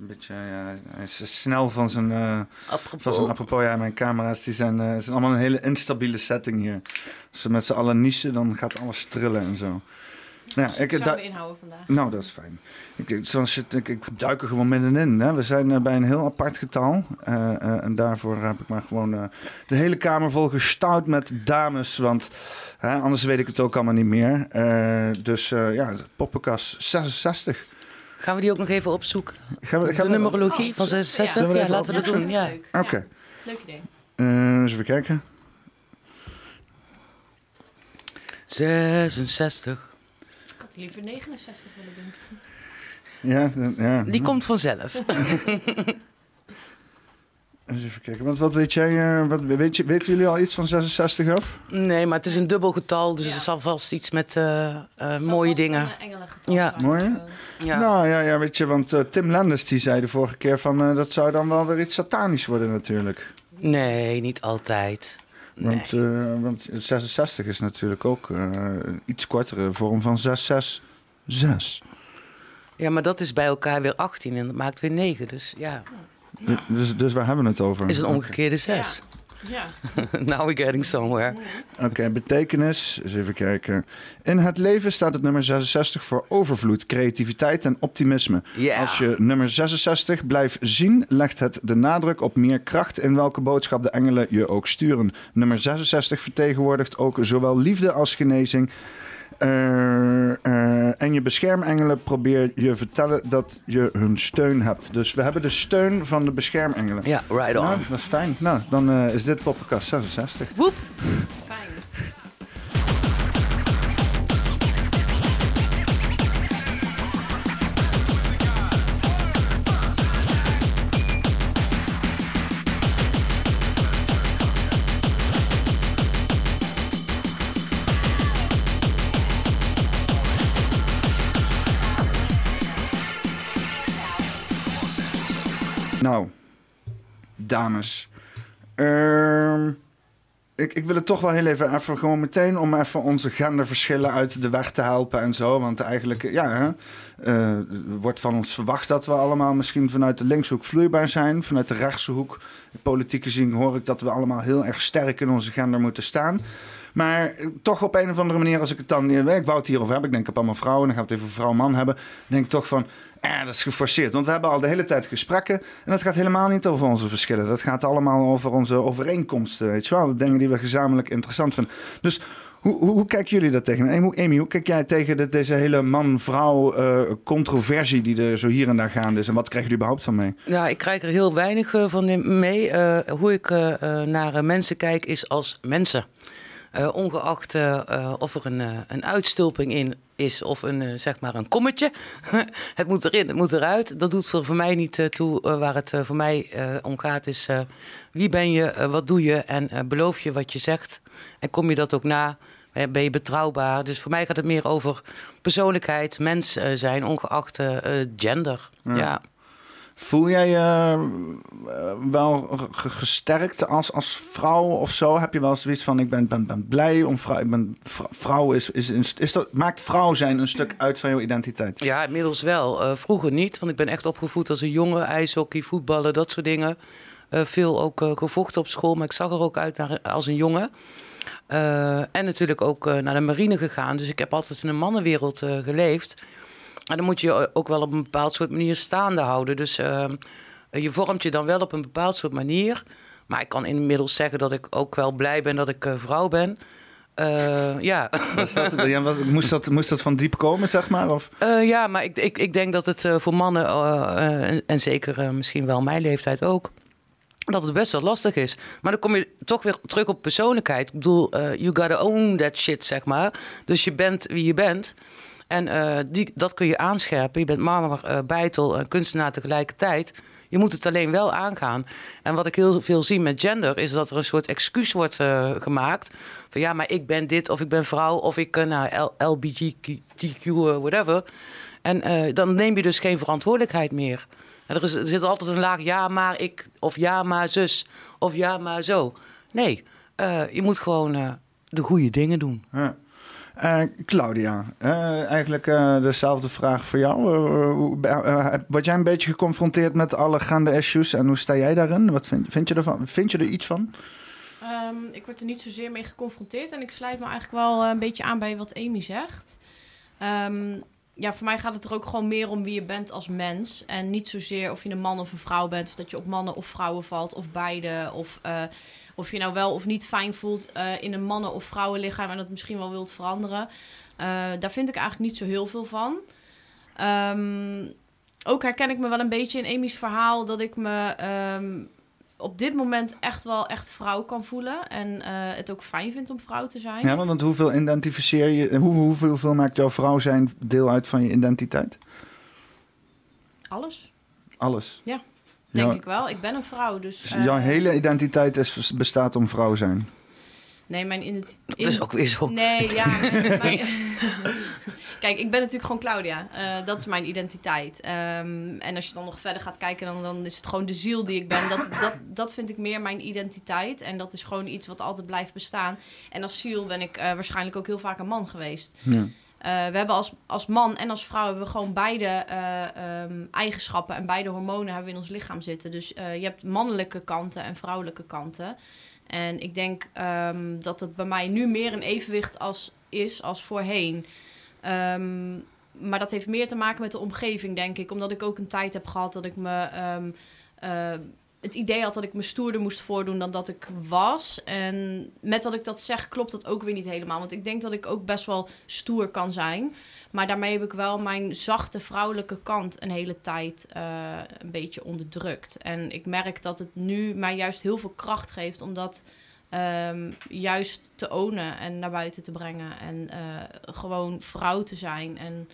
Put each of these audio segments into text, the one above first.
een beetje, ja, hij is snel van zijn, uh, apropos. van zijn apropos. Ja, mijn camera's die zijn, uh, zijn allemaal een hele instabiele setting hier. Als ze met z'n allen niezen, dan gaat alles trillen en zo. Nou ja, ik zou inhouden vandaag. Nou, dat is fijn. Ik, zoals je, ik, ik duik er gewoon middenin. Hè. We zijn uh, bij een heel apart getal. Uh, uh, en daarvoor heb ik maar gewoon de hele kamer vol gestouwd met dames. Want anders weet ik het ook allemaal niet meer. dus ja, poppenkast 66. Gaan we die ook nog even opzoeken? Gaan we, gaan de numerologie oh, van 66? Ja, ja laten we dat doen. Ja. Oké. Okay. Leuk idee. eens even kijken. 66 liever 69 willen doen. Ja, ja. Die komt vanzelf. Eens even kijken, want wat weet jij, uh, wat, weet je, weten jullie al iets van 66 af? Nee, maar het is een dubbel getal, dus ja. er zal vast iets met uh, uh, mooie dingen. Ja, mooi. Ja. Nou ja, ja, weet je, want Tim Lenders die zei de vorige keer van dat zou dan wel weer iets satanisch worden natuurlijk. Nee, niet altijd. Want, uh, want 66 is natuurlijk ook uh, een iets kortere vorm van 666. Ja, maar dat is bij elkaar weer 18 en dat maakt weer 9. Dus ja. Dus, dus waar hebben we het over? Is een omgekeerde 6. Ja. Now we're getting somewhere. Oké, betekenis. Eens even kijken. In het leven staat het nummer 66 voor overvloed, creativiteit en optimisme. Yeah. Als je nummer 66 blijft zien, legt het de nadruk op meer kracht in welke boodschap de engelen je ook sturen. Nummer 66 vertegenwoordigt ook zowel liefde als genezing. Uh, uh, en je beschermengelen probeer je vertellen dat je hun steun hebt. Dus we hebben de steun van de beschermengelen. Ja, right on. Nou, dat is fijn. Nou, dan uh, is dit Poppenkast 66. Woep. Nou, dames. Uh, ik, ik wil het toch wel heel even, even gewoon meteen om even onze genderverschillen uit de weg te helpen en zo. Want eigenlijk, ja, hè, uh, wordt van ons verwacht dat we allemaal misschien vanuit de linkshoek vloeibaar zijn. Vanuit de rechtse hoek, politiek gezien, hoor ik dat we allemaal heel erg sterk in onze gender moeten staan. Maar toch op een of andere manier, als ik het dan. Ik wou het hierover hebben. Ik denk op allemaal vrouwen. Dan gaan we het even vrouw-man hebben. denk ik toch van. Eh, dat is geforceerd. Want we hebben al de hele tijd gesprekken. En dat gaat helemaal niet over onze verschillen. Dat gaat allemaal over onze overeenkomsten. Weet je wel? De dingen die we gezamenlijk interessant vinden. Dus hoe, hoe, kijken jullie dat tegen? Amy, hoe kijk jij tegen de, deze hele man-vrouw uh, controversie die er zo hier en daar gaande is? En wat krijg je überhaupt van mee? Ja, ik krijg er heel weinig uh, van mee. Hoe ik naar mensen kijk is als mensen. Uh, ongeacht uh, of er een, uh, een uitstulping in is of een, zeg maar een kommetje. het moet erin, het moet eruit. Dat doet er voor mij niet toe. waar het voor mij om gaat is wie ben je, wat doe je en beloof je wat je zegt. En kom je dat ook na, ben je betrouwbaar. Dus voor mij gaat het meer over persoonlijkheid, mens zijn, ongeacht gender. ja. ja. Voel jij je uh, wel gesterkt als, als vrouw of zo? Heb je wel zoiets van: ik ben, ben, ben blij om vrouw. Ik ben vrouw is, is, is, is dat, maakt vrouw zijn een stuk uit van jouw identiteit? Ja, inmiddels wel. Uh, vroeger niet, want ik ben echt opgevoed als een jongen. IJshockey, voetballen, dat soort dingen. Uh, veel ook gevochten op school, maar ik zag er ook uit als een jongen. en natuurlijk ook naar de marine gegaan. Dus ik heb altijd in een mannenwereld geleefd. Maar dan moet je ook wel op een bepaald soort manier staande houden. Dus ehm, je vormt je dan wel op een bepaald soort manier. Maar ik kan inmiddels zeggen dat ik ook wel blij ben dat ik uh, vrouw ben. Uh, ja. Dat, ja wat, moest, dat, moest dat van diep komen, zeg maar? Of? Ja, maar ik, ik, ik denk dat het voor mannen, en, en, zeker misschien wel mijn leeftijd ook, dat het best wel lastig is. Maar dan kom je toch weer terug op persoonlijkheid. Ik bedoel, you gotta own that shit, zeg maar. Dus je bent wie je bent. En uh, die, dat kun je aanscherpen. Je bent marmer, uh, en kunstenaar tegelijkertijd. Je moet het alleen wel aangaan. En wat ik heel veel zie met gender... is dat er een soort excuus wordt uh, gemaakt. Van ja, maar ik ben dit of ik ben vrouw... of ik nou, LBGTQ, whatever. En dan neem je dus geen verantwoordelijkheid meer. En er, er zit altijd een laag ja, maar ik... of ja, maar zus. Of ja, maar zo. Nee, je moet gewoon de goede dingen doen. Ja. Eh, Claudia, eh, eigenlijk eh, dezelfde vraag voor jou. Word jij een beetje geconfronteerd met alle gaande issues en hoe sta jij daarin? Wat vind, vind, je, ervan? vind je er iets van? Ehm, ik word er niet zozeer mee geconfronteerd en ik sluit me eigenlijk wel een beetje aan bij wat Amy zegt. Ehm, ja, voor mij gaat het er ook gewoon meer om wie je bent als mens. En niet zozeer of je een man of een vrouw bent, of dat je op mannen of vrouwen valt, of beide. Of of je nou wel of niet fijn voelt eh, in een mannen- of vrouwenlichaam en dat misschien wel wilt veranderen. Eh, daar vind ik eigenlijk niet zo heel veel van. Ehm, ook herken ik me wel een beetje in Amy's verhaal dat ik me ehm, op dit moment echt wel echt vrouw kan voelen. En eh, het ook fijn vind om vrouw te zijn. Ja, want hoeveel identificeer je, hoe, hoeveel, hoeveel maakt jouw vrouw zijn deel uit van je identiteit? Alles, Alles. Ja, denk ik wel. Ik ben een vrouw, dus... dus eh, jouw hele identiteit is, bestaat om vrouw zijn. Nee, mijn identiteit... Dat is ook weer zo. Nee, ja. mijn- mijn- Kijk, ik ben natuurlijk gewoon Claudia. Eh, dat is mijn identiteit. Ehm, en als je dan nog verder gaat kijken, dan, dan is het gewoon de ziel die ik ben. Dat, dat, dat vind ik meer mijn identiteit. En dat is gewoon iets wat altijd blijft bestaan. En als ziel ben ik eh, waarschijnlijk ook heel vaak een man geweest. Ja. Eh, we hebben als, als man en als vrouw hebben we gewoon beide eh, ehm, eigenschappen en beide hormonen hebben we in ons lichaam zitten. Dus eh, je hebt mannelijke kanten en vrouwelijke kanten. En ik denk ehm, dat het bij mij nu meer een evenwicht als, is als voorheen. Ehm, maar dat heeft meer te maken met de omgeving, denk ik. Omdat ik ook een tijd heb gehad dat ik me. Het idee had dat ik me stoerder moest voordoen dan dat ik was. En met dat ik dat zeg, klopt dat ook weer niet helemaal. Want ik denk dat ik ook best wel stoer kan zijn. Maar daarmee heb ik wel mijn zachte vrouwelijke kant een hele tijd eh, een beetje onderdrukt. En ik merk dat het nu mij juist heel veel kracht geeft om dat ehm, juist te ownen en naar buiten te brengen. En eh, gewoon vrouw te zijn. En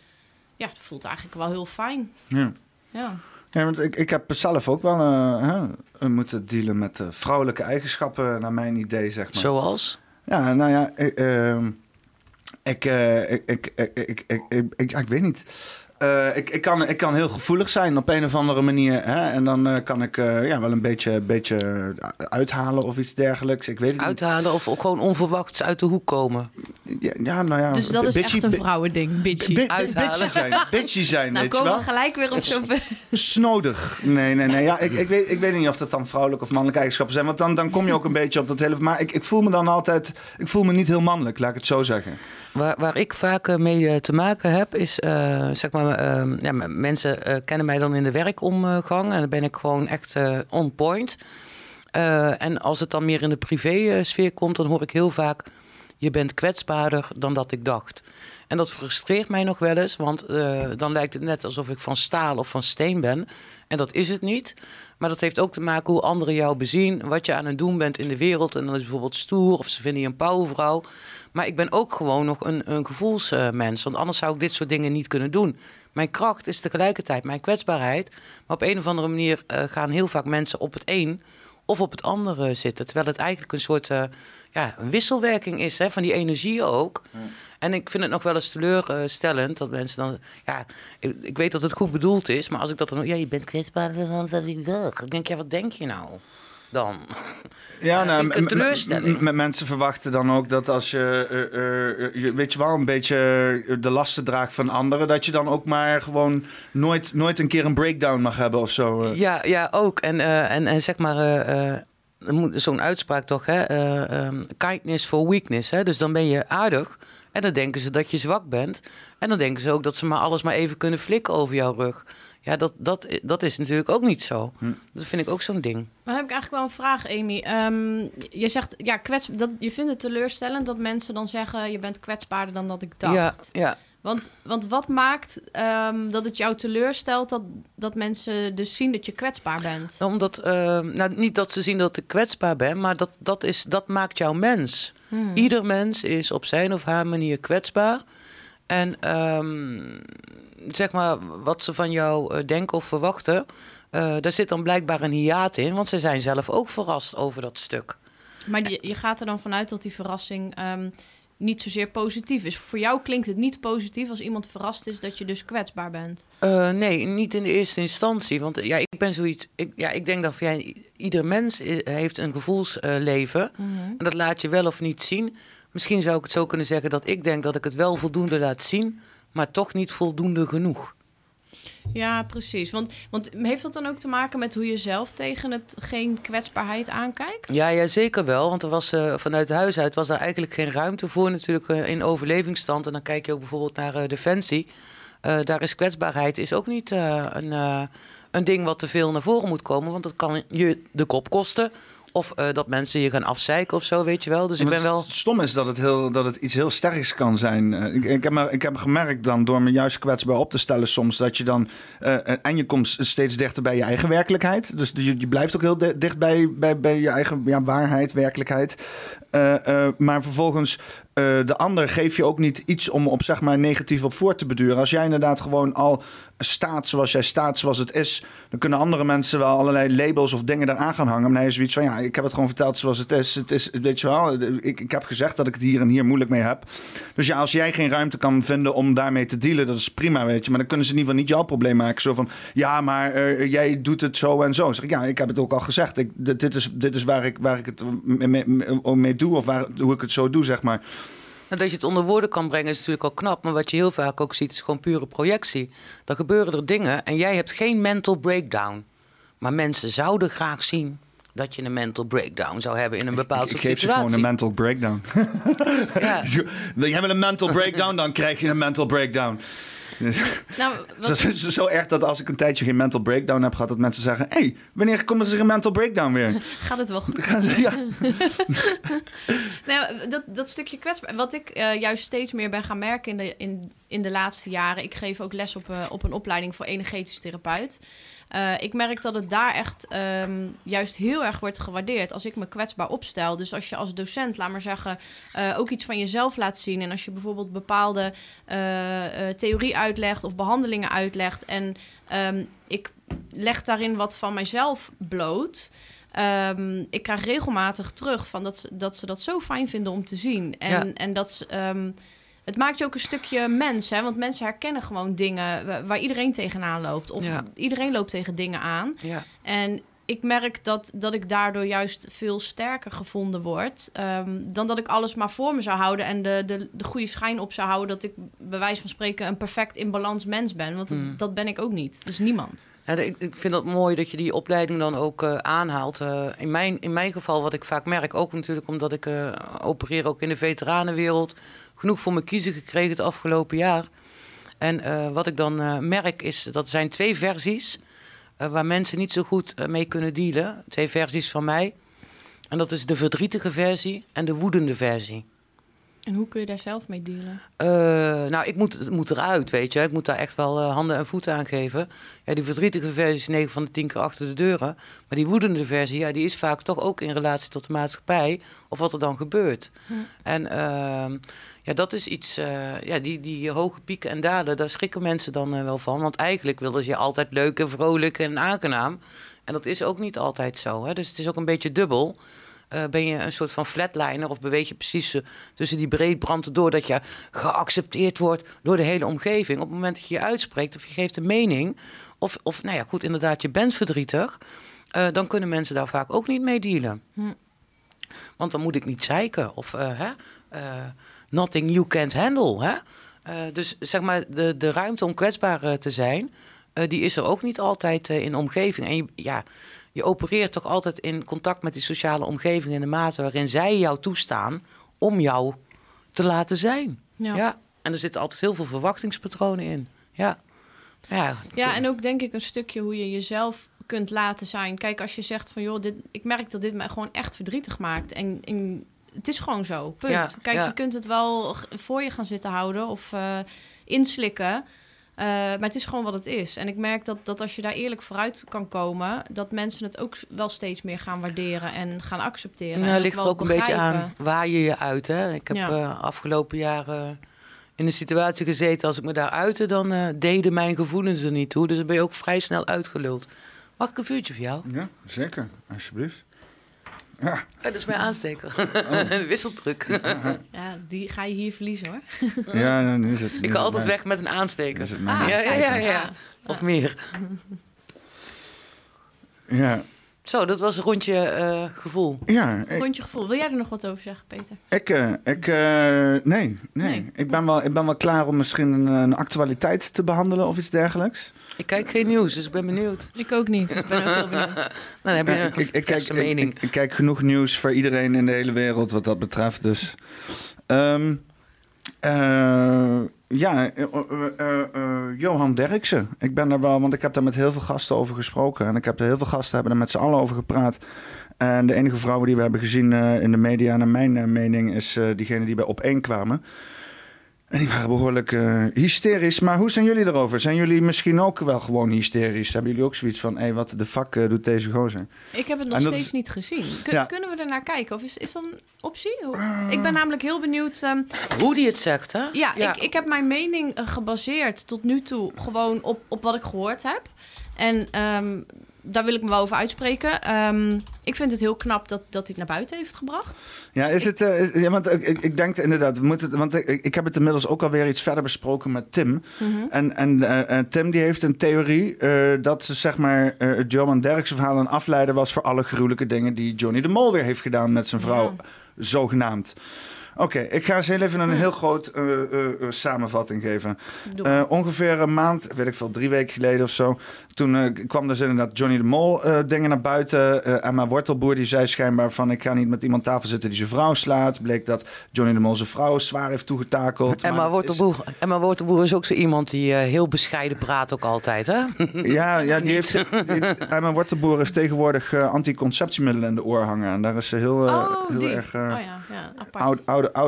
ja, dat voelt eigenlijk wel heel fijn. Ja. Ja. Ja, want ik, ik heb zelf ook wel hè, eh, moeten dealen met eh, vrouwelijke eigenschappen, naar mijn idee, zeg maar. Zoals? Ja, nou ja, ik, ehm, ik, eh, ik, ik, ik, ik, ik, ik, ik- ja, ik weet niet. Eh, ik, ik, kan, ik kan heel gevoelig zijn op een of andere manier. Hè? En dan eh, kan ik eh, ja, wel een beetje, beetje uithalen of iets dergelijks. Ik weet het Uithalen of gewoon onverwachts uit de hoek komen? Ja, ja, nou ja, Dus dat is bitchy- echt een vrouwending, bitchy. Bitchy zijn, bitchy zijn nou weet je komen wel. we gelijk weer op zo'n... Snodig. Nee, nee, nee. Ja, ik, ik, weet, ik weet niet of dat dan vrouwelijke of mannelijke eigenschappen zijn. Want dan, dan kom je ook een beetje op dat hele... Maar ik, ik voel me dan altijd... Ik voel me niet heel mannelijk, laat ik het zo zeggen. Waar, waar ik vaak mee te maken heb, is eh, zeg maar, eh, ja, mensen eh, kennen mij dan in de werkomgang en dan ben ik gewoon echt eh, on point. Eh, en als het dan meer in de privé-sfeer komt, dan hoor ik heel vaak: je bent kwetsbaarder dan dat ik dacht. En dat frustreert mij nog wel eens, want dan lijkt het net alsof ik van staal of van steen ben. En dat is het niet. Maar dat heeft ook te maken hoe anderen jou bezien, wat je aan het doen bent in de wereld. En dan is bijvoorbeeld stoer of ze vinden je een powervrouw. Maar ik ben ook gewoon nog een, een gevoelsmens, want anders zou ik dit soort dingen niet kunnen doen. Mijn kracht is tegelijkertijd mijn kwetsbaarheid. Maar op een of andere manier eh, gaan heel vaak mensen op het een of op het andere zitten. Terwijl het eigenlijk een soort eh, ja, een wisselwerking is hè, van die energie ook. En ik vind het nog wel eens teleurstellend dat mensen dan... Ja, ik, ik weet dat het goed bedoeld is, maar als ik dat dan... Ja, je bent kwetsbaarder dan dat ik. Ik denk, ja, wat denk je nou dan? Ja, nou, een teleurstelling. mensen verwachten dan ook dat als je, eh, eh, je, weet je wel, een beetje eh, de lasten draagt van anderen, dat je dan ook maar gewoon nooit, nooit een keer een breakdown mag hebben of zo. eh. Ja, ja ook. En, eh, en, en zeg maar, eh, eh, zo'n uitspraak toch, hè? eh, ehm, kindness for weakness. Hè? Dus dan ben je aardig en dan denken ze dat je zwak bent. En dan denken ze ook dat ze maar alles maar even kunnen flikken over jouw rug. Ja, dat, dat, dat is natuurlijk ook niet zo. Hm. Dat vind ik ook zo'n ding. Maar dan heb ik eigenlijk wel een vraag, Amy. Ehm, je zegt, ja, kwets, dat, je vindt het teleurstellend dat mensen dan zeggen... je bent kwetsbaarder dan dat ik dacht. Ja, ja. Want, want wat maakt ehm, dat het jou teleurstelt... Dat, dat mensen dus zien dat je kwetsbaar bent? Omdat, eh, nou, niet dat ze zien dat ik kwetsbaar ben, maar dat, dat, is, dat maakt jou mens. Hmm. Ieder mens is op zijn of haar manier kwetsbaar. En ehm, zeg maar, wat ze van jou eh, denken of verwachten, eh, daar zit dan blijkbaar een hiaat in, want ze zijn zelf ook verrast over dat stuk. Maar je gaat er dan vanuit dat die verrassing ehm, niet zozeer positief is. Voor jou klinkt het niet positief als iemand verrast is dat je dus kwetsbaar bent. Eh, nee, niet in de eerste instantie. Want ja, ik ben zoiets. Ik, ja, ik denk dat ja, ieder mens heeft een gevoelsleven. en dat laat je wel of niet zien. misschien zou ik het zo kunnen zeggen dat ik denk dat ik het wel voldoende laat zien, maar toch niet voldoende genoeg. Ja, precies. Want, want heeft dat dan ook te maken met hoe je zelf tegen het geen kwetsbaarheid aankijkt? Ja, ja zeker wel. Want er was uh, vanuit huis uit was daar eigenlijk geen ruimte voor natuurlijk uh, in overlevingsstand. En dan kijk je ook bijvoorbeeld naar uh, Defensie. daar is kwetsbaarheid is ook niet een, een ding wat te veel naar voren moet komen. Want dat kan je de kop kosten. Of uh, dat mensen je gaan afzeiken of zo, weet je wel. Dus ik ben wel. Het stom is dat het, heel, dat het iets heel sterks kan zijn. Uh, ik, ik, heb maar, ik heb gemerkt dan door me juist kwetsbaar op te stellen soms. Dat je dan. Uh, en je komt steeds dichter bij je eigen werkelijkheid. Dus je, je blijft ook heel dicht bij, bij, bij je eigen ja, waarheid, werkelijkheid. Maar vervolgens uh, de ander geef je ook niet iets om op zeg maar negatief op voor te beduren. Als jij inderdaad gewoon al staat zoals jij staat, zoals het is, dan kunnen andere mensen wel allerlei labels of dingen eraan gaan hangen. Maar hij is zoiets van ja, ik heb het gewoon verteld zoals het is. Het is, weet je wel, ik, ik heb gezegd dat ik het hier en hier moeilijk mee heb. Dus ja, als jij geen ruimte kan vinden om daarmee te dealen, dat is prima, weet je. Maar dan kunnen ze in ieder geval niet jouw probleem maken. Zo van ja, maar jij doet het zo en zo. Zeg ik ja, ik heb het ook al gezegd. Ik, dit, is, dit is waar ik, waar ik het mee, mee doe of waar, hoe ik het zo doe, zeg maar. Nou, dat je het onder woorden kan brengen is natuurlijk al knap. Maar wat je heel vaak ook ziet is gewoon pure projectie. Dan gebeuren er dingen en jij hebt geen mental breakdown. Maar mensen zouden graag zien dat je een mental breakdown zou hebben in een bepaalde situatie. Ik geef je gewoon een mental breakdown. ja. Wil je een mental breakdown, dan krijg je een mental breakdown. Nou, wat... zo, zo, zo, erg dat als ik een tijdje geen mental breakdown heb gehad, dat mensen zeggen: Hé, hey, wanneer komt er een mental breakdown weer? Gaat het wel goed? ja. nou, dat, dat stukje kwetsbaar. Wat ik uh, juist steeds meer ben gaan merken in de, in, in de laatste jaren. Ik geef ook les op, uh, op een opleiding voor energetisch therapeut. Uh, ik merk dat het daar echt um, juist heel erg wordt gewaardeerd als ik me kwetsbaar opstel. Dus als je als docent, laat maar zeggen, uh, ook iets van jezelf laat zien. En als je bijvoorbeeld bepaalde uh, theorie uitlegt of behandelingen uitlegt. En um, ik leg daarin wat van mijzelf bloot. Um, ik krijg regelmatig terug van dat, ze, dat ze dat zo fijn vinden om te zien. En, ja. en dat ze het maakt je ook een stukje mens, hè? Want mensen herkennen gewoon dingen waar iedereen tegenaan loopt. Of ja. iedereen loopt tegen dingen aan. Ja. En ik merk dat, dat ik daardoor juist veel sterker gevonden word. Um, dan dat ik alles maar voor me zou houden en de, de, de goede schijn op zou houden dat ik bij wijze van spreken een perfect in balans mens ben. Want mm. dat ben ik ook niet. Dus niemand. Ja, ik, ik vind het mooi dat je die opleiding dan ook uh, aanhaalt. Uh, in, mijn, in mijn geval, wat ik vaak merk, ook natuurlijk omdat ik uh, opereer ook in de veteranenwereld genoeg voor me kiezen gekregen het afgelopen jaar. En uh, wat ik dan uh, merk is dat er zijn twee versies uh, waar mensen niet zo goed mee kunnen dealen. Twee versies van mij. En dat is de verdrietige versie en de woedende versie. En hoe kun je daar zelf mee dealen? nou, ik moet, moet eruit, weet je. Ik moet daar echt wel handen en voeten aan geven. Ja, die verdrietige versie is 9 van de 10 keer achter de deuren. Maar die woedende versie, ja, die is vaak toch ook in relatie tot de maatschappij. Of wat er dan gebeurt. Hm. En ehm, ja, dat is iets, uh, ja, die, die hoge pieken en dalen, daar schrikken mensen dan uh, wel van. Want eigenlijk willen ze je altijd leuk en vrolijk en aangenaam. En dat is ook niet altijd zo. Hè? Dus het is ook een beetje dubbel. Uh, ben je een soort van flatliner of beweeg je precies tussen die breedbranden door dat je geaccepteerd wordt door de hele omgeving. Op het moment dat je je uitspreekt of je geeft een mening, of, of nou ja, goed, inderdaad, je bent verdrietig, dan kunnen mensen daar vaak ook niet mee dealen. Hm. Want dan moet ik niet zeiken of hè, nothing you can't handle. Hè? Uh, dus zeg maar, de, de ruimte om kwetsbaar uh, te zijn, uh, die is er ook niet altijd in de omgeving. En je, ja, je opereert toch altijd in contact met die sociale omgeving in de mate waarin zij jou toestaan om jou te laten zijn. Ja. ja. En er zitten altijd heel veel verwachtingspatronen in. Ja. Ja, ja, en ook denk ik een stukje hoe je jezelf kunt laten zijn. Kijk, als je zegt van joh, dit, ik merk dat dit mij gewoon echt verdrietig maakt. En, en het is gewoon zo. Punt. Kijk, je kunt het wel voor je gaan zitten houden of uh, inslikken. Uh, maar het is gewoon wat het is. En ik merk dat, dat als je daar eerlijk vooruit kan komen, dat mensen het ook wel steeds meer gaan waarderen en gaan accepteren. Nou, ligt er ook een beetje aan waar je je uit. Hè? Ik heb ja. uh, afgelopen jaren in een situatie gezeten, als ik me daar uitte, dan uh, deden mijn gevoelens er niet toe. Dus dan ben je ook vrij snel uitgeluld. Mag ik een vuurtje voor jou? Ja, zeker. Alsjeblieft. Ja. Oh, dat is mijn aansteker. Oh. Wisseldruk. ja, die ga je hier verliezen hoor. ja, nu is het. ik ga altijd weg met een aansteker. Is het ah, ja, ja, ja, ja, Of meer. Ja. Zo, dat was een rondje eh, gevoel. Ja, ik, Rondje gevoel. Wil jij er nog wat over zeggen, Peter? ik, eh, ik eh, nee, nee. Nee. Ik, ben wel, ik ben wel klaar om misschien een, een actualiteit te behandelen of iets dergelijks. Ik kijk geen nieuws, dus ik ben benieuwd. Ik ook niet. Ik ben ook heel benieuwd. Dan heb je Ja, een ik, ik, ik, kijk, mening. ik- ik kijk genoeg nieuws voor iedereen in de hele wereld wat dat betreft. Dus. Ehm, eh, ja, eh, eh, Johan Derksen. Ik ben daar wel, want ik heb daar met heel veel gasten over gesproken. En ik heb er heel veel gasten hebben er met z'n allen over gepraat. En de enige vrouwen die we hebben gezien eh, in de media, naar mijn mening, is eh, diegene die bij op één kwamen. En die waren behoorlijk eh, hysterisch. Maar hoe zijn jullie erover? Zijn jullie misschien ook wel gewoon hysterisch? Hebben jullie ook zoiets van, hé, wat de fuck eh, doet deze gozer? Ik heb het nog steeds is- niet gezien. Kun- Ja. Kunnen we er naar kijken? Of is, is dat een optie? Hoe- Ik ben namelijk heel benieuwd. ehm, Hoe die het zegt, hè? ja, Ik, ik heb mijn mening eh, gebaseerd tot nu toe gewoon op, op wat ik gehoord heb. En ehm, daar wil ik me wel over uitspreken. Ehm, ik vind het heel knap dat, dat hij het naar buiten heeft gebracht. Ja, is het. eh, is- ja, want ik, ik, ik denk inderdaad, we moeten, want ik, ik heb het inmiddels ook alweer iets verder besproken met Tim. En, en eh, eh, Tim die heeft een theorie eh, dat ze zeg maar eh, het Johan Derksen verhaal een afleider was voor alle gruwelijke dingen die Johnny de Mol weer heeft gedaan met zijn vrouw, Ja. zogenaamd. Oké, ik ga eens heel even een heel groot eh, eh, eh, samenvatting geven. Eh, ongeveer een maand, weet ik veel, drie weken geleden of zo. Toen eh, kwam dus inderdaad Johnny de Mol eh, dingen naar buiten. Eh Emma Wortelboer die zei schijnbaar van... ik ga niet met iemand tafel zitten die zijn vrouw slaat. Bleek dat Johnny de Mol zijn vrouw zwaar heeft toegetakeld. Emma Wortelboer, Emma Wortelboer is ook zo iemand die eh, heel bescheiden praat ook altijd, hè? is- ja, ja die heeft, die, Emma Wortelboer heeft tegenwoordig anticonceptiemiddelen in de oor hangen. En daar is ze heel, oh, heel die. erg oh ja, ja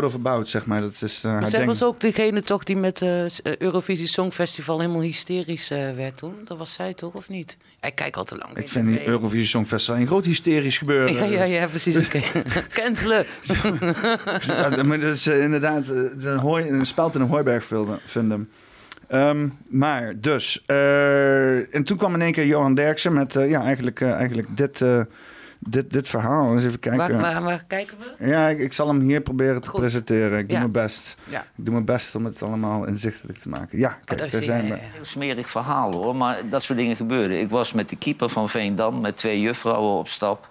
of about, zeg maar. Dat is eh, haar Maar zij was ook degene toch die met het Eurovisie Songfestival helemaal hysterisch eh, werd toen. Dat was zij toch, of niet? Ik kijk al te lang. Ik vind die Eurovisie Songfestival een groot hysterisch gebeuren. Ja, ja, ja, precies. Oké. Cancelen. Ja, maar dat is eh, inderdaad eh, een, hooi, een speld in een hooiberg vinden-. Ehm, maar dus, eh, en toen kwam in één keer Johan Derksen met ja, eigenlijk, eigenlijk dit, dit, dit verhaal. Eens even kijken. Waar, waar, waar kijken we? Ja, ik, ik zal hem hier proberen te Goed. presenteren. Ik doe Ja. mijn best. Ja. Ik doe mijn best om het allemaal inzichtelijk te maken. Ja, kijk, is zijn hij. we. Heel smerig verhaal hoor, maar dat soort dingen gebeuren. Ik was met de keeper van Veendam met twee juffrouwen op stap.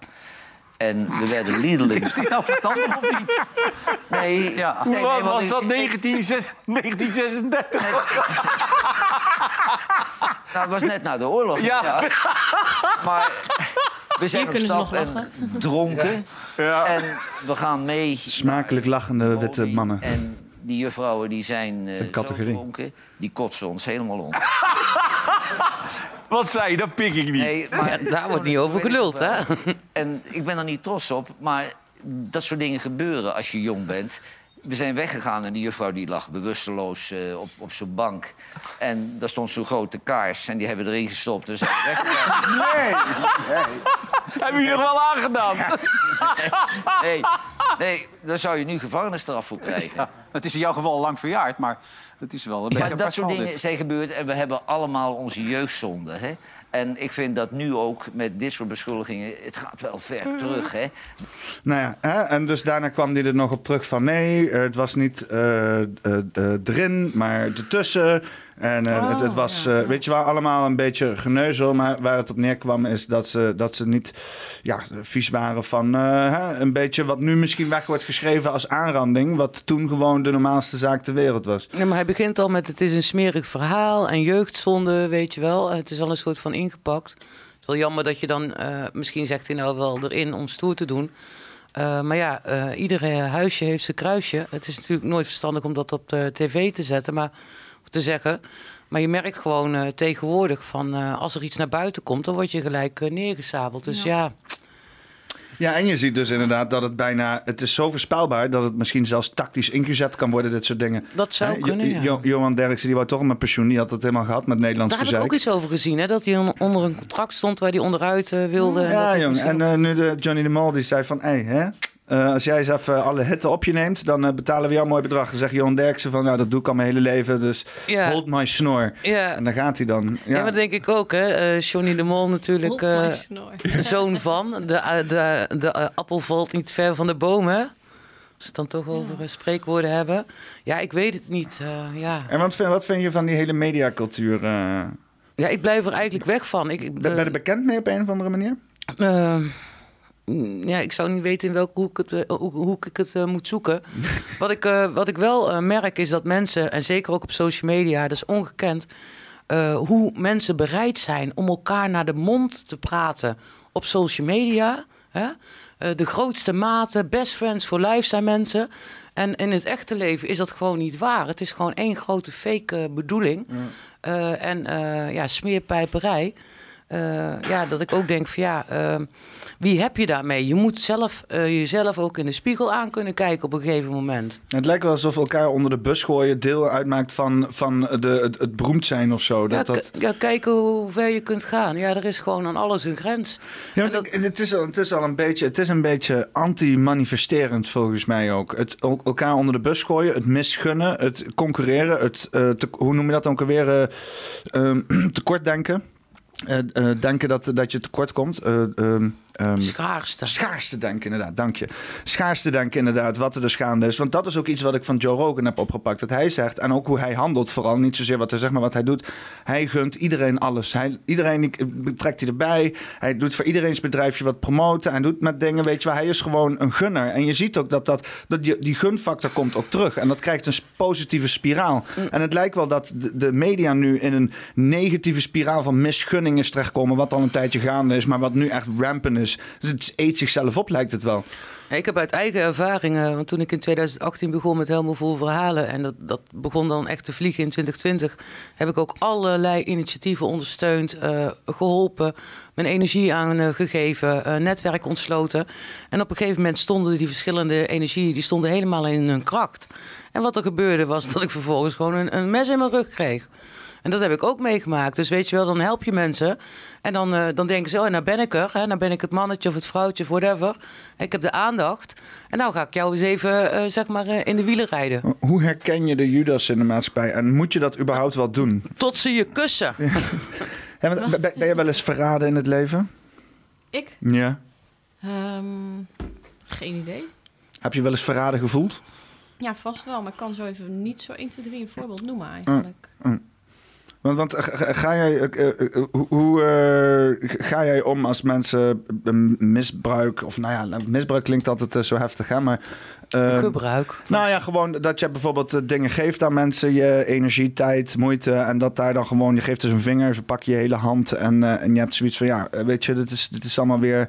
En we werden liederlijk. Heeft hij nou of niet? Nee, Ja. nee, nee, Wat want was ik- dat? ik- 1936 1936? Nou, het was net na de oorlog. Ja. Maar we zijn op stap en lachen. dronken. Ja. En we gaan mee. Smakelijk naar lachende de witte mannen. En die juffrouwen die zijn, eh, zo dronken, die kotsen ons helemaal om. Wat zei je? Dat pik ik niet. Nee, maar Daar wordt niet over geluld, hè? En ik ben er niet trots op, maar dat soort dingen gebeuren als je jong bent. We zijn weggegaan en die juffrouw die lag bewusteloos eh, op, op zo'n bank. En daar stond zo'n grote kaars en die hebben we erin gestopt. Dus zijn we weggegaan. Hebben jullie nog wel aangedaan? Nee, nee, daar zou je nu gevangenisstraf voor krijgen. Ja, het is in jouw geval al lang verjaard, maar het is wel een beetje Maar dat soort dingen dit. zijn gebeurd en we hebben allemaal onze jeugdzonden. Hè? En ik vind dat nu ook met dit soort beschuldigingen, het gaat wel ver terug. Hè? Nou ja, hè? en dus daarna kwam hij er nog op terug van nee, eh, het was niet eh, eh, eh, erin, maar ertussen. En eh, het, het Oh, was, ja, eh, ja. weet je wel, allemaal een beetje geneuzel. Maar waar het op neerkwam is dat ze, dat ze niet ja, vies waren van eh, hè, een beetje wat nu misschien weg wordt geschreven als aanranding. Wat toen gewoon de normaalste zaak ter wereld was. Nee, maar hij begint al met het is een smerig verhaal en jeugdzonde, weet je wel. Het is al een soort van ingepakt. Het is wel jammer dat je dan, misschien zegt hij nou wel erin om stoer te doen. Maar ja, eh iedere huisje heeft zijn kruisje. Het is natuurlijk nooit verstandig om dat op de tv te zetten, maar te zeggen. Maar je merkt gewoon eh, tegenwoordig van eh, als er iets naar buiten komt, dan word je gelijk eh, neergesabeld. Dus Ja. ja, Ja, en je ziet dus inderdaad dat het bijna... Het is zo voorspelbaar dat het misschien zelfs tactisch ingezet kan worden, dit soort dingen. dat zou Hè, Jo- kunnen. Ja. Jo- Johan Derksen, die wou toch met pensioen. Die had het helemaal gehad met Nederlands Daar heb ik gezeik. ook iets over gezien, hè? dat hij on- onder een contract stond waar hij onderuit wilde. en dat Ja, jong. misschien- En eh, nu de Johnny de Mol die zei van... Hey, hè, eh, als jij eens even alle hitte op je neemt... dan eh, betalen we jou een mooi bedrag. Dan zegt Johan Derksen van... Nou, dat doe ik al mijn hele leven. Dus Ja. hold my snor. ja. En dan gaat hij dan. Ja, maar dat denk ik ook, hè. Eh Johnny de Mol natuurlijk Hold my eh, snor. zoon van. De, de, de appel valt niet ver van de boom, hè. Als we het dan toch over spreekwoorden hebben. Ja, ik weet het niet. eh, ja. En wat vind, wat vind je van die hele mediacultuur? eh ja, ik blijf er eigenlijk weg van. Ik, ben je er bekend mee op een of andere manier? Eh, mm, ja, ik zou niet weten in welke hoek, het, eh, hoe, hoe ik het eh, moet zoeken. wat, ik, eh, wat ik wel eh, merk is dat mensen, en zeker ook op social media, dat is ongekend, eh, hoe mensen bereid zijn om elkaar naar de mond te praten op social media. Hè? Eh, de grootste maten, best friends for life zijn mensen. En in het echte leven is dat gewoon niet waar. Het is gewoon één grote fake eh, bedoeling. Eh, en eh, ja, smeerpijperij. Eh, ja, dat ik ook denk van ja, eh, wie heb je daarmee? Je moet zelf eh, jezelf ook in de spiegel aan kunnen kijken op een gegeven moment. Het lijkt wel alsof elkaar onder de bus gooien deel uitmaakt van, van de, het, het beroemd zijn of zo. Dat, ja, dat... ja, kijken hoe ver je kunt gaan. Ja, er is gewoon aan alles een grens. Ja, dat- ik- het, is al, het is al een beetje, het is een beetje anti-manifesterend volgens mij ook. Het el- elkaar onder de bus gooien, het misgunnen, het concurreren, het, te- hoe noem je dat dan ook weer, eh, ehm, tekortdenken. Denken dat, dat je tekort komt. Eh, ehm, Schaarste. Schaarste denken, inderdaad, dank je. Schaarste denken, inderdaad, wat er dus gaande is. Want dat is ook iets wat ik van Joe Rogan heb opgepakt. Dat hij zegt, en ook hoe hij handelt, vooral niet zozeer wat hij zegt, maar wat hij doet. Hij gunt iedereen alles. Hij, iedereen betrekt hij erbij. Hij doet voor iedereen's bedrijfje wat promoten. Hij doet met dingen, weet je wel, hij is gewoon een gunner. En je ziet ook dat, dat, dat die, die gunfactor komt ook terug. En dat krijgt een positieve spiraal. En het lijkt wel dat de, de media nu in een negatieve spiraal van misgunning is terechtkomen. Wat al een tijdje gaande is, maar wat nu echt rampant is. Dus het eet zichzelf op, lijkt het wel. Ik heb uit eigen ervaringen, want toen ik in 2018 begon met helemaal vol verhalen en dat, dat begon dan echt te vliegen in 2020, heb ik ook allerlei initiatieven ondersteund, eh, geholpen, mijn energie aangegeven, eh netwerk ontsloten. En op een gegeven moment stonden die verschillende energieën, die stonden helemaal in hun kracht. En wat er gebeurde was dat ik vervolgens gewoon een, een mes in mijn rug kreeg. En dat heb ik ook meegemaakt. Dus weet je wel, dan help je mensen. En dan, eh, dan denken ze, oh, nou ben ik er. Hè? Nou ben ik het mannetje of het vrouwtje of whatever. Ik heb de aandacht. En nou ga ik jou eens even, eh, zeg maar, eh, in de wielen rijden. Hoe herken je de Judas in de maatschappij? En moet je dat überhaupt wel doen? Tot ze je kussen. Ja, ben, ben je wel eens verraden in het leven? Ik? Ja. Ehm, geen idee. Heb je wel eens verraden gevoeld? Ja, vast wel. Maar ik kan zo even niet zo 1, 2, 3 een voorbeeld noemen eigenlijk. Want, want eh, ga, jij, eh, eh, eh, hoe eh, ga jij om als mensen eh, misbruik, of nou ja, nou, misbruik klinkt altijd eh, zo heftig, hè? Maar, eh, Gebruik. nou ja, gewoon dat je bijvoorbeeld eh, dingen geeft aan mensen, je energie, tijd, moeite, en dat daar dan gewoon, je geeft dus een vinger, ze pakken je hele hand en, eh, en je hebt zoiets van, ja, eh, weet je, dit is, dit is allemaal weer,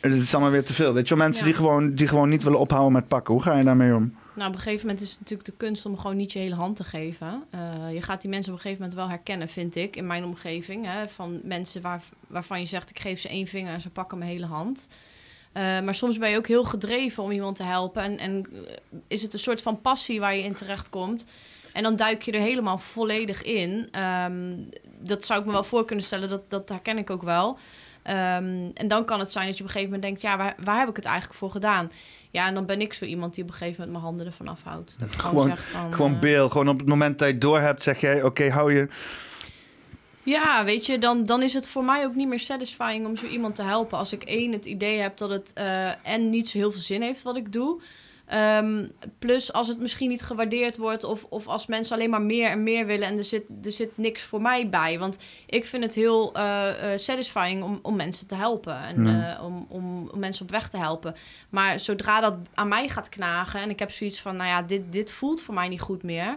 dit is allemaal weer te veel. Weet je wel, mensen Ja. die, gewoon, die gewoon niet willen ophouden met pakken, hoe ga je daarmee om? Nou, op een gegeven moment is het natuurlijk de kunst om gewoon niet je hele hand te geven. Eh, je gaat die mensen op een gegeven moment wel herkennen, vind ik, in mijn omgeving. Hè, van mensen waar, waarvan je zegt, ik geef ze één vinger en ze pakken mijn hele hand. Eh, maar soms ben je ook heel gedreven om iemand te helpen. En, en eh, is het een soort van passie waar je in terechtkomt. En dan duik je er helemaal volledig in. Ehm, dat zou ik me wel voor kunnen stellen, dat, dat herken ik ook wel. Ehm, en dan kan het zijn dat je op een gegeven moment denkt... ja, waar, waar heb ik het eigenlijk voor gedaan? Ja, en dan ben ik zo iemand die op een gegeven moment mijn handen ervan afhoudt. Dat gewoon, zeg van... Gewoon eh, beel, gewoon op het moment dat je door hebt, zeg jij, oké, hou je... Ja, weet je, dan, dan is het voor mij ook niet meer satisfying om zo iemand te helpen. Als ik één het idee heb dat het eh, en niet zo heel veel zin heeft wat ik doe. Ehm, plus als het misschien niet gewaardeerd wordt of, of als mensen alleen maar meer en meer willen en er zit, er zit niks voor mij bij. Want ik vind het heel eh, eh, satisfying om, om mensen te helpen en Ja. eh, om, om, om mensen op weg te helpen. Maar zodra dat aan mij gaat knagen en ik heb zoiets van, nou ja, dit, dit voelt voor mij niet goed meer.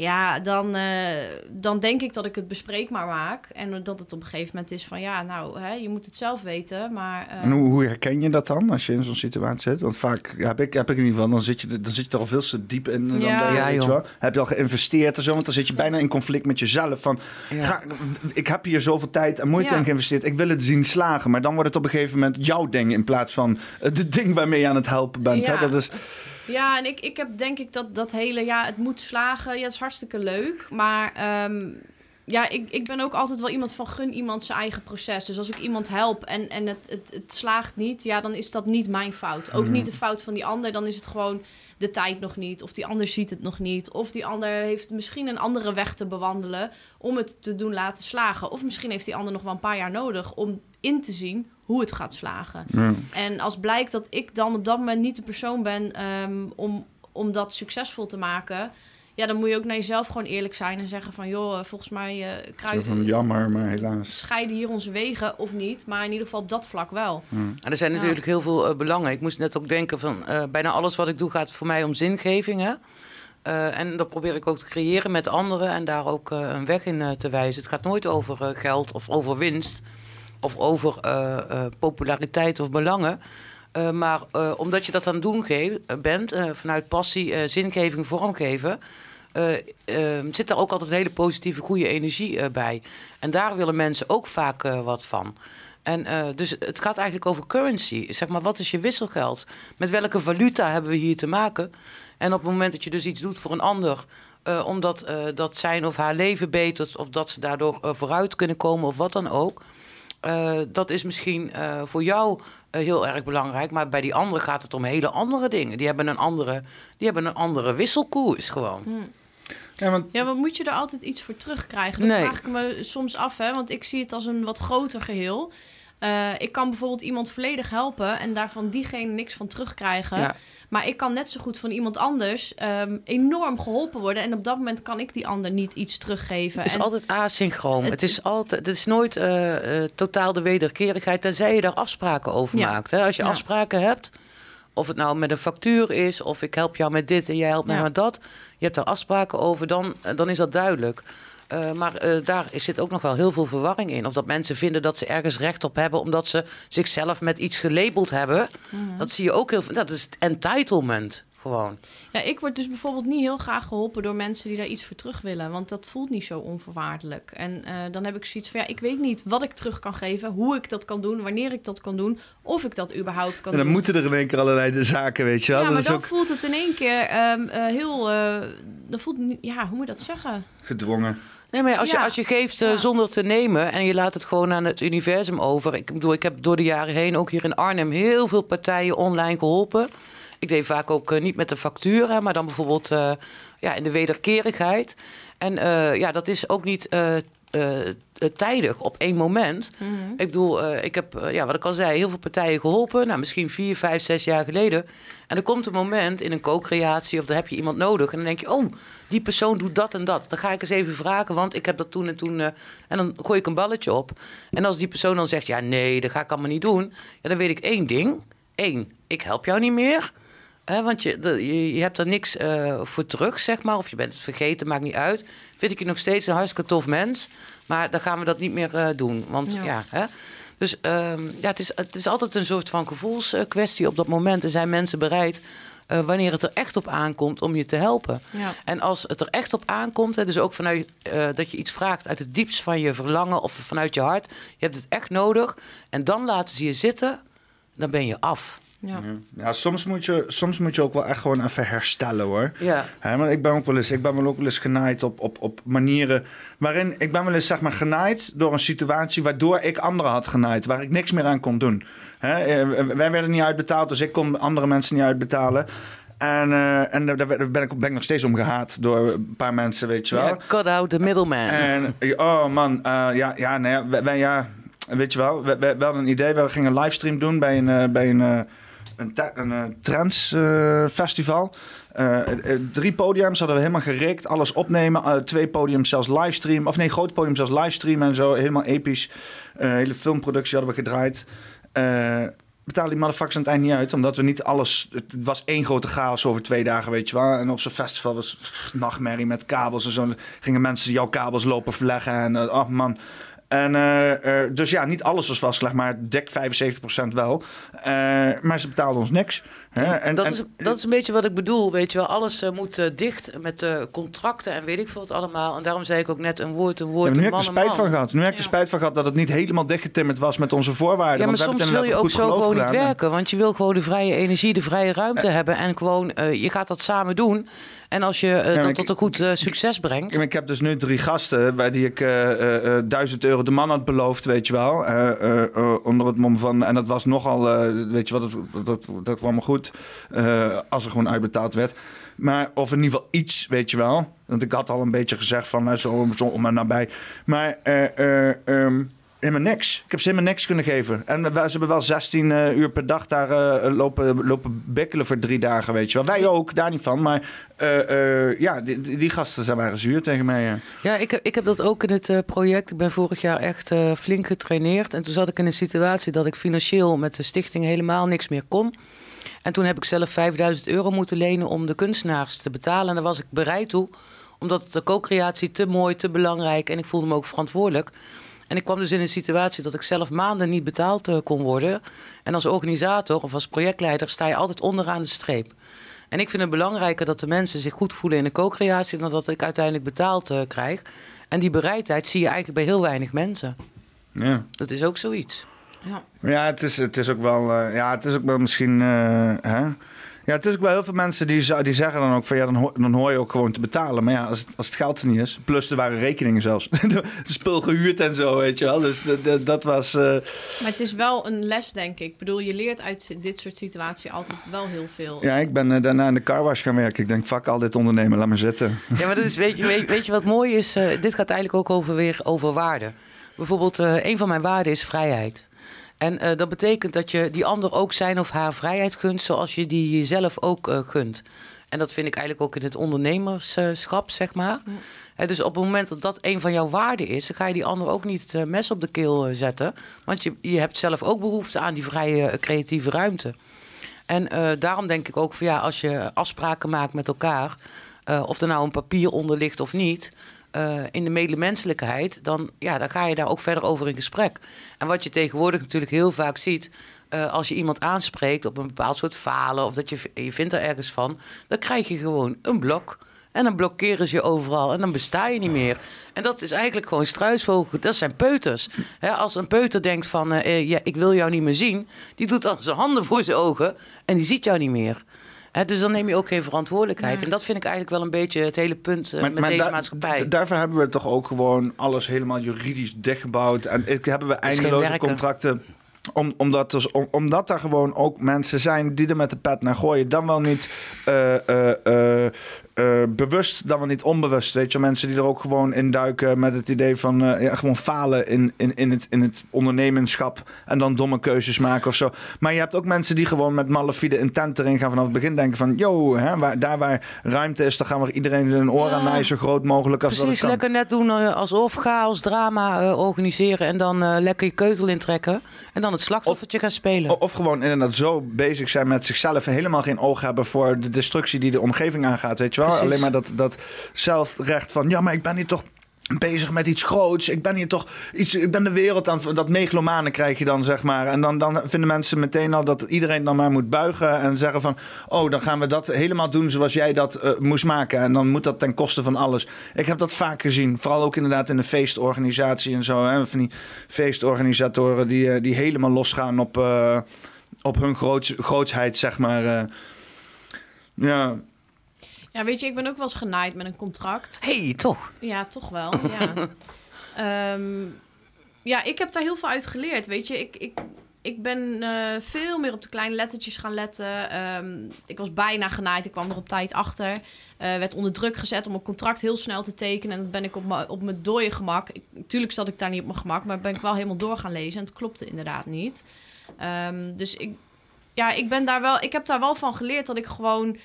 Ja, dan, eh, dan denk ik dat ik het bespreekbaar maak. En dat het op een gegeven moment is van... ja, nou, hè, je moet het zelf weten, maar... eh, En hoe, hoe herken je dat dan als je in zo'n situatie zit? Want vaak heb ik, heb ik in ieder geval, dan zit je, er- dan zit je er al veel te diep in. Dan, Ja. dan- Ja, weet je wel. Heb je al geïnvesteerd en zo? Want dan zit je bijna in conflict met jezelf. Van, Ja. ga, ik heb hier zoveel tijd en moeite Ja. in geïnvesteerd. Ik wil het zien slagen. Maar dan wordt het op een gegeven moment jouw ding in plaats van het ding waarmee je aan het helpen bent. Ja. Hè? Dat is, Ja, en ik, ik heb denk ik dat, dat hele... ja, het moet slagen, ja, dat is hartstikke leuk. Maar ehm, ja, ik, ik ben ook altijd wel iemand van... gun iemand zijn eigen proces. Dus als ik iemand help en, en het, het, het slaagt niet... ja, dan is dat niet mijn fout. Ook niet de fout van die ander. Dan is het gewoon de tijd nog niet. Of die ander ziet het nog niet. Of die ander heeft misschien een andere weg te bewandelen... om het te doen laten slagen. Of misschien heeft die ander nog wel een paar jaar nodig... om in te zien hoe het gaat slagen. ja. En als blijkt dat ik dan op dat moment niet de persoon ben ehm, om, om dat succesvol te maken, ja, dan moet je ook naar jezelf gewoon eerlijk zijn en zeggen van... joh, eh, volgens mij eh Zo kruis, van, jammer, maar helaas. scheiden hier onze wegen of niet. Maar in ieder geval op dat vlak wel. En er zijn Ja. natuurlijk heel veel eh, belangen. Ik moest net ook denken van eh, bijna alles wat ik doe gaat voor mij om zingeving. Hè? Eh, en dat probeer ik ook te creëren met anderen en daar ook eh, een weg in eh, te wijzen. Het gaat nooit over eh, geld of over winst of over eh, eh, populariteit of belangen. Eh, maar omdat je dat aan het doen bent, vanuit passie, zingeving, vormgeven, zit daar ook altijd hele positieve, goede energie bij. En daar willen mensen ook vaak wat van. En dus het gaat eigenlijk over currency. Zeg maar, wat is je wisselgeld? Met welke valuta hebben we hier te maken? En op het moment dat je dus iets doet voor een ander, omdat dat zijn of haar leven betert, of dat ze daardoor vooruit kunnen komen, of wat dan ook. Eh, dat is misschien eh, voor jou eh, heel erg belangrijk, maar bij die anderen gaat het om hele andere dingen. Die hebben een andere, die hebben een andere wisselkoers gewoon. Ja, want Ja, maar moet je er altijd iets voor terugkrijgen? Dat Nee. vraag ik me soms af, hè. Want ik zie het als een wat groter geheel. Eh, ik kan bijvoorbeeld iemand volledig helpen en daarvan diegene niks van terugkrijgen. Ja. Maar ik kan net zo goed van iemand anders ehm, enorm geholpen worden. En op dat moment kan ik die ander niet iets teruggeven. Het is En- altijd asynchroon. Het- Het is, altijd, het is nooit eh, eh, totaal de wederkerigheid, tenzij je daar afspraken over Ja. maakt. Hè? Als je Ja. afspraken hebt, of het nou met een factuur is, of ik help jou met dit en jij helpt mij met dat. Je hebt daar afspraken over, dan, dan is dat duidelijk. Eh, maar eh, daar zit ook nog wel heel veel verwarring in. Of dat mensen vinden dat ze ergens recht op hebben, omdat ze zichzelf met iets gelabeld hebben. Mhm. Dat zie je ook heel veel. Dat is entitlement gewoon. Ja, ik word dus bijvoorbeeld niet heel graag geholpen door mensen die daar iets voor terug willen. Want dat voelt niet zo onvoorwaardelijk. En eh, dan heb ik zoiets van, ja, ik weet niet wat ik terug kan geven, hoe ik dat kan doen, wanneer ik dat kan doen, of ik dat überhaupt kan en dan doen. moeten er in één keer allerlei de zaken, weet je wel. ja, dat maar is dan ook voelt het in één keer ehm, eh, heel, eh, dan voelt ja, hoe moet je dat zeggen? gedwongen. Nee, maar als, Ja. je, als je geeft Ja. zonder te nemen en je laat het gewoon aan het universum over. Ik bedoel, ik heb door de jaren heen ook hier in Arnhem heel veel partijen online geholpen. Ik deed vaak ook eh, niet met de factuur, hè, maar dan bijvoorbeeld eh, ja, in de wederkerigheid. En eh, ja, dat is ook niet tijdig op één moment. Ik bedoel, ik heb, ja, wat ik al zei, heel veel partijen geholpen. Nou, misschien vier, vijf, zes jaar geleden. En er komt een moment in een co-creatie of dan heb je iemand nodig. En dan denk je, oh, die persoon doet dat en dat. Dan ga ik eens even vragen, want ik heb dat toen en toen... en dan gooi ik een balletje op. En als die persoon dan zegt, ja, nee, dat ga ik allemaal niet doen. Ja, dan weet ik één ding. Eén, ik help jou niet meer. Hè, want je, de- je, je hebt er niks eh, voor terug, zeg maar. Of je bent het vergeten, maakt niet uit. Vind ik je nog steeds een hartstikke tof mens. Maar dan gaan we dat niet meer eh, doen. Want ja, Ja. hè. Dus ehm, ja, het, is, het is altijd een soort van gevoelskwestie op dat moment. En zijn mensen bereid, eh, wanneer het er echt op aankomt, om je te helpen. Ja. En als het er echt op aankomt, hè, dus ook vanuit dat je iets vraagt uit het diepst van je verlangen of vanuit je hart. Je hebt het echt nodig. En dan laten ze je zitten, dan ben je af. Ja. Ja, soms, moet je, soms moet je ook wel echt gewoon even herstellen hoor. Ja. Hè, maar ik ben ook wel eens, ik ben wel ook wel eens genaaid op, op, op manieren waarin ik ben wel eens zeg maar genaaid door een situatie waardoor ik anderen had genaaid, waar ik niks meer aan kon doen. Hè, eh, wij werden niet uitbetaald, dus ik kon andere mensen niet uitbetalen. En, eh, en daar ben ik, ben ik nog steeds om gehaat door een paar mensen, weet je wel. Ja, cut out the middleman. En oh man, eh, ja, ja, ja, wij, wij- ja, weet je wel, we, hadden een idee, we gingen een livestream doen bij een, bij een, een, een eh, drie podiums hadden we helemaal gerikt, alles opnemen, twee podiums zelfs livestream, of nee, groot podium zelfs livestream en zo, helemaal episch. Hele filmproductie hadden we gedraaid. Betaalden die motherfuckers aan het eind niet uit, omdat we niet alles... Het was één grote chaos over twee dagen, weet je wel. En op zo'n festival was nachtmerrie met kabels en zo. Gingen mensen jouw kabels lopen verleggen en... oh man... En, eh, eh, dus ja, niet alles was vastgelegd, maar dik 75% wel. Eh, maar ze betaalden ons niks. Hè? En, dat, en- is, dat is een beetje wat ik bedoel. Weet je wel, alles eh, moet eh, dicht met eh, contracten en weet ik veel wat allemaal. En daarom zei ik ook net een woord, een Ja, woord, maar nu een heb ik er spijt van gehad. Nu heb ik er Ja. spijt van gehad dat het niet helemaal dichtgetimmerd was met onze voorwaarden. Ja, maar want soms het wil je ook zo goed gewoon niet werken. Want je wil gewoon de vrije energie, de vrije ruimte hebben. En gewoon, eh, je gaat dat samen doen. En als je dat ik- tot een goed succes brengt. Ik heb dus nu drie gasten bij die ik eh, eh, eh, 1000 euro de man had beloofd, weet je wel. Eh, eh, eh, onder het mom van. En dat was nogal, eh, weet je wat, dat, dat, dat kwam me goed. Eh, als er gewoon uitbetaald werd. Maar, of in ieder geval iets, weet je wel. Want ik had al een beetje gezegd van, nou, zo, zo om en nabij. Maar, eh, ehm, Helemaal niks. Ik heb ze helemaal niks kunnen geven. En ze hebben wel 16 eh, uur per dag daar lopen, lopen bikkelen voor drie dagen, weet je wel. Wij ook, daar niet van. Maar ja, die, die, gasten zijn waren zuur tegen mij. ja. Ik heb, ik heb dat ook in het project. Ik ben vorig jaar echt flink getraineerd. En toen zat ik in een situatie dat ik financieel met de stichting helemaal niks meer kon. En toen heb ik zelf 5000 euro moeten lenen om de kunstenaars te betalen. En daar was ik bereid toe, omdat de co-creatie te mooi, te belangrijk en ik voelde me ook verantwoordelijk. En ik kwam dus in een situatie dat ik zelf maanden niet betaald eh, kon worden. En als organisator of als projectleider sta je altijd onderaan de streep. En ik vind het belangrijker dat de mensen zich goed voelen in de co-creatie dan dat ik uiteindelijk betaald eh, krijg. En die bereidheid zie je eigenlijk bij heel weinig mensen. Ja. Dat is ook zoiets. Ja. Maar Ja, het is, het is ook wel, eh, ja, het is ook wel misschien, eh, hè? Ja, het is ook wel heel veel mensen die, die zeggen dan ook van ja, dan, ho- dan hoor je ook gewoon te betalen. Maar ja, als het, als het geld er niet is, plus er waren rekeningen zelfs. de spul gehuurd en zo, weet je wel. Dus dat was, eh, Maar het is wel een les, denk ik. Ik bedoel, je leert uit dit soort situaties altijd wel heel veel. ja, ik ben daarna in de carwash gaan werken. Ik denk, fuck al dit ondernemen, laat me zitten. Ja, maar dat is, weet, je, weet, weet je wat mooi is? Eh, dit gaat eigenlijk ook over, weer over waarden. Bijvoorbeeld, eh, een van mijn waarden is vrijheid. En eh, dat betekent dat je die ander ook zijn of haar vrijheid gunt, zoals je die jezelf ook eh, gunt. En dat vind ik eigenlijk ook in het ondernemerschap, zeg maar. Dus op het moment dat dat een van jouw waarden is, dan ga je die ander ook niet het eh, mes op de keel zetten. Want je, je hebt zelf ook behoefte aan die vrije creatieve ruimte. En daarom denk ik ook van ja, als je afspraken maakt met elkaar, of er nou een papier onder ligt of niet, eh, in de medemenselijkheid, dan, ja, dan ga je daar ook verder over in gesprek. En wat je tegenwoordig natuurlijk heel vaak ziet, eh, als je iemand aanspreekt op een bepaald soort falen of dat je, je vindt er ergens van, dan krijg je gewoon een blok. En dan blokkeren ze je overal en dan besta je niet meer. En dat is eigenlijk gewoon struisvogel. Dat zijn peuters. Als een peuter denkt van, eh, ja, ik wil jou niet meer zien... die doet dan zijn handen voor zijn ogen en die ziet jou niet meer. Dus dan neem je ook geen verantwoordelijkheid. En dat vind ik eigenlijk wel een beetje het hele punt eh, met deze da- maatschappij. daarvoor hebben we toch ook gewoon alles helemaal juridisch dichtgebouwd. En ik, hebben we eindeloze contracten. Om, omdat, dus, om, omdat er gewoon ook mensen zijn die er met de pet naar gooien. Dan wel niet eh, eh, eh, bewust, dan wel niet onbewust. Weet je, mensen die er ook gewoon in duiken met het idee van eh, ja, gewoon falen in, in, in, het, in het ondernemerschap. En dan domme keuzes maken of zo. Maar je hebt ook mensen die gewoon met malafide intent erin gaan vanaf het begin denken van... Yo, hè, waar, daar waar ruimte is, dan gaan we iedereen een oor aan naaien zo groot mogelijk als Precies, dat lekker net doen eh, alsof chaos, drama organiseren... en dan lekker je keutel intrekken en dan het slachtoffertje gaan spelen. Of gewoon inderdaad zo bezig zijn met zichzelf en helemaal geen oog hebben voor de destructie die de omgeving aangaat. Weet je wel? Precies. Alleen maar dat, dat zelfrecht van ja, maar ik ben hier toch bezig met iets groots. Ik ben hier toch iets. Ik ben de wereld aan. Dat megalomane krijg je dan, zeg maar. En dan, dan vinden mensen meteen al dat iedereen dan maar moet buigen en zeggen van oh, dan gaan we dat helemaal doen zoals jij dat eh, moest maken. En dan moet dat ten koste van alles. Ik heb dat vaak gezien. Vooral ook inderdaad in de feestorganisatie en zo. Hè, van die feestorganisatoren die, eh, die helemaal losgaan op. eh, op hun groots, grootsheid, zeg maar. ja, Ja, weet je, ik ben ook wel eens genaaid met een contract. hey, toch? Ja, toch wel. Ja. Ehm, ja, ik heb daar heel veel uit geleerd. Weet je, ik, ik, ik ben eh, veel meer op de kleine lettertjes gaan letten. Ehm, ik was bijna genaaid. Ik kwam er op tijd achter. Eh, werd onder druk gezet om een contract heel snel te tekenen. En dan ben ik op mijn op mijn dode gemak. Ik, tuurlijk zat ik daar niet op mijn gemak, maar ben ik wel helemaal door gaan lezen. En het klopte inderdaad niet. Ehm, dus ik, ja, ik ben daar wel. Ik heb daar wel van geleerd dat ik gewoon.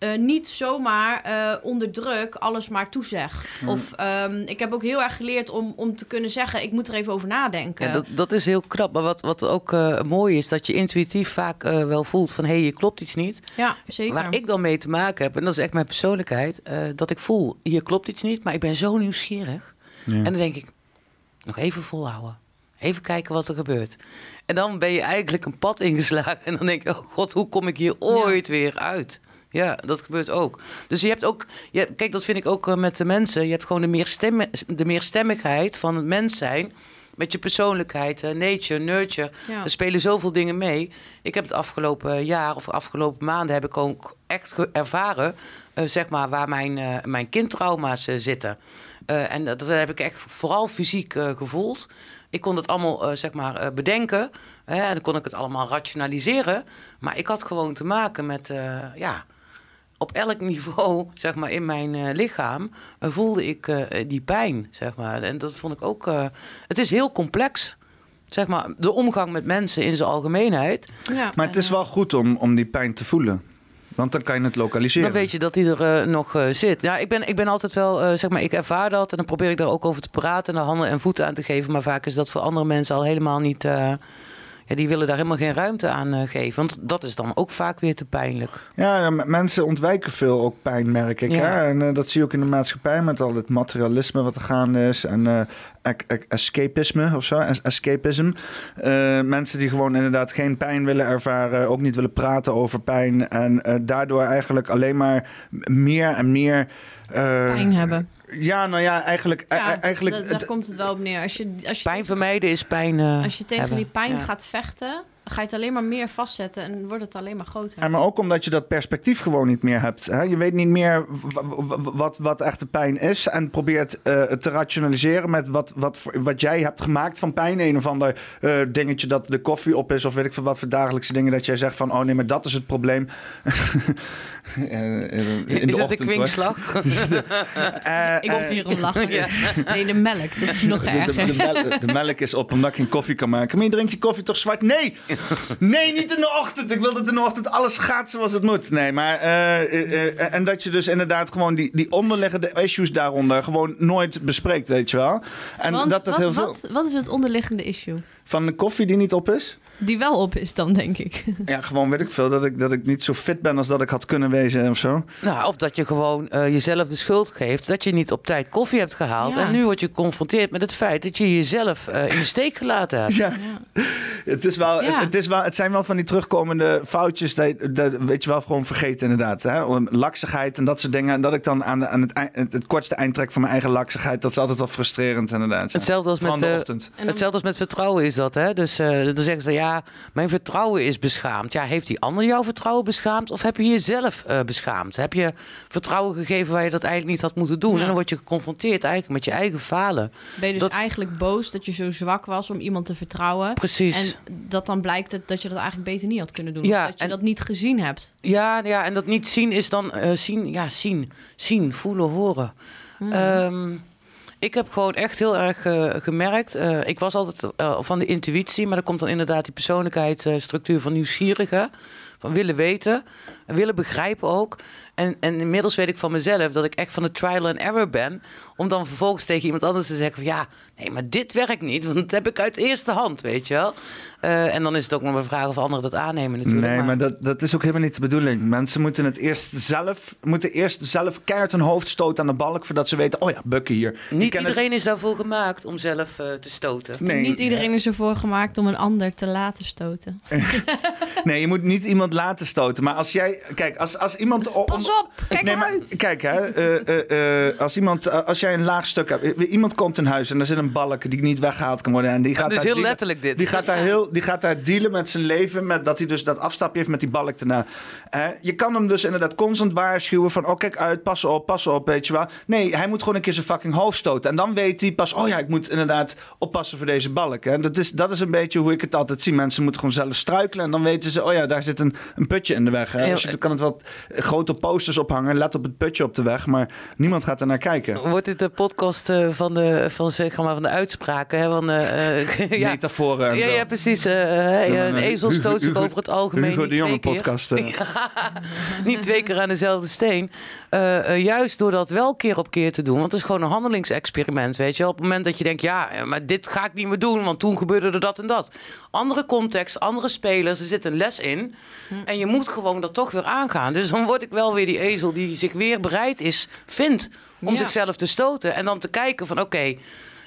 Eh, niet zomaar eh, onder druk alles maar toezeg. Of ehm, ik heb ook heel erg geleerd om, om te kunnen zeggen: ik moet er even over nadenken. Ja, dat, dat is heel knap. Maar wat, wat ook eh, mooi is, dat je intuïtief vaak eh, wel voelt van... hé, hey, je klopt iets niet. Ja, zeker. Waar ik dan mee te maken heb, en dat is echt mijn persoonlijkheid... eh, dat ik voel, hier klopt iets niet, maar ik ben zo nieuwsgierig. Ja. En dan denk ik, nog even volhouden. Even kijken wat er gebeurt. En dan ben je eigenlijk een pad ingeslagen. En dan denk je, oh god, hoe kom ik hier ooit weer uit? Ja, dat gebeurt ook. Dus je hebt ook, je hebt- kijk, dat vind ik ook eh, met de mensen. Je hebt gewoon de, meerstemmi- de meerstemmigheid van het mens zijn. Met je persoonlijkheid, eh, nature, nurture. Ja. Er spelen zoveel dingen mee. Ik heb het afgelopen jaar of afgelopen maanden heb ik ook echt ervaren, eh, zeg maar, waar mijn, eh, mijn kindtrauma's eh, zitten. Eh, en dat, dat heb ik echt vooral fysiek eh, gevoeld. Ik kon het allemaal, eh, zeg maar, eh, bedenken. Hè, en dan kon ik het allemaal rationaliseren. Maar ik had gewoon te maken met, eh, ja, op elk niveau, zeg maar, in mijn eh, lichaam, eh, voelde ik eh, die pijn, zeg maar. En dat vond ik ook... eh, het is heel complex, zeg maar, de omgang met mensen in zijn algemeenheid. Ja. Maar het is wel goed om, om die pijn te voelen. Want dan kan je het lokaliseren. Dan weet je dat die er nog eh, zit. Ja, ik ben, ik ben altijd wel, eh, zeg maar, ik ervaar dat en dan probeer ik daar ook over te praten en er handen en voeten aan te geven. Maar vaak is dat voor andere mensen al helemaal niet. Ja, die willen daar helemaal geen ruimte aan eh, geven. Want dat is dan ook vaak weer te pijnlijk. Ja, mensen ontwijken veel ook pijn, merk ik. Ja. Hè? En eh, dat zie je ook in de maatschappij met al het materialisme wat er gaande is. En eh, ec- ec- escapisme of zo, es- escapism. Eh, mensen die gewoon inderdaad geen pijn willen ervaren, ook niet willen praten over pijn. En eh, daardoor eigenlijk alleen maar meer en meer... eh, Pijn hebben. Ja, nou ja, eigenlijk... e- Ja, e- eigenlijk dat- daar komt het wel op neer. Als je, als je, Pijn vermijden is pijn. eh, als je tegen hebben. die pijn Ja. gaat vechten, ga je het alleen maar meer vastzetten en wordt het alleen maar groter. Ja, maar ook omdat je dat perspectief gewoon niet meer hebt. Hè? Je weet niet meer wat, wat echte pijn is. En probeert eh, het te rationaliseren met wat, wat, wat jij hebt gemaakt van pijn. Een of ander eh, dingetje dat de koffie op is. Of weet ik veel wat voor dagelijkse dingen. Dat jij zegt van, oh nee, maar dat is het probleem. Eh, in de is het hoor. kwinkslag? Eh, ik hoef hier om lachen. Ja. Nee, de melk, dat is nog de, de, erger. de, melk, de melk is op omdat ik geen koffie kan maken. Maar je drinkt je koffie toch zwart? Nee! Nee, niet in de ochtend. Ik wil dat in de ochtend alles gaat zoals het moet. Nee, maar... eh, eh, eh, en dat je dus inderdaad gewoon die, die onderliggende issues daaronder... gewoon nooit bespreekt, weet je wel. En Want dat dat wat, heel veel... wat, wat is het onderliggende issue? Van de koffie die niet op is? Die wel op is dan, denk ik. Ja, gewoon weet ik veel. Dat ik, dat ik niet zo fit ben als dat ik had kunnen wezen of zo. Nou, of dat je gewoon eh, jezelf de schuld geeft dat je niet op tijd koffie hebt gehaald. Ja. En nu word je geconfronteerd met het feit dat je jezelf eh, in de steek gelaten hebt. Ja, het, is wel, Ja. het, het is wel, het zijn wel van die terugkomende foutjes. Dat, dat weet je wel gewoon vergeten inderdaad. Hè? Laksigheid en dat soort dingen. En dat ik dan aan, de- aan het, eind- het, kortste eind trek van mijn eigen laksigheid. Dat is altijd wel frustrerend inderdaad. Hetzelfde als met de de, ochtend. En dan- Hetzelfde als met vertrouwen is dat, hè? Dus eh, dan zeggen ze van ja, mijn vertrouwen is beschaamd. Ja, heeft die ander jouw vertrouwen beschaamd? Of heb je jezelf eh, beschaamd? Heb je vertrouwen gegeven waar je dat eigenlijk niet had moeten doen? Ja. En dan word je geconfronteerd eigenlijk met je eigen falen. Ben je dus Dat- eigenlijk boos dat je zo zwak was om iemand te vertrouwen. Precies. En dat dan blijkt het, dat je dat eigenlijk beter niet had kunnen doen. Ja, of dat je en- dat niet gezien hebt. Ja, ja, en dat niet zien is dan eh, zien, ja, zien, zien, voelen, horen. Hmm. Ehm, ik heb gewoon echt heel erg eh, gemerkt. eh, ik was altijd eh, van de intuïtie, maar dan komt dan inderdaad die persoonlijkheidsstructuur van nieuwsgierigen. Van willen weten, en willen begrijpen ook. En, en inmiddels weet ik van mezelf dat ik echt van de trial and error ben. Om dan vervolgens tegen iemand anders te zeggen van ja, nee, maar dit werkt niet. Want dat heb ik uit eerste hand, weet je wel. Eh, en dan is het ook nog maar een vraag of anderen dat aannemen natuurlijk. Nee, maar dat, dat is ook helemaal niet de bedoeling. Mensen moeten het eerst zelf, moeten eerst zelf keihard hun hoofd stoten aan de balk... voordat ze weten, oh ja, bukken hier. Niet iedereen is daarvoor gemaakt om zelf eh, te stoten. Nee, niet iedereen is ervoor gemaakt om een ander te laten stoten. Nee, je moet niet iemand laten stoten. Maar als jij... Kijk, als, als iemand... Pas op, kijk nee, maar uit. kijk, hè, eh, eh, eh, als, iemand, als jij een laag stuk hebt... Iemand komt in huis en er zit een balk die niet weggehaald kan worden. En die gaat Dat is daar heel dealen- letterlijk dit. Die gaat, daar heel, die gaat daar dealen met zijn leven. Met dat hij dus dat afstapje heeft met die balk daarna. Eh, je kan hem dus inderdaad constant waarschuwen van... Oh, kijk uit, pas op, pas op, weet je wel. Nee, hij moet gewoon een keer zijn fucking hoofd stoten. En dan weet hij pas... Oh ja, ik moet inderdaad oppassen voor deze balk. Hè. Dat, is, dat is een beetje hoe ik het altijd zie. Mensen moeten gewoon zelf struikelen. En dan weten ze... Oh ja, daar zit een, een putje in de weg. Hè. Als je, kan het wat grote posters ophangen. Let op het putje op de weg. Maar niemand gaat er naar kijken. Wordt dit de podcast eh, van, de, van, zeg maar, van de uitspraken? Hè? Van, eh, eh, ja. Metaforen en Ja, zo. ja, precies. Zo'n, een eh, ezel stoot zich over het algemeen Hugo de Jonge podcast. niet twee keer aan dezelfde steen. Eh, eh, juist door dat wel keer op keer te doen. Want het is gewoon een handelingsexperiment, weet je. Op het moment dat je denkt, ja, eh, maar dit ga ik niet meer doen... want toen gebeurde er dat en dat. Andere context, andere spelers, er zit een les in. En je moet gewoon dat toch weer aangaan. Dus dan word ik wel weer die ezel die zich weer bereid is, vindt... om Ja. zichzelf te stoten. En dan te kijken van, oké...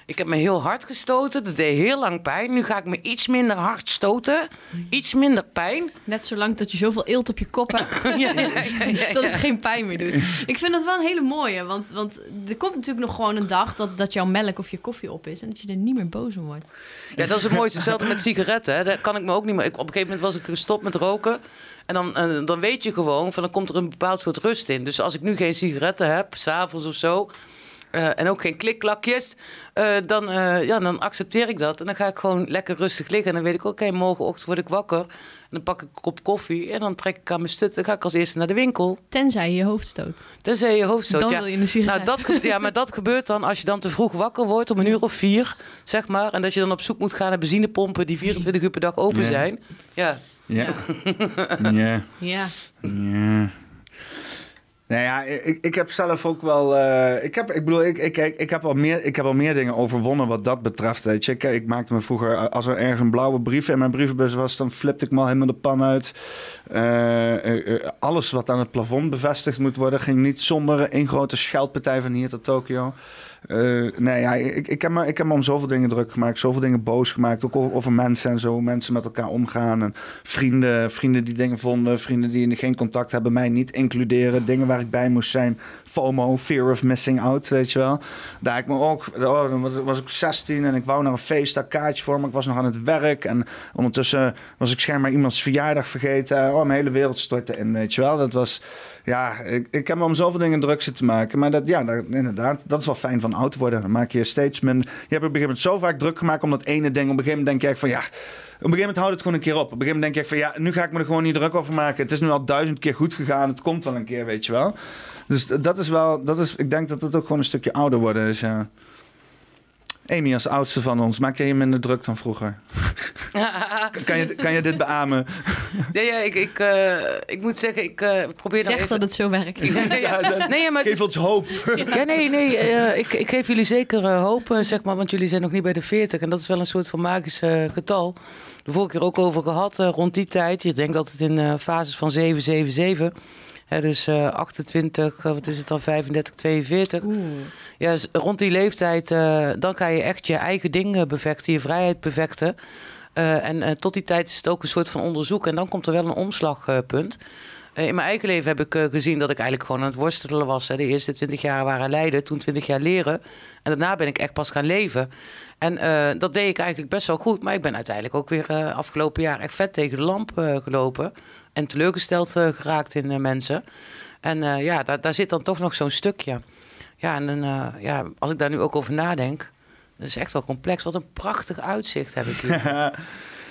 Ik heb me heel hard gestoten. Dat deed heel lang pijn. Nu ga ik me iets minder hard stoten. Iets minder pijn. Net zolang dat je zoveel eelt op je kop hebt, Ja, ja, ja, ja, dat het geen pijn meer doet. Ik vind dat wel een hele mooie, want, want er komt natuurlijk nog gewoon een dag dat, dat jouw melk of je koffie op is en dat je er niet meer boos om wordt. Ja, dat is het mooiste. Hetzelfde met sigaretten. Hè. Daar kan ik me ook niet meer... Ik, op een gegeven moment was ik gestopt met roken. En dan, eh, dan weet je gewoon van... dan komt er een bepaald soort rust in. Dus als ik nu geen sigaretten heb, s'avonds of zo... eh, en ook geen klikklakjes, eh, dan, eh, ja, dan accepteer ik dat. En dan ga ik gewoon lekker rustig liggen. En dan weet ik, oké, morgenochtend word ik wakker. En dan pak ik een kop koffie en dan trek ik aan mijn stut. Dan ga ik als eerste naar de winkel. Tenzij je je hoofd stoot. Tenzij je hoofd stoot. Dan ja. wil je een sigaret. Nou, dat, ja, maar dat gebeurt dan als je dan te vroeg wakker wordt, om een uur of vier, zeg maar. En dat je dan op zoek moet gaan naar benzinepompen die 24 uur per dag open Ja. zijn. Ja. Ja. ja. Ja. Ja. Nou ja, ik, ik heb zelf ook wel. eh, ik, heb, ik bedoel, ik, ik, ik, ik, heb al meer, ik heb al meer dingen overwonnen wat dat betreft. Weet je, Kijk, ik maakte me vroeger. Als er ergens een blauwe brief in mijn brievenbus was, dan flipte ik me al helemaal de pan uit. Eh, eh, alles wat aan het plafond bevestigd moet worden, ging niet zonder één grote scheldpartij van hier tot Tokio. Eh, nee, ja, ik, ik, heb me, ik heb me om zoveel dingen druk gemaakt, zoveel dingen boos gemaakt. Ook over, mensen en zo, hoe mensen met elkaar omgaan. En vrienden, vrienden die dingen vonden, vrienden die geen contact hebben, mij niet includeren. Dingen waar ik bij moest zijn. FOMO, fear of missing out, weet je wel. Daar ik me ook, oh, dan was- was ik 16 en ik wou naar een feest, daar kaartje voor, maar ik was nog aan het werk. En ondertussen was ik schijnbaar iemands verjaardag vergeten. Oh, mijn hele wereld stortte in, weet je wel. Dat was, ja, ik, ik heb me om zoveel dingen druk zitten maken. Maar dat, ja, inderdaad, dat is wel fijn van oud worden. Dan maak je steeds minder. Je hebt op een gegeven moment zo vaak druk gemaakt om dat ene ding. Op een gegeven moment denk je van ja. Op een gegeven moment houdt het gewoon een keer op. Op een gegeven moment denk je van ja, nu ga ik me er gewoon niet druk over maken. Het is nu al duizend keer goed gegaan. Het komt wel een keer, weet je wel. Dus dat is wel, dat is, ik denk dat het ook gewoon een stukje ouder worden is. Ja. Amy, als oudste van ons, maak jij je minder druk dan vroeger? kan, je, kan je dit beamen? Nee, ja, ik, ik, eh, ik moet zeggen, ik eh, probeer dan Zeg even... dat het zo werkt. Nee, ja, nee, ja, maar het Geef ons hoop. Ja, nee, nee. eh, ik, ik geef jullie zeker hoop, zeg maar, want jullie zijn nog niet bij de 40. En dat is wel een soort van magisch eh, getal. De vorige keer ook over gehad, eh, rond die tijd. Je denkt dat het in eh, fases van 7, 7, 7. Dus eh 28, eh, wat is het dan, 35, 42. Oeh. Ja, s- rond die leeftijd, eh, dan ga je echt je eigen dingen bevechten, je vrijheid bevechten. Eh, en eh, tot die tijd is het ook een soort van onderzoek. En dan komt er wel een omslagpunt. Eh, in mijn eigen leven heb ik eh, gezien dat ik eigenlijk gewoon aan het worstelen was. Hè. De eerste 20 jaar waren lijden, toen 20 jaar leren. En daarna ben ik echt pas gaan leven. En eh, dat deed ik eigenlijk best wel goed. Maar ik ben uiteindelijk ook weer eh, afgelopen jaar echt vet tegen de lamp eh, gelopen. En teleurgesteld eh, geraakt in mensen. En eh, ja, daar, daar zit dan toch nog zo'n stukje. Ja, en dan, eh, ja, als ik daar nu ook over nadenk, dat is echt wel complex. Wat een prachtig uitzicht heb ik hier.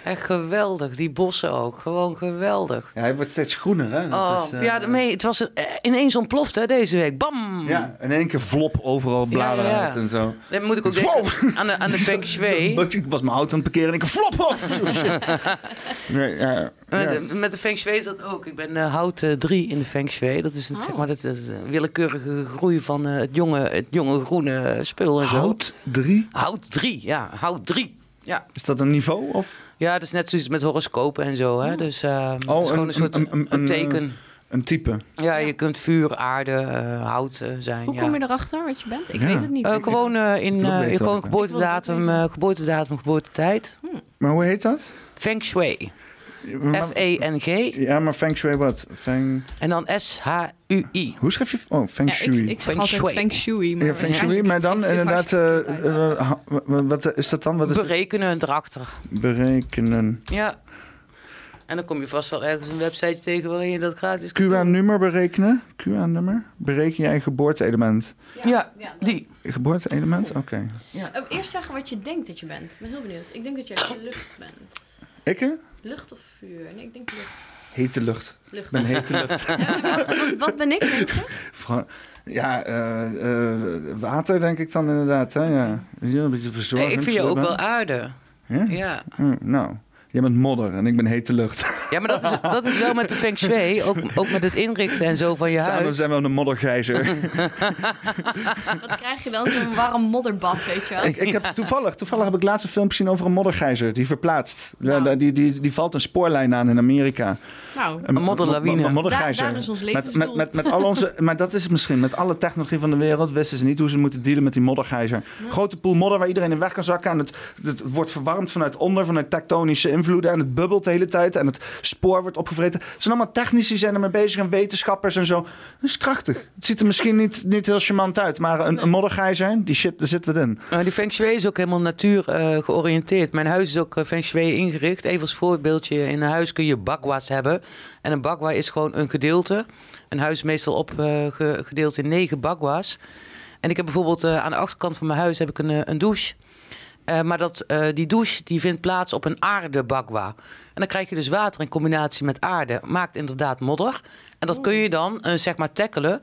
Echt geweldig, die bossen ook. Gewoon geweldig. Ja, hij wordt steeds groener, hè? Dat Oh, is, eh, ja, nee, het was eh, ineens ontploft hè, deze week. Bam! Ja, in één keer vlop overal bladeren Ja, ja. uit en zo. Dan moet ik ook denken aan de, aan de feng shui. Ik was mijn auto aan het parkeren en ik flop op. nee, ja, Met, met de feng shui is dat ook. Ik ben eh, hout 3 in de feng shui. Dat is het, Oh. zeg maar, dat is een willekeurige groei van eh, het, jonge, het jonge groene spul en zo. Hout 3? Hout 3, ja. Hout 3. Ja. Is dat een niveau? Of ja, dat is net zoals met horoscopen en zo. Hè? Dus eh het is gewoon Oh, een- een soort een- een- een, een, teken. een type? Ja, je kunt vuur, aarde, eh, hout eh, zijn. Hoe ja. kom je erachter wat je bent? Ik Ja. weet het niet. Eh, gewoon in eh, gewoon geboortedatum, eh, geboortedatum, geboortetijd. Maar hoe heet dat? Feng Shui. F-E-N-G. Ja, maar Feng Shui wat? Feng... En dan S-H-U-I. Hoe schrijf je... Oh, Feng Ja, Shui. ik, ik zeg Feng altijd shui. feng shui. Maar ja, Feng Shui, waarschijnlijk maar dan het inderdaad... eh, eh, wat is dat dan? Wat is het? Berekenen erachter. Berekenen. Ja. En dan kom je vast wel ergens een website tegen waarin je dat gratis. QA-nummer berekenen? QA-nummer? Bereken jij geboorte-element? Ja, die. Geboorte-element? Oké. Oh, eerst zeggen wat je denkt dat je bent. Ik ben heel benieuwd. Ik denk dat jij lucht bent. Ik? hè? Lucht of vuur? Nee, ik denk lucht. Hete lucht. Lucht. Ben hete lucht. wat, wat ben ik, denk je? Ja, eh, eh, water denk ik dan inderdaad. Hè? Ja. Ja, een beetje verzorgend. Nee, ik vind je ook wel aarde. Ja? Ja. Hm, nou, jij bent modder en ik ben hete lucht. Ja, maar dat is, dat is wel met de feng shui. Ook, ook met het inrichten en zo van je Samen huis. zijn we een moddergijzer. Wat krijg je dan? Zo'n warm modderbad, weet je wel? ik, ik heb toevallig, toevallig heb ik laatst een film gezien over een moddergijzer. Die verplaatst. Nou. Ja, Die, die, die valt een spoorlijn aan in Amerika. nou, Een modderlawine. mo- mo- moddergijzer. Daar- daar is ons met, met, met, met al onze, maar dat is misschien. Met alle technologie van de wereld wisten ze niet hoe ze moeten dealen met die moddergijzer. Grote poel modder waar iedereen in weg kan zakken. En het, het wordt verwarmd vanuit onder, vanuit tektonische invloeden. En het bubbelt de hele tijd. En het spoor wordt opgevreten. Het zijn allemaal technici zijn ermee bezig. En wetenschappers en zo. Dat is krachtig. Het ziet er misschien niet, niet heel charmant uit. Maar een, een moddergijzer, die shit, daar zitten we in. Die feng shui is ook helemaal natuur eh, georiënteerd. Mijn huis is ook eh, feng shui ingericht. Even als voorbeeldje. In een huis kun je bagwa's hebben. En een bagwa is gewoon een gedeelte. Een huis is meestal opgedeeld in negen bagwa's. En ik heb bijvoorbeeld eh, aan de achterkant van mijn huis heb ik een, eh, een douche. Eh, maar dat, eh, die douche die vindt plaats op een aardebakwa. En dan krijg je dus water in combinatie met aarde. Maakt inderdaad modder. En dat kun je dan eh, zeg maar tackelen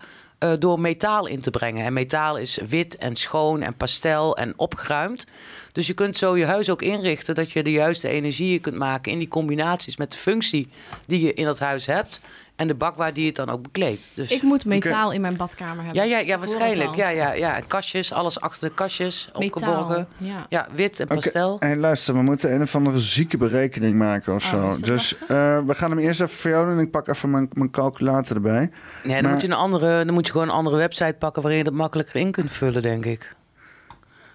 door metaal in te brengen. En metaal is wit en schoon en pastel en opgeruimd. Dus je kunt zo je huis ook inrichten dat je de juiste energieën kunt maken in die combinaties met de functie die je in dat huis hebt. En de bakwa die het dan ook bekleedt. Dus... Ik moet metaal in mijn badkamer hebben. Ja, ja, ja, waarschijnlijk. Ja, ja, ja. Kastjes, alles achter de kastjes, opgeborgen. Metaal. Ja. Ja, wit en Oké, pastel. Hey, luister, we moeten een of andere zieke berekening maken of Oh, zo. Dus lastig? eh, we gaan hem eerst even voor jou doen en ik pak even mijn, mijn calculator erbij. Nee, dan maar- moet je een andere, dan moet je gewoon een andere website pakken waarin je dat makkelijker in kunt vullen, denk ik.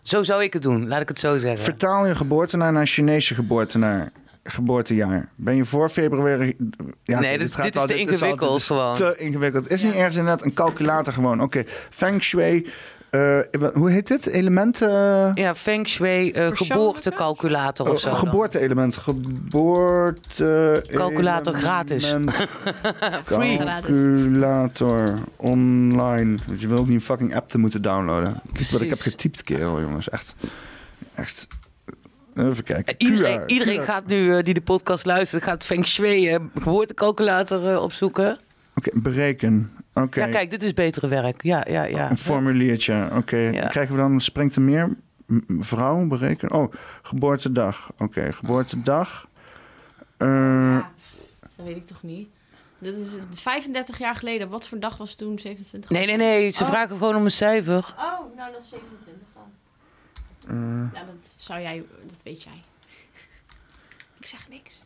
Zo zou ik het doen, laat ik het zo zeggen. Vertaal je geboortenaar naar Chinese geboortenaar. Geboortejaar. Ben je voor februari... Ja, Nee, dit- gaat dit is al- te ingewikkeld dit is gewoon. Te ingewikkeld. Het is niet ergens inderdaad een calculator gewoon. Oké, Feng Shui. eh, hoe heet dit? Elementen... Ja, Feng Shui eh, geboortecalculator of zo. Oh, dan. geboorte-element. Geboorte... Calculator gratis. Free. Calculator online. Want je wil ook niet een fucking app te moeten downloaden. Kijk Wat ik heb Precies. getypt, kerel, jongens. Echt. Echt. Even kijken. En Iedereen, QR, iedereen QR. gaat nu, eh, die de podcast luistert, gaat Feng Shui eh, geboortecalculator eh, opzoeken. Oké, bereken. Oké. Ja, kijk, dit is betere werk. Ja, ja, ja. Een formuliertje. Oké. Ja. Krijgen we dan, springt er meer? Vrouw bereken. Oh, geboortedag. Oké, geboortedag. Eh, Ja, dat weet ik toch niet. Dit is 35 jaar geleden. Wat voor dag was toen 27? Nee, nee, nee. Ze Oh. vragen gewoon om een cijfer. Oh, nou dat is 27 dan. eh, Ja, dat zou jij, dat weet jij. Ik zeg niks.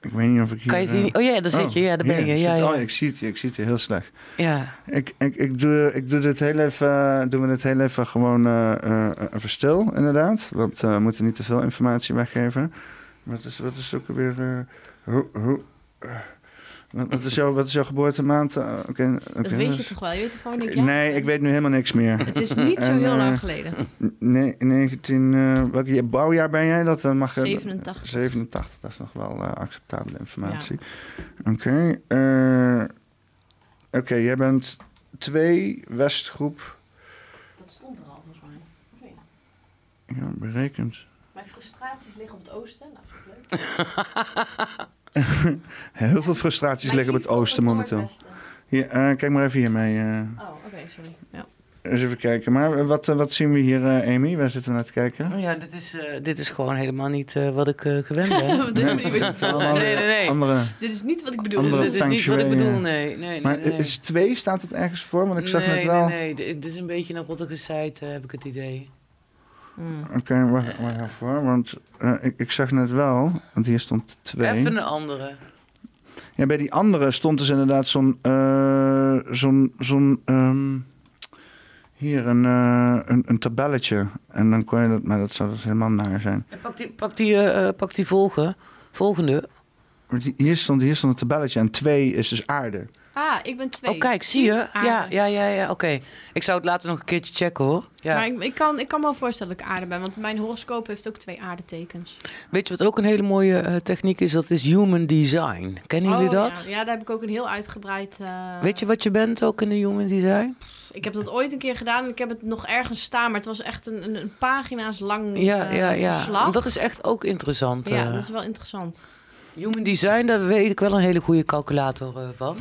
ik weet niet of ik hier... Kan je het hier eh, niet... Oh ja, daar zit je. Ja, daar ben hier, je. ik Ja, zit- ja. Oh, ik zie het hier. Ik zie het hier heel slecht. ja. Ik, ik, ik, doe, ik doe dit heel even, doen we dit heel even gewoon eh, eh, even stil, inderdaad. Want eh, we moeten niet te veel informatie weggeven. Wat is, wat is ook weer... eh, hoe, hoe, wat, is jouw, wat is jouw geboortemaand? Eh, oké, Dat weet je toch wel? Je weet toch gewoon niet. Ja? Nee, ik weet nu helemaal niks meer. Het is niet zo En, heel eh, lang geleden. Nee, 19... eh welk jaar- bouwjaar ben jij? Dat eh, mag je- 87. 87, dat is nog wel eh, acceptabele informatie. Oké. eh, Oké, jij bent twee Westgroep. Dat stond er al volgens mij. Of niet? Ja, berekend. Mijn frustraties liggen op het oosten. Nou, dat is ook leuk. Heel veel frustraties Mijn liggen op het oosten momenteel. Hier, eh, kijk maar even hiermee. eh Oh, oké, sorry. Ja. eens even kijken. Maar eh, wat, wat zien we hier, eh, Amy? Waar zitten we naar te kijken? Oh ja, dit is, eh, dit is gewoon helemaal niet eh, wat ik eh, gewend ben. Nee, nee, nee. Andere, Dit is niet wat ik bedoel. Andere dit is niet wat ik bedoel, nee. nee, nee maar nee. is twee, staat het ergens voor? Want ik zag nee, net wel... Nee, nee, dit dit is een beetje een rottige site, heb ik het idee. Hmm. Oké, wacht, wacht even hoor. Want eh, ik, ik zag net wel, want hier stond twee. Even een andere. Ja, bij die andere stond dus inderdaad zo'n... eh, zo'n... zo'n ehm, hier, een, eh, een, een tabelletje. En dan kon je dat... Maar dat zou dus helemaal naar zijn. Ja, Pak die, pak die, pak die volge, volgende. Want hi- Hier stond, hier stond een tabelletje en twee is dus aarde. Ah, ik ben twee. Oh, kijk, zie je? Ja, ja, ja, ja oké. Ik zou het later nog een keertje checken, hoor. Ja. Maar ik, ik, kan, ik kan me wel voorstellen dat ik aarde ben, want mijn horoscoop heeft ook twee aardetekens. Weet je wat ook een hele mooie eh, techniek is? Dat is human design. Kennen jullie Oh, dat? Ja. ja, daar heb ik ook een heel uitgebreid... eh, Weet je wat je bent ook in de human design? Ik heb dat ooit een keer gedaan en ik heb het nog ergens staan, maar het was echt een, een, een pagina's lang Ja, eh, ja, ja. verslag. Dat is echt ook interessant. ja, dat is wel interessant. Human design, daar weet ik wel een hele goede calculator van.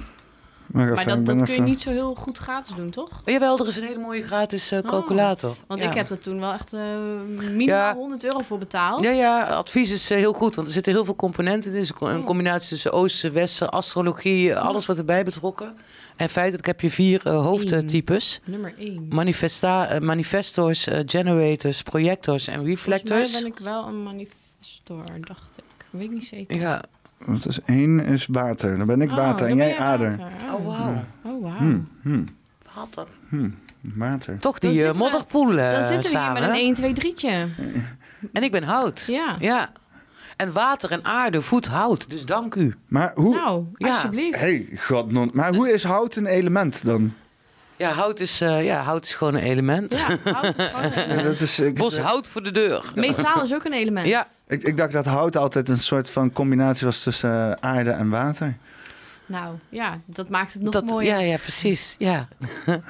Maar, dat, dat kun je niet zo heel goed gratis doen, toch? Oh, jawel, er is een hele mooie gratis eh, calculator. Want ja. ik heb er toen wel echt eh, minimaal Ja. 100 euro voor betaald. Ja, ja, advies is eh, heel goed, want er zitten heel veel componenten in. Het is een Oh. combinatie tussen Oosten, Westen, astrologie, alles wat erbij betrokken. En feitelijk heb je vier eh, hoofdtypes. Nummer 1. Manifesta manifestors, generators, projectors en Volgens reflectors. mij ben ik wel een manifestor, dacht ik. Weet ik niet zeker. Ja. Want dus één is water. Dan ben ik Oh, water en jij aarde. water. Oh, wauw. Oh, wauw. Hmm, hmm, Water. hmm, water. Toch Dan die eh, zitten we- modderpoel eh, Dan zitten we hier met een hè? 1, 2, 3'tje. En ik ben hout. Ja. Ja. En water en aarde voedt hout. Dus dank u. Maar hoe... Nou, Ja. alsjeblieft. hey, godnon. Maar hoe is hout een element dan? Ja, hout is, eh, ja, hout is gewoon een element. Ja, hout is gewoon Ja, een- dat is, ik, Bos hout voor de deur. Metaal is ook een element. Ja, ik, ik dacht dat hout altijd een soort van combinatie was tussen eh, aarde en water. Nou, ja, dat maakt het nog dat, mooier. ja, ja, precies. Ja.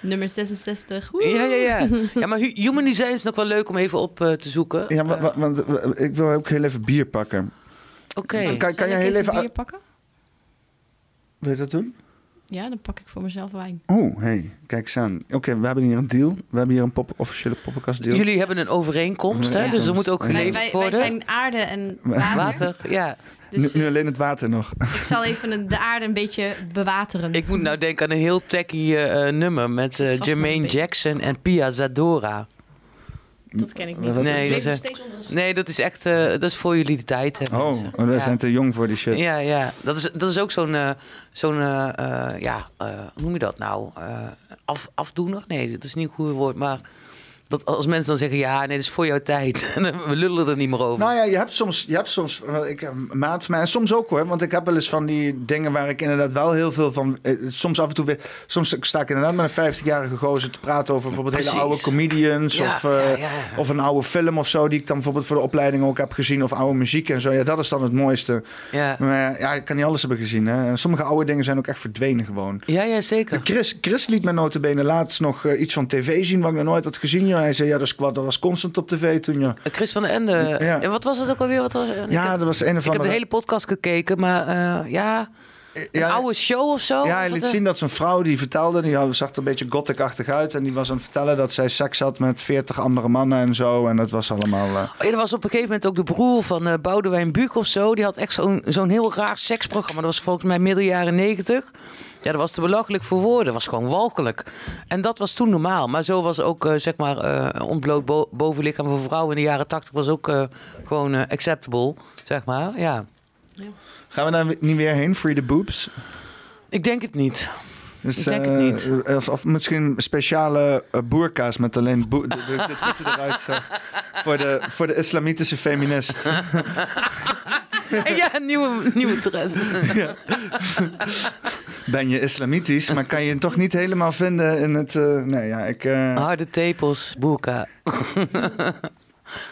Nummer 66. Woe! Ja, ja, ja. ja, maar hu- human design is nog wel leuk om even op eh, te zoeken. Ja, wa- want ik wil ook heel even bier pakken. Oké. Kan, kan heel even... bier pakken? Wil je dat doen? Ja, dan pak ik voor mezelf wijn. Oh, hey, kijk eens aan. Oké, we hebben hier een deal. We hebben hier een pop officiële poppenkast deal. Jullie hebben een overeenkomst, hè? Dus er moet ook. Wij, geleverd wij, wij worden. zijn aarde en water. Water, ja. Dus nu, nu alleen het water nog. ik zal even de aarde een beetje bewateren. Ik moet nou denken aan een heel tacky eh, nummer met eh, Jermaine. Jackson en Pia Zadora. Dat ken ik niet. Nee, dat nog is- Nee, dat is echt, eh, dat is voor jullie de tijd. Hè, Oh, mensen. oh, we ja. zijn te jong voor die shit. Ja, ja. Dat is, dat is ook zo'n, eh, zo'n eh, ja, eh, hoe noem je dat nou? Eh, af, afdoener? Nee, dat is niet een goede woord, maar dat als mensen dan zeggen, ja, nee, dat is voor jouw tijd. We lullen er niet meer over. Nou ja, je hebt soms, je hebt soms eh, ik, heb maat, maar soms ook hoor. Want ik heb wel eens van die dingen waar ik inderdaad wel heel veel van. eh, soms af en toe weer. Soms sta ik inderdaad met een 50-jarige gozer te praten over bijvoorbeeld hele oude comedians. Ja, of, eh, ja, ja, ja. of een oude film of zo, die ik dan bijvoorbeeld voor de opleiding ook heb gezien. Of oude muziek en zo. Ja, dat is dan het mooiste. ja. Maar ja, ik kan niet alles hebben gezien. Hè. En Sommige oude dingen zijn ook echt verdwenen gewoon. ja, ja, zeker. Chris, Chris liet me notabene laatst nog eh, iets van tv zien wat ik nog nooit had gezien. Hij zei, ja, dat, is, dat was constant op tv toen. Ja, Chris van den Ende. Ja. En wat was het ook alweer? Wat was, ja heb, dat was een of ik heb andere... de hele podcast gekeken, maar eh, ja, een ja, oude show of zo. Ja, hij liet eh? zien dat zijn vrouw die vertelde, die zag er een beetje gothic-achtig uit. En die was aan het vertellen dat zij seks had met 40 andere mannen en zo. En dat was allemaal. eh, Oh ja, er was op een gegeven moment ook de broer van eh Boudewijn Buuk of zo. Die had echt zo'n zo'n heel raar seksprogramma. Dat was volgens mij midden jaren negentig. Ja, dat was te belachelijk voor woorden. Dat was gewoon walgelijk. En dat was toen normaal. Maar zo was ook, eh, zeg maar, eh, ontbloot bo- bovenlichaam voor vrouwen in de jaren tachtig was ook eh, gewoon acceptable, zeg maar. Ja, Gaan we daar niet weer heen? Free the boobs? ik denk het niet. Dus, Ik denk het niet. Of, of misschien speciale uh, boerka's met alleen boe- de, de, de tieten eruit. Zo. Voor, de, voor de islamitische feminist. ja, een nieuwe, nieuwe trend. Ben je islamitisch, maar kan je het toch niet helemaal vinden in het... eh, nee, ja, ik... eh, Harde tepels, boerka.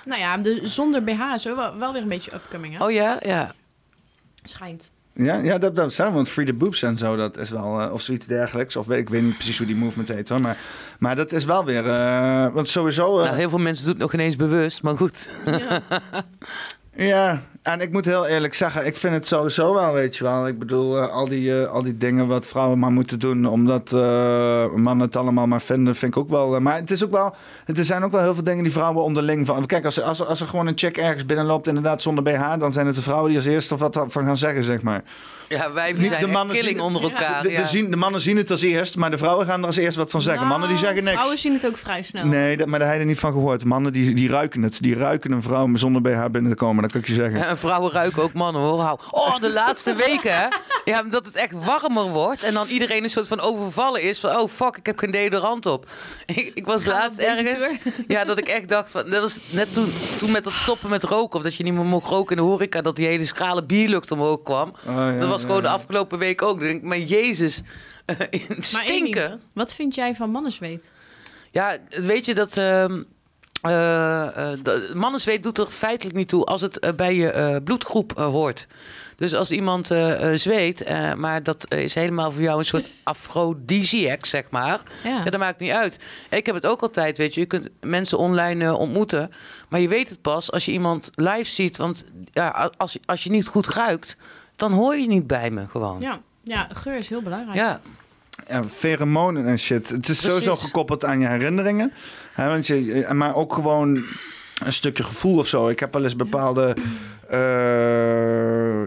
Nou ja, de, zonder BH is wel, wel weer een beetje upcoming, hè? Oh ja, ja. Schijnt. Ja, ja dat, dat zijn, want Free the Boobs en zo, dat is wel, eh, of zoiets dergelijks. Of weet- ik weet niet precies hoe die movement heet hoor. Maar, maar dat is wel weer, eh, want sowieso. eh, Nou, heel veel mensen doen het nog ineens bewust, maar goed. Ja. Ja, en ik moet heel eerlijk zeggen, ik vind het sowieso wel, weet je wel. Ik bedoel, eh, al, die, eh, al die dingen wat vrouwen maar moeten doen, omdat eh, mannen het allemaal maar vinden, vind ik ook wel. maar het is ook wel, er zijn ook wel heel veel dingen die vrouwen onderling van. Kijk, als, als, als er gewoon een chick ergens binnenloopt, inderdaad zonder BH, dan zijn het de vrouwen die als eerste wat van gaan zeggen, zeg maar. Ja, wij zijn de mannen killing zien- onder elkaar. De, de, ja. zien, de mannen zien het als eerst, maar de vrouwen gaan er als eerst wat van zeggen. mannen die Nou, zeggen niks. Vrouwen zien het ook vrij snel. Nee, dat, maar daar heb je er niet van gehoord. Mannen die, die ruiken het. Die ruiken een vrouw zonder BH binnen te komen. Dat kan ik je zeggen. En vrouwen ruiken ook mannen hoor. Hou. Oh, de laatste weken hè. Ja, dat het echt warmer wordt. En dan iedereen een soort van overvallen is. Van oh fuck, ik heb geen deodorant op. Ik, ik was Gaan laatst ergens. Ja, dat ik echt dacht van. Dat was net toen, toen met dat stoppen met roken. Of dat je niet meer mocht roken in de horeca. Dat die hele schrale bierlucht omhoog kwam. Oh, ja, dat was gewoon de afgelopen week ook. Dan denk ik, maar jezus. eh, Maar stinken. Amy, wat vind jij van mannenzweet? Ja, weet je dat. ehm eh, eh, de- mannenzweet doet er feitelijk niet toe als het bij je eh, bloedgroep hoort. Dus als iemand zweet, eh, maar dat is helemaal voor jou een soort aphrodisiac, zeg maar. Ja. Ja, dat maakt niet uit. Ik heb het ook altijd, weet je. Je kunt mensen online ontmoeten. Maar je weet het pas als je iemand live ziet. Want ja, als, als je niet goed ruikt, dan hoor je niet bij me gewoon. Ja. ja, geur is heel belangrijk. Ja. Ja, pheromonen en shit. Het is sowieso gekoppeld aan je herinneringen. Hè, want je, maar ook gewoon een stukje gevoel of zo. Ik heb wel eens bepaalde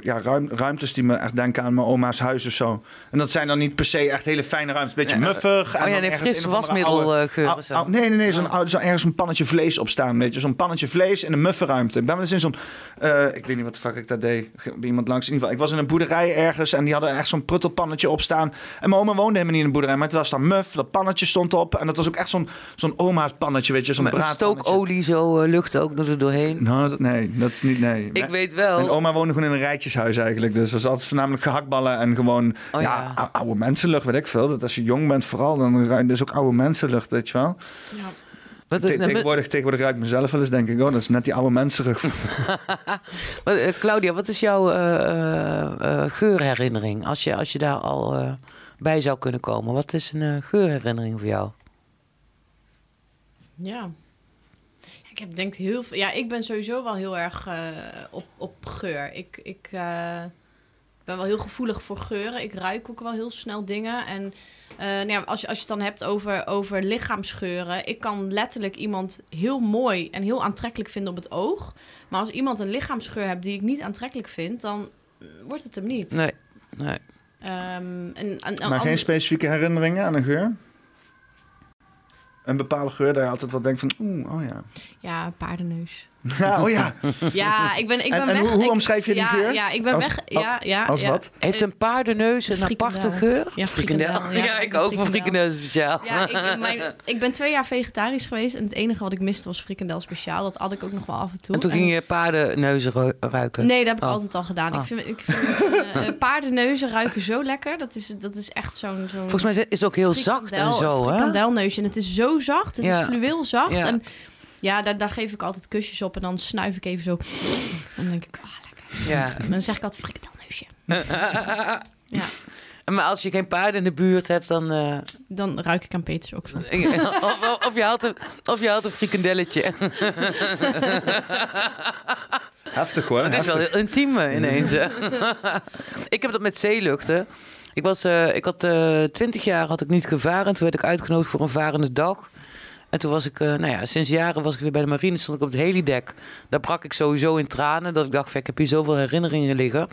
ja, ruim, ruimtes die me echt denken aan mijn oma's huis of zo. En dat zijn dan niet per se echt hele fijne ruimtes. Beetje Ja, muffig. en Oh ja, nee, frisse wasmiddelgeur Au- of zo. au- nee, nee, nee. Zo'n Oh. oude- zo ergens een pannetje vlees op staan. Weet je, zo'n pannetje vlees in een mufferruimte. Ik ben wel eens in zo'n. eh, ik weet niet wat de fuck ik daar deed. Iemand langs. In ieder geval, ik was in een boerderij ergens en die hadden echt zo'n pruttelpannetje op staan. En mijn oma woonde helemaal niet in een boerderij, maar het was dan muf. Dat pannetje stond op. En dat was ook echt zo'n zo'n oma's pannetje, weet je, zo'n braadpannetje. stookolie zo eh, lucht ook er doorheen. Nou, dat, nee, dat is niet, nee. Ik weet wel. Mijn oma woonde gewoon in een rijtjeshuis eigenlijk. Dus dat was altijd voornamelijk gehaktballen en gewoon Oh, ja. ja. ou- oude mensenlucht, weet ik veel. Dat als je jong bent vooral, dan ruik je dus ook oude mensenlucht, weet je wel. Ja. Wat, met- tegenwoordig, tegenwoordig ruik ik mezelf wel eens, denk ik. Oh, dat is net die oude mensenrug. wat, eh, Claudia, wat is jouw eh, eh, eh, geurherinnering? Als je, als je daar al eh, bij zou kunnen komen. Wat is een geurherinnering voor jou? Ja. Ik heb denk heel veel. Ja, ik ben sowieso wel heel erg eh, op, op geur. Ik, ik eh, ben wel heel gevoelig voor geuren. Ik ruik ook wel heel snel dingen. En eh, nou ja, als, je, als je het dan hebt over, over lichaamsgeuren. Ik kan letterlijk iemand heel mooi en heel aantrekkelijk vinden op het oog. Maar als iemand een lichaamsgeur hebt die ik niet aantrekkelijk vind, dan wordt het hem niet. Nee, nee. Ehm, en, en, en maar geen specifieke herinneringen aan een geur? Een bepaalde geur daar altijd wel denkt van... Oeh, oh ja. Ja, paardenneus. Ja, oh ja. Ja, ik ben, ik ben En- en weg. hoe- hoe ik- omschrijf je die ja, geur? Ja, ik ben Als- weg. Ja, ja, Als ja. wat? Heeft een paardenneus een Frikandel. aparte geur? Ja, frikandel. Ja, Ja, ik ook van frikandel speciaal. Ja, ik, mijn, ik ben twee jaar vegetarisch geweest en het enige wat ik miste was frikandel speciaal. Dat had ik ook nog wel af en toe. en toen ging je paardenneuzen ru- ruiken. Nee, dat heb ik Oh. altijd al gedaan. Ah. Ik vind, ik vind eh, eh, paardenneuzen ruiken zo lekker. Dat is, dat is echt zo'n... zo'n Volgens mij is het ook heel zacht en zo, hè? frikandelneusje. En het is zo zacht. Het Ja. is fluweel zacht. Ja. En ja, daar, daar geef ik altijd kusjes op. En dan snuif ik even zo. En dan denk ik, ah, lekker. Ja. En dan zeg ik altijd frikandelneusje. Ja, Maar als je geen paarden in de buurt hebt, dan... eh, dan ruik ik aan Peters ook zo. of, of, of je haalt een, of je haalt een frikandelletje. Heftig hoor. Het is wel heel intiem eh, ineens. hè. ik heb dat met zeeluchten. Ik, was, eh, ik had eh, twintig jaar had ik niet gevaren. En toen werd ik uitgenodigd voor een varende dag. En toen was ik, eh, nou ja, sinds jaren was ik weer bij de marine. Stond ik op het helidek. Daar brak ik sowieso in tranen. Dat ik dacht, ik heb hier zoveel herinneringen liggen.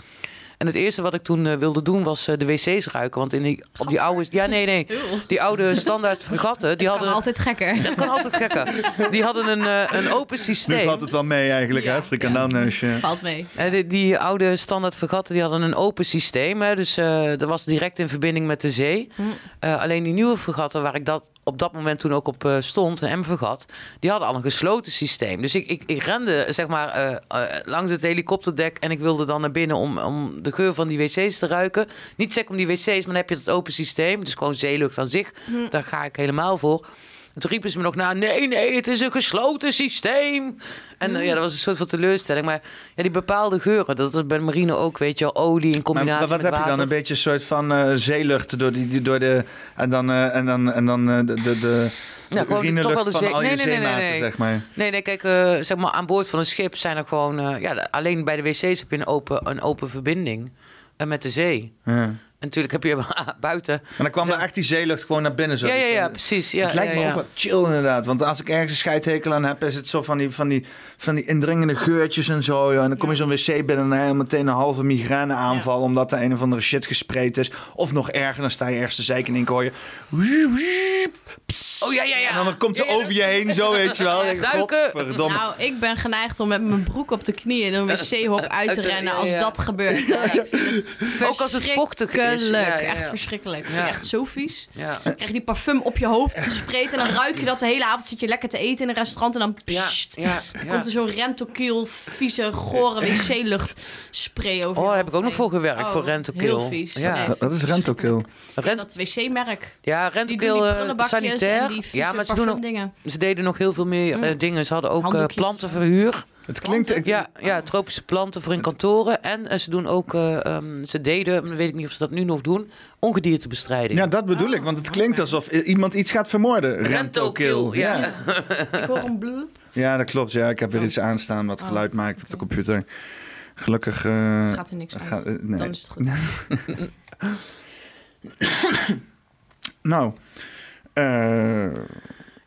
En het eerste wat ik toen eh, wilde doen was eh, de wc's ruiken. Want in die, op die oude... Ja, nee, nee. Die oude standaard fregatten, die Het kan hadden... altijd gekker. Dat kan altijd gekker. Die hadden een, een open Nu systeem. valt het wel mee eigenlijk, Ja. hè? Frikandelneusje. Valt mee. Die, die oude standaard fregatten die hadden een open systeem. Hè, dus eh dat was direct in verbinding met de zee. Hm. Eh, alleen die nieuwe fregatten waar ik dat op dat moment toen ook op eh, stond, een M-fregat, die hadden al een gesloten systeem. Dus ik, ik, ik rende zeg maar eh, eh, langs het helikopterdek en ik wilde dan naar binnen om, om de geur van die wc's te ruiken. Niet sec om die wc's, maar dan heb je het open systeem. Dus gewoon zeelucht aan zich. Daar ga ik helemaal voor. En toen riepen ze me nog na, nee, nee, het is een gesloten systeem. En eh, ja, dat was een soort van teleurstelling. Maar ja, die bepaalde geuren, dat is bij marine ook, weet je, olie in Maar combinatie wat met heb je dan? Een beetje een soort van eh, zeelucht door, die, door de... En dan, eh, en dan, en dan de, de, de, Ja, de gewoon urinelucht toch wel de van zee- al je nee, nee, nee, nee, zeematen, nee. zeg maar. Nee, nee, kijk, zeg maar aan boord van een schip zijn er gewoon... ja, alleen bij de wc's heb je een open, een open verbinding eh, met de zee. Ja. En natuurlijk heb je buiten... En dan kwam er echt die zeelucht gewoon naar binnen. Zo. Ja, ja, ja, Het precies. Ja, lijkt ja, me ja. ook wel chill inderdaad. Want als ik ergens een scheidhekel aan heb, is het zo van die, van die, van die indringende geurtjes en zo. joh. En dan kom je zo'n wc binnen en dan heb je meteen een halve migraineaanval. Omdat er een of andere shit gespreid is. Of nog erger, dan sta je ergens te zeiken en dan hoor je... Oh ja, ja, ja. En dan komt ze over je heen zo, weet je wel. Duiken. Verdomme. Nou, ik ben geneigd om met mijn broek op de knieën in een wc-hok uit te de- rennen ja, als ja. dat gebeurt. Ja, ik vind het Ook als het vochtig is. Ja, verschrikkelijk. ja, ja. Echt verschrikkelijk. Echt zo vies. Ja. Dan krijg je die parfum op je hoofd gespreid en dan ruik je dat de hele avond. Zit je lekker te eten in een restaurant en dan Ja, pssst, ja, ja. komt er zo'n rentokiel, vieze, gore wc-lucht spray over Oh, heb ik ook nog voor gewerkt, Oh, voor Rentokil. Heel vies. Ja. Nee, Dat is rentokil. Rent, Dat wc-merk. ja, Rentokil die eh, sanitair. en die vieze ja, maar ze, doen ze deden nog heel veel meer eh, dingen. Ze hadden ook eh, plantenverhuur. Het klinkt... Ja, ja, tropische planten voor in kantoren. En eh, ze doen ook, eh, ehm, ze deden, maar weet ik niet of ze dat nu nog doen, ongediertebestrijding. ja, dat bedoel ik. Want het klinkt alsof i- iemand iets gaat vermoorden. Rentokil. ja. Ja. Ik hoor een blue. ja, dat klopt. Ja, ik heb weer iets aanstaan wat geluid maakt op de computer. Gelukkig... eh, Gaat er niks uit. gaat- eh, nee. Dan is het goed. Nou, eh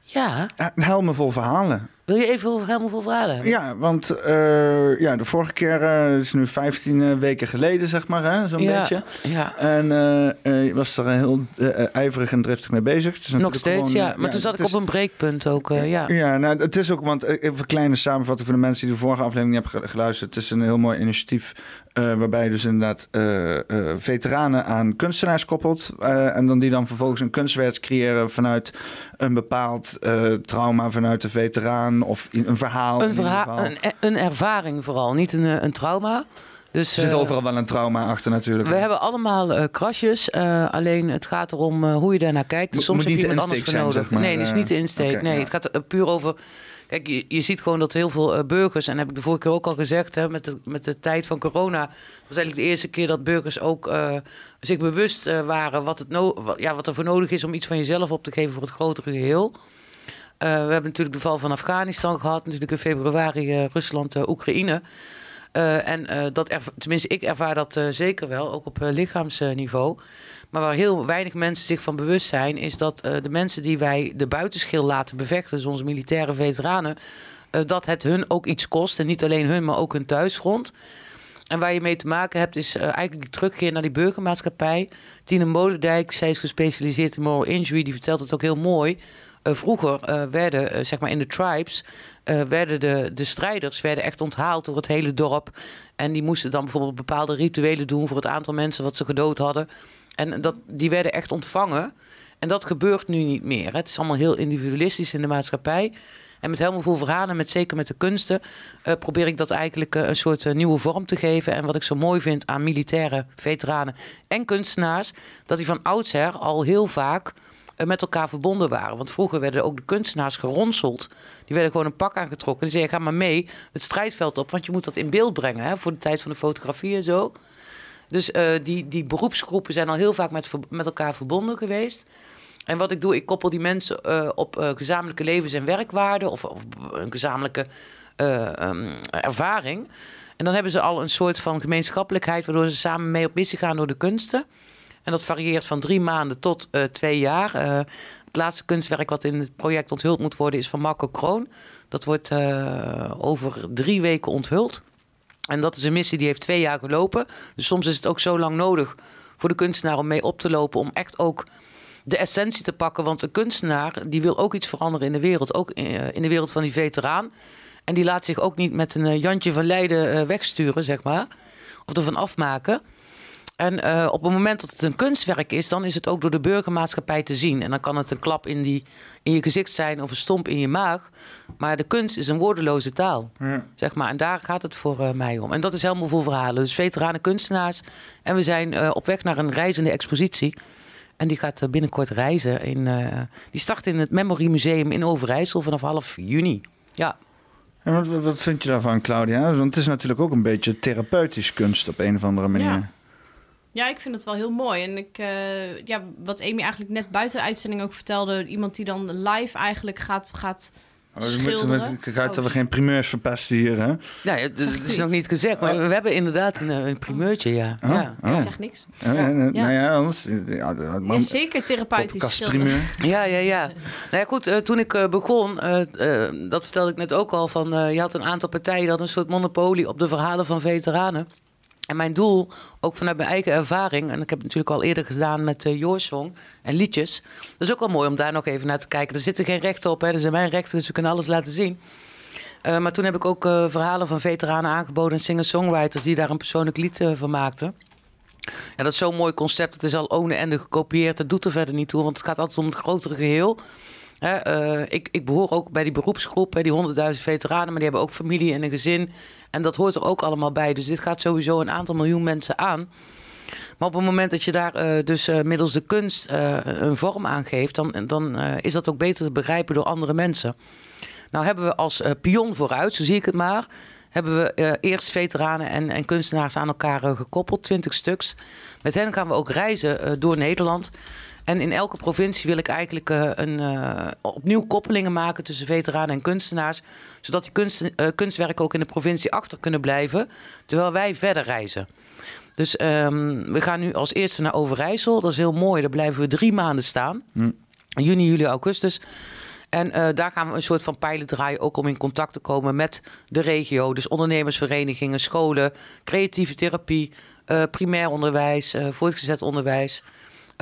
Ja, helmen vol verhalen. Wil je even helemaal verhalen hebben? Ja, want eh, ja, de vorige keer eh, is nu 15 eh, weken geleden, zeg maar, hè, zo'n ja, beetje. Ja, En je was er heel ijverig en driftig mee bezig. Is nog steeds, gewoon, ja. Maar toen zat ik is- op een breekpunt ook, ja. Ja, nou, het is ook, want even een kleine samenvatting voor de mensen die de vorige aflevering niet hebben ge- geluisterd. Het is een heel mooi initiatief eh, waarbij je dus inderdaad eh, eh, veteranen aan kunstenaars koppelt. en dan die dan vervolgens een kunstwerk creëren vanuit een bepaald trauma vanuit de veteraan of een verhaal. in Een, ervaring vooral, niet een, een trauma. Dus, Er zit overal wel een trauma achter natuurlijk. we hebben allemaal krasjes. alleen het gaat erom hoe je daarnaar kijkt. Soms moet heb je iemand anders voor nodig. zijn, zeg maar, nee, dat is niet de insteek. nee, ja. het gaat puur over... Je, je ziet gewoon dat heel veel eh, burgers... en heb ik de vorige keer ook al gezegd... Hè, met, de, met de tijd van corona... was eigenlijk de eerste keer dat burgers ook eh, zich bewust eh, waren... Wat, het ja, wat er voor nodig is om iets van jezelf op te geven... voor het grotere geheel. Eh, we hebben natuurlijk de val van Afghanistan gehad. Natuurlijk in februari eh, Eh, en eh, dat tenminste, ik ervaar dat eh, zeker wel, ook op lichaamsniveau. Maar waar heel weinig mensen zich van bewust zijn, is dat de mensen die wij de buitenschil laten bevechten, dus onze militaire veteranen, dat het hun ook iets kost. En niet alleen hun, maar ook hun thuisgrond. En waar je mee te maken hebt, is eigenlijk die terugkeer naar die burgermaatschappij. Tine Molendijk, zij is gespecialiseerd in moral injury, die vertelt het ook heel mooi. Eh, vroeger eh, werden, eh, zeg maar in de tribes, werden de, de strijders werden echt onthaald door het hele dorp. En die moesten dan bijvoorbeeld bepaalde rituelen doen voor het aantal mensen wat ze gedood hadden. En dat, die werden echt ontvangen. En dat gebeurt nu niet meer. Het is allemaal heel individualistisch in de maatschappij. En met helemaal veel verhalen, met, zeker met de kunsten, probeer ik dat eigenlijk een soort nieuwe vorm te geven. En wat ik zo mooi vind aan militaire veteranen en kunstenaars, dat die van oudsher al heel vaak met elkaar verbonden waren. Want vroeger werden ook de kunstenaars geronseld. Die werden gewoon een pak aangetrokken. Die zeiden, ga maar mee het strijdveld op, want je moet dat in beeld brengen hè, voor de tijd van de fotografie en zo. Dus eh, die, die beroepsgroepen zijn al heel vaak met, met elkaar verbonden geweest. En wat ik doe, ik koppel die mensen eh, op eh, gezamenlijke levens- en werkwaarden of, of een gezamenlijke eh, ehm, ervaring. En dan hebben ze al een soort van gemeenschappelijkheid, waardoor ze samen mee op missie gaan door de kunsten. En dat varieert van drie maanden tot eh, twee jaar. Eh, het laatste kunstwerk wat in het project onthuld moet worden is van Marco Kroon. Dat wordt eh, over drie weken onthuld. En dat is een missie die heeft twee jaar gelopen. Dus soms is het ook zo lang nodig voor de kunstenaar om mee op te lopen. Om echt ook de essentie te pakken. Want een kunstenaar die wil ook iets veranderen in de wereld. Ook in de wereld van die veteraan. En die laat zich ook niet met een Jantje van Leiden wegsturen, zeg maar. Of ervan afmaken. En eh, op het moment dat het een kunstwerk is, dan is het ook door de burgermaatschappij te zien. En dan kan het een klap in, die, in je gezicht zijn of een stomp in je maag. Maar de kunst is een woordeloze taal. Ja. Zeg maar. En daar gaat het voor eh, mij om. En dat is helemaal voor verhalen. Dus veteranen kunstenaars. En we zijn eh, op weg naar een reizende expositie. En die gaat binnenkort reizen. In, eh, die start in het Memory Museum in Overijssel vanaf half juni. Ja, En wat, wat- wat vind je daarvan, Claudia? Want het is natuurlijk ook een beetje therapeutisch kunst op een of andere manier. Ja. Ja, ik vind het wel heel mooi. En ik, eh, ja, wat Amy eigenlijk net buiten de uitzending ook vertelde, iemand die dan live eigenlijk gaat, gaat Oh, we moeten schilderen. met, kijk uit Oh, dat we geen primeurs verpesten hier, hè? Nou ja, het is nog niet gezegd, maar we hebben inderdaad een, eh, een primeurtje, ja. Oh, ja. oh. Ik zeg niks. Ja. Nou ja, anders... Ja, zeker therapeutisch schilderen. Podcastprimeur. Ja, ja, ja. Nou ja, goed, eh, toen ik begon, eh, eh, dat vertelde ik net ook al, van eh, je had een aantal partijen hadden een soort monopolie op de verhalen van veteranen. En mijn doel, ook vanuit mijn eigen ervaring, en ik heb het natuurlijk al eerder gedaan met uh, Joorsong en liedjes. Dat is ook wel mooi om daar nog even naar te kijken. Er zitten geen rechten op, hè. er zijn mijn rechten, dus we kunnen alles laten zien. Eh, maar toen heb ik ook eh, verhalen van veteranen aangeboden en singer-songwriters die daar een persoonlijk lied eh, van maakten. Ja, dat is zo'n mooi concept. Het is al one ende gekopieerd. Dat doet er verder niet toe, want het gaat altijd om het grotere geheel. Eh, ik, ik behoor ook bij die beroepsgroep, hè, die 100.000 veteranen, maar die hebben ook familie en een gezin. En dat hoort er ook allemaal bij. Dus dit gaat sowieso een aantal miljoen mensen aan. Maar op het moment dat je daar eh, dus eh, middels de kunst een vorm aan geeft, dan, dan is dat ook beter te begrijpen door andere mensen. Nou hebben we als pion vooruit, zo zie ik het maar, hebben we eerst veteranen en, en kunstenaars aan elkaar gekoppeld, 20 stuks. Met hen gaan we ook reizen door Nederland. En in elke provincie wil ik eigenlijk eh, een, eh, opnieuw koppelingen maken tussen veteranen en kunstenaars. Zodat die kunst, eh, kunstwerken ook in de provincie achter kunnen blijven. Terwijl wij verder reizen. Dus ehm, we gaan nu als eerste naar Overijssel. Dat is heel mooi. Daar blijven we drie maanden staan. Juni, juli, augustus. En daar gaan we een soort van pilot draaien, ook om in contact te komen met de regio. Dus ondernemersverenigingen, scholen, creatieve therapie, primair onderwijs, voortgezet onderwijs.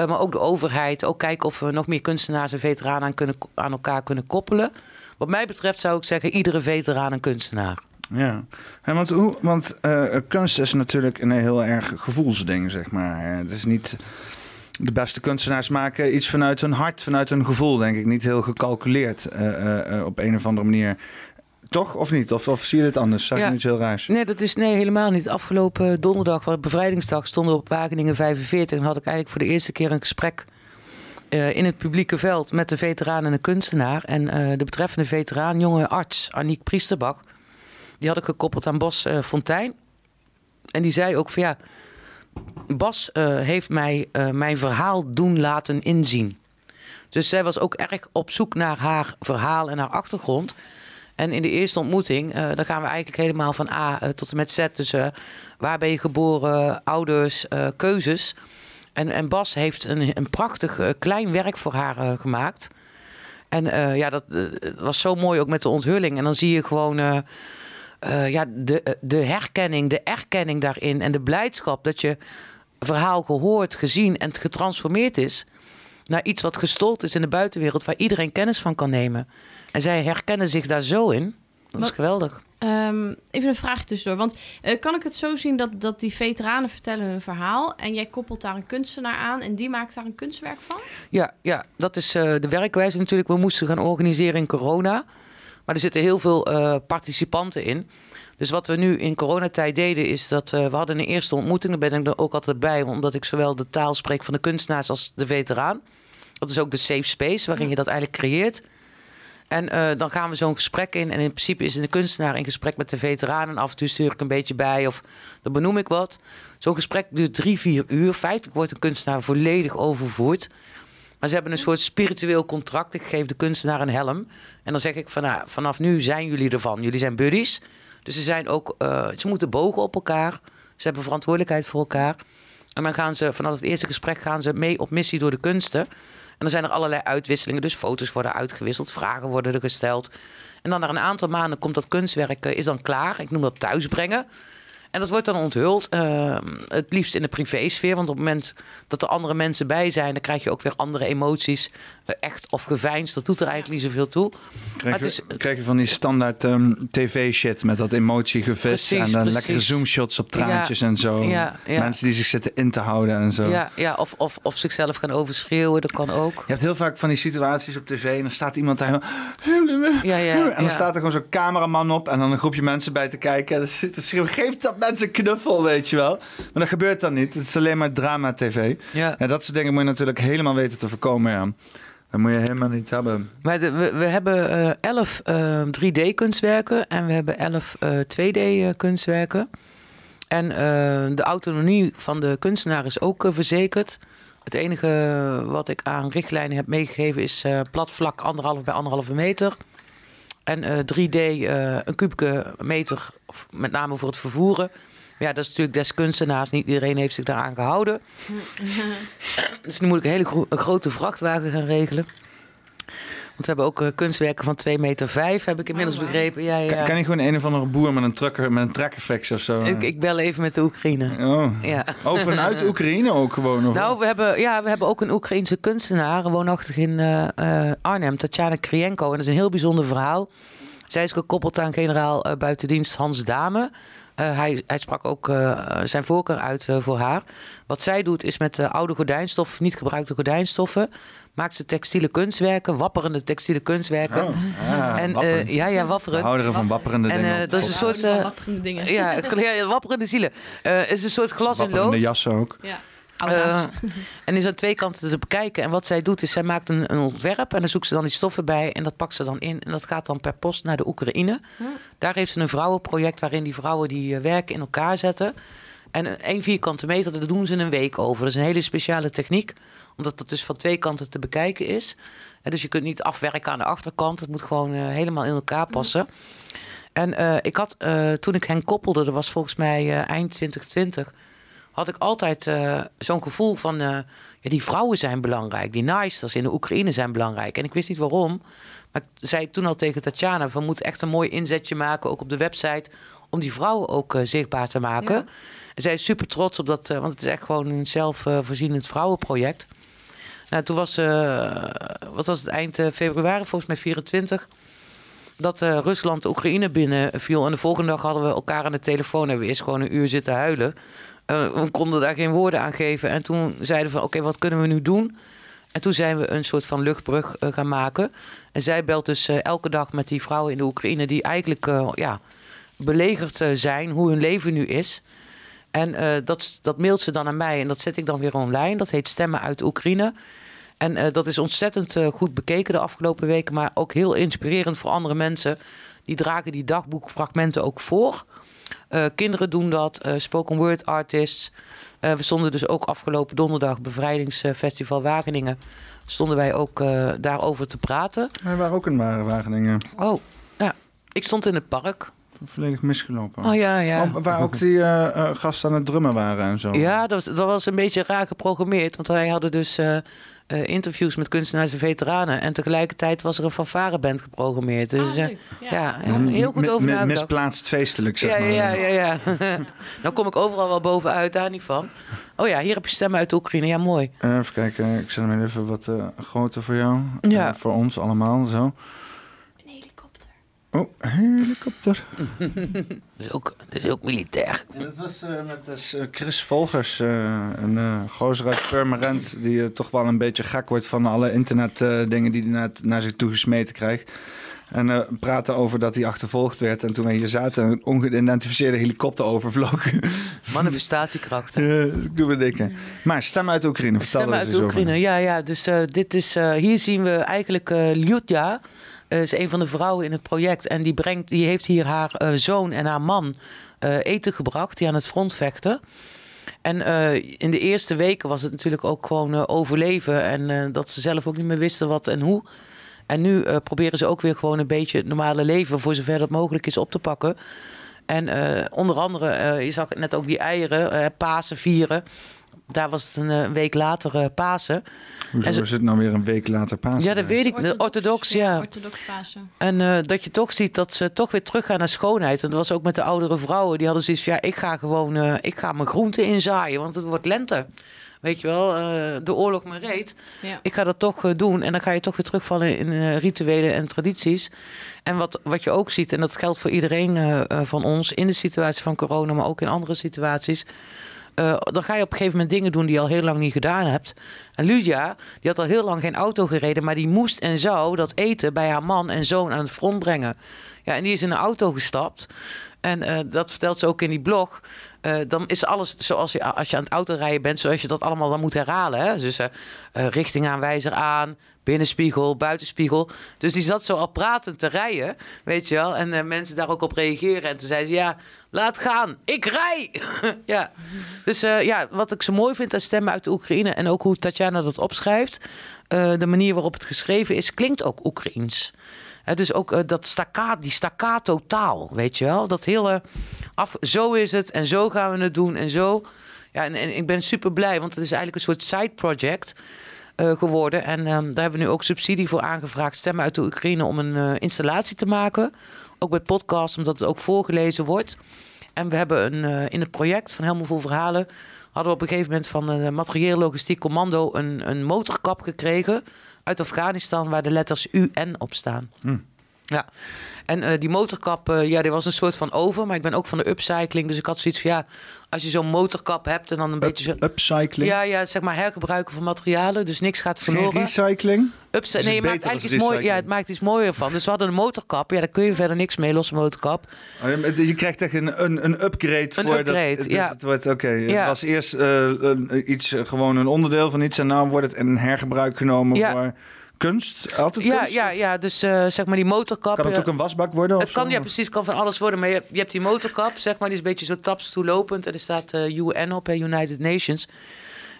Eh, maar ook de overheid. Ook kijken of we nog meer kunstenaars en veteranen aan, kunnen, aan elkaar kunnen koppelen. Wat mij betreft zou ik zeggen, iedere veteraan een kunstenaar. Ja, want, hoe, want eh, kunst is natuurlijk een heel erg gevoelsding, zeg maar. Het is niet... De beste kunstenaars maken iets vanuit hun hart, vanuit hun gevoel, denk ik. Niet heel gecalculeerd eh, eh, eh, op een of andere manier. Toch of niet? Of, of zie je dit anders? Zeg Ja. ik nu iets heel raars? Nee, dat is nee, helemaal niet. Afgelopen donderdag, was bevrijdingsdag, stonden we op Wageningen 45. En had ik eigenlijk voor de eerste keer een gesprek eh, in het publieke veld met een veteraan en een kunstenaar. En eh, de betreffende veteraan, jonge arts Aniek Priesterbach, die had ik gekoppeld aan Bas eh, Fontijn. En die zei ook van ja, Bas heeft mij mijn verhaal doen laten inzien. Dus zij was ook erg op zoek naar haar verhaal en haar achtergrond. En in de eerste ontmoeting, eh, dan gaan we eigenlijk helemaal van A eh, tot en met Z. Dus eh, waar ben je geboren, ouders, keuzes. En, en Bas heeft een, een prachtig klein werk voor haar gemaakt. En ja, dat was zo mooi ook met de onthulling. En dan zie je gewoon ja, de, de herkenning, de erkenning daarin. En de blijdschap dat je verhaal gehoord, gezien en getransformeerd is naar iets wat gestold is in de buitenwereld, waar iedereen kennis van kan nemen. En zij herkennen zich daar zo in. Dat is Wat- geweldig. Ehm, even een vraag tussendoor. Want eh, kan ik het zo zien dat, dat die veteranen vertellen hun verhaal... en jij koppelt daar een kunstenaar aan... en die maakt daar een kunstwerk van? Ja, ja dat is eh, de werkwijze natuurlijk. We moesten gaan organiseren in corona. Maar er zitten heel veel eh, participanten in. Dus wat we nu in coronatijd deden is dat we hadden een eerste ontmoeting. Daar ben ik er ook altijd bij, omdat ik zowel de taal spreek van de kunstenaars als de veteraan. Dat is ook de safe space waarin je dat eigenlijk creëert. En eh, dan gaan we zo'n gesprek in. En in principe is de kunstenaar in gesprek met de veteraan. En af en toe stuur ik een beetje bij of dan benoem ik wat. Zo'n gesprek duurt drie, vier uur. Feitelijk wordt de kunstenaar volledig overvoerd. Maar ze hebben een soort spiritueel contract. Ik geef de kunstenaar een helm. En dan zeg ik van, nou, vanaf nu zijn jullie ervan. Jullie zijn buddies. Dus ze zijn ook, eh, ze moeten bogen op elkaar. Ze hebben verantwoordelijkheid voor elkaar. En dan gaan ze vanaf het eerste gesprek gaan ze mee op missie door de kunsten. En dan zijn er allerlei uitwisselingen. Dus foto's worden uitgewisseld, vragen worden er gesteld. En dan na een aantal maanden komt dat kunstwerk is dan klaar. Ik noem dat thuisbrengen. En dat wordt dan onthuld. eh, het liefst in de privésfeer. Want op het moment dat er andere mensen bij zijn, dan krijg je ook weer andere emoties. eh, echt of geveinsd. Dat doet er eigenlijk niet zoveel toe. Maar Krijg het je, is- krijg je van die standaard ehm, tv-shit met dat emotie-gevis Precies, en dan precies. lekkere zoomshots op traantjes Ja, en zo. ja, ja. Mensen die zich zitten in te houden en zo. Ja, ja of, of, of zichzelf gaan overschreeuwen, dat kan ook. Je hebt heel vaak van die situaties op tv en dan staat iemand daar Ja, ja, en dan staat er gewoon zo'n cameraman op en dan een groepje mensen bij te kijken. En dan zit te schreeuwen, geef dat mensen een knuffel, weet je wel. Maar dat gebeurt dan niet. Het is alleen maar drama-tv. Ja. Ja, dat soort dingen moet je natuurlijk helemaal weten te voorkomen, ja. Dat moet je helemaal niet hebben. Maar de- we, we hebben eh 11 3D-kunstwerken en we hebben 11 2D-kunstwerken. En eh, de autonomie van de kunstenaar is ook eh, verzekerd. Het enige wat ik aan richtlijnen heb meegegeven is eh, plat vlak anderhalf bij anderhalve meter. En eh, 3D eh, een kubieke meter, met name voor het vervoeren. Ja, dat is natuurlijk des kunstenaars. Niet iedereen heeft zich daaraan gehouden. Dus nu moet ik een hele gro- grote vrachtwagen gaan regelen. Want we hebben ook eh, kunstwerken van 2 meter 5, heb ik inmiddels Oh, begrepen. Ja, Kan, ja. kan niet gewoon een of andere boer met een trucker met een trekkerflex of zo? Ik, ik bel even met de Oekraïne. Oh. Ja. Oh, vanuit Oekraïne ook gewoon? Of... Nou, we hebben, ja, we hebben ook een Oekraïense kunstenaar, woonachtig in eh, eh, Arnhem, Tatjana Krienko. En dat is een heel bijzonder verhaal. Zij is gekoppeld aan generaal buitendienst Hans Dame. Eh, hij, hij sprak ook eh, zijn voorkeur uit voor haar. Wat zij doet is met eh, oude gordijnstof, niet gebruikte gordijnstoffen, maakt ze textiele kunstwerken, wapperende textiele kunstwerken. Oh, ah, en eh, ja, ja, wapperend. houden van wapperende En, dingen. eh, op dat is een soort, Van eh, wapperende dingen. Ja, ja, ja, wapperende zielen. Eh is een soort glas in Wapperende lood. jassen ook. Ja. Eh, Auda's. en is aan twee kanten te bekijken. En wat zij doet, is zij maakt een, een ontwerp en dan zoekt ze dan die stoffen bij en dat pakt ze dan in. En dat gaat dan per post naar de Oekraïne. Daar heeft ze een vrouwenproject waarin die vrouwen die eh, werken in elkaar zetten. En een- één vierkante meter, daar doen ze een week over. Dat is een hele speciale techniek, omdat het dus van twee kanten te bekijken is. En dus je kunt niet afwerken aan de achterkant. Het moet gewoon eh, helemaal in elkaar passen. En eh, ik had, eh, toen ik hen koppelde, dat was volgens mij eind 2020 had ik altijd zo'n gevoel van... ja, die vrouwen zijn belangrijk, die naaisters in de Oekraïne zijn belangrijk. En ik wist niet waarom. Maar ik zei ik toen al tegen Tatjana... we moeten echt een mooi inzetje maken, ook op de website... om die vrouwen ook zichtbaar te maken. Ja. En zij is super trots op dat... want het is echt gewoon een zelfvoorzienend vrouwenproject. Nou, toen was... eh, wat was het, eind eh, februari, volgens mij 24 dat eh, Rusland Oekraïne binnenviel. En de volgende dag hadden we elkaar aan de telefoon en we eerst gewoon een uur zitten huilen. We konden daar geen woorden aan geven. En toen zeiden we van, oké, wat kunnen we nu doen? En toen zijn we een soort van luchtbrug gaan maken. En zij belt dus elke dag met die vrouwen in de Oekraïne... die eigenlijk ja, belegerd zijn, hoe hun leven nu is. En dat, dat mailt ze dan aan mij en dat zet ik dan weer online. Dat heet Stemmen uit Oekraïne. En eh, dat is ontzettend eh, goed bekeken de afgelopen weken... maar ook heel inspirerend voor andere mensen. Die dragen die dagboekfragmenten ook voor... Eh, kinderen doen dat, spoken word artists. We stonden dus ook afgelopen donderdag Bevrijdingsfestival Wageningen. Stonden wij ook daarover te praten. Wij waren ook in Wa- Wageningen. Oh, ja. Ik stond in het park. Volledig misgelopen. Oh ja, ja. Oh, waar ook die gasten aan het drummen waren en zo. Ja, dat was, dat was een beetje raar geprogrammeerd. Want wij hadden dus eh, interviews met kunstenaars en veteranen. En tegelijkertijd was er een fanfareband geprogrammeerd. Dus Ah, eh. Ja. ja, heel goed over nagedacht. Misplaatst feestelijk, zeg Ja, maar. ja, ja, ja. ja. nou kom ik overal wel bovenuit, daar niet van. Oh ja, hier heb je stemmen uit de Oekraïne. Ja, mooi. Even kijken, ik zet hem even wat eh, groter voor jou. Ja. Voor ons allemaal, zo. Oh, helikopter. Dat is ook, dat is ook militair. Dat was eh, met dus, eh, Chris Volgers, eh, een eh gozer uit Purmerend... die toch wel een beetje gek wordt van alle internetdingen dingen die hij naar, naar zich toe gesmeten krijgt. En eh praten over dat hij achtervolgd werd. En toen wij hier zaten, een ongeïdentificeerde helikopter overvloog. Manifestatiekracht. hè. Ja, ik doe me denken. Maar stem uit Oekraïne, vertel Stemmen er uit. Oekraïne, ja, ja. Dus eh, dit is, eh, hier zien we eigenlijk eh Lyudja. eh, is een van de vrouwen in het project. En die, brengt, die heeft hier haar eh, zoon en haar man eh, eten gebracht. Die aan het front vechten. En eh, in de eerste weken was het natuurlijk ook gewoon eh, overleven. En eh, dat ze zelf ook niet meer wisten wat en hoe. En nu eh, proberen ze ook weer gewoon een beetje het normale leven... voor zover dat mogelijk is op te pakken. En eh, onder andere, eh, je zag net ook die eieren, eh, Pasen vieren. Daar was het een eh, week later eh, Pasen. Hoezo En ze- is het nou weer een week later Pasen? Ja, dat weet ik. Orthodox, orthodox ja. Orthodox Pasen. En eh, dat je toch ziet dat ze toch weer teruggaan naar schoonheid. En dat was ook met de oudere vrouwen. Die hadden zoiets van, ja, ik ga gewoon, eh, ik ga mijn groenten inzaaien, want het wordt lente. Weet je wel, eh, de oorlog me reed. Ja. Ik ga dat toch doen. En dan ga je toch weer terugvallen in rituelen en tradities. En wat, wat je ook ziet, en dat geldt voor iedereen van ons... in de situatie van corona, maar ook in andere situaties... eh, dan ga je op een gegeven moment dingen doen die je al heel lang niet gedaan hebt. En Lydia, die had al heel lang geen auto gereden... maar die moest en zou dat eten bij haar man en zoon aan het front brengen. Ja, en die is in een auto gestapt... En eh, dat vertelt ze ook in die blog. Eh, dan is alles zoals je als je aan het autorijden bent, zoals je dat allemaal dan moet herhalen. Hè? Dus eh, richtingaanwijzer aan, binnenspiegel, buitenspiegel. Dus die zat zo al pratend te rijden, weet je wel. En eh, mensen daar ook op reageren. En toen zei ze, ja, laat gaan, ik rij. ja. Dus eh, ja, wat ik zo mooi vind aan stemmen uit de Oekraïne... en ook hoe Tatjana dat opschrijft... eh, de manier waarop het geschreven is, klinkt ook Oekraïens. Dus ook dat staccato, die staccato taal, weet je wel? Dat hele af, zo is het en zo gaan we het doen en zo. Ja, en, en ik ben super blij, want het is eigenlijk een soort side project geworden. En ehm, daar hebben we nu ook subsidie voor aangevraagd, Stemmen uit de Oekraïne, om een eh, installatie te maken. Ook met podcast, omdat het ook voorgelezen wordt. En we hebben een, eh, in het project van Helemaal Vol Verhalen... hadden we op een gegeven moment van een materieel logistiek commando... een, een motorkap gekregen uit Afghanistan... waar de letters UN op staan. Ja, en eh, die motorkap, eh, ja, die was een soort van over. Maar ik ben ook van de upcycling. Dus ik had zoiets van, ja, als je zo'n motorkap hebt... en dan een beetje zo... Up, upcycling? Ja, ja, zeg maar hergebruiken van materialen. Dus niks gaat Geen verloren. recycling? Upcy- Is nee, je het maakt eigenlijk iets mooi. Ja, het maakt iets mooier van. Dus we hadden een motorkap. Ja, daar kun je verder niks mee, losse motorkap. Oh, je- Je krijgt echt een, een, een upgrade Een voor upgrade, dat. dus ja. Het wordt oké. Het Ja. was eerst eh, een- iets, gewoon een onderdeel van iets en nu wordt het in hergebruik genomen Ja. voor kunst. Altijd Ja, kunst? ja, ja, dus eh, zeg maar die motorkap. Kan het ook een wasbak worden? het kan, zo? ja, precies, kan van alles worden. Maar je, hebt- je hebt die motorkap, zeg maar, die is een beetje zo tapstoelopend. En er staat eh, UN op, hè, United Nations.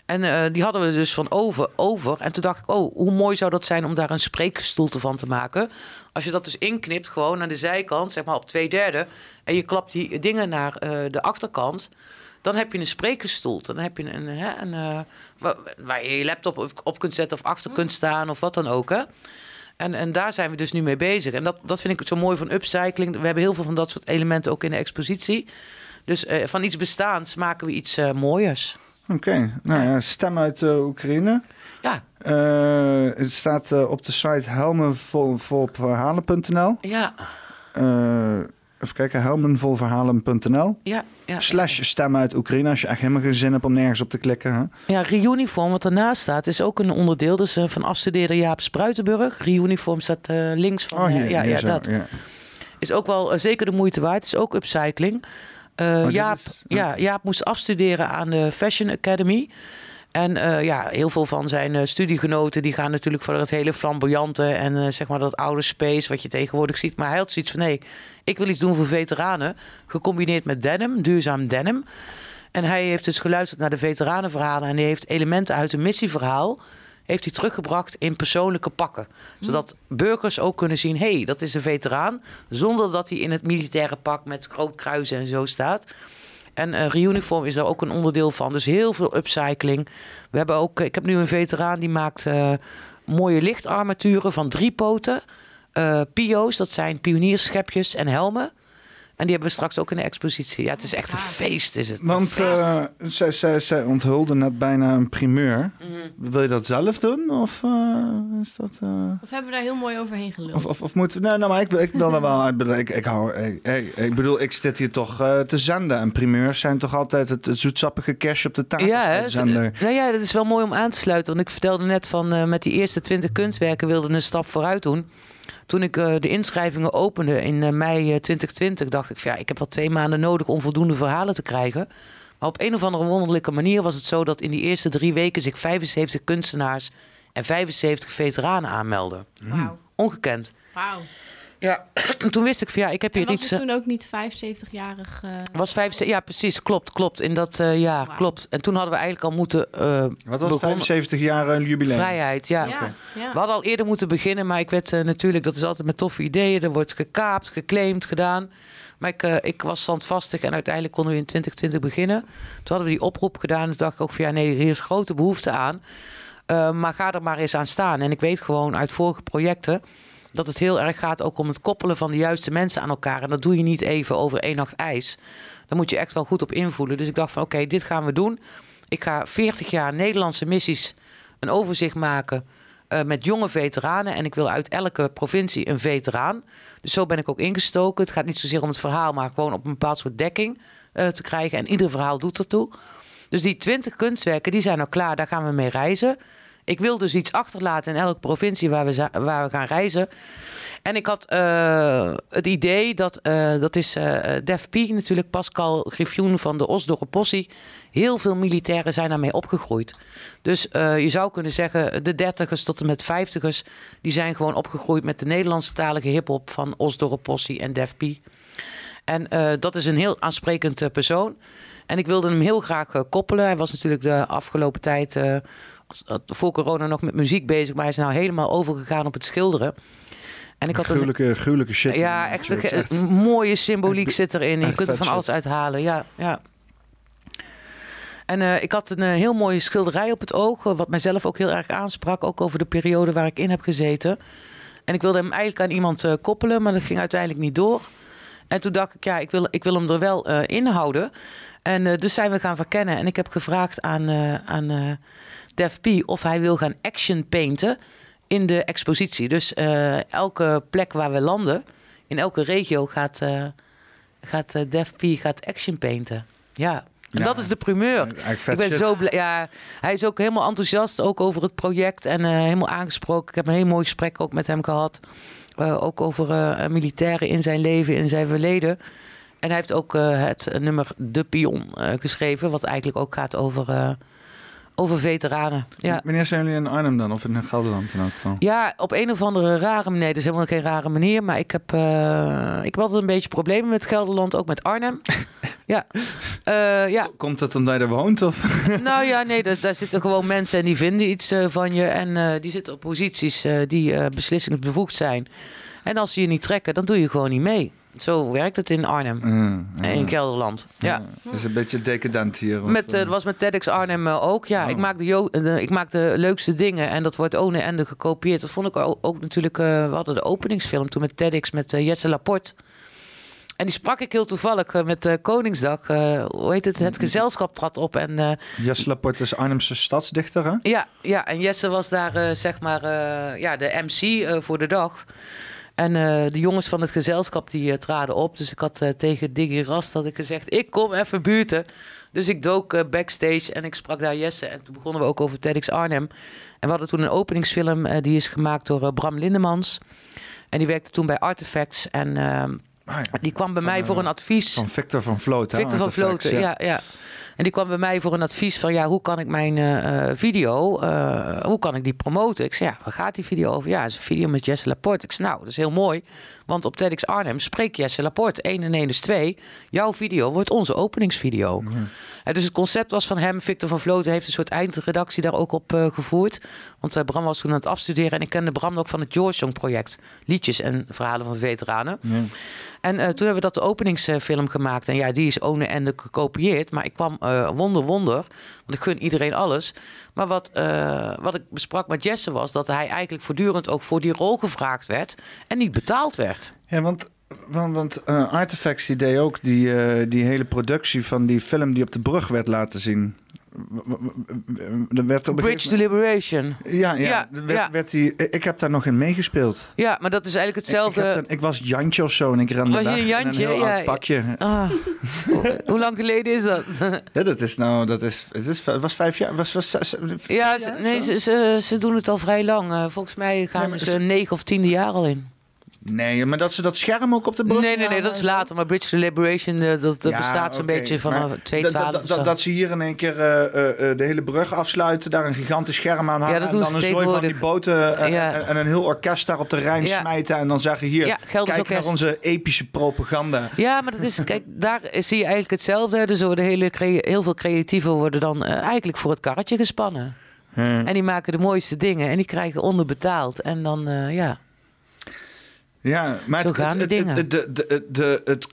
En eh, die hadden we dus van over, over. En toen dacht ik, oh, hoe mooi zou dat zijn om daar een spreekstoelte van te maken. Als je dat dus inknipt, gewoon naar de zijkant, zeg maar op twee derde. En je klapt die dingen naar de achterkant. Dan heb je een spreekgestoel. Dan heb je een, hè, een, eh, wa- waar je je laptop op, op kunt zetten of achter kunt staan of wat dan ook. Hè? En, en daar zijn we dus nu mee bezig. En dat, dat vind ik zo mooi van upcycling. We hebben heel veel van dat soort elementen ook in de expositie. Dus eh, van iets bestaans maken we iets eh, mooiers. Oké, nou ja, stem uit Oekraïne. Ja, Eh, het staat op de site helmenvolverhalen.nl. ja. Even kijken, helmenvolverhalen.nl. Ja, ja. Slash stem uit Oekraïne als je echt helemaal geen zin hebt om nergens op te klikken. Hè? Ja, Reuniform, wat ernaast staat, is ook een onderdeel. Dus eh, van afstudeerder Jaap Spruitenburg. Reuniform staat eh, links van. Oh, eh, hier, ja, hier ja, zo, dat. ja. Is ook wel zeker de moeite waard. Het is ook upcycling. Dit Jaap, is- ja. Jaap moest afstuderen aan de Fashion Academy. En eh, ja, heel veel van zijn eh, studiegenoten die gaan natuurlijk voor het hele flamboyante en eh, zeg maar dat oude space wat je tegenwoordig ziet. Maar hij had zoiets van nee, ik wil iets doen voor veteranen, gecombineerd met denim, duurzaam denim. En hij heeft dus geluisterd naar de veteranenverhalen en die heeft elementen uit een missieverhaal heeft hij teruggebracht in persoonlijke pakken. Zodat burgers ook kunnen zien, hé, hey, dat is een veteraan. Zonder dat hij in het militaire pak met groot kruisen en zo staat. En eh Reuniform is daar ook een onderdeel van. Dus heel veel upcycling. We hebben ook, ik heb nu een veteraan die maakt eh, mooie lichtarmaturen van drie poten. Eh pio's, dat zijn pionierschepjes en helmen. En die hebben we straks ook in de expositie. Ja, het is echt een feest, is het. Want eh, zij, zij, zij onthulde net bijna een primeur. Mhm. Wil je dat zelf doen? Of eh, is dat... eh, Of hebben we daar heel mooi overheen geluld? Of, of, of moeten we... Nee, nou, maar ik, wil- ik wil er wel... Ik bedoel, ik, ik, hou, ik, ik, ik bedoel, ik zit hier toch eh, te zenden. En primeurs zijn toch altijd het, het zoetsappige cash op de taart Ja, uitzender. nou ja, dat is wel mooi om aan te sluiten. Want ik vertelde net van eh, met die eerste 20 kunstwerken wilde ik een stap vooruit doen. Toen ik eh, de inschrijvingen opende in eh, mei eh, 2020, dacht ik van ja, ik heb wel twee maanden nodig om voldoende verhalen te krijgen. Maar op een of andere wonderlijke manier was het zo dat in die eerste drie weken zich 75 kunstenaars en 75 veteranen aanmelden. Ongekend. Wauw. Ja, toen wist ik van ja, ik heb En hier was iets. het eh, toen ook niet 75-jarig? eh was 75, ja, precies, klopt, klopt. In dat eh, jaar, klopt. En toen hadden we eigenlijk al moeten. eh, Wat was begonnen- 75 jaar een jubileum? Vrijheid, ja. ja, ja. We hadden al eerder moeten beginnen, maar ik werd eh, natuurlijk, dat is altijd met toffe ideeën. Er wordt gekaapt, geclaimd, gedaan. Maar ik, eh, ik was standvastig en uiteindelijk konden we in 2020 beginnen. Toen hadden we die oproep gedaan. Toen dacht ik ook van ja, nee, hier is grote behoefte aan. Eh, maar ga er maar eens aan staan. En ik weet gewoon uit vorige projecten dat het heel erg gaat ook om het koppelen van de juiste mensen aan elkaar. En dat doe je niet even over één nacht ijs. Daar moet je echt wel goed op invoelen. Dus ik dacht van oké, dit gaan we doen. Ik ga 40 jaar Nederlandse missies een overzicht maken eh, met jonge veteranen. En ik wil uit elke provincie een veteraan. Dus zo ben ik ook ingestoken. Het gaat niet zozeer om het verhaal, maar gewoon op een bepaald soort dekking eh, te krijgen. En ieder verhaal doet ertoe. Dus die 20 kunstwerken, die zijn al klaar. Daar gaan we mee reizen. Ik wil dus iets achterlaten in elke provincie waar we, waar we gaan reizen. En ik had eh, het idee dat, eh, dat is eh Def natuurlijk, Pascal Griffioen van de Osdorp Possie. Heel veel militairen zijn daarmee opgegroeid. Dus je zou kunnen zeggen, de dertigers tot en met vijftigers... die zijn gewoon opgegroeid met de Nederlandstalige hiphop van Osdorp Possie en Def P. En dat is een heel aansprekend persoon. En ik wilde hem heel graag koppelen. Hij was natuurlijk de afgelopen tijd, voor corona, nog met muziek bezig. Maar hij is nou helemaal overgegaan op het schilderen. En ik had een, Gruwelijke, gruwelijke shit. ja, echt, een mooie symboliek echt- zit erin. Je kunt er van alles uithalen. Ja, ja. En eh, ik had een eh, heel mooie schilderij op het oog, eh, wat mijzelf ook heel erg aansprak, ook over de periode waar ik in heb gezeten. En ik wilde hem eigenlijk aan iemand koppelen, maar dat ging uiteindelijk niet door. En toen dacht ik, ja, ik wil, ik wil hem er wel in houden. En dus zijn we gaan verkennen. En ik heb gevraagd aan, aan Def P of hij wil gaan action painten in de expositie. Dus eh, elke plek waar we landen, in elke regio gaat, eh gaat eh, Def P gaat action painten. Ja, en Ja. dat is de primeur. Ik ben shit. zo blij. Ja, hij is ook helemaal enthousiast ook over het project en helemaal aangesproken. Ik heb een heel mooi gesprek ook met hem gehad. Eh, ook over militairen in zijn leven, in zijn verleden. En hij heeft ook het nummer De Pion geschreven, wat eigenlijk ook gaat over, over veteranen. Ja. Wanneer zijn jullie in Arnhem dan? Of in Gelderland in elk geval? Ja, op een of andere rare manier. Het is helemaal geen rare manier. Maar ik heb, eh, ik heb altijd een beetje problemen met Gelderland. Ook met Arnhem. ja. Eh, ja. Komt het omdat je er woont? Of? Nou ja, nee, daar, daar zitten gewoon mensen en die vinden iets eh, van je. En die zitten op posities die beslissingsbevoegd zijn. En als ze je niet trekken, dan doe je gewoon niet mee. Zo werkt het in Arnhem. Uh, en In Gelderland. Ja. Is een beetje decadent hier. of, Met, eh, eh, dat was met TEDx Arnhem eh, ook. Ja, Oh. ik, maak de ik maak de leukste dingen en dat wordt one ende gekopieerd. Dat vond ik ook, ook natuurlijk... we hadden de openingsfilm toen met TEDx met Jesse Laporte. En die sprak ik heel toevallig met Koningsdag. hoe heet het? Het gezelschap trad op en... eh, Jesse Laporte is Arnhemse stadsdichter, hè? ja, ja, en Jesse was daar zeg maar ja, de MC voor de dag. En eh, de jongens van het gezelschap die eh, traden op. Dus ik had eh, tegen Diggy Rast had ik gezegd, ik kom even buurten. Dus ik dook backstage en ik sprak daar Jesse. En toen begonnen we ook over TEDx Arnhem. En we hadden toen een openingsfilm, die is gemaakt door Bram Lindemans. En die werkte toen bij Artifacts. En ehm, Ah, ja. die kwam bij Van, mij voor een advies. Van Victor van Vloot. hè, Victor van Vloten, ja. ja. En die kwam bij mij voor een advies van... ja, hoe kan ik mijn eh, eh, video, eh, hoe kan ik die promoten? Ik zei, ja, waar gaat die video over? Ja, het is een video met Jesse Laporte. Ik zei, nou, dat is heel mooi. Want op TEDx Arnhem spreekt Jesse Laporte. 1 en 1 is 2. Jouw video wordt onze openingsvideo. En dus het concept was van hem. Victor van Vloten heeft een soort eindredactie daar ook op gevoerd. Want Bram was toen aan het afstuderen. En ik kende Bram ook van het George Song project. Liedjes en verhalen van veteranen. Ja. En eh, toen hebben we dat de openingsfilm gemaakt. En ja, die is one en gekopieerd. Maar ik kwam eh, wonder, wonder. Want ik gun iedereen alles. Maar wat, eh, wat ik besprak met Jesse was dat hij eigenlijk voortdurend ook voor die rol gevraagd werd. En niet betaald werd. Ja, want, want, want Artifacts deed ook die, die hele productie van die film die op de brug werd laten zien. Er werd op Bridge to gegeven Liberation. moment- Ja, ja, Ja, er werd, ja. werd die, ik heb daar nog in meegespeeld. Ja, maar dat is eigenlijk Ik- Ik, hetzelfde. dan- ik was Jantje of zo en ik rende Was je een in Jantje? een heel Ja, oud pakje. Ah, hoe- lang geleden is dat? Ja, dat is nou, dat is, het is, het was vijf jaar, was, was zes- ja, ze, nee, ze, ze, ze doen het al vrij lang. Eh, volgens mij gaan Nee, ze- negen of tiende jaar al in. Nee, maar dat ze dat scherm ook op de brug Nee, nee, nee, dat is later. Maar Bridge to Liberation, eh, dat, Ja, bestaat zo'n beetje vanaf maar 2012 dat, dat, ze hier in één keer eh, eh, de hele brug afsluiten, daar een gigantisch scherm aan hangen dat en dan een zooi van die boten Ja. en, en een heel orkest daar op de Rijn Ja. smijten en dan zeggen hier, Ja, kijk naar onze epische propaganda. Ja, maar dat is, kijk, daar zie je eigenlijk hetzelfde. Dus worden hele heel veel creatieven worden dan eigenlijk voor het karretje gespannen. En die maken de mooiste dingen en die krijgen onderbetaald. En dan, ja. Ja, maar Zo het, het, het, het, de- de-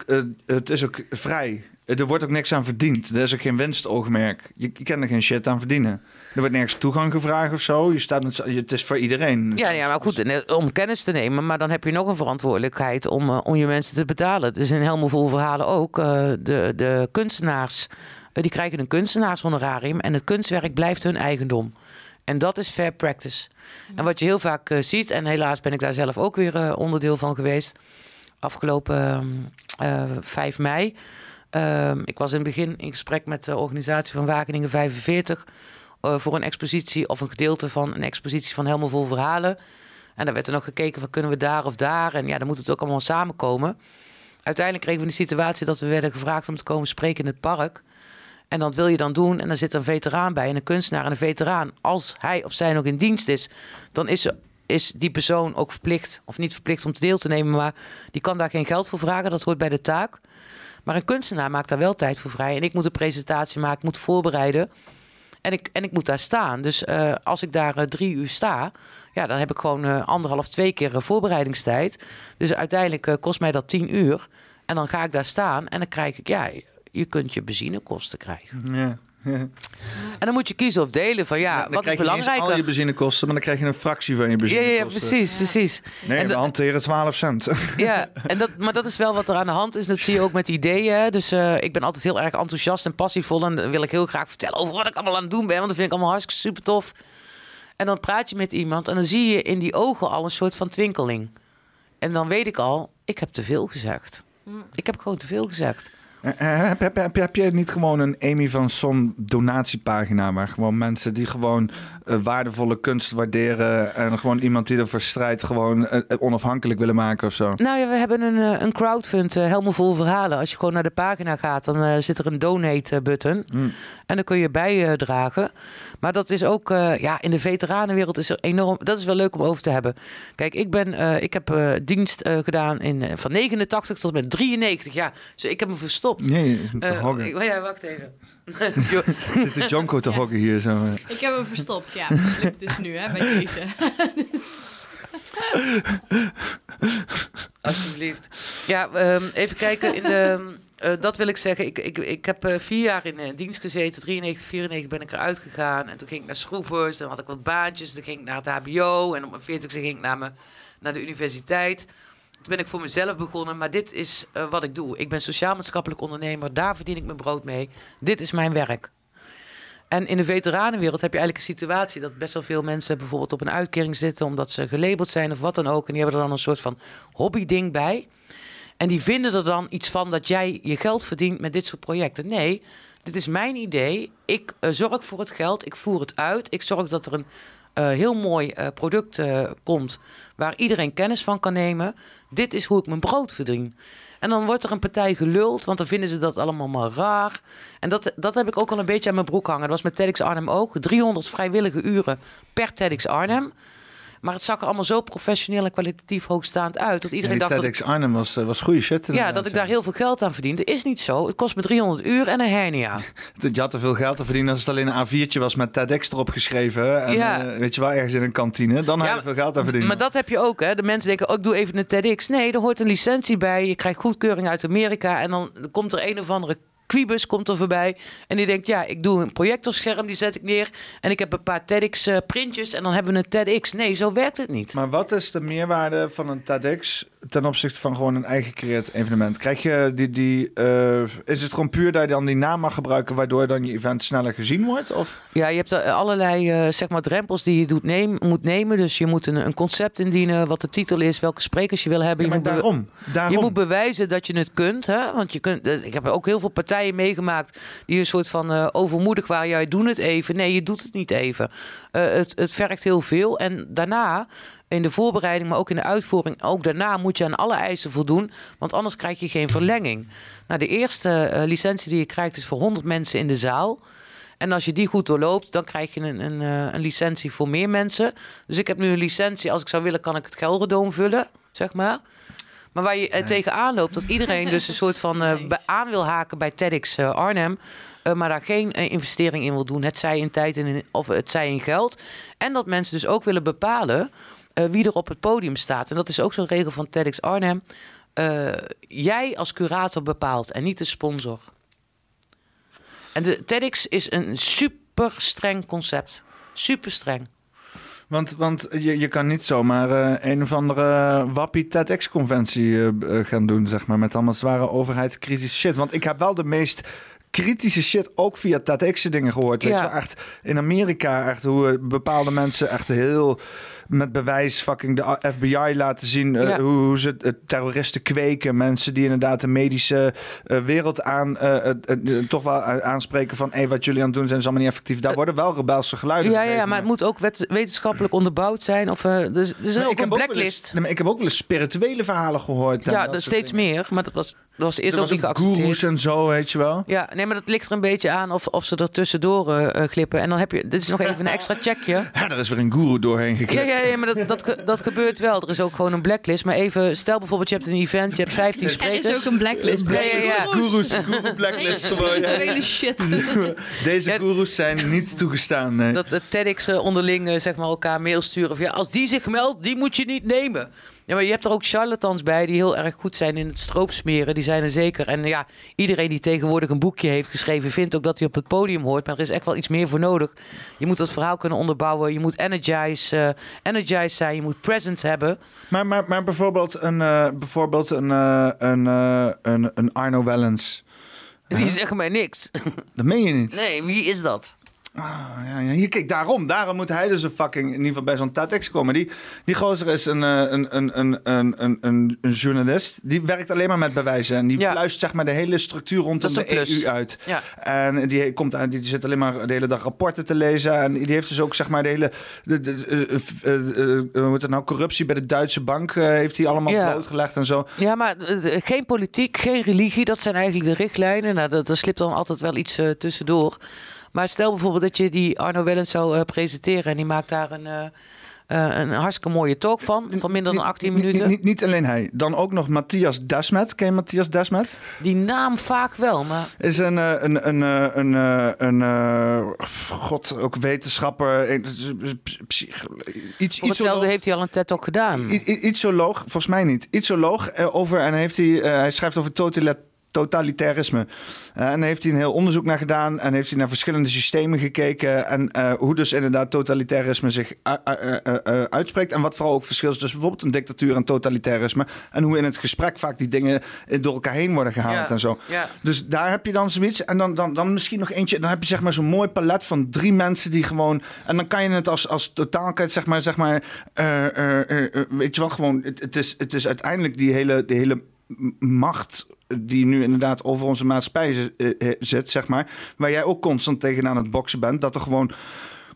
de- het, is ook vrij. Er wordt ook niks aan verdiend. Er is ook geen winstoogmerk. Je, je kan er geen shit aan verdienen. Er wordt nergens toegang gevraagd of zo. Je staat, met- het is voor iedereen. Ja, ja, maar goed, en, eh, om kennis te nemen. Maar dan heb je nog een verantwoordelijkheid om, eh, om je mensen te betalen. Het is in helemaal vol verhalen ook. eh, de, de kunstenaars, die krijgen een kunstenaarshonorarium. En het kunstwerk blijft hun eigendom. En dat is fair practice. En wat je heel vaak eh, ziet, en helaas ben ik daar zelf ook weer eh, onderdeel van geweest. Afgelopen ehm, eh, 5 mei. Ehm, ik was in het begin in gesprek met de organisatie van Wageningen 45 eh, voor een expositie of een gedeelte van een expositie van helemaal vol verhalen. En dan werd er nog gekeken van kunnen we daar of daar. En ja, dan moet het ook allemaal samenkomen. Uiteindelijk kregen we de situatie dat we werden gevraagd om te komen spreken in het park. En dat wil je dan doen. En dan zit er een veteraan bij en een kunstenaar. En een veteraan, als hij of zij nog in dienst is, dan is, is die persoon ook verplicht, of niet verplicht om deel te nemen, maar die kan daar geen geld voor vragen. Dat hoort bij de taak. Maar een kunstenaar maakt daar wel tijd voor vrij. En ik moet een presentatie maken, moet voorbereiden. En ik, en ik moet daar staan. Dus eh, als ik daar eh, drie uur sta, ja, dan heb ik gewoon eh, anderhalf, twee keer voorbereidingstijd. Dus uiteindelijk kost mij dat tien uur. En dan ga ik daar staan en dan krijg ik, ja, je kunt je benzinekosten krijgen. Ja. En dan moet je kiezen of delen van ja, Dan wat is krijg je niet eens al je belangrijker? benzinekosten, maar dan krijg je een fractie van je benzinekosten. ja, ja, precies, precies. Nee, En we hanteren 12 cent. Ja, en dat, maar dat is wel wat er aan de hand is. En dat zie je ook met ideeën. Dus eh, ik ben altijd heel erg enthousiast en passievol. En dan wil ik heel graag vertellen over wat ik allemaal aan het doen ben. Want dat vind ik allemaal hartstikke super tof. En dan praat je met iemand en dan zie je in die ogen al een soort van twinkeling. En dan weet ik al, ik heb te veel gezegd. Ik heb gewoon te veel gezegd. Eh, heb, heb, heb, heb je niet gewoon een Amy van Son donatiepagina... waar gewoon mensen die gewoon eh, waardevolle kunst waarderen... en gewoon iemand die ervoor strijdt gewoon eh, onafhankelijk willen maken of zo? Nou ja, we hebben een, een crowdfund, helemaal vol verhalen. Als je gewoon naar de pagina gaat, dan zit er een donate-button. Hmm. En dan kun je bijdragen. Maar dat is ook, eh, ja, in de veteranenwereld is er enorm. Dat is wel leuk om over te hebben. Kijk, ik, ben, eh, ik heb eh, dienst eh, gedaan in, van 89 tot met 93. Ja, dus ik heb me verstopt. Nee, is te hoggen. ik- ja, wacht even. Zit de Jonko te hoggen hier zo. Ik heb hem verstopt, ja. Mislukt dus nu, hè, bij deze. Dus- Alsjeblieft. Ja, ehm, even kijken. In de, eh, dat wil ik zeggen. Ik, ik, ik heb eh, vier jaar in eh, dienst gezeten. 93, 94 ben ik eruit gegaan. En toen ging ik naar schroevers. Dan had ik wat baantjes. Dan ging ik naar het hbo. En op mijn 40 ging ik naar, me, naar de universiteit. Toen ben ik voor mezelf begonnen. Maar dit is wat ik doe. Ik ben sociaal-maatschappelijk ondernemer. Daar verdien ik mijn brood mee. Dit is mijn werk. En in de veteranenwereld heb je eigenlijk een situatie dat best wel veel mensen bijvoorbeeld op een uitkering zitten omdat ze gelabeld zijn of wat dan ook. En die hebben er dan een soort van hobbyding bij. En die vinden er dan iets van dat jij je geld verdient met dit soort projecten. Nee, dit is mijn idee. Ik eh, zorg voor het geld, ik voer het uit. Ik zorg dat er een eh, heel mooi eh, product komt waar iedereen kennis van kan nemen. Dit is hoe ik mijn brood verdien. En dan wordt er een partij geluld, want dan vinden ze dat allemaal maar raar. En dat, dat heb ik ook al een beetje aan mijn broek hangen. Dat was met TEDx Arnhem ook. 300 vrijwillige uren per TEDx Arnhem. Maar het zag er allemaal zo professioneel en kwalitatief hoogstaand uit. Dat iedereen dacht dat, TEDx Arnhem was, eh, was goede shit. ja, dat ik daar heel veel geld aan verdiende. Is niet zo. Het kost me 300 uur en een hernia. Je had er veel geld te verdienen als het alleen een A4'tje was met TEDx erop geschreven. En, Ja. eh, weet je wel, ergens in een kantine. Dan had Ja, je veel geld aan verdienen. Maar dat heb je ook, hè? De mensen denken, oh, ik doe even een TEDx. Nee, er hoort een licentie bij. Je krijgt goedkeuring uit Amerika. En dan komt er een of andere Quibus komt er voorbij. En die denkt, ja, ik doe een projectorscherm, die zet ik neer. En ik heb een paar TEDx-printjes en dan hebben we een TEDx. Nee, zo werkt het niet. Maar wat is de meerwaarde van een TEDx ten opzichte van gewoon een eigen gecreëerd evenement? Krijg je die, die eh, is het gewoon puur dat je dan die naam mag gebruiken, waardoor dan je event sneller gezien wordt? Of? Ja, je hebt er allerlei eh, zeg maar drempels die je doet neem, moet nemen. Dus je moet een, een concept indienen, wat de titel is, welke sprekers je wil hebben. Ja, je, maar moet daarom, daarom. je moet bewijzen dat je het kunt. Hè? Want je kunt, eh, ik heb ook heel veel partijen meegemaakt die een soort van eh, overmoedig waren. Ja, doen het even. Nee, je doet het niet even. Eh, het, het vergt heel veel. En daarna, in de voorbereiding, maar ook in de uitvoering, ook daarna moet je aan alle eisen voldoen. Want anders krijg je geen verlenging. Nou, de eerste eh, licentie die je krijgt is voor 100 mensen in de zaal. En als je die goed doorloopt, dan krijg je een, een, een licentie voor meer mensen. Dus ik heb nu een licentie. Als ik zou willen, kan ik het Gelderdoom vullen, zeg maar. Maar waar je eh, tegenaan loopt, dat iedereen dus een soort van eh, aan wil haken bij TEDx eh, Arnhem. maar daar geen investering in wil doen. Het zij in tijd en in, of het zij in geld. En dat mensen dus ook willen bepalen wie er op het podium staat. En dat is ook zo'n regel van TEDx Arnhem. Jij als curator bepaalt en niet de sponsor. En de TEDx is een super streng concept. Super streng. Want, want je, je kan niet zomaar eh, een of andere wappie TEDx-conventie eh, eh, gaan doen, zeg maar, met allemaal zware overheidskritische shit. Want ik heb wel de meest kritische shit ook via TEDx dingen gehoord. Weet Ja. je echt in Amerika, echt hoe eh, bepaalde mensen echt heel met bewijs fucking de FBI laten zien eh, Ja. hoe, hoe ze terroristen kweken. Mensen die inderdaad de medische eh, wereld aan toch wel aanspreken van hey, wat jullie aan het doen zijn is allemaal niet effectief. Daar worden wel rebelse geluiden Ja, ja, maar het moet ook wet- wetenschappelijk onderbouwd zijn. Of, eh, dus, er is ook een ook wel eens- blacklist. nee, maar ik heb ook wel eens spirituele verhalen gehoord. ja, dat steeds dingen. meer. Maar dat was, was eerst Er ook was niet geaccepteerd. goeroes en zo, weet je wel. Ja, nee, maar dat ligt er een beetje aan of, of ze er tussendoor eh, eh, glippen. En dan heb je, dit is nog even een extra checkje. Ja, er is weer een guru doorheen Ja, geklikt. ja, ja, maar dat, dat, dat gebeurt wel. Er is ook gewoon een blacklist. Maar even, stel bijvoorbeeld, je hebt een event, je hebt 15 Er sprekers. is ook een blacklist. Ja, ja, ja. Gurus, guru blacklist. gewoon, ja. Shit. Deze Ja. gurus zijn niet toegestaan. Nee. Dat de TEDx eh, onderling zeg maar elkaar mail sturen. Of ja, als die zich meldt, die moet je niet nemen. Ja, maar je hebt er ook charlatans bij die heel erg goed zijn in het stroopsmeren. Die zijn er zeker. En ja, iedereen die tegenwoordig een boekje heeft geschreven, vindt ook dat hij op het podium hoort. Maar er is echt wel iets meer voor nodig. Je moet dat verhaal kunnen onderbouwen. Je moet energize, eh energize zijn. Je moet presence hebben. Maar, maar, maar bijvoorbeeld een, eh, bijvoorbeeld een, een, eh, een, een Arno Wellens. Die zeggen mij niks. Dat meen je niet. Nee, wie is dat? Ah, ja, ja. Hier, kijk, daarom. Daarom moet hij dus een fucking, in ieder geval bij zo'n TEDx komen. Die, die gozer is een, eh, een, een, een, een, een, een, journalist. Die werkt alleen maar met bewijzen. En die Ja. pluist zeg maar de hele structuur rondom de plus. EU uit. Ja. En die, komt aan, die zit alleen maar de hele dag rapporten te lezen. En die heeft dus ook zeg maar de hele... De, de, eh, eh, hoe het nou? Corruptie bij de Duitse bank heeft hij allemaal Ja. blootgelegd en zo. Ja, maar geen politiek, geen religie, dat zijn eigenlijk de richtlijnen. Nou, dat, er slipt dan altijd wel iets tussendoor. Maar stel bijvoorbeeld dat je die Arno Wellens zou eh, presenteren en die maakt daar een, eh, eh, een hartstikke mooie talk van, van minder dan 18 Niet- minuten. Niet, niet alleen hij. Dan ook nog Matthias Desmet. Ken je Matthias Desmet? Die naam vaak wel, maar Is een, een, een, een, een, god, ook wetenschapper, iets, iets hetzelfde heeft hij al een TED-talk gedaan. I- i- Ietsoloog, volgens mij niet. Ietsoloog over, en heeft hij, hij schrijft over totalitarianisme totalitarisme. Eh, en heeft hij een heel onderzoek naar gedaan en heeft hij naar verschillende systemen gekeken en eh, hoe dus inderdaad totalitarisme zich uitspreekt en wat vooral ook verschil is tussen bijvoorbeeld een dictatuur en totalitarisme en hoe in het gesprek vaak die dingen eh, door elkaar heen worden gehaald Ja. en zo. Ja. Dus daar heb je dan zoiets. En dan, dan, dan misschien nog eentje. Dan heb je zeg maar zo'n mooi palet van drie mensen die gewoon. En dan kan je het als, als totaalkheid, zeg maar, zeg maar. weet je wel, gewoon. Het, het, is, het is uiteindelijk die hele, die hele macht die nu inderdaad over onze maatschappij eh, eh, zit, zeg maar. Waar jij ook constant tegenaan het boksen bent. Dat er gewoon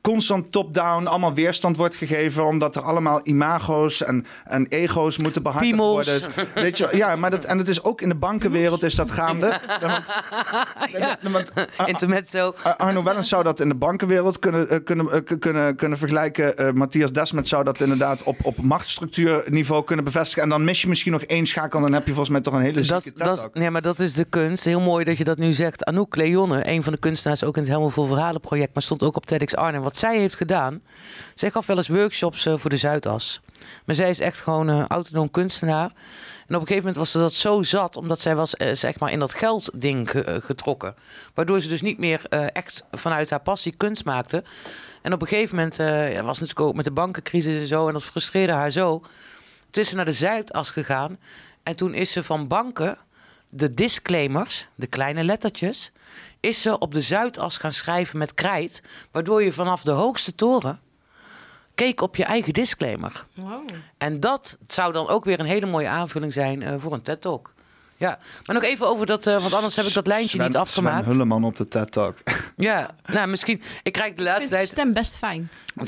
constant top-down allemaal weerstand wordt gegeven. Omdat er allemaal imago's en, en ego's moeten behartigd Piemels. worden. Weet je, ja, maar dat, en het is ook in de bankenwereld is dat gaande. Want, Intermezzo. Ar- Arno Wellens zou dat in de bankenwereld kunnen, eh, kunnen, eh, kunnen, kunnen vergelijken. Eh, Matthias Desmet zou dat inderdaad op, op machtsstructuurniveau kunnen bevestigen. En dan mis je misschien nog één schakel. En dan heb je volgens mij toch een hele Dat, zieke dat, nee, maar dat is de kunst. Heel mooi dat je dat nu zegt. Anouk Leonne, een van de kunstenaars ook in het Helemaal Vol Verhalen project, maar stond ook op TEDx Arnhem. Wat zij heeft gedaan, zij gaf wel eens workshops eh, voor de Zuidas. Maar zij is echt gewoon een autonoom kunstenaar. En op een gegeven moment was ze dat zo zat, omdat zij was eh, zeg maar in dat geldding ge- eh, getrokken. Waardoor ze dus niet meer eh, echt vanuit haar passie kunst maakte. En op een gegeven moment, eh, ja, was natuurlijk ook met de bankencrisis en zo, en dat frustreerde haar zo. Toen is ze naar de Zuidas gegaan. En toen is ze van banken de disclaimers, de kleine lettertjes, is ze op de Zuidas gaan schrijven met krijt. Waardoor je vanaf de hoogste toren keek op je eigen disclaimer. Wow. En dat zou dan ook weer een hele mooie aanvulling zijn eh, voor een TED-talk. Ja, maar nog even over dat, eh, want anders heb ik dat lijntje Sven- niet afgemaakt. Sven Hulleman op de TED-talk. Ja, nou misschien. Ik krijg de Ik laatste tijd. stem best fijn.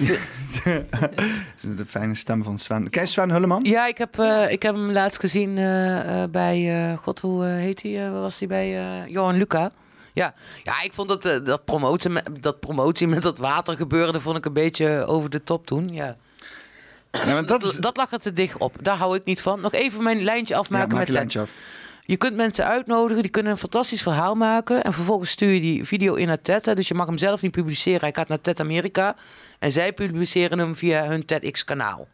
de fijne stem van Sven. Ken je Sven Hulleman? Ja, ik heb, eh, ik heb hem laatst gezien eh, bij. eh, God, hoe heet hij? Waar was hij bij eh, Johan Luca? Ja. ja, ik vond dat, dat, promotie met, dat promotie met dat water gebeurde, vond ik een beetje over de top toen. Ja. Ja, want dat is... Dat lag er te dicht op. Daar hou ik niet van. Nog even mijn lijntje Ja, afmaken maak met je Ted. lijntje af. Je kunt mensen uitnodigen, die kunnen een fantastisch verhaal maken. En vervolgens stuur je die video in naar TED. Dus je mag hem zelf niet publiceren. Hij gaat naar TED Amerika. En zij publiceren hem via hun TEDx-kanaal.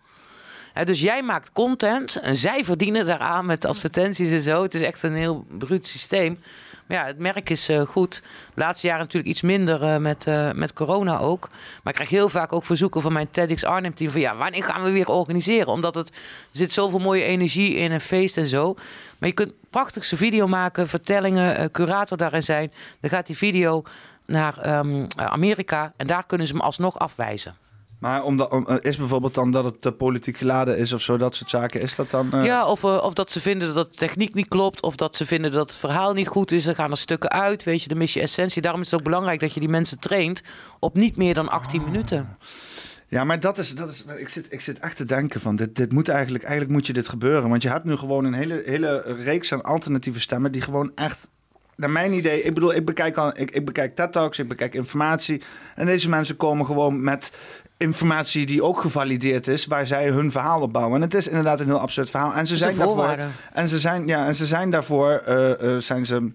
Dus jij maakt content en zij verdienen daaraan met advertenties en zo. Het is echt een heel bruut systeem. Maar ja, het merk is eh, goed. De laatste jaren natuurlijk iets minder eh, met, eh, met corona ook. Maar ik krijg heel vaak ook verzoeken van mijn TEDx Arnhem team van ja, wanneer gaan we weer organiseren? Omdat het er zit zoveel mooie energie in een feest en zo. Maar je kunt prachtigste video maken, vertellingen, eh, curator daarin zijn. Dan gaat die video naar ehm, Amerika en daar kunnen ze hem alsnog afwijzen. Maar omdat, om, eh, is bijvoorbeeld dan dat het eh, politiek geladen is of zo, dat soort zaken. Is dat dan... Ja, of, of dat ze vinden dat de techniek niet klopt. Of dat ze vinden dat het verhaal niet goed is. Dan gaan er stukken uit. Weet je, dan mis je essentie. Daarom is het ook belangrijk dat je die mensen traint op niet meer dan 18 minuten. Ja, maar dat is, dat is ik, zit, ik zit echt te denken van, dit, dit moet eigenlijk, eigenlijk moet je dit gebeuren. Want je hebt nu gewoon een hele, hele reeks aan alternatieve stemmen die gewoon echt, naar mijn idee, ik bedoel, ik bekijk, al, ik, ik bekijk TED Talks, ik bekijk informatie. En deze mensen komen gewoon met informatie die ook gevalideerd is, waar zij hun verhaal op bouwen. En het is inderdaad een heel absurd verhaal. En ze zijn daarvoor, en ze zijn, ja, en ze zijn daarvoor, eh, eh, zijn ze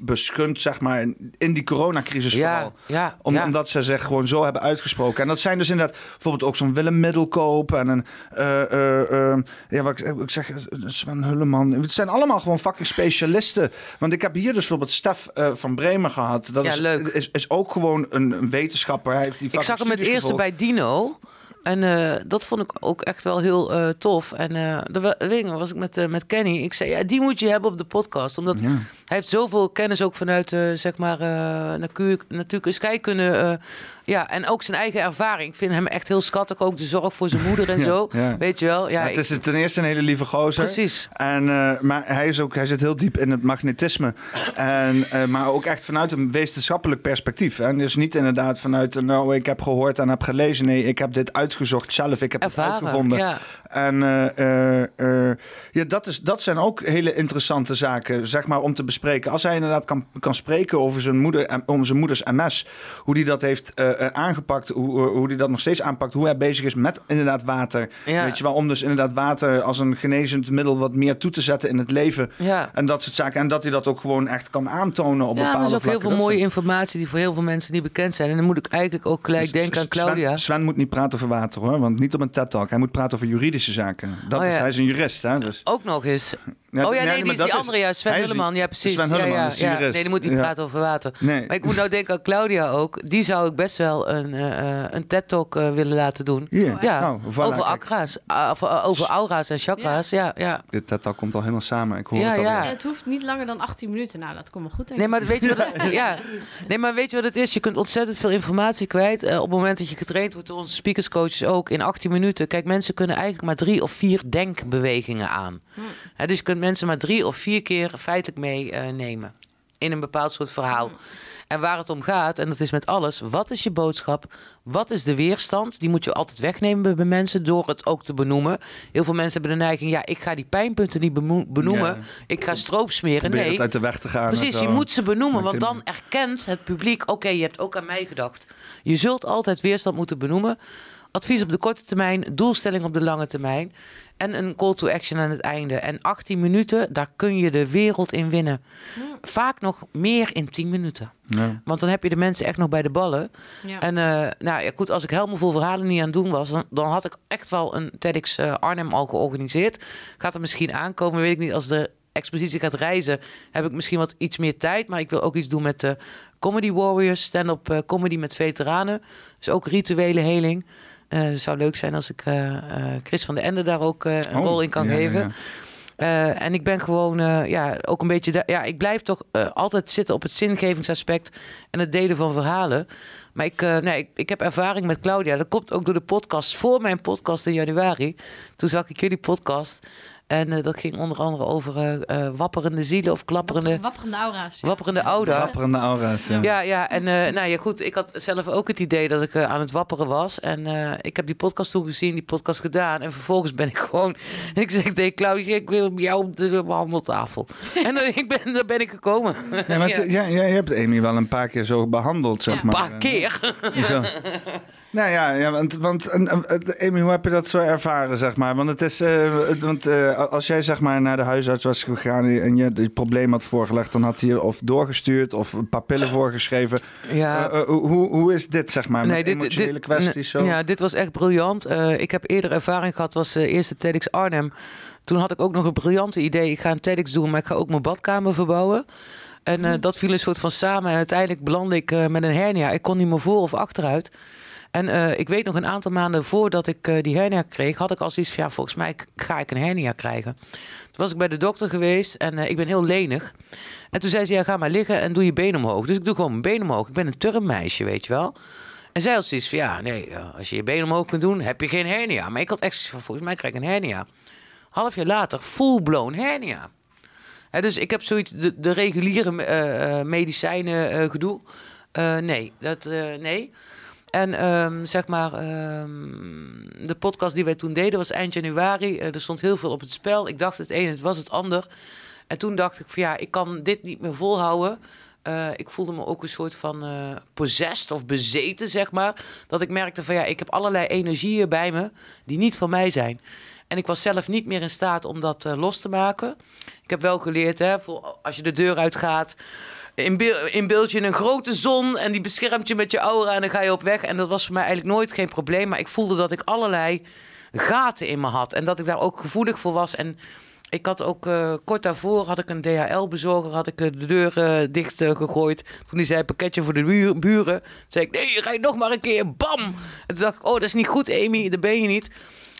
beschund, zeg maar, in die coronacrisis Ja, vooral. ja, Om, ja. Omdat ze zich gewoon zo hebben uitgesproken. En dat zijn dus inderdaad bijvoorbeeld ook zo'n Willem Middelkoop en een. eh, eh, eh, ja, wat ik, ik zeg, Sven Hulleman. Het zijn allemaal gewoon fucking specialisten. Want ik heb hier dus bijvoorbeeld Stef eh, van Bremen gehad. Dat Ja, is, leuk. Is, is ook gewoon een, een wetenschapper. Hij heeft die Ik zag hem het eerste gevolgd. bij Dino. En dat vond ik ook echt wel heel tof. En wa- weet ik was ik met, met Kenny. Ik zei, ja, die moet je hebben op de podcast. Omdat Ja. Hij heeft zoveel kennis ook vanuit, eh, zeg maar, eh natuur, natuurlijke scheikunde. eh, ja, en ook zijn eigen ervaring. Ik vind hem echt heel schattig. Ook de zorg voor zijn moeder en Ja, zo. ja. Weet je wel? Ja, Ja, het ik- is ten eerste een hele lieve gozer. precies. En, eh, maar hij, is ook, hij zit heel diep in het magnetisme. En, eh, maar ook echt vanuit een wetenschappelijk perspectief. En dus niet inderdaad vanuit, een, nou, ik heb gehoord en heb gelezen. Nee, ik heb dit uitgezocht zelf. Ik heb Ervaren, het uitgevonden. ja. En eh, eh, eh, ja, dat, is, dat zijn ook hele interessante zaken, zeg maar, om te bespreken. Als hij inderdaad kan, kan spreken over zijn, moeder, en- om zijn moeders MS, hoe die dat heeft eh, eh, aangepakt, hoe, hoe die dat nog steeds aanpakt, hoe hij bezig is met inderdaad water. Ja. Weet je wel, om dus inderdaad water als een genezend middel wat meer toe te zetten in het leven. Ja. En dat soort zaken. En dat hij dat ook gewoon echt kan aantonen op Ja, maar er bepaalde is ook heel veel mooie informatie die voor heel veel mensen niet bekend zijn. En dan moet ik eigenlijk ook gelijk Dus denken aan Claudia. Sven, moet niet praten over water hoor, want niet op een TED-talk. Hij moet praten over juridische zaken. Dat Oh, is, ja. hij is een jurist, hè? Dus. Ook nog eens. Ja, oh ja, nee, die andere juist. Sven Hulleman, ja precies. Sven Ja, Hulleman, ja, de jurist. ja. Nee, die moet niet Ja. praten over water. Nee. Maar ik moet nou denken aan Claudia ook. Die zou ik best wel een, eh, eh, een TED-talk eh, willen laten doen. Ja, Nou, voilà, over akra's. Over aura's en chakra's. Ja, ja. Dit TED Talk komt al helemaal samen. Ik hoor Ja, het al. ja. Het hoeft niet langer dan 18 minuten. Nou, dat komt wel goed. denk Nee, maar weet je wat het, ja. nee, maar weet je wat het is? Je kunt ontzettend veel informatie kwijt. op het moment dat je getraind wordt door onze speakerscoaches ook in 18 minuten. Kijk, mensen kunnen eigenlijk maar drie of vier denkbewegingen aan. Hè, dus je kunt mensen maar drie of vier keer feitelijk meenemen in een bepaald soort verhaal. En waar het om gaat, en dat is met alles, wat is je boodschap? Wat is de weerstand? Die moet je altijd wegnemen bij- mensen door het ook te benoemen. Heel veel mensen hebben de neiging, ja, ik ga die pijnpunten niet benoemen. Ja. Ik ga stroop smeren. Probeer Nee, het uit de weg te gaan. en Precies, je moet ze benoemen, want dan erkent het publiek... oké, je hebt ook aan mij gedacht. Je zult altijd weerstand moeten benoemen. Advies op de korte termijn, doelstelling op de lange termijn... en een call to action aan het einde. En 18 minuten, daar kun je de wereld in winnen. Vaak nog meer in 10 minuten. Ja. Want dan heb je de mensen echt nog bij de ballen. Ja. En eh, nou ja, goed, als ik helemaal vol verhalen niet aan het doen was, dan, dan had ik echt wel een TEDx eh, Arnhem al georganiseerd. Gaat er misschien aankomen, weet ik niet. Als de expositie gaat reizen, heb ik misschien wat iets meer tijd. Maar ik wil ook iets doen met de Comedy Warriors, stand-up eh, comedy met veteranen. Dus ook rituele heling. Eh, het zou leuk zijn als ik eh, eh, Chris van de Ende daar ook een Oh, rol in kan ja, geven. ja. En ik ben gewoon, ja, ook een beetje, da- ja, ik blijf toch altijd zitten op het zingevingsaspect en het delen van verhalen. Maar ik, nee, ik, ik heb ervaring met Claudia. Dat komt ook door de podcast. Voor mijn podcast in januari, toen zag ik jullie podcast. En eh, dat ging onder andere over eh, eh, wapperende zielen of klapperende, Wapperende aura's. ja. wapperende ouder. Wapperende aura's. Ja. Ja, ja, en eh, nou ja, goed. Ik had zelf ook het idee dat ik aan het wapperen was. En eh, ik heb die podcast toen gezien, die podcast gedaan. En vervolgens ben ik gewoon. Ik zeg tegen Claudia, ik wil jou op de behandeltafel. en eh, ik ben, daar ben ik gekomen. Ja, maar Ja. jij hebt Amy wel een paar keer zo behandeld, zeg Ja. Een maar. paar keer. Zo. Nou ja, ja want, want en, Amy, hoe heb je dat zo ervaren, zeg maar? Want, het is, eh, want eh, als jij zeg maar naar de huisarts was gegaan en je het probleem had voorgelegd, dan had hij of doorgestuurd of een paar pillen voorgeschreven. Ja. Eh, eh, hoe, hoe is dit, zeg maar, met Nee, dit- emotionele dit- kwesties zo? Ja, dit was echt briljant. Eh, ik heb eerder ervaring gehad, was de eerste TEDx Arnhem. Toen had ik ook nog een briljante idee. Ik ga een TEDx doen, maar ik ga ook mijn badkamer verbouwen. En eh, dat viel een soort van samen. En uiteindelijk belandde ik eh, met een hernia. Ik kon niet meer voor of achteruit. En eh, ik weet nog een aantal maanden voordat ik eh, die hernia kreeg, had ik al zoiets van ja, volgens mij ga ik een hernia krijgen. Toen was ik bij de dokter geweest en eh, ik ben heel lenig. En toen zei ze, ja, ga maar liggen en doe je been omhoog. Dus ik doe gewoon mijn been omhoog. Ik ben een turnmeisje, weet je wel. En zij had zoiets van, ja, nee, als je je been omhoog kunt doen, heb je geen hernia. Maar ik had echt zoiets van, volgens mij krijg ik een hernia. Half jaar later, full-blown hernia. Hè, dus ik heb zoiets, de, reguliere medicijnen gedoe. Nee, dat, nee. En ehm, zeg maar, ehm, de podcast die wij toen deden was eind januari. Eh, er stond heel veel op het spel. Ik dacht het een, het was het ander. En toen dacht ik van ja, ik kan dit niet meer volhouden. Eh, ik voelde me ook een soort van eh possessed of bezeten, zeg maar. Dat ik merkte van ja, ik heb allerlei energieën bij me die niet van mij zijn. En ik was zelf niet meer in staat om dat los te maken. Ik heb wel geleerd, hè, voor als je de deur uitgaat, in, beel, in een grote zon en die beschermt je met je aura en dan ga je op weg. En dat was voor mij eigenlijk nooit geen probleem. Maar ik voelde dat ik allerlei gaten in me had en dat ik daar ook gevoelig voor was. En ik had ook eh, kort daarvoor had ik een DHL-bezorger, had ik eh, de deur eh, dicht gegooid. Toen die zei pakketje voor de buren, toen zei ik nee, rijd nog maar een keer, bam! En toen dacht ik, oh dat is niet goed Amy, dat ben je niet.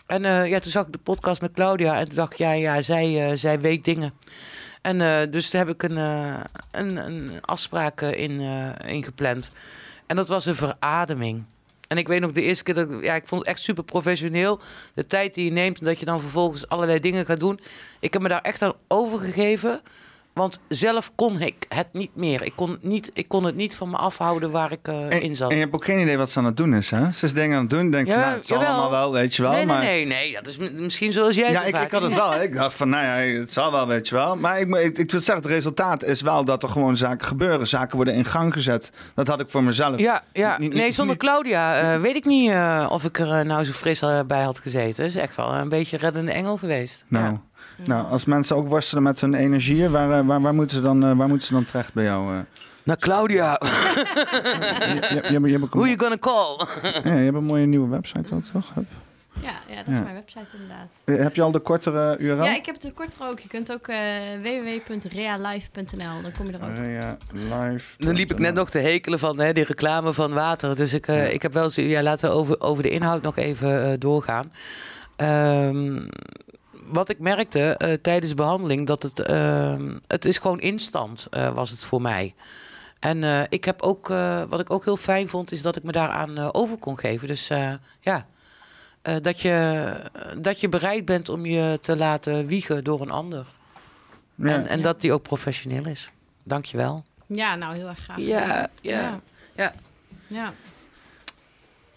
En ja, toen zag ik de podcast met Claudia en toen dacht ik, ja, ja zij, zij weet dingen. En eh, dus daar heb ik een, eh, een, een afspraak eh, in, ingepland. En dat was een verademing. En ik weet nog de eerste keer dat ik, ja, ik vond het echt super professioneel. De tijd die je neemt en dat je dan vervolgens allerlei dingen gaat doen. Ik heb me daar echt aan overgegeven. Want zelf kon ik het niet meer. Ik kon, niet, ik kon het niet van me afhouden waar ik eh, En, in zat. en je hebt ook geen idee wat ze aan het doen is, hè? Ze is dingen aan het doen, denk van, Ja, nou, het zal allemaal wel, weet je wel. nee, nee, maar... nee, nee. Dat is misschien zoals jij Ja, ik, ik had het wel. Ik dacht van, nou ja, het zal wel, weet je wel. Maar ik, moet- ik, ik wil zeggen, het resultaat is wel dat er gewoon zaken gebeuren. Zaken worden in gang gezet. Dat had ik voor mezelf. Ja, ja. Niet- niet- nee, zonder niet- Claudia eh, weet ik niet eh, of ik er nou zo fris bij had gezeten. is echt wel een beetje reddende engel geweest. Nou, Ja. Nou, als mensen ook worstelen met hun energieën, waar, eh, waar, waar, moeten, ze dan, eh, waar moeten ze dan terecht bij jou? eh? Nou, Claudia, Je, je, je, who een, you gonna call? ja, je hebt een mooie nieuwe website ook, toch? Hup. Ja, ja dat is Ja. mijn website inderdaad. Heb je al de kortere URL? Ja, ik heb het er korter ook. Je kunt ook eh www.realife.nl. Dan kom je er ook. Rea live. Dan liep ik net nog te hekelen van hè, die reclame van water. Dus ik, eh, ik heb wel eens... Ja, laten we over, over de inhoud nog even eh, doorgaan. Ehm, wat ik merkte eh, tijdens de behandeling... dat het... ehm, het is gewoon instant, eh, was het voor mij. En eh, ik heb ook... eh, wat ik ook heel fijn vond... is dat ik me daaraan over kon geven. Dus eh, ja... eh, dat, je, dat je bereid bent om je te laten wiegen door een ander. Ja. En, en dat die ook professioneel is. Dank je wel. Ja, nou heel erg graag. Ja, ja. Ja. ja.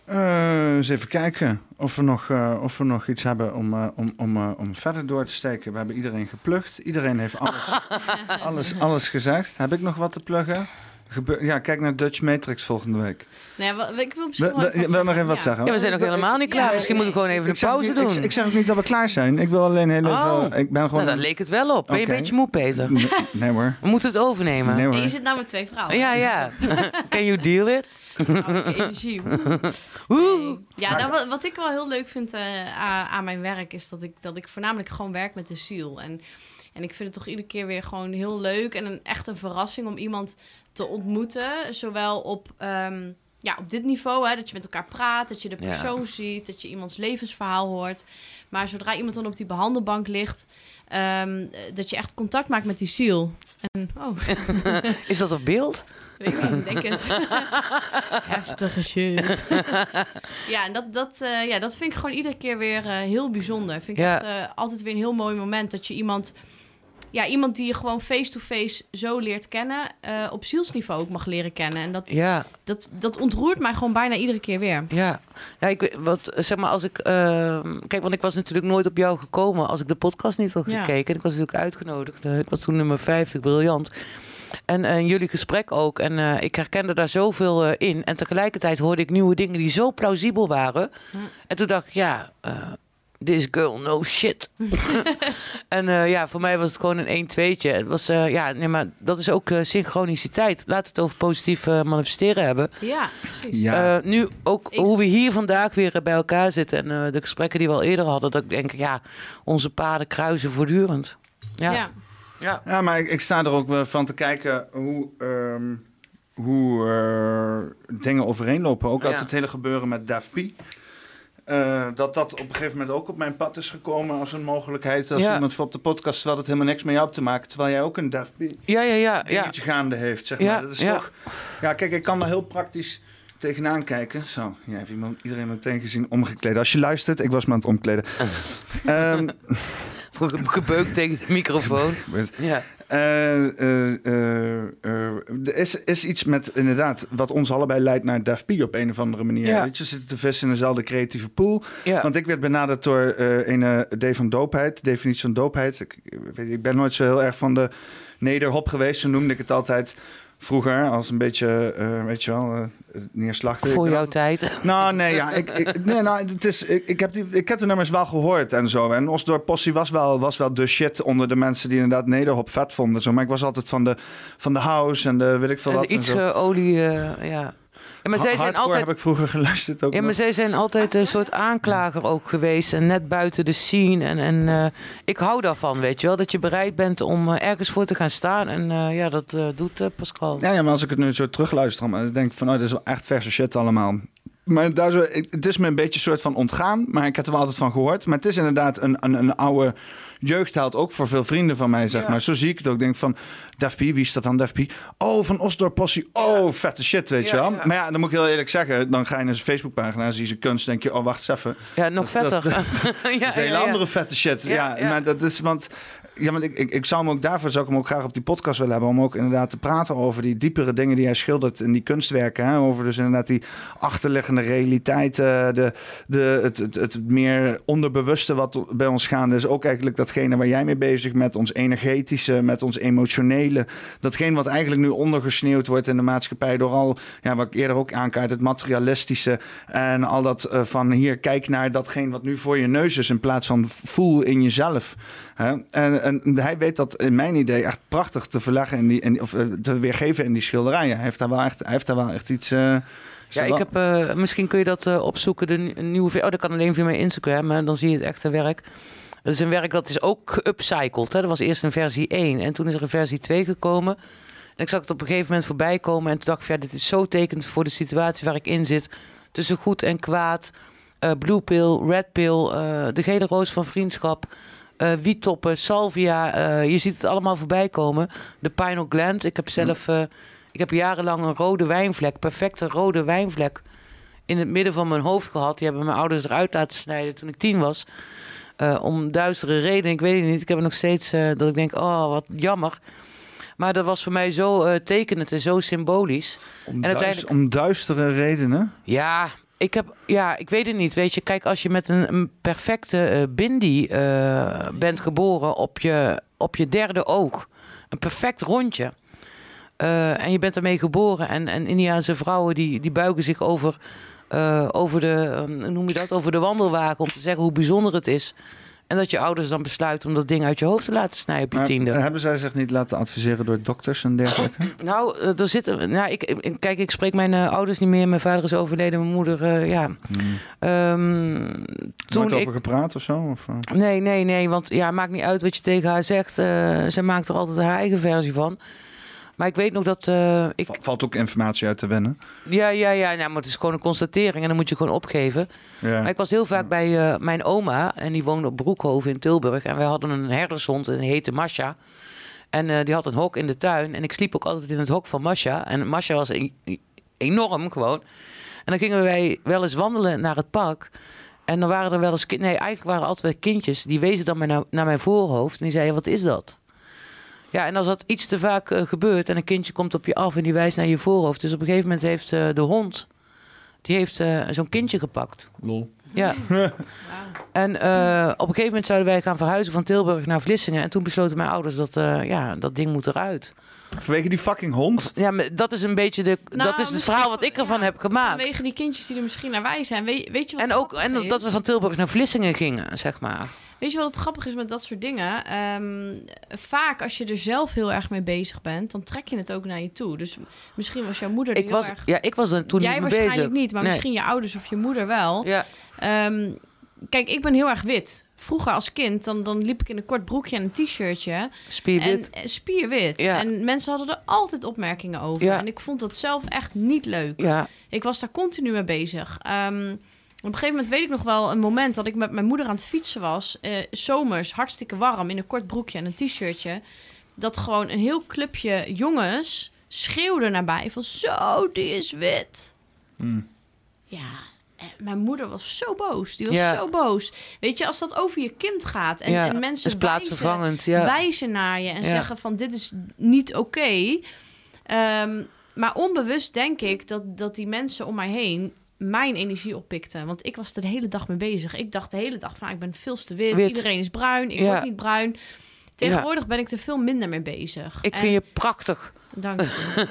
Eh, eens even kijken of we nog, eh, of we nog iets hebben om, eh, om, om, eh, om verder door te steken. We hebben iedereen geplukt. Iedereen heeft alles, alles, alles gezegd. Heb ik nog wat te pluggen? Gebe- ja, kijk naar Dutch Matrix volgende week. Nee, wat, ik wil misschien We, even wil nog even wat Ja. zeggen? Ja, we zijn nog helemaal niet klaar. Ja, Misschien moeten we gewoon even Ik een pauze niet, doen. ik, ik zeg ook niet dat we klaar zijn. Ik wil alleen heel even... Oh. Ik ben gewoon... nou, daar leek het wel op. Ben je een beetje moe, Peter? Nee, nee hoor. We moeten het overnemen. Nee hoor. Nee, je zit nou met twee vrouwen. Ja, ja. Can you deal it? Energie. Nee. Ja, nou, wat, wat ik wel heel leuk vind eh, aan, mijn werk is dat ik, dat ik voornamelijk gewoon werk met de ziel. En, en ik vind het toch iedere keer weer gewoon heel leuk en een echt een verrassing om iemand te ontmoeten. Zowel op, ehm, ja, op dit niveau, hè, dat je met elkaar praat, dat je de Ja. persoon ziet, dat je iemands levensverhaal hoort. Maar zodra iemand dan op die behandelbank ligt, ehm, dat je echt contact maakt met die ziel. En, oh, Is dat op beeld? Weet ik niet, denk het. Heftige shit. ja, en dat, dat, eh, ja, dat vind ik gewoon iedere keer weer eh, heel bijzonder. Vind ik Ja. echt eh, altijd weer een heel mooi moment dat je iemand... Ja, iemand die je gewoon face-to-face zo leert kennen... op zielsniveau ook mag leren kennen. En dat, Ja, dat, dat ontroert mij gewoon bijna iedere keer weer. ja. ja ik, wat, zeg maar, als ik... ehm, kijk, want ik was natuurlijk nooit op jou gekomen als ik de podcast niet had Ja. gekeken. Ik was natuurlijk uitgenodigd. Ik was toen nummer 50, briljant. En eh, jullie gesprek ook. En eh, ik herkende daar zoveel eh, in. En tegelijkertijd hoorde ik nieuwe dingen die zo plausibel waren. Hm. En toen dacht ik, ja, eh, this girl no shit. en eh, ja, voor mij was het gewoon een 1 2 Het was, eh, ja, nee, maar dat is ook eh, synchroniciteit. Laten we het over positief manifesteren hebben. Ja, precies. Ja. Eh, nu ook Ik- hoe we hier vandaag weer bij elkaar zitten. En eh, de gesprekken die we al eerder hadden. Dat ik denk, ja, onze paden kruisen voortdurend. Ja. ja. Ja. Ja, maar ik, ik sta er ook wel van te kijken hoe, ehm, hoe eh, dingen overeenlopen. Ook uit Ja. het hele gebeuren met Daf P. Eh, dat dat op een gegeven moment ook op mijn pad is gekomen als een mogelijkheid. Als Ja. iemand voor op de podcast, terwijl het helemaal niks met jou te maken. Terwijl jij ook een Daf P Ja, ja, ja. ja. dingetje gaande heeft, zeg Ja, maar. Dat is ja. toch... Ja, kijk, ik kan daar heel praktisch tegenaan kijken. Zo, ja, heeft iemand, iedereen meteen gezien omgekleed. Als je luistert, ik was me aan het omkleden. Ehm, Gebeukt tegen de microfoon. Ja. Eh, eh, eh, er is, is iets met inderdaad wat ons allebei leidt naar Daf P op een of andere manier. Ja. Weet je, zitten te vissen in dezelfde creatieve pool. Ja. Want ik werd benaderd door een D van doopheid, definitie van doopheid. Ik, ik ben nooit zo heel erg van de nederhop geweest, zo noemde ik het altijd vroeger. Als een beetje, eh, weet je wel, eh, neerslachtig. Voor jouw tijd. nou, nee, ja. Ik, ik, nee, nou, het is, ik, ik, heb die, ik heb de nummers wel gehoord en zo. En Osdorp Possie was wel, was wel de shit onder de mensen die inderdaad Nederhop vet vonden. Zo. Maar ik was altijd van de, van de house en de weet ik veel En wat. en iets zo. eh, olie, ja. Maar zij zijn altijd... heb ik vroeger geluisterd ook Ja, maar nog. zij zijn altijd een soort aanklager ook geweest. En net buiten de scene. En, en eh, ik hou daarvan, weet je wel. Dat je bereid bent om eh, ergens voor te gaan staan. En eh, ja, dat doet Pascal. Ja, ja, maar als ik het nu zo terugluister, dan denk ik van, oh, dit is wel echt verse shit allemaal. Maar daar zo, het is me een beetje een soort van ontgaan, maar ik heb er wel altijd van gehoord. Maar het is inderdaad een, een, een oude jeugdheld, ook voor veel vrienden van mij, zeg Ja. maar. Zo zie ik het ook. Denk van, Def P, wie is dat dan, Def P? Oh, van Osdorp Possie. Oh, vette shit, weet je wel. Maar ja, dan moet ik heel eerlijk zeggen, dan ga je naar zijn Facebookpagina, zie je zijn kunst, denk je, oh, wacht eens even. Ja, nog Dat- vetter. ja, Dat is een hele andere vette shit. Ja. maar dat is, want... Ja, want ik, ik, ik zou hem ook daarvoor zou ik hem ook graag op die podcast willen hebben. Om ook inderdaad te praten over die diepere dingen die hij schildert in die kunstwerken. Hè? Over dus inderdaad die achterliggende realiteit. eh, de, de, het, het, meer onderbewuste wat bij ons gaande is. Ook eigenlijk datgene waar jij mee bezig bent. Ons energetische, met ons emotionele. Datgene wat eigenlijk nu ondergesneeuwd wordt in de maatschappij. Door al, ja, wat ik eerder ook aankaart, het materialistische. En al dat eh, van hier, kijk naar datgene wat nu voor je neus is. In plaats van voel in jezelf. Hè? En, en hij weet dat in mijn idee echt prachtig te verleggen in die, of eh, te weergeven in die schilderijen. Hij heeft daar wel echt, hij heeft daar wel echt iets. eh, Ja, er ik heb, eh, misschien kun je dat opzoeken, de nieuwe Oh, dat kan alleen via mijn Instagram, maar dan zie je het echte werk. Dat is een werk dat is ook geupcycled. Hè. Dat was eerst een versie 1 en toen is er een versie 2 gekomen. En ik zag het op een gegeven moment voorbij komen en toen dacht ik, ja, dit is zo tekend voor de situatie waar ik in zit. Tussen goed en kwaad, blue pill, red pill, de gele roos van vriendschap, wietoppen, salvia. eh, je ziet het allemaal voorbij komen. De pineal gland. Ik heb zelf, eh, ik heb jarenlang een rode wijnvlek, perfecte rode wijnvlek in het midden van mijn hoofd gehad. Die hebben mijn ouders eruit laten snijden toen ik tien was. Om duistere redenen. Ik weet het niet. Ik heb nog steeds dat ik denk, oh, wat jammer. Maar dat was voor mij zo tekenend en zo symbolisch. Om, en duis- uiteindelijk- om duistere redenen. Ja, ik heb, ja, ik weet het niet. Weet je, kijk, als je met een, een perfecte eh bindi eh, bent geboren op je, op je derde oog, een perfect rondje. eh, en je bent ermee geboren. En, en Indiaanse vrouwen die, die buigen zich over, over, de, noem je dat, over de wandelwagen om te zeggen hoe bijzonder het is. En dat je ouders dan besluiten om dat ding uit je hoofd te laten snijden op je Maar tiende. hebben zij zich niet laten adviseren door dokters en dergelijke? Nou, eh, er zitten. Nou, ik, kijk, ik spreek mijn eh, ouders niet meer. Mijn vader is overleden, mijn moeder, eh, ja. Ehm, toen Nooit ik. over gepraat of zo? Of? Nee, nee, nee. Want ja, maakt niet uit wat je tegen haar zegt. eh ze maakt er altijd haar eigen versie van. Maar ik weet nog dat eh, ik. Va- Valt ook informatie uit te wennen. Ja, ja, ja. Nou, maar het is gewoon een constatering en dan moet je gewoon opgeven. Ja. Maar ik was heel vaak bij eh, mijn oma en die woonde op Broekhoven in Tilburg. En wij hadden een herdershond en die heette Masha. En eh, die had een hok in de tuin. En ik sliep ook altijd in het hok van Masha. En Masha was e- enorm gewoon. En dan gingen wij wel eens wandelen naar het park. En dan waren er wel eens... Nee, eigenlijk waren er altijd wel kindjes. Die wezen dan naar mijn voorhoofd. En die zeiden, wat is dat? Ja, en als dat iets te vaak eh, gebeurt... en een kindje komt op je af en die wijst naar je voorhoofd... dus op een gegeven moment heeft eh, de hond... die heeft eh, zo'n kindje gepakt. Lol. Ja. En eh, op een gegeven moment zouden wij gaan verhuizen van Tilburg naar Vlissingen. En toen besloten mijn ouders dat eh, ja, dat ding moet eruit. Vanwege die fucking hond. Ja, maar dat is een beetje de, Nou, dat is het verhaal wat ik ervan ja, heb gemaakt. Vanwege die kindjes die er misschien naar wij zijn. Weet, weet je wat En ook en dat we van Tilburg naar Vlissingen gingen, zeg maar. Weet je wat het grappig is met dat soort dingen? Ehm, vaak als je er zelf heel erg mee bezig bent, dan trek je het ook naar je toe. Dus misschien was jouw moeder er Ik heel was, erg... ja, ik was er toen Jij niet mee waarschijnlijk bezig. niet, maar Nee. misschien je ouders of je moeder wel. Ja, Ehm, kijk, ik ben heel erg wit. Vroeger als kind, dan, dan liep ik in een kort broekje en een t-shirtje. spierwit. En spierwit. Ja. En mensen hadden er altijd opmerkingen over. Ja. En ik vond dat zelf echt niet leuk. Ja, Ik was daar continu mee bezig. Ehm, een gegeven moment weet ik nog wel een moment dat ik met mijn moeder aan het fietsen was. eh, zomers, hartstikke warm, in een kort broekje en een t-shirtje. Dat gewoon een heel clubje jongens schreeuwde naar mij van zo, die is wit. Hmm. Ja, en mijn moeder was zo boos. Die was Ja. zo boos. Weet je, als dat over je kind gaat en, ja. en is mensen wijzen, plaatsvervangend. Ja. wijzen naar je en zeggen van dit is niet oké. Ehm, maar onbewust denk ik dat, dat die mensen om mij heen mijn energie oppikten. Want ik was er de hele dag mee bezig. Ik dacht de hele dag van ah, ik ben veel te wit. Wit. Iedereen is bruin. Ik Ja. word niet bruin. Tegenwoordig ben ik er veel minder mee bezig. Ik En- vind je prachtig. Dank je.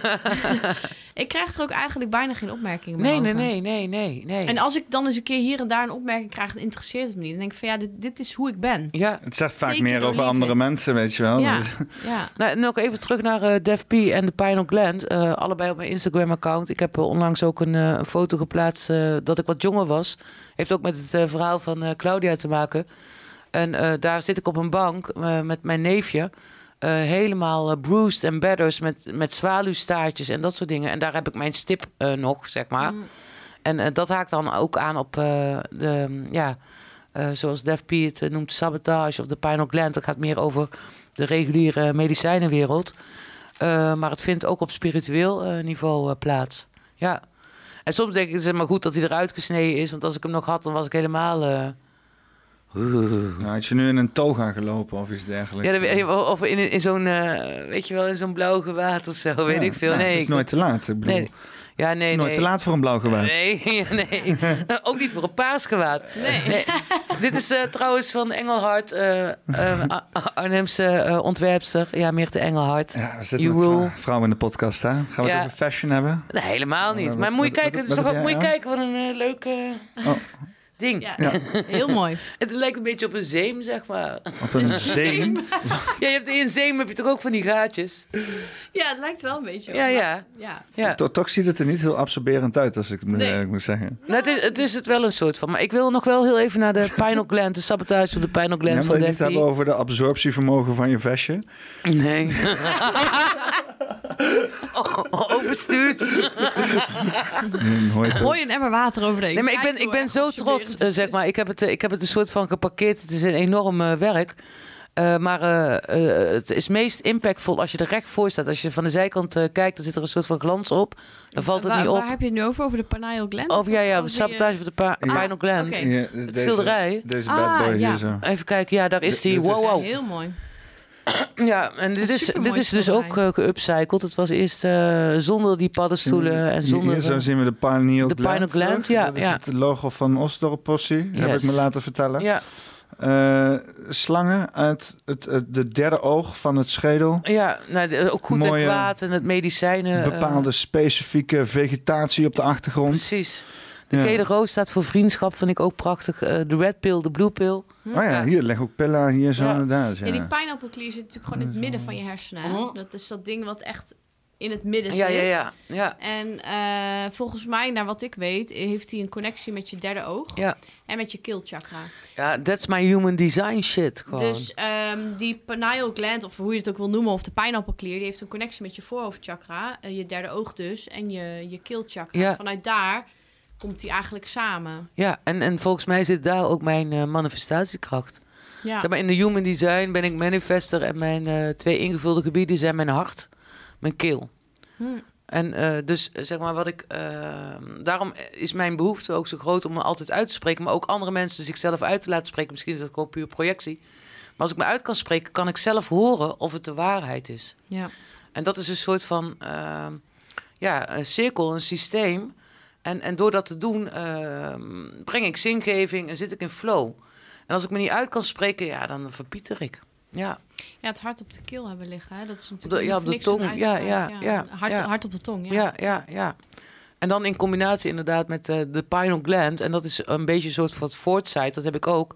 ik krijg er ook eigenlijk bijna geen opmerkingen meer Nee, nee, over. nee, nee, nee, nee. En als ik dan eens een keer hier en daar een opmerking krijg, dan interesseert het me niet. Dan denk ik van ja, dit, dit is hoe ik ben. Ja, Het zegt vaak meer over andere it. mensen, weet je wel. Ja, Dus- ja. Nou, en ook even terug naar eh Def P en de Pineal Gland. Eh, allebei op mijn Instagram-account. Ik heb eh, onlangs ook een, eh, een foto geplaatst dat ik wat jonger was. Heeft ook met het verhaal van eh, Claudia te maken. En eh, daar zit ik op een bank eh, met mijn neefje. Eh, helemaal eh, bruised en batters met, met zwaluwstaartjes en dat soort dingen. En daar heb ik mijn stip eh, nog, zeg maar. Mm. En dat haakt dan ook aan op de, ja, zoals Def P het noemt, sabotage of de pineal gland. Dat gaat meer over de reguliere medicijnenwereld. Maar het vindt ook op spiritueel niveau plaats. Ja. En soms denk ik, het is maar goed dat hij eruit gesneden is. Want als ik hem nog had, dan was ik helemaal... Nou, had je nu in een toga gelopen of iets dergelijks? Ja, of in, in zo'n, eh, weet je wel, in zo'n blauw gewaad of zo, weet Ja, ik veel. ja, nee, het is ik- nooit te laat. Ik bedoel, nee. Ja, nee, het is nee. nooit te laat voor een blauw gewaad. Nee, nee. Nou, ook niet voor een paars gewaad. Nee. Dit is eh, trouwens van Engelhard, eh, eh, Arnhemse eh, ontwerpster. Ja, Meerte Engelhard. Ja, we zitten met vrouwen in de podcast, hè? Gaan we het over fashion hebben? Nee, helemaal niet. Maar wat- moet je wat- kijken, wat- het is wat toch ook, moet je kijken wat een eh, leuke... Oh. Ding. Ja, Ja. heel mooi. Het lijkt een beetje op een zeem, zeg maar. Op een zeem. Ja, je hebt in een zeem heb je toch ook van die gaatjes? Ja, het lijkt wel een beetje op. Ja, ja. ja. Ja. To- Toch ziet het er niet heel absorberend uit, als ik het moet- Nee. eerlijk moet zeggen. Nou, het, is, het is het wel een soort van. Maar ik wil nog wel heel even naar de pineal gland, de sabotage van de pineal Ja, gland wil van je niet Daffy. hebben over de absorptievermogen van je vestje? Nee. Oh, overstuurd. Je het ook? Gooi een emmer water overheen. Nee, maar ik ben, ik ben zo trots, het eh, zeg maar. Ik heb, het, eh, ik heb het een soort van geparkeerd. Het is een enorm eh, werk. Eh, maar het is meest impactvol als je er recht voor staat. Als je van de zijkant kijkt, dan zit er een soort van glans op. Dan valt het waar, niet op. Waar heb je het nu over? Over de pineal gland? Of ja, ja, die, sabotage van de pa- Ah, pineal gland. oké. Ja, deze, schilderij. Deze Ah, bad boy ja. hier zo. Even kijken, ja, daar is die. Wow, wow. Heel mooi. Ja, en dit is, dit is dus ook uh, geupcycled. Het was eerst eh, zonder die paddenstoelen en Hier- zonder... Hier zo eh, zien we de pineal de gland. pineal gland, ja, Dat is ja. het logo van Osdorp-possie, heb Yes. ik me laten vertellen. ja, Eh, slangen uit het, het de derde oog van het schedel. ja nou, ook goed Mooie- en kwaad en het medicijnen. eh, Bepaalde specifieke vegetatie op de achtergrond. precies. De Ja. gele roos staat voor vriendschap, vind ik ook prachtig. Eh, de red pill, de blue pill. Oh ja, hier leg ook pillen hier zo Ja. inderdaad. Ja, Ja. die pijnappelklier zit natuurlijk gewoon in het midden van je hersenen. hè? Mhm. Dat is dat ding wat echt in het midden Ja, zit. ja, ja, ja. En eh, volgens mij, naar wat ik weet, heeft hij een connectie met je derde oog Ja, en met je keelchakra. ja that's my human design shit. Gewoon. Dus ehm, die pineal gland, of hoe je het ook wil noemen, of de pijnappelklier, die heeft een connectie met je voorhoofdchakra, eh, je derde oog dus, en je, je keelchakra. Ja. Vanuit daar komt die eigenlijk samen. Ja, en, en volgens mij zit daar ook mijn eh, manifestatiekracht. Ja. Zeg maar, in de human design ben ik manifester en mijn eh, twee ingevulde gebieden zijn mijn hart, mijn keel. Hm. En eh, dus zeg maar wat ik. eh, daarom is mijn behoefte ook zo groot om me altijd uit te spreken, maar ook andere mensen zichzelf uit te laten spreken. Misschien is dat gewoon puur projectie. Maar als ik me uit kan spreken, kan ik zelf horen of het de waarheid is. Ja. En dat is een soort van eh, ja, een cirkel, een systeem. En, en door dat te doen, eh, breng ik zingeving en zit ik in flow. En als ik me niet uit kan spreken, ja, dan verpieter ik. Ja, ja, het hart op de keel hebben liggen. Hè? Dat is de- natuurlijk ja, op de tong. Ja, ja, ja, Hart, ja. hart op de tong, ja. ja, ja, ja. En dan in combinatie inderdaad met eh, de pineal gland. En dat is een beetje een soort van foresight, dat heb ik ook.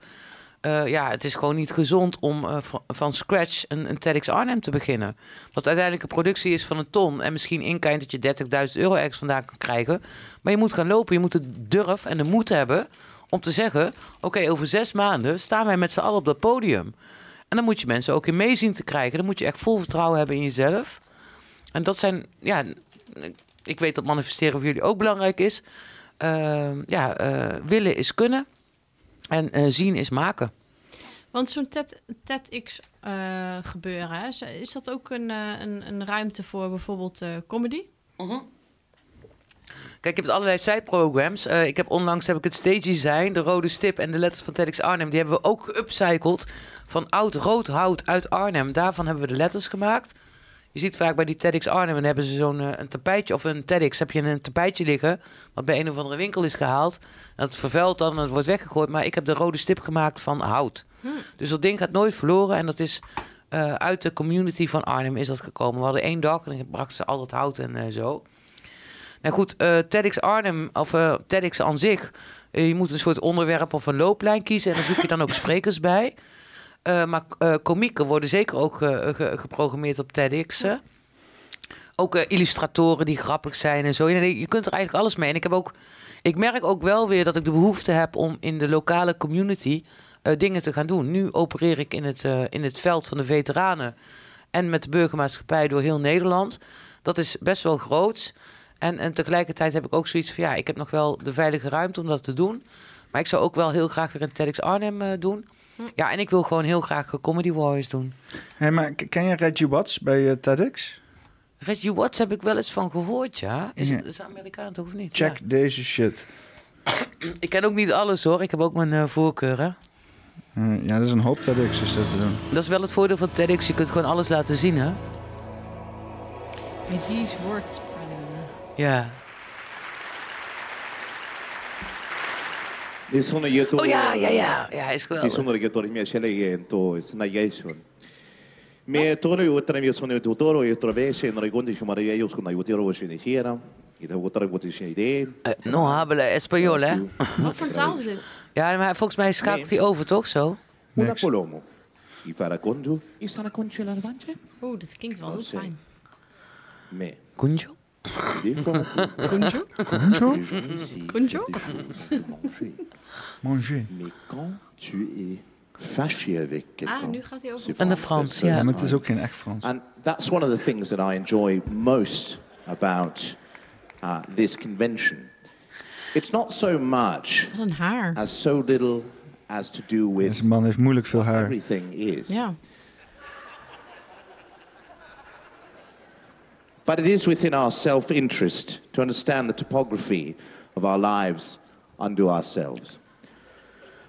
Eh, ja, het is gewoon niet gezond om eh, van, scratch een, een TEDx Arnhem te beginnen. Wat uiteindelijk een productie is van een ton. En misschien inkijnt dat je 30.000 euro ergens vandaan kan krijgen. Maar je moet gaan lopen. Je moet de durf en de moed hebben om te zeggen... oké, over zes maanden staan wij met z'n allen op dat podium. En dan moet je mensen ook in mee zien te krijgen. Dan moet je echt vol vertrouwen hebben in jezelf. En dat zijn... Ja, ik weet dat manifesteren voor jullie ook belangrijk is. Ehm, ja, eh, willen is kunnen. En eh, zien is maken. Want zo'n TED, TEDx eh, gebeuren, hè, is- dat ook een, eh, een, een ruimte voor bijvoorbeeld eh, comedy? Kijk, ik heb allerlei side-programs. Eh, ik heb onlangs heb ik het stage design, de rode stip en de letters van TEDx Arnhem. Die hebben we ook geupcycled van oud rood hout uit Arnhem. Daarvan hebben we de letters gemaakt. Je ziet vaak bij die TEDx Arnhem, dan hebben ze zo'n eh, een tapijtje of een TEDx, heb je een tapijtje liggen, wat bij een of andere winkel is gehaald. Dat vervuilt dan en het wordt weggegooid. Maar ik heb de rode stip gemaakt van hout. Dus dat ding gaat nooit verloren en dat is eh, uit de community van Arnhem is dat gekomen. We hadden één dag en dan brachten ze al dat hout en eh, zo. Nou goed, TEDx Arnhem, of TEDx aan zich, je moet een soort onderwerp of een looplijn kiezen en dan zoek je dan ook sprekers bij. Eh, maar eh komieken worden zeker ook ge- ge- geprogrammeerd op TEDx. Ook eh, illustratoren die grappig zijn en zo. Je, je kunt er eigenlijk alles mee. En ik heb ook, ik merk ook wel weer dat ik de behoefte heb om in de lokale community eh, dingen te gaan doen. Nu opereer ik in het, eh, in het veld van de veteranen en met de burgermaatschappij door heel Nederland. Dat is best wel groots. En, en tegelijkertijd heb ik ook zoiets van ja, ik heb nog wel de veilige ruimte om dat te doen. Maar ik zou ook wel heel graag weer een TEDx Arnhem eh, doen. Ja, en ik wil gewoon heel graag Comedy Warriors doen. Hey, maar ken je Reggie Watts bij eh, TEDx? Reggie Watts heb ik wel eens van gehoord, ja. Is Ja. het is Amerikaan toch of niet? Check Ja. deze shit. Ik ken ook niet alles hoor. Ik heb ook mijn eh, voorkeuren. Eh, ja, dat is een hoop TEDx's dat te doen. Dat is wel het voordeel van TEDx. Je kunt gewoon alles laten zien, hè? Met these words. Ja. Är såna göteborg... Oh ja, ja, ja. Ja, is geweldig. såna göteborg mie selege to sna jason. Me tono yo tra sono tutoro yo trovese no rigondi shuma ya yo skuna yo tiro wo shine hiera. Ida otra vez is idee. Eh, no habla español, hè? Wat voor taal is dit? Ja, maar volgens mij schakelt hij over, toch? Zo? Una Niks. colomo. I farà congiù. I sarà congiù la? Oeh, dit klinkt wel heel Oh, zeg. fijn. Me. Kunjo? Des fois, Conjo? Conjo? les gens ici Conjo? font des choses de manger. Manger. Mais quand tu es fâché avec quelqu'un... Ah, nu gaat hij over. En de Frans, ja. maar het is ook geen echt Frans. And that's one of the things that I enjoy most about uh, this convention. It's not so much Wat een haar. as so little as to do with Deze man heeft moeilijk veel haar. everything is. Ja. But it is within our self interest to understand the topography of our lives unto ourselves.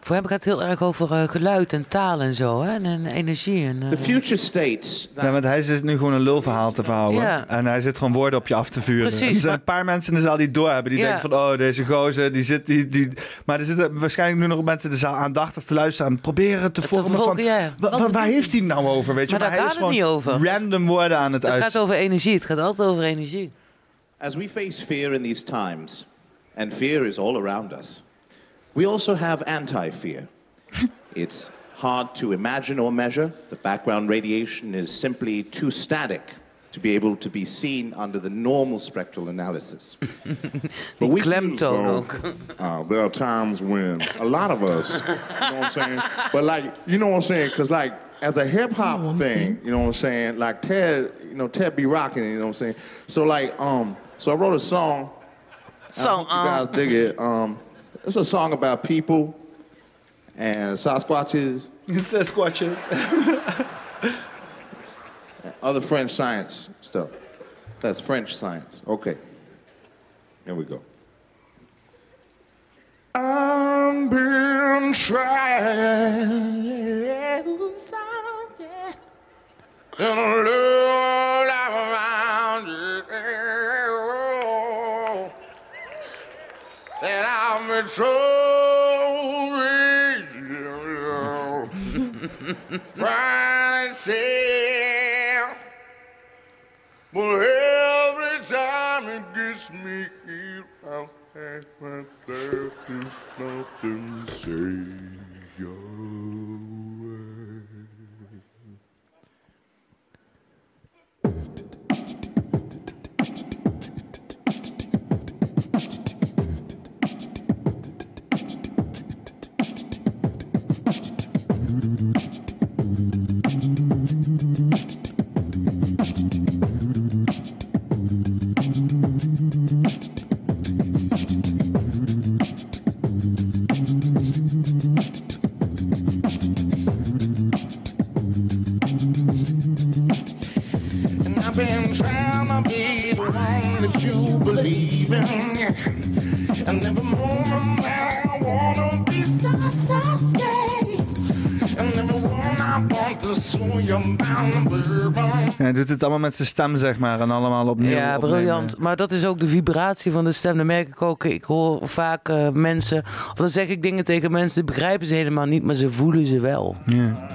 Voor hem gaat het heel erg over eh, geluid en taal en zo, hè? En, en energie. En, eh, The future states Ja, want hij zit nu gewoon een lulverhaal te verhouden. En hij zit gewoon woorden op je af te vuren. Precies, er zijn maar- een paar mensen in de zaal die het doorhebben. Die denken van, oh, deze gozer, die zit... Die, die... Maar er zitten waarschijnlijk nu nog mensen in de zaal aandachtig te luisteren... en proberen te te vormen van... vervolgen, ja. wa- wa- Wat waar heeft hij het nou over, weet je? Maar daar hij gaat is het gewoon niet over. random woorden aan het, het uit... gaat over energie. Het gaat altijd over energie. as we face fear in these times, and fear is all around us, we also have anti fear. it's hard to imagine or measure. The background radiation is simply too static to be able to be seen under the normal spectral analysis. But we Klemtoon ook. Uh, there are times when a lot of us, you know what I'm saying? But like, you know what I'm saying? Because like, as a hip hop I'm thing, you know what I'm saying? Like Ted, you know, Ted be rocking, you know what I'm saying? So like, um, so I wrote a song. and I Song, hope you guys um. dig it. Um, it's a song about people and Sasquatches, Sasquatches. other French science stuff. That's French science. Okay. Here we go. I've been trying and a little I've been so trying to say but every time it gets me here, I ask myself there's nothing to say. Hij doet het allemaal met zijn stem, zeg maar. En allemaal opnieuw Ja, opnemen. briljant. Maar dat is ook de vibratie van de stem. Dat merk ik ook. Ik hoor vaak eh, mensen... Of dan zeg ik dingen tegen mensen, die begrijpen ze helemaal niet, maar ze voelen ze wel. Ja.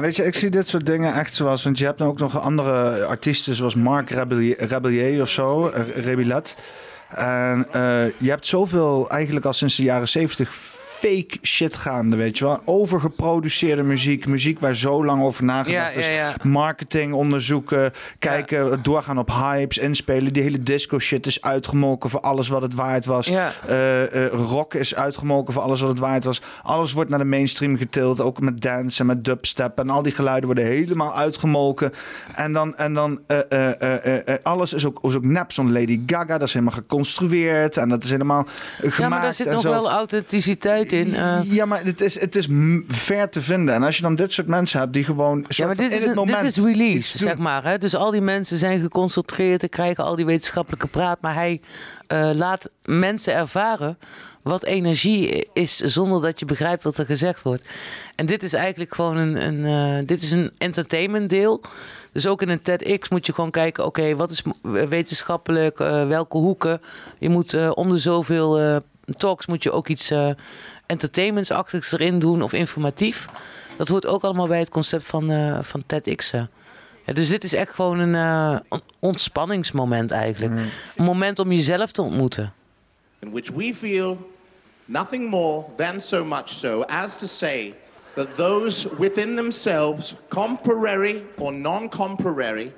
Weet je, ik zie dit soort dingen echt zoals... Want je hebt nou ook nog andere artiesten zoals Rebellier, Rebellier of zo, Rebillet. En eh, je hebt zoveel eigenlijk al sinds de jaren zeventig fake shit gaande, weet je wel. Overgeproduceerde muziek, muziek waar zo lang over nagedacht is. ja, ja. Marketing onderzoeken, kijken, doorgaan op hypes, inspelen. Die hele disco shit is uitgemolken voor alles wat het waard was. Eh, eh, rock is uitgemolken voor alles wat het waard was. Alles wordt naar de mainstream getild, ook met dance en met dubstep. En al die geluiden worden helemaal uitgemolken. En dan, en dan eh, alles is ook, is ook nep. Zo'n Lady Gaga, dat is helemaal geconstrueerd. En dat is helemaal gemaakt Ja, maar daar zit en nog zo. wel authenticiteit zit in. eh, ja, maar het is, het is ver te vinden. En als je dan dit soort mensen hebt die gewoon... ja, maar dit in is, het een, moment dit is release, zeg maar. Hè? Dus al die mensen zijn geconcentreerd en krijgen al die wetenschappelijke praat. Maar hij eh, laat mensen ervaren wat energie is zonder dat je begrijpt wat er gezegd wordt. En dit is eigenlijk gewoon een, een, eh, dit is een entertainment deel. Dus ook in een TEDx moet je gewoon kijken, oké, wat is wetenschappelijk, welke hoeken. Je moet eh, om de zoveel talks moet je ook iets entertainmentsachtigs erin doen of informatief. Dat hoort ook allemaal bij het concept van, eh van TEDx. Ja, dus dit is echt gewoon een eh, on- ontspanningsmoment eigenlijk. Een moment om jezelf te ontmoeten. in which we feel nothing more than so much so as to say that those within themselves, comparary or non comparary,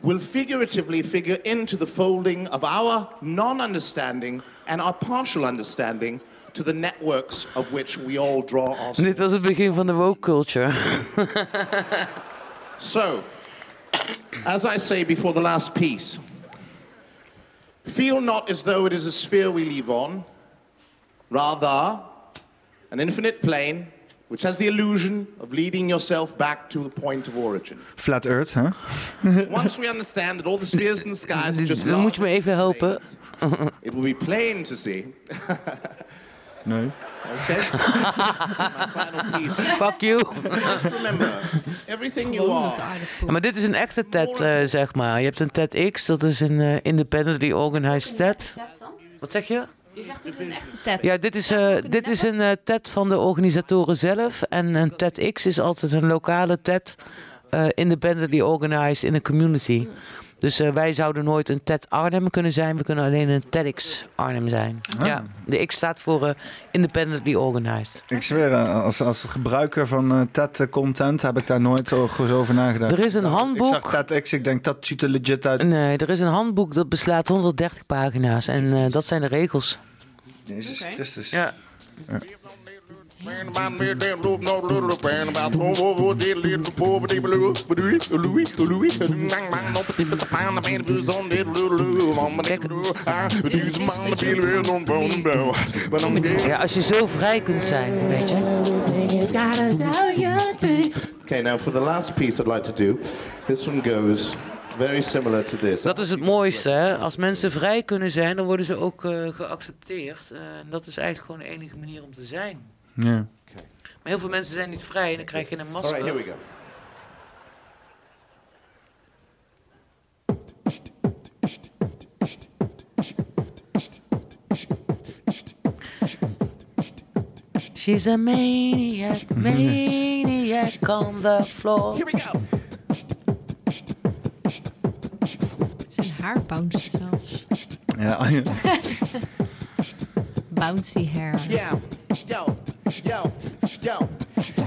will figuratively figure into the folding of our non understanding and our partial understanding to the networks of which we all draw our Dit was het begin van de woke culture. So, as I say before the last piece, feel not as though it is a sphere we live on, rather, an infinite plane which has the illusion of leading yourself back to the point of origin. Flat Earth, huh? Once we understand that all the spheres in the skies are just Dan moet je me large even helpen. It will be plain to see. Nee. Okay? My final piece. Fuck you. Just remember, everything you are. Maar dit is een echte TED, eh, zeg maar. Je hebt een TEDx, dat is een eh, independently organized TED. Wat zeg je? Je zegt het is een echte Ted. Ja, dit is, eh, dit is een TED van de organisatoren zelf. En een TEDx is altijd een lokale TED, eh, independently organized in een community. Dus eh, wij zouden nooit een TED Arnhem kunnen zijn. We kunnen alleen een TEDx Arnhem zijn. Ja, de X staat voor eh, independently organized. Ik zweer, eh, als, als gebruiker van eh, TED-content heb ik daar nooit over nagedacht. Er is een Ik handboek. zag TEDx, ik denk dat ziet er legit uit. Nee, er is een handboek dat beslaat 130 pagina's. En eh, dat zijn de regels. Jezus Oké. Christus. Ja. ja, als je zo vrij kunt zijn, weet je. Okay, now for the last piece I'd like to do, this one goes very similar to this. Dat is het mooiste, hè? Als mensen vrij kunnen zijn, dan worden ze ook eh, geaccepteerd. Eh, en dat is eigenlijk gewoon de enige manier om te zijn. Ja. Maar heel veel mensen zijn niet vrij en dan krijg je een All masker. right, here we go. She's a maniac, maniac on the floor. Here we go. Zijn haar bounce zelfs. Ja. Bouncy hair. Yeah. Yo. Yo. Yo. Ja,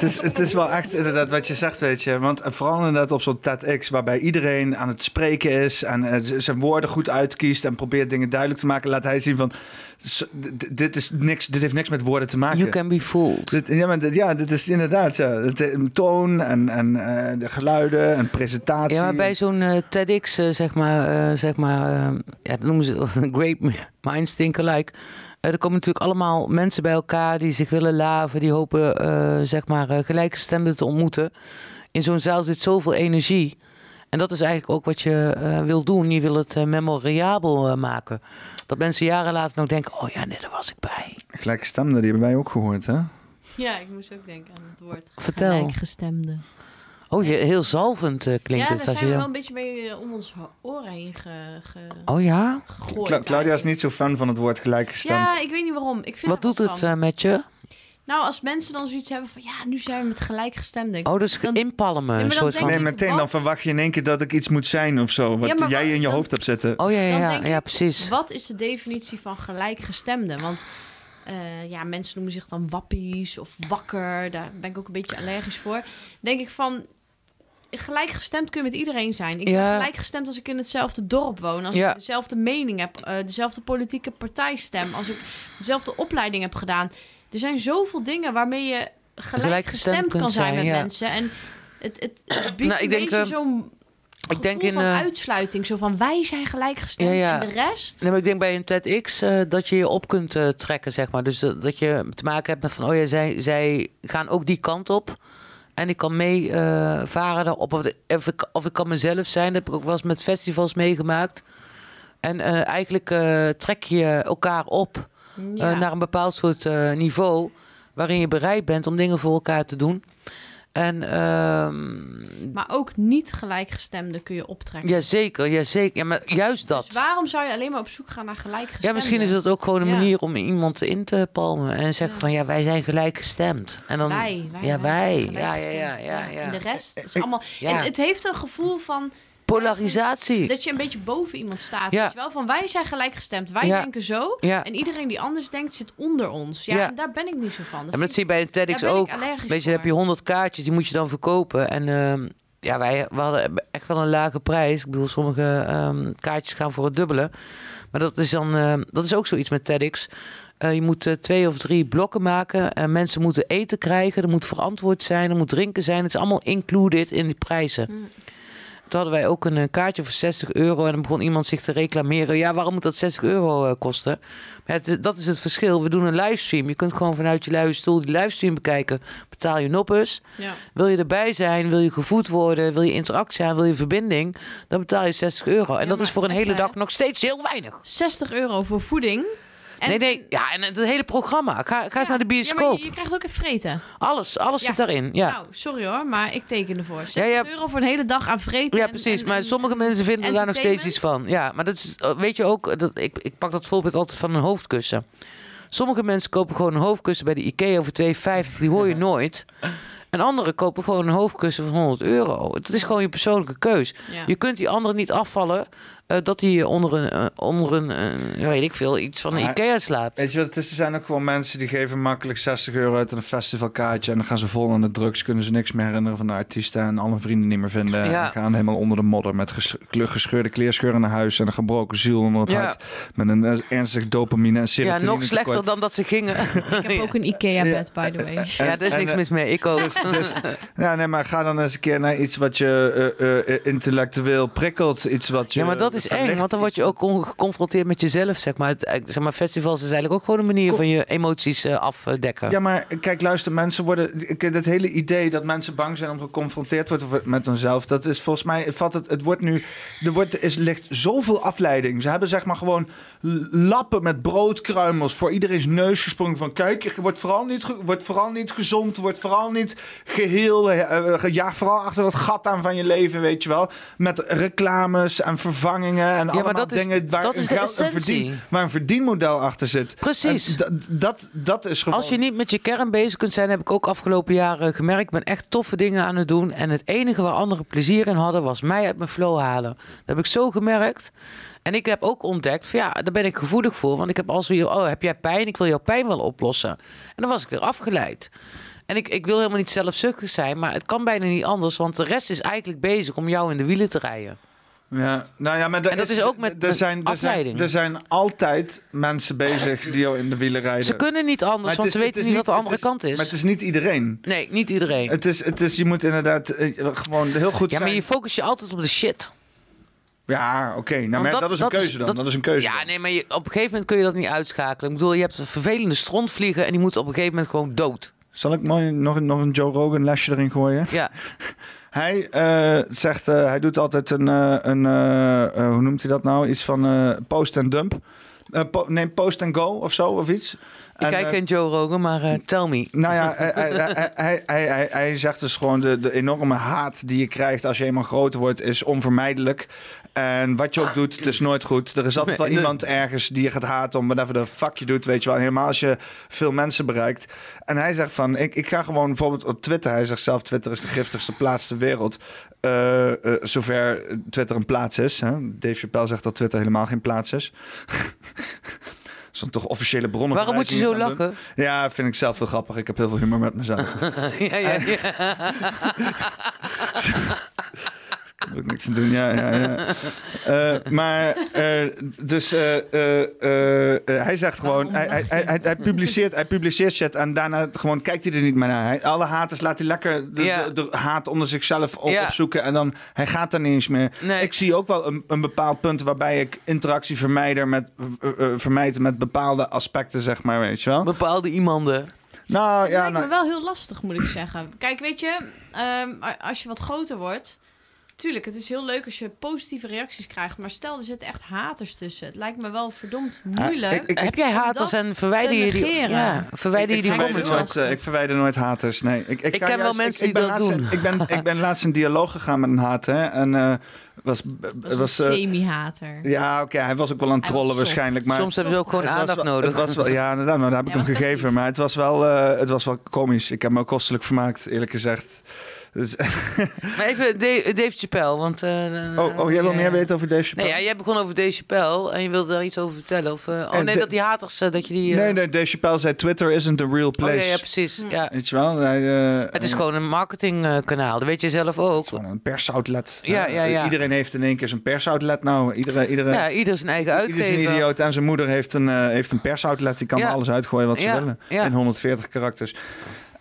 het, is, het is wel echt inderdaad wat je zegt, weet je. Want vooral inderdaad op zo'n TEDx, waarbij iedereen aan het spreken is en eh, zijn woorden goed uitkiest en probeert dingen duidelijk te maken, laat hij zien van, dit, is niks, dit heeft niks met woorden te maken. You can be fooled. Dit, ja, maar dit, ja, dit is inderdaad ja, het, eh, toon en, en eh, de geluiden en presentatie. Ja, maar bij zo'n TEDx, zeg maar, zeg maar ja, dat noemen ze Great Minds Think Alike. Eh, er komen natuurlijk allemaal mensen bij elkaar die zich willen laven, die hopen, eh, zeg maar, eh, gelijkgestemden te ontmoeten. In zo'n zaal zit zoveel energie. En dat is eigenlijk ook wat je eh, wil doen. Je wil het eh, memoriabel maken. Dat mensen jaren later nog denken, oh ja, nee, daar was ik bij. Gelijkgestemden, die hebben wij ook gehoord, hè? Ja, ik moest ook denken aan het woord Vertel. gelijkgestemde. Oh, je, heel zalvend eh, klinkt ja, het. daar Als zijn je we wel een beetje mee eh, om ons oren heen ge, ge- Oh ja? gegooid. Cla- Claudia is niet zo fan van het woord gelijkgestemd. Ja, ik weet niet waarom. Ik vind Wat doet het eh, met je? Nou, als mensen dan zoiets hebben van... Ja, nu zijn we met gelijkgestemden. Oh, dus Dan- inpalmen, dan soort van... Nee, meteen wat- dan verwacht je in één keer dat ik iets moet zijn of zo. Wat Ja, jij wat- in je dan- hoofd hebt zitten. Oh ja, ja, Dan ja, ja precies. Wat is de definitie van gelijkgestemde? Want eh, ja, mensen noemen zich dan wappies of wakker. Daar ben ik ook een beetje allergisch voor. Denk ik van... gelijkgestemd kun je met iedereen zijn. Ik Ja. ben gelijkgestemd als ik in hetzelfde dorp woon. Als Ja. ik dezelfde mening heb, eh, dezelfde politieke partij stem. Als ik dezelfde opleiding heb gedaan. Er zijn zoveel dingen waarmee je Gelijkgestemd kan zijn, met ja. mensen. En het, het, het biedt Nou, ik een denk, beetje eh, zo'n ik denk in, van eh, uitsluiting. Zo van, wij zijn gelijkgestemd Ja, ja. en de rest... Nee, maar ik denk bij een TEDx dat je je op kunt trekken, zeg maar. Dus dat, dat je te maken hebt met van, oh ja, zij, zij gaan ook die kant op. En ik kan mee eh, varen daarop. Of, of, ik, of ik kan mezelf zijn. Dat heb ik ook wel eens met festivals meegemaakt. En eh, eigenlijk eh, trek je elkaar op Ja. naar een bepaald soort niveau. Waarin je bereid bent om dingen voor elkaar te doen. En ehm Maar ook niet gelijkgestemden kun je optrekken. ja, zeker, ja, zeker. Ja, maar juist dat. Dus waarom zou je alleen maar op zoek gaan naar gelijkgestemden? Ja, misschien is dat ook gewoon een Ja. manier om iemand in te palmen. En zeggen Ja. van ja, wij zijn gelijkgestemd. En dan, wij, wij, ja, wij Ja, ja, ja, ja, ja. En de rest is allemaal... Het heeft een gevoel van Polarisatie. dat je een beetje boven iemand staat. Ja. Weet je wel? Van wij zijn gelijkgestemd, wij Ja. denken zo. Ja. En iedereen die anders denkt zit onder ons. Ja, daar ben ik niet zo van. En dat zie je bij een TEDx ook. Weet je, dan heb je voor. 100 kaartjes, die moet je dan verkopen. En ehm, ja, wij we hadden echt wel een lage prijs. Ik bedoel, sommige ehm, kaartjes gaan voor het dubbele. Maar dat is dan, ehm, dat is ook zoiets met TEDx. Eh, je moet eh, twee of drie blokken maken. En mensen moeten eten krijgen. Er moet verantwoord zijn. Er moet drinken zijn. Het is allemaal included in die prijzen. Mm. Toen hadden wij ook een eh, kaartje voor 60 euro. En dan begon iemand zich te reclameren. Ja, waarom moet dat 60 euro eh, kosten? Maar dat is het verschil. We doen een livestream. Je kunt gewoon vanuit je luie stoel die livestream bekijken. Betaal je noppes. Ja. Wil je erbij zijn? Wil je gevoed worden? Wil je interactie aan? Wil je verbinding? Dan betaal je 60 euro. En Ja, dat is voor een hele dag nog steeds heel weinig. 60 euro voor voeding. En, nee, nee. Ja, en het hele programma. Ga, ga eens naar de Ja, maar bioscoop. je, je krijgt ook even vreten. Alles, alles Ja. zit daarin. Ja. Nou, sorry hoor, maar ik teken ervoor. 60 ja. euro voor een hele dag aan vreten. Ja, precies. en- maar en- sommige en- mensen vinden daar nog steeds iets van. Ja, maar dat is, eh, weet je ook, dat, ik, ik pak dat voorbeeld altijd van een hoofdkussen. Sommige mensen kopen gewoon een hoofdkussen bij de IKEA voor 2,50. Die hoor je nooit. En anderen kopen gewoon een hoofdkussen van 100 euro. Het is gewoon je persoonlijke keus. Ja. Je kunt die anderen niet afvallen eh, dat hij onder een, eh, onder een eh, ja, weet ik veel, iets van een IKEA slaapt. Weet je wat, het is, er zijn ook gewoon mensen die geven makkelijk 60 euro uit aan een festivalkaartje. En dan gaan ze vol aan de drugs, kunnen ze niks meer herinneren van de artiesten en alle vrienden niet meer vinden. Ja. En gaan helemaal onder de modder met ges- gescheurde kleerscheuren naar huis en een gebroken ziel onder het Ja. hart. Met een ernstig dopamine en Ja, serotonine nog slechter dan dat ze gingen. Ik heb ook een IKEA-bed, by the way. ja, daar is en, niks mis mee. Ik ook. Dus, dus, ja, nee, maar ga dan eens een keer naar iets wat je eh, eh, intellectueel prikkelt. Iets wat je Ja, maar dat is eng, want dan word je ook on- geconfronteerd met jezelf, zeg maar. Het, eh, zeg maar festivals is eigenlijk ook gewoon een manier Kom- van je emoties eh, afdekken. Ja, maar kijk, luister, mensen worden. ik- Het hele idee dat mensen bang zijn om geconfronteerd te worden met hunzelf, dat is volgens mij. Valt het, het wordt nu. Er wordt, is, ligt zoveel afleiding. Ze hebben zeg maar gewoon lappen met broodkruimels voor iedereen's neus gesprongen. Van kijk, je wordt vooral niet, wordt vooral niet gezond, wordt vooral niet geheel. eh, eh, Ja, vooral achter dat gat aan van je leven, weet je wel. Met reclames en en allemaal dat is- waar, dat is een de geld- een verdien, waar een verdienmodel achter zit. Precies. Dat, dat, dat is gewoon. Als je niet met je kern bezig kunt zijn, heb ik ook afgelopen jaren gemerkt. Ik ben echt toffe dingen aan het doen. En het enige waar anderen plezier in hadden, was mij uit mijn flow halen. Dat heb ik zo gemerkt. En ik heb ook ontdekt, van ja, daar ben ik gevoelig voor. Want ik heb als weer, oh, heb jij pijn? Ik wil jouw pijn wel oplossen. En dan was ik weer afgeleid. En ik, ik wil helemaal niet zelfzuchtig zijn, maar het kan bijna niet anders. Want de rest is eigenlijk bezig om jou in de wielen te rijden. Ja, nou ja, maar er En dat is ook met- er zijn, er, zijn, afleiding. er zijn altijd mensen bezig die jou in de wielen rijden. Ze kunnen niet anders, want ze weten niet wat de andere kant is. Maar het is niet iedereen. Nee, niet iedereen. Het is, het is, je moet inderdaad eh, gewoon heel goed ja, zijn. maar je focus je altijd op de shit. Ja, oké. Nou, maar dat, dat- is een dat keuze dan. Dat, dat- is een keuze. Ja, dan. nee, maar je, op een gegeven moment kun je dat niet uitschakelen. Ik bedoel, je hebt een vervelende strontvliegen en die moeten op een gegeven moment gewoon dood. Zal ik mooi nog, nog een Joe Rogan lesje erin gooien? Ja, Hij eh, zegt, eh, hij doet altijd een, eh, een hoe noemt hij dat nou? Iets van post en dump. Eh, po- nee, post and go of zo, of iets. ik En, kijk geen Joe Rogan, maar tell me. Nou ja, hij, hij, hij, hij, hij, hij, hij zegt dus gewoon de, de enorme haat die je krijgt als je eenmaal groter wordt, is onvermijdelijk. En wat je ook doet, het is nooit goed. Er is altijd wel iemand ergens die je gaat haten om whatever de fuck je doet, weet je wel. Helemaal als je veel mensen bereikt. En hij zegt van, ik, ik ga gewoon bijvoorbeeld op Twitter. Hij zegt zelf, Twitter is de giftigste plaats ter wereld. Eh, eh, zover Twitter een plaats is. Hè? Dave Chappelle zegt dat Twitter helemaal geen plaats is. Dat toch officiële bronnen. Waarom moet je zo lachen? doen. Ja, vind ik zelf heel grappig. Ik heb heel veel humor met mezelf. ja, ja, ja. Heb ik niks te doen, ja, ja, ja. Eh, maar, eh, dus eh, hij zegt gewoon, hij, hij, hij, hij, hij publiceert, hij publiceert shit en daarna gewoon kijkt hij er niet meer naar. Hij, alle haters laat hij lekker de, Ja. de, de haat onder zichzelf op, Ja. opzoeken en dan, hij gaat er niet eens meer. Nee. Ik zie ook wel een, een bepaald punt waarbij ik interactie vermijder met, vermijd met bepaalde aspecten, zeg maar, weet je wel. Bepaalde iemanden. Nou, Het ja, lijkt me nou, wel heel lastig, moet ik zeggen. Kijk, weet je, ehm, als je wat groter wordt... Tuurlijk, het is heel leuk als je positieve reacties krijgt. Maar stel, er zitten echt haters tussen. Het lijkt me wel verdomd moeilijk. ik- ik- Heb jij haters en verwijder je die? Ja, verwijder je ik, die verwijder comments nooit, eh, ik verwijder nooit haters, nee. Ik, Ik ken wel juist- mensen ik, die ik ben dat laatst, doen. Ik ben, ik ben laatst in dialoog gegaan met een hater. En eh was... Was eh, semi-hater. ja, oké, hij was ook wel aan het trollen soft. waarschijnlijk. Maar Soms hebben ze ook gewoon aandacht wel- nodig. Het was wel, ja, inderdaad, maar daar heb ik Ja, hem gegeven. Maar het was, wel, eh, het was wel komisch. Ik heb me ook kostelijk vermaakt, eerlijk gezegd. Dus, Maar even Da- Dave Chappelle, want... eh, oh, oh, jij wil ja. meer weten over Nee, Chappelle? ja, jij begon over Dave Chappelle en je wilde daar iets over vertellen. Of, eh, oh En nee, de- dat die haters, eh, dat je die... Nee, nee, Dave Chappelle zei Twitter isn't the real Oh, place. ja, ja, precies. Ja. Weet je wel? Hij, Het is gewoon een marketingkanaal, dat weet je zelf ook. Het is gewoon een persoutlet. Ja, ja, ja. Iedereen heeft in één keer zijn persoutlet nou. Iedereen, iedereen, Ja, ieder zijn eigen Ieder is een uitgever. idioot en zijn moeder heeft een, heeft een persoutlet. Die kan Ja. alles uitgooien wat ze Ja, willen. ja. In 140 karakters.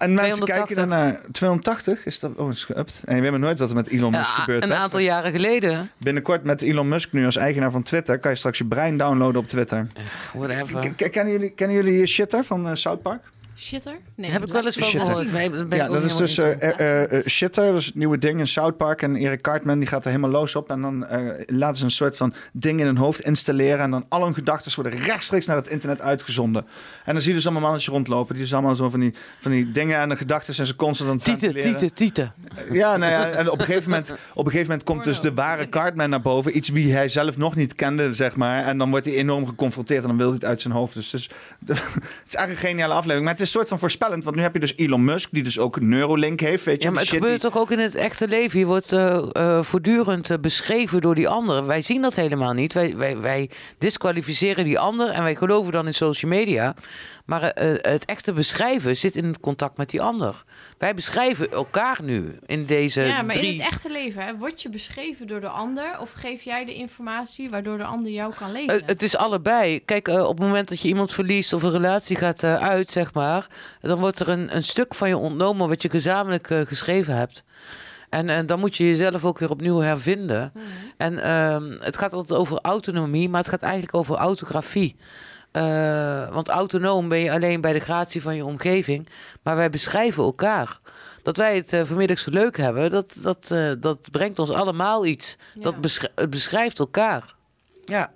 En mensen 280. kijken daarnaar. 280 is dat? Oh, is geüpt. En je weet maar nooit wat er met Elon Musk Ja, gebeurt. een aantal Straks- jaren geleden. Binnenkort met Elon Musk nu als eigenaar van Twitter... kan je straks je brein downloaden op Twitter. Whatever. K- kennen, jullie, kennen jullie Shitter van eh, South Park? Shitter? Nee, Heb ik wel eens van Shitter. gehoord. ben ja, dat is dus eh, eh, eh, Shitter, dat is het nieuwe ding in South Park. En Eric Cartman die gaat er helemaal los op. En dan eh, laten ze een soort van ding in hun hoofd installeren. En dan al hun gedachten worden rechtstreeks naar het internet uitgezonden. En dan zie je dus allemaal mannetjes rondlopen. Die dus allemaal zo van die, van die dingen en de gedachten zijn ze constant aan het Tieten, tieten, tieten. Ja, nou ja, en op een gegeven moment, op een gegeven moment komt dus de ware Cartman naar boven. Iets wie hij zelf nog niet kende, zeg maar. En dan wordt hij enorm geconfronteerd en dan wil hij het uit zijn hoofd. Dus, dus het is eigenlijk een geniale aflevering. Maar het is soort van voorspellend. Want nu heb je dus Elon Musk, die dus ook een Neuralink heeft. Weet je, Ja, maar het gebeurt die- toch ook in het echte leven. Je wordt eh, eh, voortdurend eh, beschreven door die anderen. Wij zien dat helemaal niet. Wij, wij, wij disqualificeren die ander en wij geloven dan in social media. Maar eh, eh, het echte beschrijven zit in het contact met die ander. Wij beschrijven elkaar nu in deze Ja, maar drie... in het echte leven, hè, word je beschreven door de ander... of geef jij de informatie waardoor de ander jou kan lezen? Eh, het is allebei. Kijk, op het moment dat je iemand verliest of een relatie gaat uit, zeg maar, dan wordt er een, een stuk van je ontnomen wat je gezamenlijk geschreven hebt. En, en dan moet je jezelf ook weer opnieuw hervinden. En ehm, het gaat altijd over autonomie, maar het gaat eigenlijk over autografie. Eh, want autonoom ben je alleen bij de gratie van je omgeving, maar wij beschrijven elkaar. Dat wij het eh, vanmiddag zo leuk hebben, dat, dat, eh, dat brengt ons allemaal iets. Ja. Dat het beschrijft elkaar. Ja.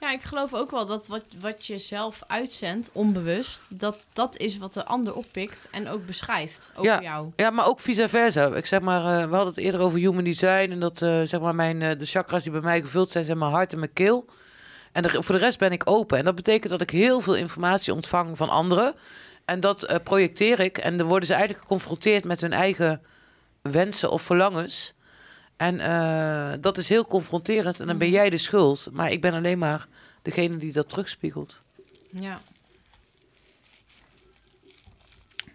Ja, ik geloof ook wel dat wat, wat je zelf uitzendt, onbewust... Dat, dat is wat de ander oppikt en ook beschrijft over jou. Ja, maar ook vice versa. Ik zeg maar, eh, we hadden het eerder over human design. En dat eh, zeg maar mijn, eh, de chakras die bij mij gevuld zijn, zijn mijn hart en mijn keel. En de, voor de rest ben ik open. En dat betekent dat ik heel veel informatie ontvang van anderen. En dat eh, projecteer ik. En dan worden ze eigenlijk geconfronteerd met hun eigen wensen of verlangens. En eh, dat is heel confronterend. En dan ben jij de schuld. Maar ik ben alleen maar degene die dat terugspiegelt. Ja,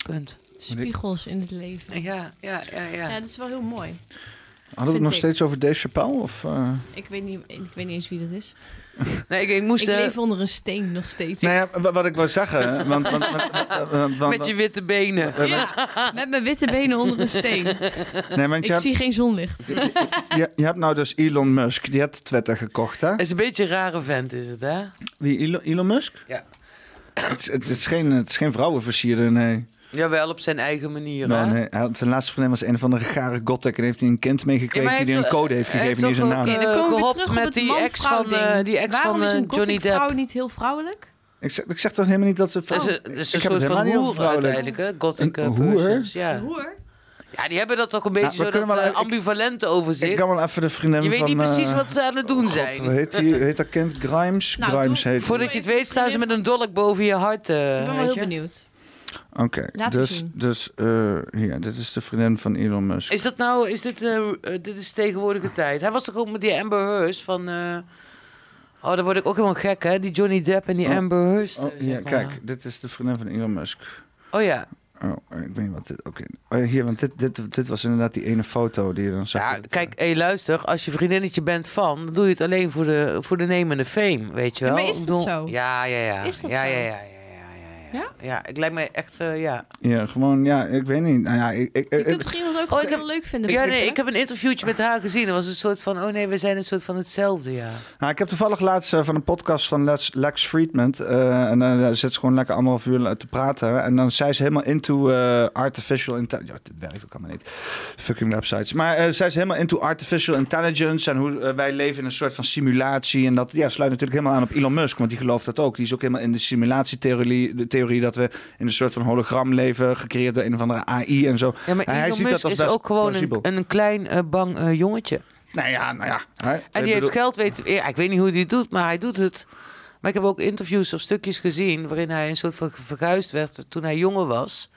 Punt. spiegels in het leven. Ja, ja, ja, ja. Ja, dat is wel heel mooi. Hadden we het nog ik. steeds over Dave Chappelle? Of, eh? Ik weet niet, ik weet niet eens wie dat is. Nee, ik, ik moest... Ik eh, leef onder een steen nog steeds. Nou ja, wa- wat ik wou zeggen, want, want, want, want, want- met je witte benen. Ja, met mijn witte benen onder een steen. nee, want Ik hebt, zie geen zonlicht. je, je hebt nou dus Elon Musk, die heeft Twitter gekocht, hè? Het is een beetje een rare vent, is het, hè? Wie, Elon, Elon Musk? Ja. Het is, het is geen, het is geen vrouwenversierder, nee. Jawel, op zijn eigen manier, nee, hè? nee. Hij had, zijn laatste vriendin was een van de gare gothic en heeft hij een kind meegekweekt Ja, maar die hij een code heeft gegeven, heeft zijn ook, naam. eh, dan komen op met het die ex van, eh, die ex Waarom van, is eh, een Johnny Depp? vrouw niet heel vrouwelijk? Ik, zeg, ik zeg toch helemaal niet dat ze Dat vrouw... is, een- dat is een ik soort het van hoer vrouwelijk. uiteindelijk, hè? Gothic Een eh, hoer? ja. Hoer? Ja, die hebben dat toch een beetje Nou, we zo kunnen dat wel- eh, ik- ambivalente over Ik kan wel even de vriendin Je weet van... niet precies eh, wat ze aan het doen God, zijn. hoe heet, die, heet dat kind? Grimes? Nou, Grimes doe- heet Voordat je het weet staan ze met een dolk boven je hart. eh, Ik ben wel heel benieuwd. Oké, dus, zien. dus eh, hier, dit is de vriendin van Elon Musk. Is dat nou, is dit, eh, eh, dit is tegenwoordige tijd. Hij was toch ook met die Amber Heard van... eh, Oh, dan word ik ook helemaal gek, hè? Die Johnny Depp en die Oh. Amber Heard. Oh, ja, maar. kijk, dit is de vriendin van Elon Musk. Oh ja. Oh, ik weet niet wat dit... Oké. Oh, ja, hier, want dit, dit, dit was inderdaad die ene foto die je dan zag. Ja, kijk, hey, luister, als je vriendinnetje bent van, dan doe je het alleen voor de, voor de nemende fame, weet je Ja, wel? maar is dat bedoel- zo? Ja, ja, ja. Is dat ja, zo? Ja, ja, ja, ja, ja, ik lijkt me echt, eh, ja. Ja, gewoon, ja, ik weet niet. Nou ja, ik... ik, Je ik- kunt toch iemand ook Oh, ik gewoon heb- leuk vinden? Ja, nee, ik heb een interviewtje met haar gezien. Dat was een soort van, oh nee, we zijn een soort van hetzelfde, ja. Nou, ik heb toevallig laatst eh, van een podcast van Lex, Lex Friedman. eh, en dan zit ze gewoon lekker anderhalf uur te praten. En dan zei ze helemaal into eh, artificial intelligence. Ja, dit werkt ook allemaal niet. Fucking websites. Maar eh, zij is helemaal into artificial intelligence. En hoe wij leven in een soort van simulatie. En dat ja, sluit natuurlijk helemaal aan op Elon Musk. Want die gelooft dat ook. Die is ook helemaal in de simulatietheorie. De theorie dat we in een soort van hologram leven. Gecreëerd door een of andere AI en zo. Ja, maar Hij Elon ziet Musk dat als is best ook gewoon een, een klein eh, bang eh, jongetje. Nou ja, nou ja. hè. En Ik die bedoel- heeft geld weten. Ja, ik weet niet hoe hij het doet, maar hij doet het. Maar ik heb ook interviews of stukjes gezien waarin hij een soort van verguisd werd toen hij jonger was.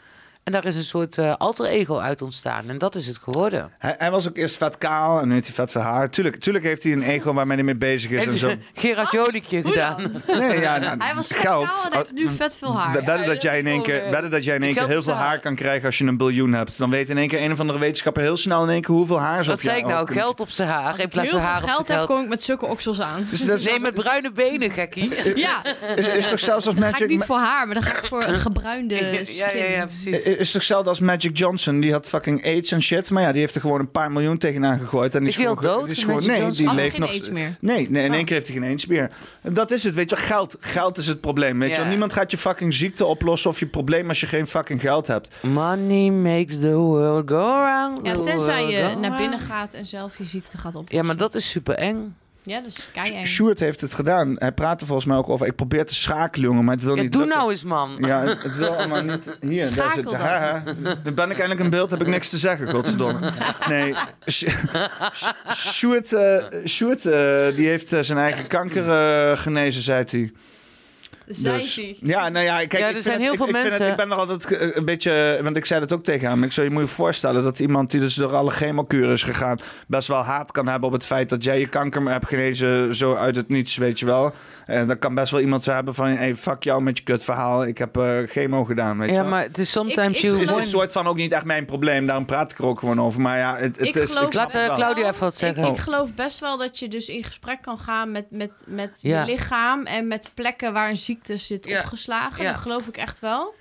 En daar is een soort eh, alter ego uit ontstaan. En dat is het geworden. Hij, hij was ook eerst vet kaal en nu heeft hij vet veel haar. Tuurlijk, tuurlijk heeft hij een ego waarmee hij mee bezig is en zo. Gerard Joliekje Hoe gedaan. Nee, ja, nou, Hij was vet geld. kaal en heeft nu vet veel haar. Wedden Ja, dat jij in één keer, wedden dat jij in één keer heel veel haar kan krijgen als je een biljoen hebt. Dan weet in één keer een of andere wetenschapper heel snel in één keer hoeveel haar ze Wat zei ik nou? Geld op zijn haar. Als In ik plaats heel van haar veel geld heb, geld. kom ik met zulke oksels aan. Dus dat is, Nee, met bruine benen, gekkie. Ja, is, is toch zelfs als dan ga ik Magic... niet voor haar, maar dan ga ik voor een gebruinde Ja, skin. ja, ja, precies. Is toch hetzelfde als Magic Johnson? Die had fucking AIDS en shit. Maar ja, die heeft er gewoon een paar miljoen tegenaan gegooid. En die Is die gewoon- dood, die is gewoon, nee, Johnson? die leeft geen nog. AIDS meer? Nee, nee, in Oh. één keer heeft hij geen AIDS meer. Dat is het, weet je wel. Geld. Geld is het probleem, weet je wel. Niemand gaat je fucking ziekte oplossen of je probleem als je geen fucking geld hebt. Money makes the world go round. Ja, tenzij je naar binnen gaat en zelf je ziekte gaat oplossen. Ja, maar dat is super eng. Ja, kei Sjoerd heeft het gedaan. Hij praatte volgens mij ook over... Ik probeer te schakelen, jongen, maar het wil Ja, niet doe lukken. nou eens, man. Ja, het, het wil allemaal niet. Hier, daar Schakel zit. dan. Haha. Dan ben ik eindelijk in beeld, heb ik niks te zeggen, godverdomme. Nee, Sjoerd, Sjoerd, eh, die heeft eh, zijn eigen kanker eh, genezen, zei hij. Dus- hij. Ja, nou ja, kijk, Ja, er ik vind zijn het- heel ik- veel ik vind mensen- Het, ik ben er altijd een beetje, want ik zei dat ook tegen hem. Ik zou je moet je voorstellen dat iemand die dus door alle chemokuren is gegaan, best wel haat kan hebben op het feit dat jij je kanker hebt genezen zo uit het niets, weet je wel. En dan kan best wel iemand zo hebben van, hey, fuck jou met je kut verhaal, ik heb eh, chemo gedaan, weet je Ja, wel. maar het is sometimes Ik- ik you Het is een soort van ook niet echt mijn probleem, daarom praat ik er ook gewoon over. Maar ja, het, het Ik is... geloof Laat, het eh. Claudia even wat zeggen. Ik, Oh. ik geloof best wel dat je dus in gesprek kan gaan met, met, met Ja. je lichaam en met plekken waar een ziekte zit Ja. opgeslagen. Ja. Dat geloof ik echt wel.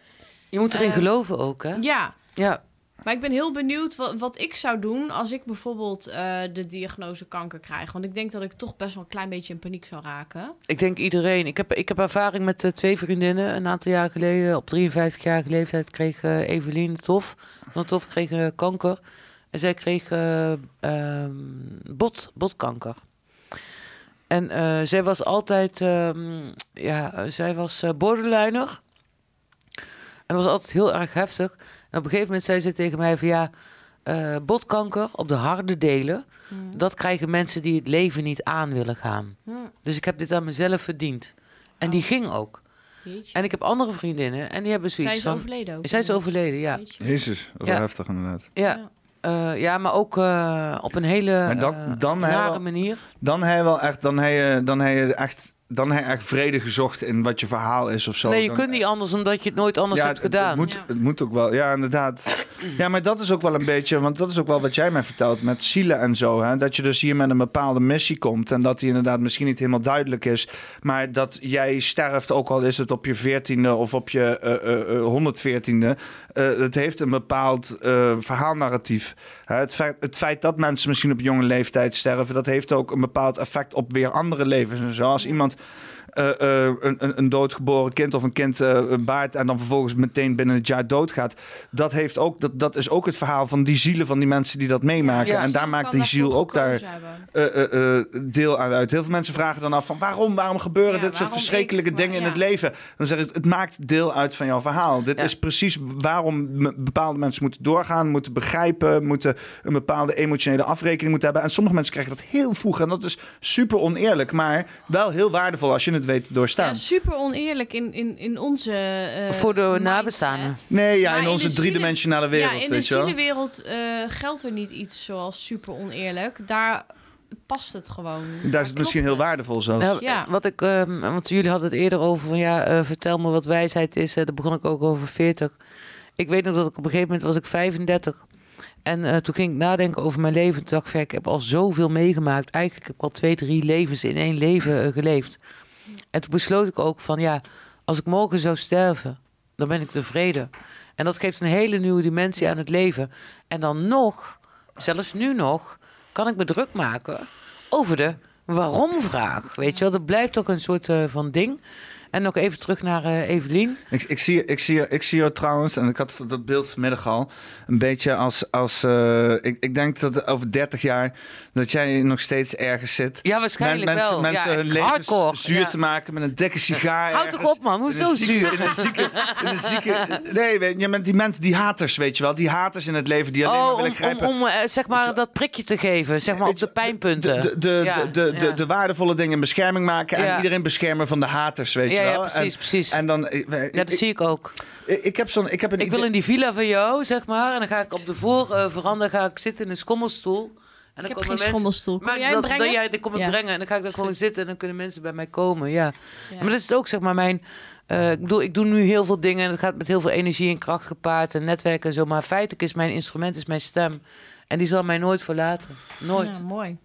Je moet erin Eh, geloven ook, hè? Ja, Ja. maar ik ben heel benieuwd wat, wat ik zou doen als ik bijvoorbeeld eh, de diagnose kanker krijg. Want ik denk dat ik toch best wel een klein beetje in paniek zou raken. Ik denk iedereen. Ik heb, ik heb ervaring met eh, twee vriendinnen. Een aantal jaar geleden, op 53-jarige leeftijd, kreeg eh Evelien Tof. Want Tof kreeg kanker. En zij kreeg eh, ehm, bot, botkanker. En eh, zij was altijd, ehm, ja, zij was eh, borderliner. En dat was altijd heel erg heftig. En op een gegeven moment zei ze tegen mij van ja, eh, botkanker op de harde delen, dat krijgen mensen die het leven niet aan willen gaan. Hm, Dus ik heb dit aan mezelf verdiend. En die ging ook. jeetje. En ik heb andere vriendinnen en die hebben Zij zoiets is van... overleden ook. Zij is overleden, ja. Jezus, dat is Ja. heftig inderdaad. Ja, Eh, ja maar ook eh, op een hele dan- eh, dan hij rare wel- manier. Dan heb je wel echt, dan heb je, dan heb je echt, dan heb je echt vrede gezocht in wat je verhaal is of zo. nee, je Dan- kunt niet anders omdat je het nooit anders ja, hebt het- gedaan. Het, moet, Ja. het moet ook wel, ja, inderdaad. Ja, maar dat is ook wel een beetje, want dat is ook wel wat jij mij vertelt met zielen en zo. Hè? Dat je dus hier met een bepaalde missie komt en dat die inderdaad misschien niet helemaal duidelijk is. Maar dat jij sterft, ook al is het op je veertiende of op je eh, eh, eh, eh, het heeft een bepaald eh, verhaalnarratief. Het, feit, het feit dat mensen misschien op jonge leeftijd sterven, dat heeft ook een bepaald effect op weer andere levens en zo. Als iemand eh, eh, een, een, een doodgeboren kind of een kind eh, baart en dan vervolgens meteen binnen het jaar doodgaat. Dat, heeft ook, dat, dat is ook het verhaal van die zielen van die mensen die dat meemaken. Ja. en daar maakt die ziel ook daar deel aan uit. Heel veel mensen vragen dan af van waarom, waarom gebeuren Ja, dit soort verschrikkelijke ik? dingen in het leven? Dan zeg ik, het maakt deel uit van jouw verhaal. Dit is precies waarom bepaalde mensen moeten doorgaan, moeten begrijpen, moeten een bepaalde emotionele afrekening moeten hebben. En sommige mensen krijgen dat heel vroeg en dat is super oneerlijk, maar wel heel waardevol als je het weet doorstaan. Ja, super oneerlijk in, in, in onze. eh, Voor de mindset. nabestaanden. Nee, ja, Maar in onze driedimensionale wereld, ja, in de weet zielenwereld eh, geldt er niet iets zoals super oneerlijk. Daar past het gewoon. Daar is het misschien heel waardevol zelfs. Nou, Ja. wat ik, ehm, want jullie hadden het eerder over van ja, eh, vertel me wat wijsheid is. eh, daar begon ik ook over 40. ik weet nog dat ik op een gegeven moment was ik 35. En eh, toen ging ik nadenken over mijn leven. Toen dacht ik, ik heb al zoveel meegemaakt. Eigenlijk heb ik al twee, drie levens in één leven geleefd. En toen besloot ik ook van, ja, als ik morgen zou sterven, dan ben ik tevreden. En dat geeft een hele nieuwe dimensie aan het leven. En dan nog, zelfs nu nog, kan ik me druk maken over de waarom-vraag. Weet je wel, dat blijft ook een soort eh, van ding. En nog even terug naar eh, Evelien. Ik, ik, zie, ik, zie, ik zie jou trouwens, en ik had dat beeld vanmiddag al, een beetje als. als eh, ik, ik denk dat over 30 jaar dat jij nog steeds ergens zit. Ja, waarschijnlijk Men- mensen, wel. Mensen ja, hun leven zuur ja. te maken met een dikke sigaar. Houd toch op, man. Hoezo zuur? In een zieke, in een zieke, nee, weet je, met die mensen, die haters, weet je wel. Die haters in het leven die alleen maar Oh, willen om, grijpen. om, om eh, zeg maar dat prikje te geven, zeg maar op de pijnpunten. De, de, Ja, de, de, de, de waardevolle dingen in bescherming maken en iedereen beschermen van de haters, weet je ja, precies, en, precies. En dan, ik, ik, Ja, dat zie ik ook. ik, ik heb zo'n, ik heb een Ik wil in die villa van jou, zeg maar. En dan ga ik op de voorveranda ga ik zitten in een schommelstoel. En dan Ik heb komen geen mensen- schommelstoel. Kom Maar jij dat, brengen? dat jij, dan kom ik Ja. brengen en dan ga ik daar gewoon zitten en dan kunnen mensen bij mij komen. Ja. Ja. Maar dat is het ook, zeg maar, mijn. eh, ik bedoel, ik doe nu heel veel dingen en het gaat met heel veel energie en kracht gepaard en netwerken en zo. Maar feitelijk is mijn instrument is mijn stem. En die zal mij nooit verlaten. Nooit. Ja, mooi.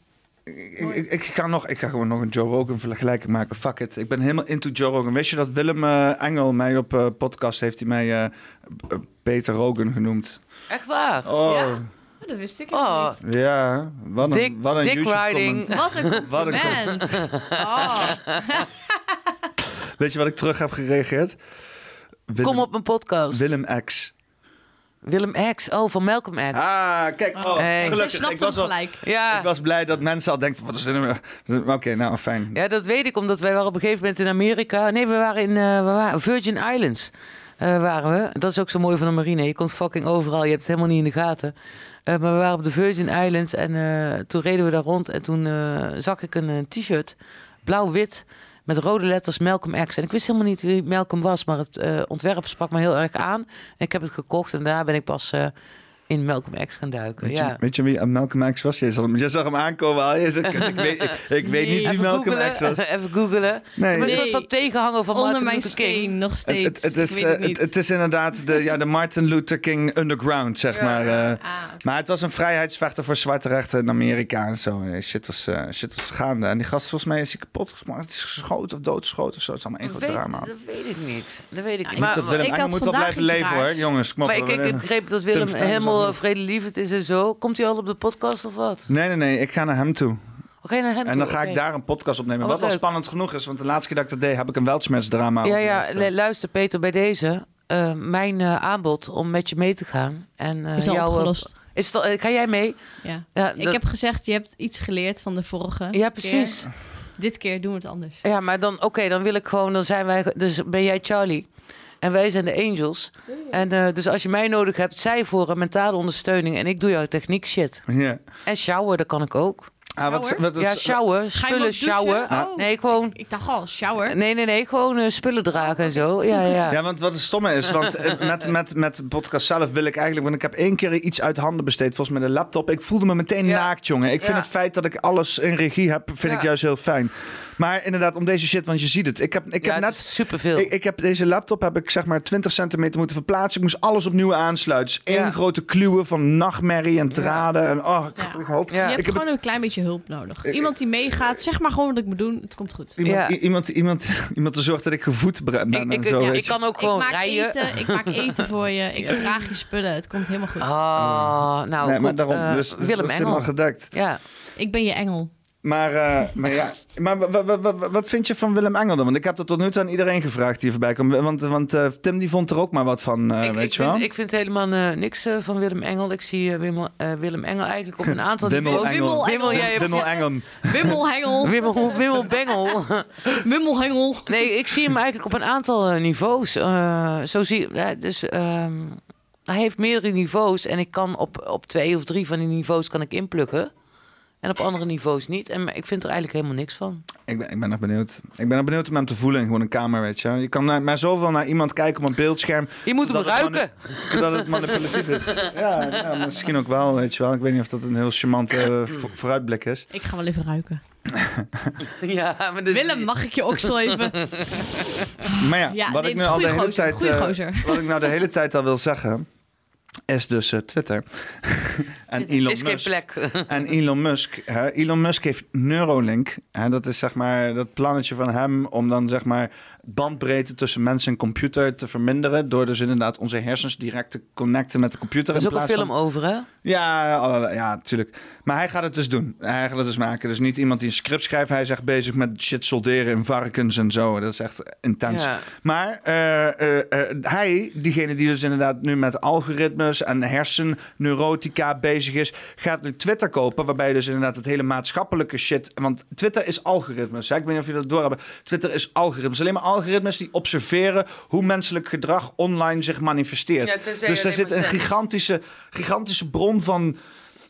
Ik, ik, ik ga nog, ik ga gewoon nog een Joe Rogan vergelijking maken. Fuck it. Ik ben helemaal into Joe Rogan. Weet je dat Willem eh, Engel mij op eh, podcast heeft hij mij eh, Peter Rogan genoemd? Echt waar? Oh, Ja? ja. Dat wist ik Oh, Ja, wat een, Dick, wat een dick YouTube riding. comment. Wat een Wat een compliment. Oh, Weet je wat ik terug heb gereageerd? Willem, Kom op mijn podcast. Willem X. Willem X. Oh, van Malcolm X. Ah, kijk. Oh, Hey. Gelukkig. snapt Ik hem was, wel, gelijk. ja. ik was blij dat mensen al denken van, wat is dit nou? Oké, nou, fijn. Ja, dat weet ik, omdat wij waren op een gegeven moment in Amerika. Nee, we waren in eh, we waren, Virgin Islands. eh, waren we. Dat is ook zo mooi van de marine. Je komt fucking overal. Je hebt het helemaal niet in de gaten. Eh, maar we waren op de Virgin Islands en eh, toen reden we daar rond. En toen eh, zag ik een, t-shirt, blauw-wit, met rode letters Malcolm X. En ik wist helemaal niet wie Malcolm was, maar het eh, ontwerp sprak me heel erg aan. En ik heb het gekocht en daarna ben ik pas eh, in Malcolm X gaan duiken. Weet, je, ja. weet je wie Malcolm X was? Je zag hem, je zag hem aankomen al. Je zegt, ik weet, ik, ik weet Nee. niet wie Malcolm X was. even googelen. Nee. Maar een Nee. soort van tegenhanger van onder Martin mijn Luther King. steen, nog Het, steeds. het, het is, ik eh, het het, het is inderdaad de, ja, de Martin Luther King underground, zeg Ja. maar. eh. Ah, maar het was een vrijheidsvechter voor zwarte rechten in Amerika en zo. En Shit was, eh, shit was gaande. En die gast, volgens mij is hij kapot gemaakt. Het is geschoten of doodgeschoten of zo. Het is allemaal één groot weet, drama. dat weet ik niet. Dat weet ik niet. ik Maar, dat Willem ik had moet wel blijven leven hoor, jongens. Kom op, maar ik, ik, ik begreep dat Willem helemaal over. vredelievend is en zo. Komt hij al op de podcast of wat? Nee, nee, nee. Ik ga naar hem toe. Oké, naar hem En dan toe, ga ik oké. daar een podcast opnemen. Oh, wat wat al leuk. spannend genoeg is. Want de laatste keer dat ik dat deed, heb ik een weltschmertsdrama Ja, ja, lu- luister Peter, bij deze. eh, mijn eh, aanbod om met je mee te gaan. En, eh, is al jou, eh, opgelost. is het al, eh, ga jij mee? Ja. Ja, Ik dat- heb gezegd, je hebt iets geleerd van de vorige ja precies. keer. Dit keer doen we het anders. Ja, maar dan, oké, dan wil ik gewoon, dan zijn wij, dus ben jij Charlie. En wij zijn de Angels. En eh, dus als je mij nodig hebt, zij voor een mentale ondersteuning. En ik doe jouw techniek shit. Ja. En shower, dat kan ik ook. Ah, wat, Shower? wat, wat- ja, shower, spullen shower. Oh. Nee, gewoon. Ik dacht al, shower. Nee, nee, nee, gewoon eh, spullen dragen en zo. Ja, ja. Ja, want wat het stomme is, want eh, met, met, met podcast zelf wil ik eigenlijk... Want ik heb één keer iets uit handen besteed, volgens mij de laptop. Ik voelde me meteen Ja. naakt, jongen. Ik vind Ja. het feit dat ik alles in regie heb, vind ik juist heel fijn. Maar inderdaad, om deze shit, want je ziet het. Ik heb, ik ja, heb het net... superveel. Ik, ik heb deze laptop heb ik zeg maar 20 centimeter moeten verplaatsen. Ik moest alles opnieuw aansluiten. Dus één Ja. grote kluwen van nachtmerrie en draden. En oh, ik, Ja. ik hoop... Ja. Je hebt Ik heb gewoon een klein beetje hulp nodig. Iemand die meegaat, zeg maar gewoon wat ik moet doen. Het komt goed. Iemand, iemand, iemand, iemand te zorgen dat ik gevoed ben ik, en ik, zo. ik kan ook Ik gewoon maak, rijden. eten, ik maak eten voor je. Ik draag je spullen. Het komt helemaal goed. Ah, nou nee, maar daarom, eh, dus, dus Willem dat is helemaal Engel. gedekt. Ja. Ik ben je engel. Maar, eh, maar ja, maar wa- wa- wa- wa- wat vind je van Willem Engel dan? Want ik heb dat tot nu toe aan iedereen gevraagd die voorbij komt. Want, want eh, Tim die vond er ook maar wat van, eh, ik, weet ik, je wel? vind, ik vind helemaal eh, niks eh, van Willem Engel. Ik zie eh, Wimmel, eh, Willem Engel eigenlijk op een aantal Wimmel niveaus. Engel. Wimmel, ja, ja, Wimmel. Engel. Wimmel, Wimmel Bengel. Wimmelhengel. Nee, ik zie hem eigenlijk op een aantal niveaus. Eh, zo zie ja, dus ehm, hij heeft meerdere niveaus en ik kan op, op twee of drie van die niveaus kan ik inpluggen. En op andere niveaus niet. En ik vind er eigenlijk helemaal niks van. Ik ben, ik ben nog benieuwd. Ik ben benieuwd om hem te voelen in gewoon een kamer, weet je. Je kan naar, maar zoveel naar iemand kijken op een beeldscherm. Je moet hem Dat ruiken. Totdat het manipulatief is. Ja, ja, misschien ook wel, weet je wel. Ik weet niet of dat een heel charmante eh, vo- vooruitblik is. Ik ga wel even ruiken. ja, maar dus, Willem, mag ik je oksel even? Maar ja, Ja, wat nee, ik nu al de hele tijd, eh, wat ik nou de hele tijd al wil zeggen, is dus eh, Twitter. en Elon is geen Musk. plek. En Elon Musk, hè, Elon Musk heeft Neuralink. Hè, dat is zeg maar dat plannetje van hem om dan zeg maar bandbreedte tussen mens en computer te verminderen. Door dus inderdaad onze hersens direct te connecten met de computer. Er is in ook een film van- over, hè? Ja, ja, natuurlijk. Maar hij gaat het dus doen. Hij gaat het dus maken. Dus niet iemand die een script schrijft. Hij is echt bezig met shit solderen in varkens en zo. Dat is echt intens. Ja. Maar eh, eh, eh, hij, diegene die dus inderdaad nu met algoritmes en hersenneurotica bezig is, gaat nu Twitter kopen. Waarbij dus inderdaad het hele maatschappelijke shit. Want Twitter is algoritmes. Hè? Ik weet niet of jullie dat doorhebben. Twitter is algoritmes. Alleen maar algoritmes die observeren hoe menselijk gedrag online zich manifesteert. Ja, dus daar zit een gigantische, gigantische bron van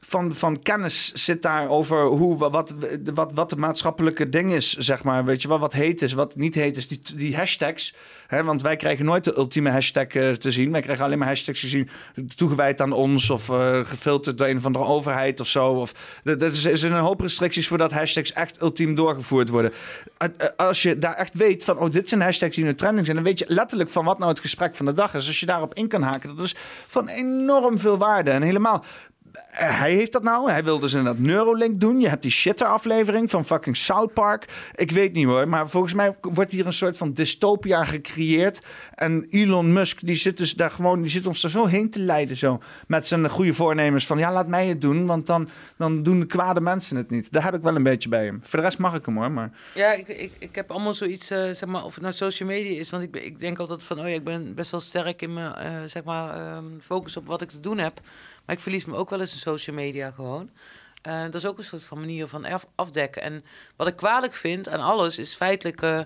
van, van kennis zit daar over hoe, wat, wat, wat de maatschappelijke ding is, zeg maar. Weet je wel, wat heet is, wat niet heet is. Die, die hashtags, hè, want wij krijgen nooit de ultieme hashtag eh, te zien. Wij krijgen alleen maar hashtags te zien toegewijd aan ons of eh, gefilterd door een of andere overheid of zo. Of, er er zijn een hoop restricties voordat hashtags echt ultiem doorgevoerd worden. Eh, Als je daar echt weet van, oh, dit zijn hashtags die nu trending zijn, dan weet je letterlijk van wat nou het gesprek van de dag is. Als je daarop in kan haken, dat is van enorm veel waarde. En helemaal hij heeft dat nou. Hij wil dus inderdaad Neuralink doen. Je hebt die shitter-aflevering van fucking South Park. Ik weet niet hoor, maar volgens mij wordt hier een soort van dystopia gecreëerd. En Elon Musk, die zit dus daar gewoon, die zit ons er zo heen te leiden zo. Met zijn goede voornemens van, ja, laat mij het doen, want dan, dan doen de kwade mensen het niet. Daar heb ik wel een beetje bij hem. Voor de rest mag ik hem hoor, maar... Ja, ik, ik, ik heb allemaal zoiets, eh, zeg maar, of het nou social media is. Want ik, ik denk altijd van, oh ja, ik ben best wel sterk in mijn, eh, zeg maar, ehm, focus op wat ik te doen heb. Maar ik verlies me ook wel eens in social media gewoon. Eh, dat is ook een soort van manier van af- afdekken. En wat ik kwalijk vind aan alles is feitelijk eh,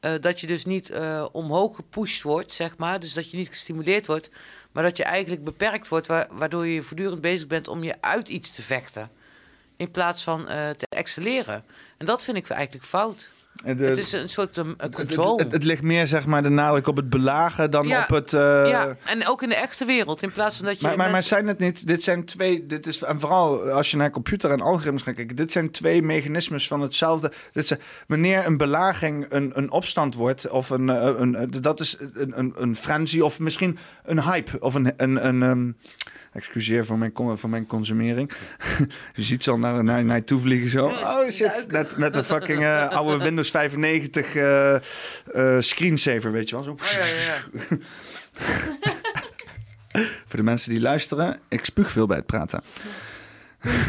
eh, dat je dus niet omhoog gepusht wordt, zeg maar. Dus dat je niet gestimuleerd wordt, maar dat je eigenlijk beperkt wordt, wa- waardoor je voortdurend bezig bent om je uit iets te vechten. In plaats van te excelleren. En dat vind ik eigenlijk fout. Het is een soort um, het, control. het, het ligt meer zeg maar de nadruk op het belagen dan Ja, op het... eh, ja, en ook in de echte wereld. In plaats van dat je. Maar, maar, zijn het niet, dit zijn twee, dit is, en vooral als je naar computer en algoritmes gaat kijken, dit zijn twee mechanismes van hetzelfde. Dit zijn, wanneer een belaging een, een opstand wordt, of een, eh, een, een- dat is een, een, een frenzy, of misschien een hype, of een, een, een ehm, excuseer voor mijn, voor mijn consumering. je ziet ze al naar, naar, naar je toe vliegen zo. Oh shit, net, net een fucking eh, oude Windows 95 eh, eh, screensaver, weet je wel. Zo. Voor de mensen die luisteren, ik spuug veel bij het praten.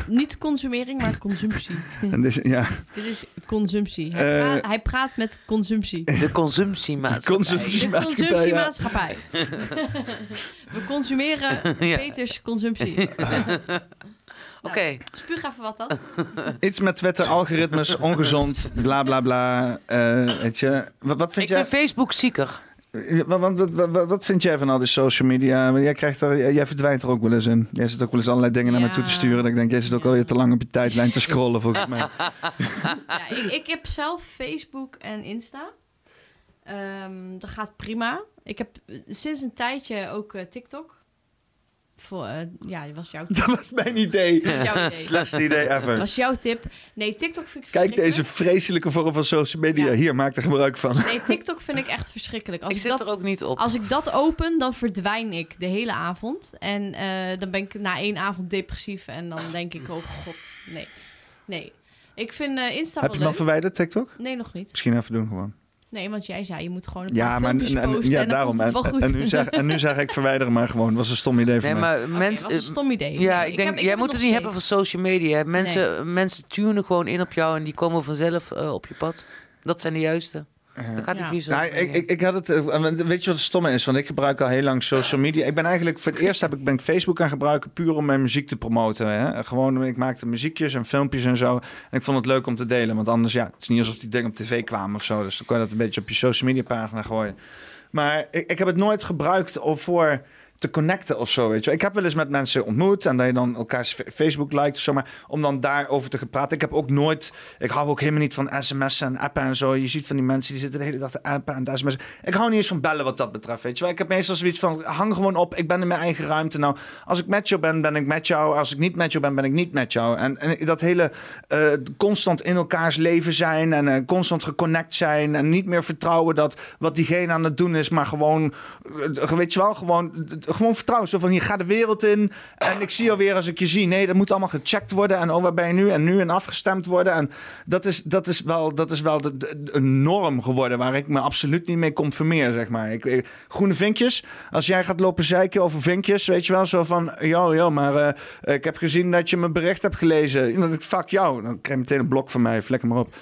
Niet consumering, maar consumptie. En dit, is- ja, Dit is consumptie. Hij, Eh, praat, hij praat met consumptie. De consumptiemaatschappij. consumptie. De consumptiemaatschappij. We consumeren Ja. Peters consumptie. Oké. Spuug even wat dan. Iets met Twitter, algoritmes, ongezond, bla bla bla. eh, weet je. Wat, wat vind Ik jij? vind Facebook zieker. Wat, wat, wat, wat, vind jij van al die social media? Want Jij, krijgt er, jij verdwijnt er ook wel eens in. Jij zit ook wel eens allerlei dingen naar me toe te sturen. Dat ik denk, jij zit ook Ja. alweer te lang op je tijdlijn te scrollen volgens mij. Ja, ik, ik heb zelf Facebook en Insta. Ehm, dat gaat prima. Ik heb sinds een tijdje ook eh, TikTok. Voor, eh, ja, dat was jouw tip. Dat was mijn idee. Dat was jouw idee. Slechtste idee ever. was jouw tip. Nee, TikTok vind ik Kijk deze vreselijke vorm van social media. Ja. Hier, maak er gebruik van. Nee, TikTok vind ik echt verschrikkelijk. Als ik ik, zit dat, er ook niet op. als ik dat open, dan verdwijn ik de hele avond. En eh, dan ben ik na één avond depressief. En dan denk ik, oh god, nee. Nee. Ik vind eh, Insta Heb wel je hem al verwijderd, TikTok? Nee, nog niet. Misschien even doen gewoon. Nee, want jij zei, je moet gewoon een Ja, paar maar filmpjes en- en- posten ja, en dan daarom. En, goed. en, nu zeg, en nu zeg ik verwijder hem maar gewoon. Dat was een stom idee van nee, mij. maar was een stom idee. Ja, Nee, ik denk, heb- jij moet het niet hebben van social media. Mensen, mensen tunen gewoon in op jou en die komen vanzelf eh, op je pad. Dat zijn de juiste. Dat gaat niet Ja. Nou, ik, ik, ik had het. eh, Weet je wat het stomme is? Want ik gebruik al heel lang social media. Ik ben eigenlijk voor het eerst heb ik, ben ik Facebook gaan gebruiken puur om mijn muziek te promoten. Hè? Gewoon, ik maakte muziekjes en filmpjes en zo. En ik vond het leuk om te delen. Want anders, ja, het is niet alsof die dingen op tv kwamen of zo. Dus dan kon je dat een beetje op je social media pagina gooien. Maar ik, ik heb het nooit gebruikt om voor te connecten of zo, weet je. Ik heb wel eens met mensen ontmoet en dat je dan elkaars fa- Facebook liked of zo, maar om dan daarover te gaan praten. Ik heb ook nooit, ik hou ook helemaal niet van sms'en en appen en zo. Je ziet van die mensen die zitten de hele dag te appen en sms'en. Ik hou niet eens van bellen wat dat betreft, weet je wel. Ik heb meestal zoiets van, hang gewoon op, ik ben in mijn eigen ruimte. Nou, als ik met jou ben, ben ik met jou. Als ik niet met jou ben, ben ik niet met jou. En, en dat hele eh, constant in elkaars leven zijn en eh, constant geconnect zijn en niet meer vertrouwen dat wat diegene aan het doen is, maar gewoon, eh, weet je wel, gewoon, gewoon vertrouwen. Zo van, hier ga de wereld in en ik zie jou weer als ik je zie. Nee, dat moet allemaal gecheckt worden en oh, waar ben je nu en nu en afgestemd worden. En dat is, dat is wel, dat is wel de, een norm geworden waar ik me absoluut niet mee conformeer, zeg maar. Ik, groene vinkjes, als jij gaat lopen zeiken over vinkjes, weet je wel, zo van, joh, joh, maar eh, ik heb gezien dat je mijn bericht hebt gelezen. Fuck jou. Dan krijg je meteen een blok van mij, vlek maar op.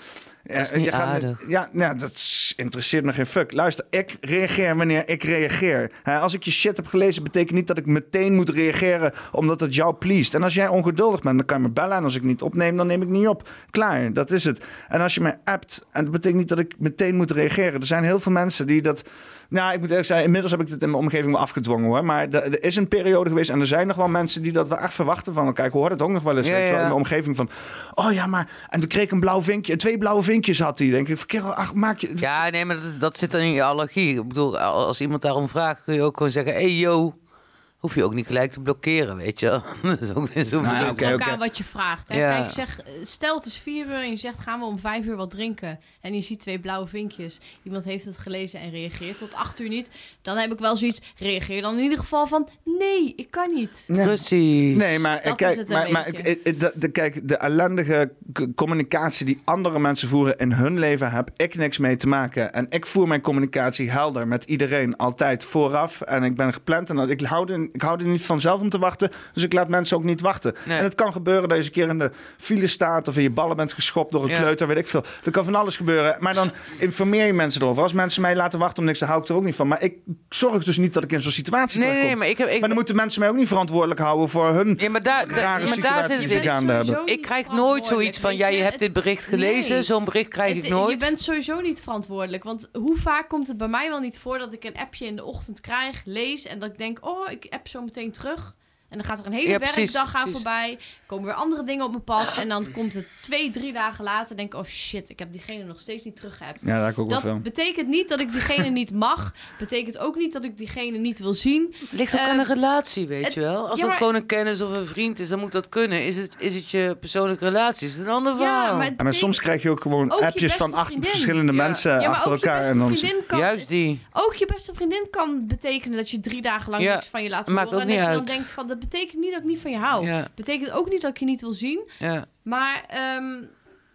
Ja, is en niet je gaat- aardig. ja, nou, dat interesseert me geen fuck. Luister, ik reageer wanneer ik reageer. Als ik je shit heb gelezen, betekent niet dat ik meteen moet reageren omdat het jou pleest. En als jij ongeduldig bent, dan kan je me bellen. En als ik niet opneem, dan neem ik niet op. Klaar, dat is het. En als je mij appt, en dat betekent niet dat ik meteen moet reageren. Er zijn heel veel mensen die dat... Nou, ik moet eerlijk zeggen, inmiddels heb ik dit in mijn omgeving wel afgedwongen hoor. Maar er, er is een periode geweest en er zijn nog wel mensen die dat wel echt verwachten van elkaar. Ik hoor het ook nog wel eens Ja, weet wel, in mijn omgeving van... Oh ja, maar... En toen kreeg ik een blauw vinkje. Twee blauwe vinkjes had hij. Denk ik, kerel, ach, maak je... Ja, nee, maar dat, is- dat zit dan in je allergie. Ik bedoel, als iemand daarom vraagt, kun je ook gewoon zeggen... hey, yo, hoef je ook niet gelijk te blokkeren, weet je. Dat is ook niet zo Nou ja, wat je vraagt. Hè? Ja. Kijk, zeg, stel het is vier uur en je zegt gaan we om vijf uur wat drinken. En je ziet twee blauwe vinkjes. Iemand heeft het gelezen en reageert tot acht uur niet. Dan heb ik wel zoiets, reageer dan in ieder geval van nee, ik kan niet. Ja. Precies. Nee, maar Dat kijk, het maar, maar de, de, kijk, de ellendige communicatie die andere mensen voeren in hun leven, heb ik niks mee te maken. En ik voer mijn communicatie helder met iedereen altijd vooraf. En ik ben gepland en dat- ik hou, er, ik hou er niet van zelf om te wachten. Dus ik laat mensen ook niet wachten. Nee. En het kan gebeuren dat je een keer in de file staat of in je ballen bent geschopt door een Ja. kleuter, weet ik veel. Er kan van alles gebeuren. Maar dan informeer je mensen erover. Als mensen mij laten wachten om niks, dan hou ik er ook niet van. Maar ik zorg dus niet dat ik in zo'n situatie Nee, terechtkom. nee, maar ik heb... Ik, Maar dan moeten mensen mij ook niet verantwoordelijk houden voor hun ja, maar daar, daar- rare maar daar situaties zit die het ze gaande hebben. Ik krijg nooit zoiets van, ja, je je. hebt dit bericht gelezen. Nee. Zo'n bericht krijg Het- ik nooit. Je bent sowieso niet verantwoordelijk. Want hoe vaak komt het bij mij wel niet voor dat ik een appje in de ochtend krijg, lees en dat ik denk, oh, ik app zo meteen terug. En dan gaat er een hele Ja, precies, werkdag aan precies. voorbij. Komen weer andere dingen op mijn pad. En dan komt het twee, drie dagen later. Denk ik, oh shit, ik heb diegene nog steeds niet teruggeappt. Ja, dat ook wel betekent niet dat ik diegene niet mag. Betekent ook niet dat ik diegene niet wil zien. ligt ook Eh, aan een relatie, weet het- je wel. Als ja, dat maar- gewoon een kennis of een vriend is, dan moet dat kunnen. Is het, is het je persoonlijke relatie? Is het een ander verhaal? Ja, maar betekent- soms krijg je ook gewoon Ook appjes van acht vriendin. verschillende Ja. mensen ja, maar achter ook je elkaar. En dan... kan... Juist die. Ook je beste vriendin kan betekenen dat je drie dagen lang Ja, niks van je laat maakt horen. ook En dat je dan denkt van, dat betekent niet dat ik niet van je hou. Ja, Betekent ook niet dat ik je niet wil zien. ja. Maar ehm,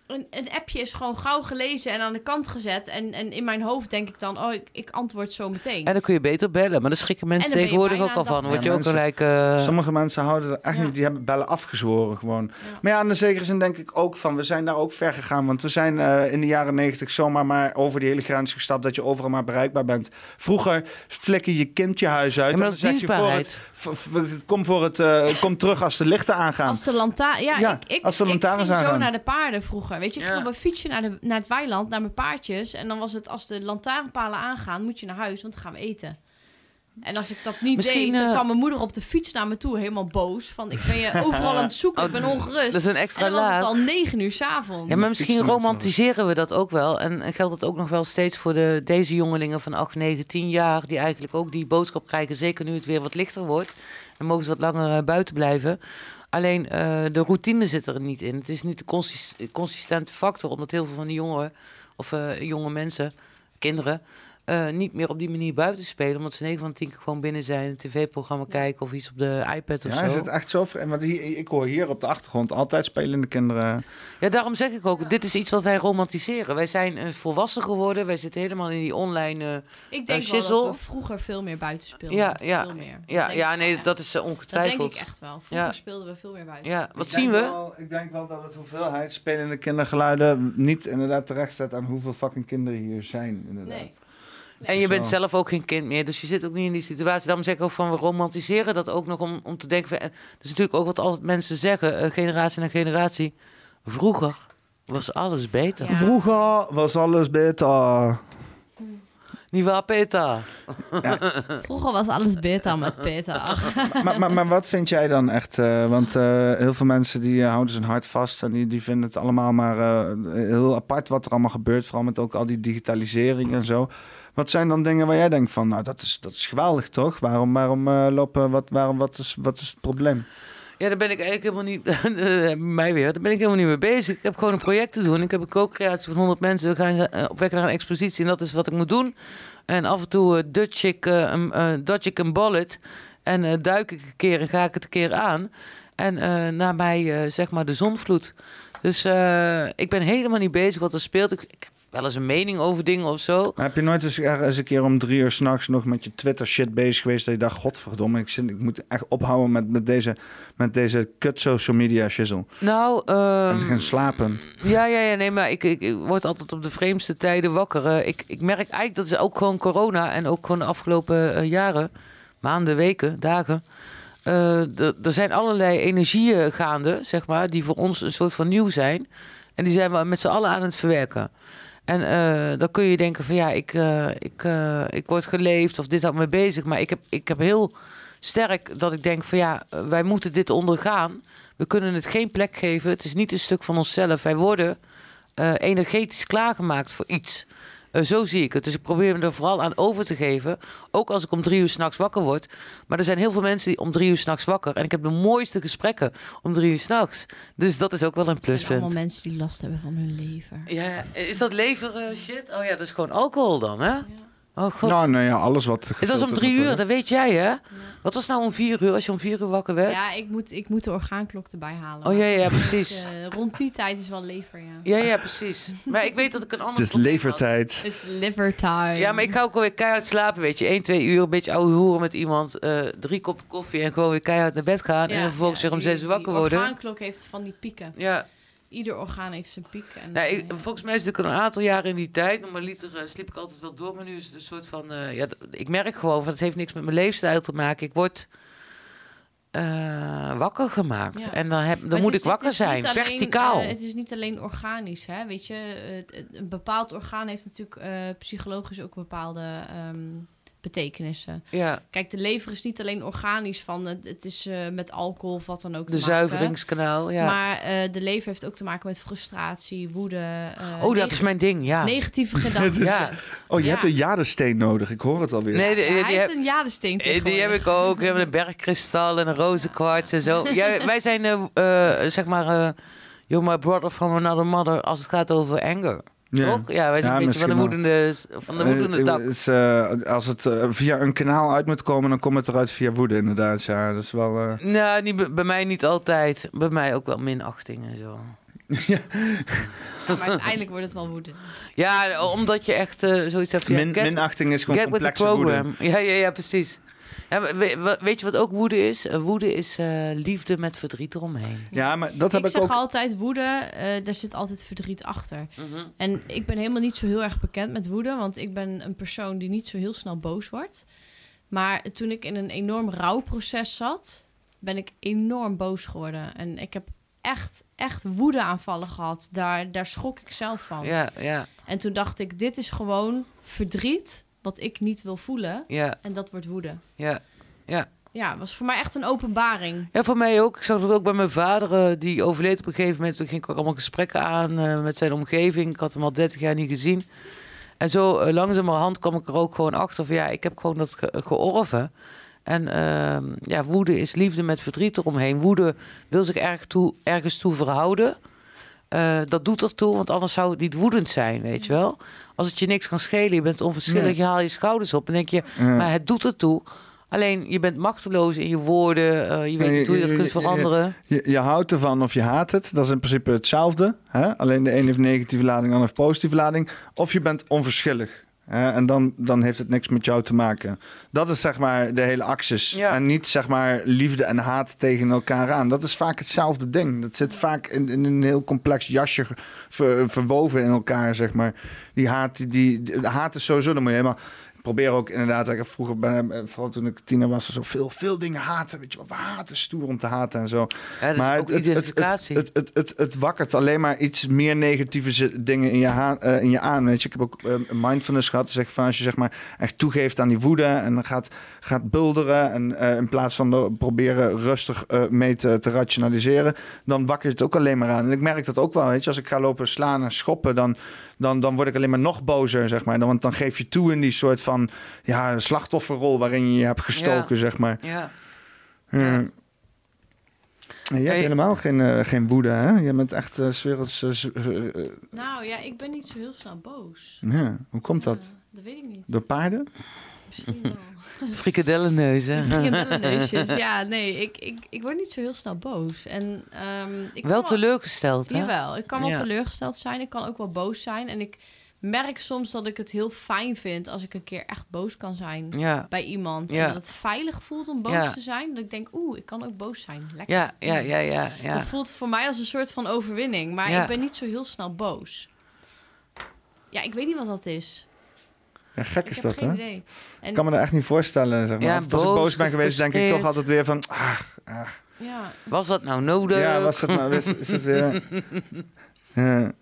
een, een appje is gewoon gauw gelezen en aan de kant gezet. En, en in mijn hoofd denk ik dan, oh, ik, ik antwoord zo meteen. En dan kun je beter bellen. Maar daar schrikken mensen tegenwoordig ook al van. word je ook gelijk... eh, Sommige mensen houden er echt Ja. niet, die hebben bellen afgezworen gewoon. Maar ja, in de zekere zin denk ik ook van, we zijn daar ook ver gegaan. Want we zijn eh, in de jaren negentig zomaar maar over die hele grens gestapt dat je overal maar bereikbaar bent. Vroeger flikker je kind je huis uit. Ja, maar en dan is zeg je voor het, kom, voor het, eh, kom terug als de lichten aangaan. Als de lantaarn... Ja, Ja, ik, ik, als de ik lantaarns ging zo naar de paarden vroeger. Weet je, ik Ja. ging op een fietsje naar, de, naar het weiland, naar mijn paardjes. En dan was het, als de lantaarnpalen aangaan, moet je naar huis, want dan gaan we eten. En als ik dat niet Misschien, deed, dan eh, kwam mijn moeder op de fiets naar me toe, helemaal boos. Van, ik ben je overal aan het zoeken, ik ben ongerust. Dat is een en extra dan was het al negen uur s'avonds. Ja, maar misschien romantiseren we dat ook wel. En en geldt dat ook nog wel steeds voor de, deze jongelingen van 8, 9, 10 jaar... die eigenlijk ook die boodschap krijgen, zeker nu het weer wat lichter wordt. Dan mogen ze wat langer eh, buiten blijven. Alleen eh, de routine zit er niet in. Het is niet de consist- consistente factor... omdat heel veel van die jongeren, of eh, jonge mensen, kinderen... eh, niet meer op die manier buiten spelen. Omdat ze 9 van de 10 keer gewoon binnen zijn... een tv-programma kijken of iets op de iPad of Ja, zo. is het echt zo? Want hier, ik hoor hier op de achtergrond altijd spelende kinderen. Ja, daarom zeg ik ook, dit is iets wat wij romantiseren. Wij zijn volwassen geworden, wij zitten helemaal in die online... eh, ik denk wel dat we vroeger veel meer buiten speelden. Ja, ja. Veel meer. ja, Dat ja, nee, dat is eh, Dat ongetwijfeld. denk ik echt wel. Vroeger Ja. speelden we veel meer buiten. Ja, wat Ik zien we? Wel, ik denk wel dat het hoeveelheid spelende kindergeluiden niet inderdaad terecht staat aan hoeveel fucking kinderen hier zijn. Inderdaad. Nee. En je bent zelf ook geen kind meer, dus je zit ook niet in die situatie. Daarom zeg ik ook van, we romantiseren dat ook nog om, om te denken... van- en Dat is natuurlijk ook wat altijd mensen zeggen, eh, generatie na generatie. Vroeger was alles beter. Ja. Vroeger was alles beter. Niet waar, Peter? Vroeger was alles beter met Peter. maar, maar, maar wat vind jij dan echt? eh, want eh, heel veel mensen die eh, houden zijn hart vast en die, die vinden het allemaal maar eh, heel apart wat er allemaal gebeurt. Vooral met ook al die digitalisering en zo. Wat zijn dan dingen waar jij denkt van, nou dat is, dat is geweldig toch? Waarom, waarom eh, lopen, wat, waarom, wat is, wat is het probleem? Ja, daar ben ik eigenlijk helemaal niet... mij weer. Daar ben ik helemaal niet mee bezig. Ik heb gewoon een project te doen. Ik heb een co-creatie van 100 mensen. We gaan eh, op weg naar een expositie en dat is wat ik moet doen. En af en toe uh, dutch ik, dodge ik een bullet. En duik ik een keer en ga ik het een keer aan. En eh na mij, zeg maar, de zonvloed. Dus ik ben helemaal niet bezig wat er speelt. Ik, wel eens een mening over dingen of zo. Maar heb je nooit eens, ergens een keer om drie uur s'nachts nog met je Twitter shit bezig geweest dat je dacht, godverdomme, ik, zit, ik moet echt ophouden met, met deze, met deze kut social media shizzle. Nou, ehm, en te gaan slapen. Ja, ja, ja, nee, maar ik, ik, ik word altijd op de vreemdste tijden wakker. Eh, ik, ik merk eigenlijk dat is ook gewoon corona en ook gewoon de afgelopen eh, jaren, maanden, weken, dagen. eh, er zijn allerlei energieën gaande, zeg maar, die voor ons een soort van nieuw zijn. En die zijn we met z'n allen aan het verwerken. En eh, dan kun je denken van ja, ik, eh, ik, eh, ik word geleefd of dit houdt me bezig. Maar ik heb, ik heb heel sterk dat ik denk van ja, wij moeten dit ondergaan. We kunnen het geen plek geven. Het is niet een stuk van onszelf. Wij worden energetisch klaargemaakt voor iets. Eh, zo zie ik het. Dus ik probeer me er vooral aan over te geven. Ook als ik om drie uur s'nachts wakker word. Maar er zijn heel veel mensen die om drie uur s'nachts wakker. En ik heb de mooiste gesprekken om drie uur s'nachts. Dus dat is ook wel een Het zijn allemaal pluspunt. mensen die last hebben van hun lever. Ja, is dat lever eh, shit? Oh ja, dat is gewoon alcohol dan, hè? Oh god. Nou, nou ja, alles wat het was om drie uur, dat weet jij, hè? Wat was nou om vier uur als je om vier uur wakker werd? Ja, ik moet, ik moet de orgaanklok erbij halen. Oh ja, ja, precies. eh, rond die tijd is wel lever, ja. Ja, ja, precies. Maar ik weet dat ik een ander Het is levertijd. Het is liver time. Ja, maar ik ga ook wel weer keihard slapen, weet je. 1, 2 uur, een beetje ouwe hoeren met iemand. eh, drie koppen koffie en gewoon weer keihard naar bed gaan. en vervolgens weer om zes uur wakker worden. orgaanklok heeft van die pieken. Ja, Ieder orgaan heeft zijn piek. En, nou, ik, eh, volgens mij zit ik al een aantal jaren in die tijd. Normaliter eh, sliep ik altijd wel door, maar nu is het een soort van... eh, ja, ik merk gewoon, van het heeft niks met mijn leefstijl te maken. Ik word wakker gemaakt. Ja. En dan, heb, dan het moet is- ik wakker het is zijn, alleen, verticaal. het is niet alleen organisch, hè? Weet je, het- het- een bepaald orgaan heeft natuurlijk psychologisch ook bepaalde ehm, betekenissen. ja, Kijk, de lever is niet alleen organisch van het, het is eh, met alcohol of wat dan ook te de maken. zuiveringskanaal, ja. Maar eh, de lever heeft ook te maken met frustratie, woede. eh, oh, dat is mijn ding, ja. Negatieve gedachten. Ja. Oh, je Ja. hebt een jadesteen nodig. Ik hoor het alweer. Nee, die, Ja, die, hij heb- heeft een jadesteen Die heb ik ook. We hebben een bergkristal en een rozenkwarts en zo. Ja, wij zijn, zeg maar, eh you're my brother from another mother als het gaat over anger. Ja. Toch? Ja, wij zijn Ja, een beetje van de woedende, van de woedende Eh, tak. is, eh, als het eh, via een kanaal uit moet komen, dan komt het eruit via woede, inderdaad. Ja, dat is wel. eh, Nou, niet, bij- mij niet altijd. Bij mij ook wel minachting en zo. Ja, maar uiteindelijk wordt het wel woede. Ja, omdat je echt eh, zoiets hebt min, get- minachting is gewoon Get with the complexe woede. program. Ja, ja, ja, precies. We- weet je wat ook woede is? Eh, woede is eh, liefde met verdriet eromheen. Ja, maar dat heb ik ik, zeg ook. altijd woede, eh daar zit altijd verdriet achter. Mhm. En ik ben helemaal niet zo heel erg bekend met woede, want ik ben een persoon die niet zo heel snel boos wordt. Maar toen ik in een enorm rouwproces zat, ben ik enorm boos geworden. En ik heb echt, echt woedeaanvallen gehad. Daar, daar schrok ik zelf van. Ja, ja, En toen dacht ik, dit is gewoon verdriet wat ik niet wil voelen. ja, En dat wordt woede. ja. Ja, het was voor mij echt een openbaring. Ja, voor mij ook. Ik zag dat ook bij mijn vader. eh, die overleed op een gegeven moment. Toen ging ik ook allemaal gesprekken aan eh, met zijn omgeving. Ik had hem al 30 jaar niet gezien. En zo eh, langzamerhand kwam ik er ook gewoon achter van ja, ik heb gewoon dat ge- georven. En ehm, ja, woede is liefde met verdriet eromheen. Woede wil zich erg toe, ergens toe verhouden. Dat doet ertoe, want anders zou het niet woedend zijn, weet je wel. Als het je niks kan schelen, je bent onverschillig, Nee. je haalt je schouders op en denk je, Ja. maar het doet ertoe. Alleen je bent machteloos in je woorden, eh, je weet niet hoe je dat kunt je- veranderen. Je, je houdt ervan of je haat het. Dat is in principe hetzelfde. Hè? Alleen de een heeft negatieve lading, de ander heeft positieve lading. Of je bent onverschillig. Hè? En dan, dan heeft het niks met jou te maken. Dat is zeg maar de hele axis. Ja. En niet zeg maar liefde en haat tegen elkaar aan. Dat is vaak hetzelfde ding. Dat zit vaak in, in een heel complex jasje ver- verwoven in elkaar, zeg maar. Die haat, die, die- de haat is sowieso, dan moet je helemaal probeer ook inderdaad, ik vroeger, ben, eh, vooral toen ik tiener was, zo veel, veel dingen haten. Weet je wel, we haten stoer om te haten en zo. Ja, is ook identificatie. Het, het, het, het, het wakkert alleen maar iets meer negatieve dingen in je, eh, in je aan. Weet je, ik heb ook eh, mindfulness gehad. Dus zeg van als je zeg maar echt toegeeft aan die woede en dan gaat, gaat bulderen en in plaats van er proberen rustig mee te, te rationaliseren, dan wakkert het ook alleen maar aan. En ik merk dat ook wel. Weet je, als ik ga lopen slaan en schoppen, dan, dan, dan word ik alleen maar nog bozer, zeg maar. Dan, want dan geef je toe in die soort van ja, slachtofferrol waarin je je hebt gestoken, zeg maar. Ja. Ja. En Je hebt Hey. helemaal geen, eh, geen woede, hè? Je bent echt 's werelds, eh, Nou ja, ik ben niet zo heel snel boos. ja. Hoe komt dat? Ja, dat weet ik niet. Door paarden? Misschien wel. Frikandellenneusjes. Ja, nee, ik, ik, ik word niet zo heel snel boos. En, ehm, ik Wel teleurgesteld, hè? Jawel, ik kan wel Ja. teleurgesteld zijn. Ik kan ook wel boos zijn. En ik merk soms dat ik het heel fijn vind als ik een keer echt boos kan zijn Ja. bij iemand. Ja. En dat het veilig voelt om boos Ja. te zijn. Dat ik denk, oeh, ik kan ook boos zijn. Lekker. Ja, ja, ja, ja. ja. Dat voelt voor mij als een soort van overwinning. Maar Ja. ik ben niet zo heel snel boos. Ja, ik weet niet wat dat is. Ja, gek is dat, hè? En Ik kan me dat echt niet voorstellen, zeg maar. Ja, als ik boos, boos ben geweest, denk ik toch altijd weer van... Ah, ah. ja, Was dat nou nodig? Ja, was het nou... Is, is het weer... Ja.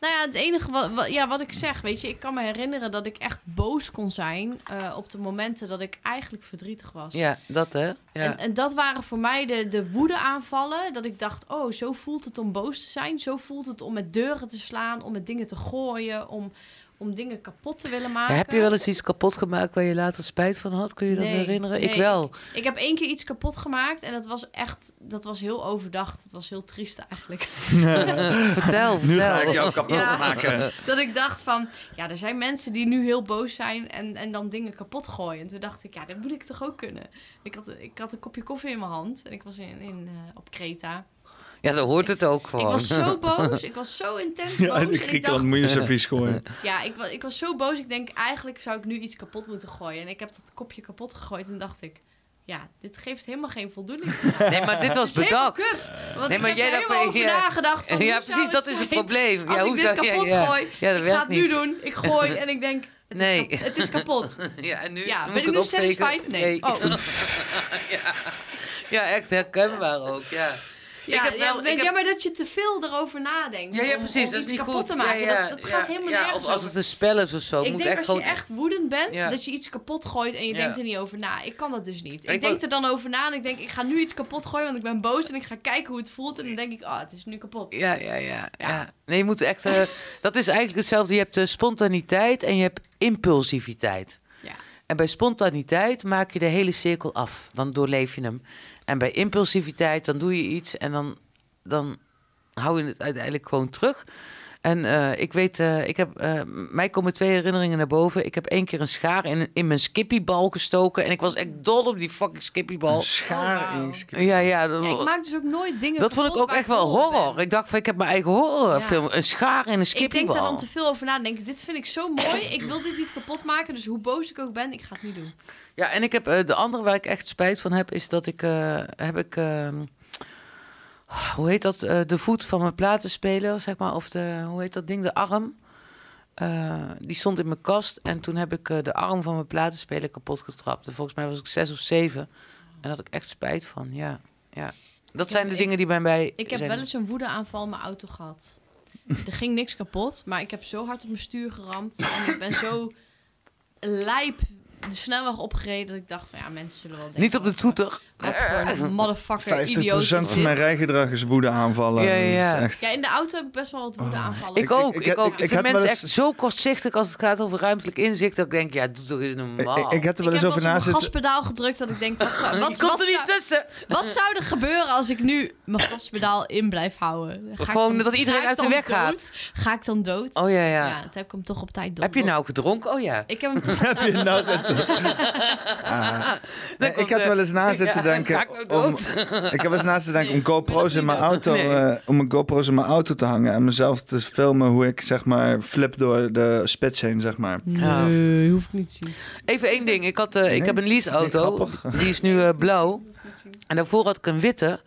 Nou ja, het enige wat, wat- ja, wat ik zeg, weet je, ik kan me herinneren dat ik echt boos kon zijn eh, op de momenten dat ik eigenlijk verdrietig was. Ja, dat hè? Ja. En, en dat waren voor mij de, de woede-aanvallen. Dat ik dacht, oh, zo voelt het om boos te zijn. Zo voelt het om met deuren te slaan, om met dingen te gooien, om, om dingen kapot te willen maken. Heb je wel eens iets kapot gemaakt waar je later spijt van had? Kun je dat Nee, herinneren? Ik wel. Ik heb één keer iets kapot gemaakt en dat was echt, dat was heel overdacht. Het was heel triest eigenlijk. Vertel, Nu ga ik jou kapot Ja. maken. dat ik dacht van, ja, er zijn mensen die nu heel boos zijn en, en dan dingen kapot gooien. En toen dacht ik, ja, dat moet ik toch ook kunnen. Ik had, ik had een kopje koffie in mijn hand en ik was in, in, eh, op Kreta. Ja, dan hoort het ook gewoon. Ik was zo boos, ik was zo intens boos. Ja, in ik Griekenland dacht, moet je servies gooien. ja, ik, wa- ik was zo boos. Ik denk, eigenlijk zou ik nu iets kapot moeten gooien. En ik heb dat kopje kapot gegooid en dacht ik, ja, dit geeft helemaal geen voldoening. Nee, maar dit was bedacht. kut. Want Nee, ik maar heb jij er helemaal van, over ja. nagedacht. Van, Ja, precies, dat is het probleem. Als Ja, ik hoe dit zou- ja, kapot ja. gooi, Ja, dat ik ga het nu doen. Ik gooi en ik denk, het, Nee. is, het is kapot. Ja, en nu Ja, ben ik het nu opsteken? satisfied? Nee. Oh. ja. ja, echt herkenbaar ook, ja. Ja, heb wel- ja, ik heb- ja, maar dat je te veel erover nadenkt. Ja, precies, om dat is iets niet kapot goed. te maken. Ja, ja, dat, dat ja, gaat helemaal ja, nergens Of als over. het een spel is of zo. Ik moet denk echt als gewoon... je echt woedend bent, Ja. dat je iets kapot gooit en je Ja. denkt er niet over na. Ik kan dat dus niet. Ik, Ik denk er dan over na en ik denk, ik ga nu iets kapot gooien, want ik ben boos en ik ga kijken hoe het voelt. En dan denk ik, ah, het is nu kapot. Ja, ja, ja, ja. Ja. Nee, je moet echt... eh, dat is eigenlijk hetzelfde. Je hebt eh, spontaniteit en je hebt impulsiviteit. Ja. En bij spontaniteit maak je de hele cirkel af. Dan doorleef je hem. En bij impulsiviteit, dan doe je iets en dan, dan hou je het uiteindelijk gewoon terug. En eh, ik weet, eh, ik heb, eh, mij komen twee herinneringen naar boven. Ik heb één keer een schaar in, in mijn skippiebal gestoken. En ik was echt dol op die fucking skippybal. Een schaar Oh, in Ja, ja, dat, Ja, ik maak dus ook nooit dingen dat vond ik ook echt wel ben. horror. Ik dacht van, ik heb mijn eigen horrorfilm. Een schaar in een Ik denk skippiebal. daar dan te veel over na. Denk dit vind ik zo mooi. Ik wil dit niet kapot maken. Dus hoe boos ik ook ben, ik ga het niet doen. Ja, en ik heb eh, de andere waar ik echt spijt van heb, is dat ik eh, heb ik. Hoe heet dat? eh, de voet van mijn platenspeler, zeg maar. Of de, hoe heet dat ding? De arm. Eh, die stond in mijn kast. En toen heb ik eh, de arm van mijn platenspeler kapot getrapt. En volgens mij was ik zes of zeven. En daar had ik echt spijt van. Ja, ja. Dat zijn de ik- dingen die bij mij. Ik heb zijn. wel eens een woedeaanval in mijn auto gehad. er ging niks kapot, maar ik heb zo hard op mijn stuur geramd. En ik ben zo lijp de snelweg opgereden dat ik dacht van ja, mensen zullen wel denken... Niet op de toeter. Wat voor een motherfucker 50% idioot is van mijn rijgedrag is woede aanvallen. Ja, ja, ja. Dat is echt... Ja, in de auto heb ik best wel wat woedeaanvallen. Ik Ik- ook, ik- ik, ik- ook. ik- Ik, ik vind mensen eens- echt zo kortzichtig als het gaat over ruimtelijk inzicht. Dat ik denk, ja, doe toch eens normaal. Ik, ik heb er Ik wel eens heb over na eens op mijn zitten... gaspedaal gedrukt dat ik denk, wat zou, Je wat, komt wat, er niet zou, tussen. wat zou er gebeuren als ik nu mijn gaspedaal in blijf houden? Ga ik Gewoon dan- dat iedereen ik uit de weg gaat. dood? Ga ik dan dood? Oh ja, ja. Ja, toen heb ik hem toch op tijd dood. Heb je nou gedronken? Oh ja. Ik heb hem toch op tijd Nou, dat- Ah. Ik had wel eens na zitten denken. nou om, ik heb eens na zitten denken om GoPro's in mijn auto, Nee. eh, om een GoPro's in mijn auto te hangen en mezelf te filmen hoe ik zeg maar flip door de spits heen, zeg maar. Nee, hoef ik niet te zien. Even één ding. Ik, had, eh, ik heb een leaseauto. Die is nu eh, blauw. Te. En daarvoor had ik een witte.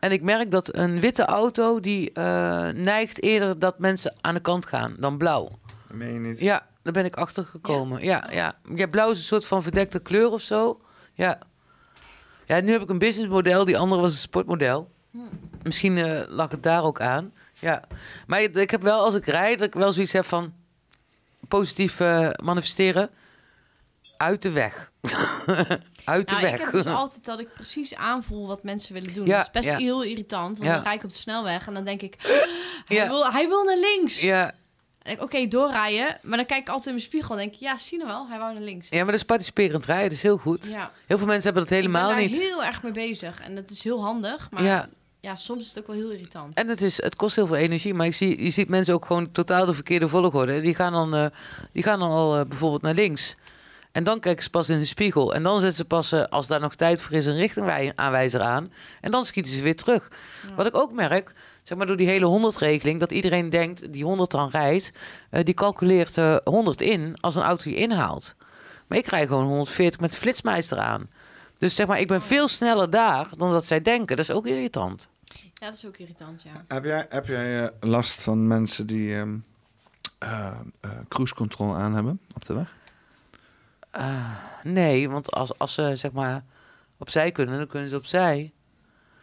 En ik merk dat een witte auto... die eh, neigt eerder dat mensen aan de kant gaan dan blauw. Dat meen je niet. Ja, daar ben ik achter gekomen. Ja, ja. ja. blauw is een soort van verdekte kleur of zo. Ja. Ja, nu heb ik een businessmodel, die andere was een sportmodel. Misschien eh, lag het daar ook aan. Ja. Maar ik, heb wel, als ik rijd, dat ik wel zoiets heb van positief eh, manifesteren. Uit de weg. Uit de Nou, weg. ik heb dus altijd dat ik precies aanvoel wat mensen willen doen. Ja, dat is best ja. heel irritant. Want Ja. dan rijd ik op de snelweg en dan denk ik... Hij, wil, hij wil naar links. ja. Oké, doorrijden. Maar dan kijk ik altijd in mijn spiegel en denk ik... Ja, zie je wel, hij wou naar links. ja, maar dat is participerend rijden, dat is heel goed. Ja. Heel veel mensen hebben dat helemaal ik ben daar niet. heel erg mee bezig. En dat is heel handig. Maar Ja. ja. soms is het ook wel heel irritant. En het, is, het kost heel veel energie, maar ik zie, je ziet mensen ook gewoon totaal de verkeerde volgorde. Die gaan dan, eh, die gaan dan al eh, bijvoorbeeld naar links. En dan kijken ze pas in de spiegel. En dan zetten ze pas, eh, als daar nog tijd voor is, een richtingaanwijzer aan. En dan schieten ze weer terug. Wat ik ook merk, zeg maar door die hele 100-regeling, dat iedereen denkt die 100 dan rijdt, eh, die calculeert eh 100 in als een auto je inhaalt. Maar ik rij gewoon 140 met de flitsmeister aan. Dus zeg maar, ik ben veel sneller daar dan dat zij denken. Dat is ook irritant. Ja, dat is ook irritant, ja. Heb jij, heb jij eh, last van mensen die ehm eh, eh, cruise control aan hebben op de weg? Ah, nee, want als, als ze zeg maar opzij kunnen, dan kunnen ze opzij.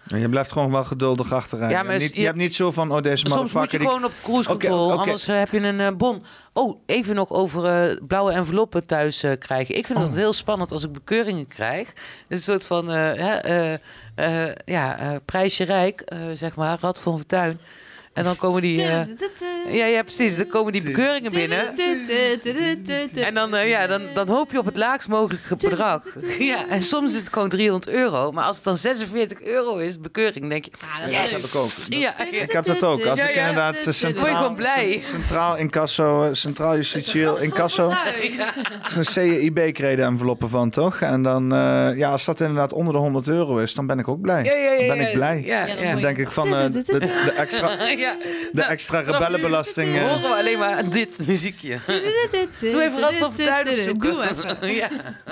En je blijft gewoon wel geduldig achterijden. Ja, maar Je hebt niet, je- je hebt niet zo van, oh, deze Soms moet je die- gewoon op cruise control, anders eh, heb je een eh, bon. Oh, even nog over eh, blauwe enveloppen thuis krijgen. Ik vind Oh. dat heel spannend als ik bekeuringen krijg. Het is een soort van, eh, ja, prijsje rijk, zeg maar, Rad van Fortuin. En dan komen die... eh, ja, ja, precies. Dan komen die bekeuringen binnen. En dan, eh, ja, dan, dan hoop je op het laagst mogelijke bedrag. Ja, en soms is het gewoon 300 euro. Maar als het dan 46 euro is, bekeuring, denk je... Ja, dat Ja, is dat heb ik ook. Ja, Ik heb dat ook. Als ik inderdaad eh, centraal, gewoon blij. centraal incasso, eh, centraal justitieel incasso, Ja. is een CIB-crede enveloppen van, toch? En dan, eh, ja, als dat inderdaad onder de 100 euro is, dan ben ik ook blij. Ja, ja, ja, Dan ben ik blij. Ja, Ja, dan denk ik van de extra, ja. de extra Vanaf nu rebellenbelasting. eh, horen we alleen maar dit muziekje. Doe even Rad van. Doe even. ja.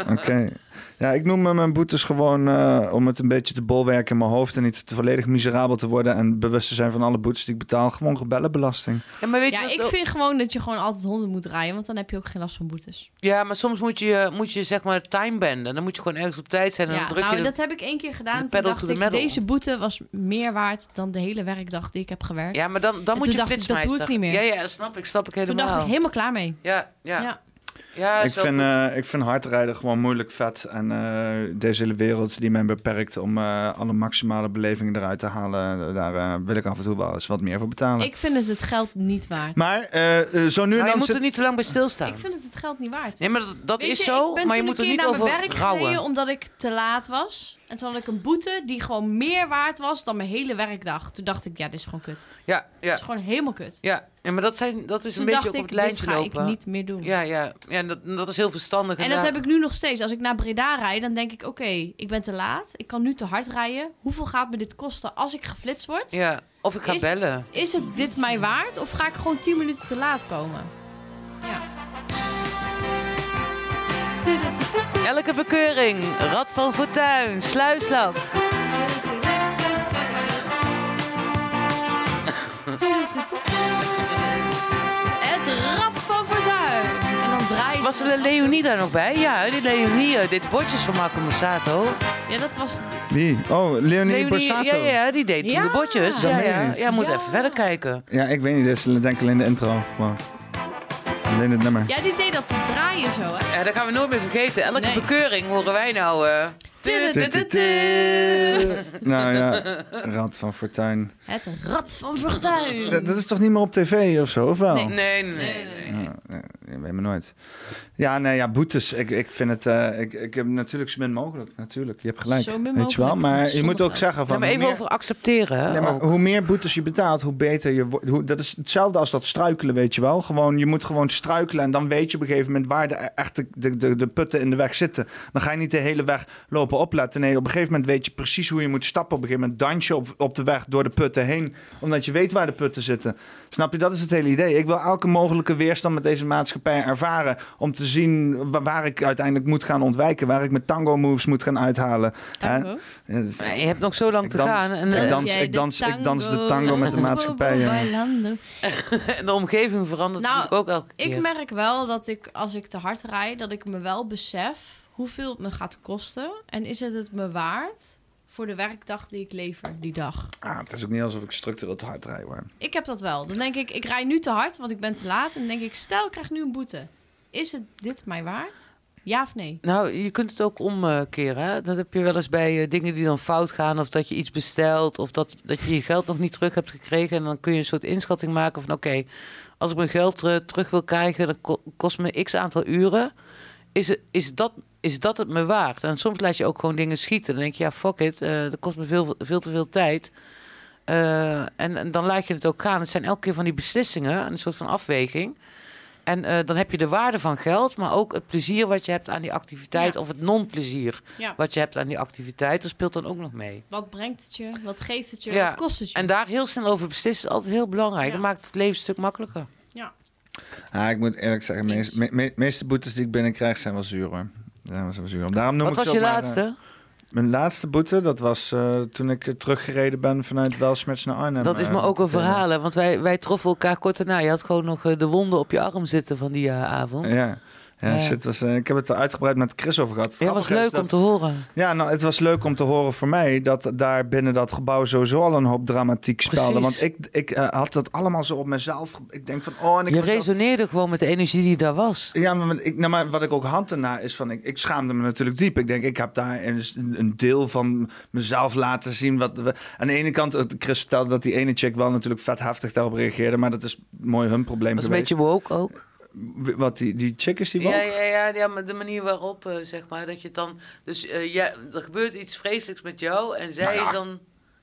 Oké. Ja, ik noem me mijn boetes gewoon eh, om het een beetje te bolwerken in mijn hoofd en niet te volledig miserabel te worden en bewust te zijn van alle boetes die ik betaal. Gewoon rebellenbelasting. Ja, maar weet je Ja, wat ik ook- vind gewoon dat je gewoon altijd 100 moet rijden, want dan heb je ook geen last van boetes. ja, maar soms moet je, moet je zeg maar timebanden. Dan moet je gewoon ergens op tijd zijn en dan Ja, druk nou, je... dat heb ik één keer gedaan. Toen dacht ik, metal. deze boete was meer waard dan de hele werkdag die ik heb gewerkt. Ja, maar dan, dan En moet toen je dacht ik, dat doe ik niet meer. Ja, ja, snap ik. Snap ik Toen helemaal. dacht ik helemaal klaar mee. Ja, ja. Ja. Ja. ik, zo vind, eh, ik vind hardrijden gewoon moeilijk vet. En eh, deze hele wereld die mij beperkt om eh, alle maximale belevingen eruit te halen, daar wil ik af en toe wel eens wat meer voor betalen. Ik vind het het geld niet waard. maar zo nu en maar je dan moet zit... er niet te lang bij stilstaan. Ik vind het het geld niet waard. Nee, maar dat, dat is je, zo, ik ben maar je toen moet er een niet keer naar over mijn werk rouwen. gereden omdat ik te laat was. En toen had ik een boete die gewoon meer waard was dan mijn hele werkdag. Toen dacht ik, ja, dit is gewoon kut. Ja, Het ja, is gewoon helemaal kut. ja. ja, maar dat, zijn, dat is Toen een beetje op ik, het lijntje dit ga lopen. ik niet meer doen. Ja, ja, ja dat, dat is heel verstandig. En dat daar- heb ik nu nog steeds. Als ik naar Breda rijd, dan denk ik... oké, ik ben te laat. Ik kan nu te hard rijden. Hoeveel gaat me dit kosten als ik geflitst word? Ja, of ik ga Is- bellen. Is het dit mij waard? Of ga ik gewoon 10 minuten te laat komen? Ja. Elke bekeuring, Rad van Fortuin, Sluisland. Het rad van Fortuin. En dan draai je... Was de Leonie daar nog bij? Ja, die Leonie eh, deed bordjes van Marco Mossato. Ja, dat was... Wie? Oh, Leonie Leonie, Borsato. ja, ja, die deed toen Ja, de bordjes. dat Ja, ja, ja, moet Ja. even verder kijken. Ja, ik weet niet. Dit is denk ik alleen de intro. Wow. Alleen het nummer. Ja, die deed dat draaien zo, hè? Ja, dat gaan we nooit meer vergeten. Elke Nee. bekeuring horen wij nou... eh, Nou ja, Rad van Fortuin. Het rad van Fortuin. Dat, dat is toch niet meer op tv of zo, of wel? Nee. Nee, nee, nee. Ja, nee, nee, weet me nooit. Ja, nee, ja, boetes. Ik, ik vind het... eh, ik, ik heb natuurlijk zo min mogelijk. Natuurlijk, je hebt gelijk. Zo min weet je wel? mogelijk. Maar je moet ook zeggen Ja, van... maar hoe even meer- over accepteren. Ja, maar ook. hoe meer boetes je betaalt, hoe beter je wordt. Hoe- Dat is hetzelfde als dat struikelen, weet je wel. Gewoon, je moet gewoon struikelen en dan weet je op een gegeven moment waar de, echt de, de, de, de putten in de weg zitten. Dan ga je niet de hele weg lopen opletten. Nee, op een gegeven moment weet je precies hoe je moet stappen. Op een gegeven moment dans je op, op de weg door de putten heen, omdat je weet waar de putten zitten. Snap je? Dat is het hele idee. Ik wil elke mogelijke weerstand met deze maatschappij ervaren. Om te zien wa- waar ik uiteindelijk moet gaan ontwijken. Waar ik mijn tango moves moet gaan uithalen. Tango? Ja, dus- je hebt nog zo lang Ik te dans- gaan. En, ik eh, dans- ik de dans- ik dans de tango met de maatschappij, en de omgeving verandert Nou, ook elke keer. Ik merk wel dat ik, als ik te hard rijd, dat ik me wel besef hoeveel het me gaat kosten. En is het het me waard voor de werkdag die ik lever die dag? ah, het is ook niet alsof ik structureel te hard rijd. hoor. Ik heb dat wel. Dan denk ik, ik rij nu te hard, want ik ben te laat. En dan denk ik, stel ik krijg nu een boete. Is het dit mij waard? Ja of nee? Nou, je kunt het ook omkeren. Hè? Dat heb je wel eens bij eh, dingen die dan fout gaan. Of dat je iets bestelt. Of dat, dat je je geld nog niet terug hebt gekregen. En dan kun je een soort inschatting maken van... Oké, als ik mijn geld eh, terug wil krijgen... dan ko- kost me x aantal uren. Is, het, is, dat, is dat het me waard? En soms laat je ook gewoon dingen schieten. Dan denk je, ja, fuck it. eh, dat kost me veel, veel te veel tijd. Eh, en, en dan laat je het ook gaan. Het zijn elke keer van die beslissingen. Een soort van afweging. En eh, dan heb je de waarde van geld, maar ook het plezier wat je hebt aan die activiteit, Ja. of het non-plezier Ja. wat je hebt aan die activiteit, dat speelt dan ook nog mee. Wat brengt het je? Wat geeft het je? Ja. Wat kost het je? En daar heel snel over beslissen is altijd heel belangrijk. Ja. Dat maakt het leven een stuk makkelijker. Ah, ik moet eerlijk zeggen, de meeste, me- me- meeste boetes die ik binnenkrijg zijn wel zuur hoor. Ja. Daarom noem Wat ik was je maar, laatste? eh, mijn laatste boete, dat was eh, toen ik eh, teruggereden ben vanuit Welsmets naar Arnhem. dat is eh, me ook een eh, verhaal, hè, want wij, wij troffen elkaar kort daarna. Je had gewoon nog eh, de wonden op je arm zitten van die eh, avond. Ja, Ja. Shit, was, eh, ik heb het er uitgebreid met Chris over gehad. Het was leuk dat- om te horen. Ja, nou, het was leuk om te horen voor mij dat daar binnen dat gebouw sowieso al een hoop dramatiek speelde. Want ik, ik eh, had dat allemaal zo op mezelf. Ik denk van, oh, en ik Je zo- resoneerde gewoon met de energie die daar was. Ja, maar, ik, nou, maar wat ik ook hand erna is van, ik, ik schaamde me natuurlijk diep. Ik denk, ik heb daar een, een deel van mezelf laten zien. Wat we, aan de ene kant, Chris vertelde dat die ene chick wel natuurlijk vet heftig daarop reageerde. Maar dat is mooi hun probleem Dat is een beetje woke ook. Wat, die, die chick is die? Ja, ja, ja, ja, maar de manier waarop, eh, zeg maar, dat je het dan... Dus eh, ja, er gebeurt iets vreselijks met jou en zij Nou ja. is dan...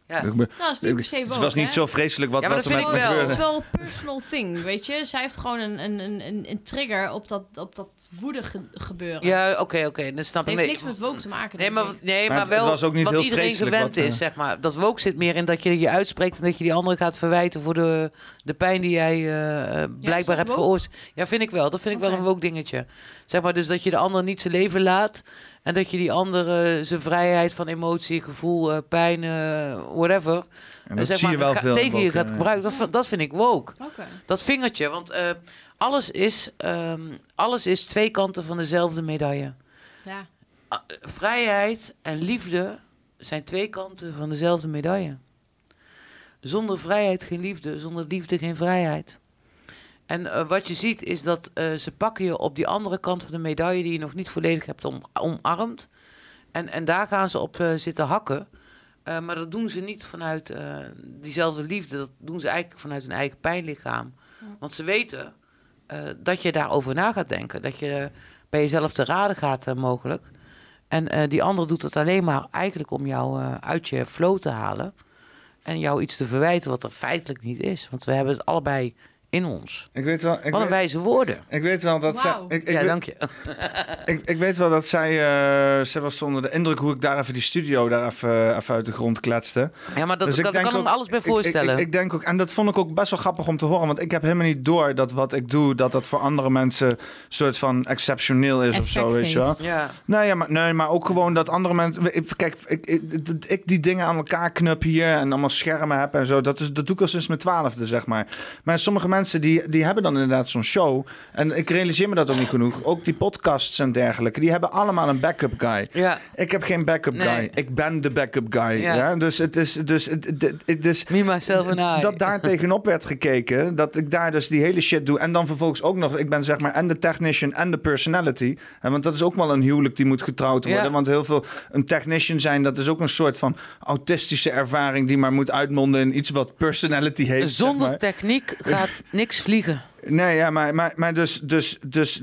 Ja, Nou, dat is niet per se Het was niet hè? zo vreselijk wat, Ja, maar wat dat er vind met ik me wel. Het is wel een personal thing, weet je. Zij heeft gewoon een, een, een, een, trigger op dat, op dat woede ge- gebeuren. ja oké, oké, dan snap Het ik. heeft Nee, niks met woke te maken. Nee, maar, nee, Maar maar, het- het wel was ook niet wat heel iedereen vreselijk gewend wat, eh, is, zeg maar. Dat woke zit meer in dat je je uitspreekt... en dat je die anderen gaat verwijten voor de, de pijn die jij eh, eh, blijkbaar dat hebt veroorzaakt. Ja, vind ik wel. Dat vind ik wel een woke dingetje. Zeg maar dus dat je de ander niet zijn leven laat... en dat je die andere zijn vrijheid van emotie, gevoel, eh, pijn, eh, whatever... En dat zeg zie je wel ga- veel. tegen je gaat eh. gebruiken. Dat, dat vind ik woke. Oké. Dat vingertje, want eh, alles, is, ehm, alles is twee kanten van dezelfde medaille. Ja. Ah, eh, Vrijheid en liefde zijn twee kanten van dezelfde medaille. Zonder vrijheid geen liefde, zonder liefde geen vrijheid. En eh, wat je ziet is dat eh, ze pakken je op die andere kant van de medaille die je nog niet volledig hebt om, omarmd. En, en daar gaan ze op eh, zitten hakken. Maar dat doen ze niet vanuit diezelfde liefde. Dat doen ze eigenlijk vanuit hun eigen pijnlichaam. Want ze weten dat je daarover na gaat denken. Dat je bij jezelf te raden gaat, mogelijk. En die ander doet het alleen maar eigenlijk om jou uit je flow te halen. En jou iets te verwijten wat er feitelijk niet is. Want we hebben het allebei in ons. Ik weet wel, ik Wat een weet, wijze woorden. ik weet wel dat zij, ik, ik, ja, weet- dank je. ik, ik weet wel dat zij, eh, zij was onder de indruk hoe ik daar even die studio daar even, even uit de grond kletste. Ja, maar dat Dus ik kan, ik me alles bij ik- ik- voorstellen. Ik, ik, denk ook, en dat vond ik ook best wel grappig om te horen, want ik heb helemaal niet door dat wat ik doe, dat dat voor andere mensen een soort van exceptioneel is of zo, weet je wel. ja. Nee, ja, maar, nee, maar ook gewoon dat andere mensen. ik- Kijk, ik, ik, dat ik die dingen aan elkaar knup hier en allemaal schermen heb en zo. Dat, is, dat doe ik al sinds mijn twaalfde, zeg maar. Maar sommige mensen die, die hebben dan inderdaad zo'n show. En ik realiseer me dat ook niet genoeg. Ook die podcasts en dergelijke, die hebben allemaal een backup guy. ja, Ik heb geen backup Nee. guy. Ik ben de backup guy. Ja. Ja. Dus het is. Dus, het, het, het is me, myself and I. dat daar tegenop werd gekeken. Dat ik daar dus die hele shit doe. En dan vervolgens ook nog. Ik ben zeg maar en de technician en de personality. En want dat is ook wel een huwelijk die moet getrouwd worden. Ja. Want heel veel. Een technician zijn, dat is ook een soort van autistische ervaring. die maar moet uitmonden in iets wat personality heeft. zeg Zonder maar. techniek gaat niks vliegen. Nee, ja, maar, maar, maar dus, dus, dus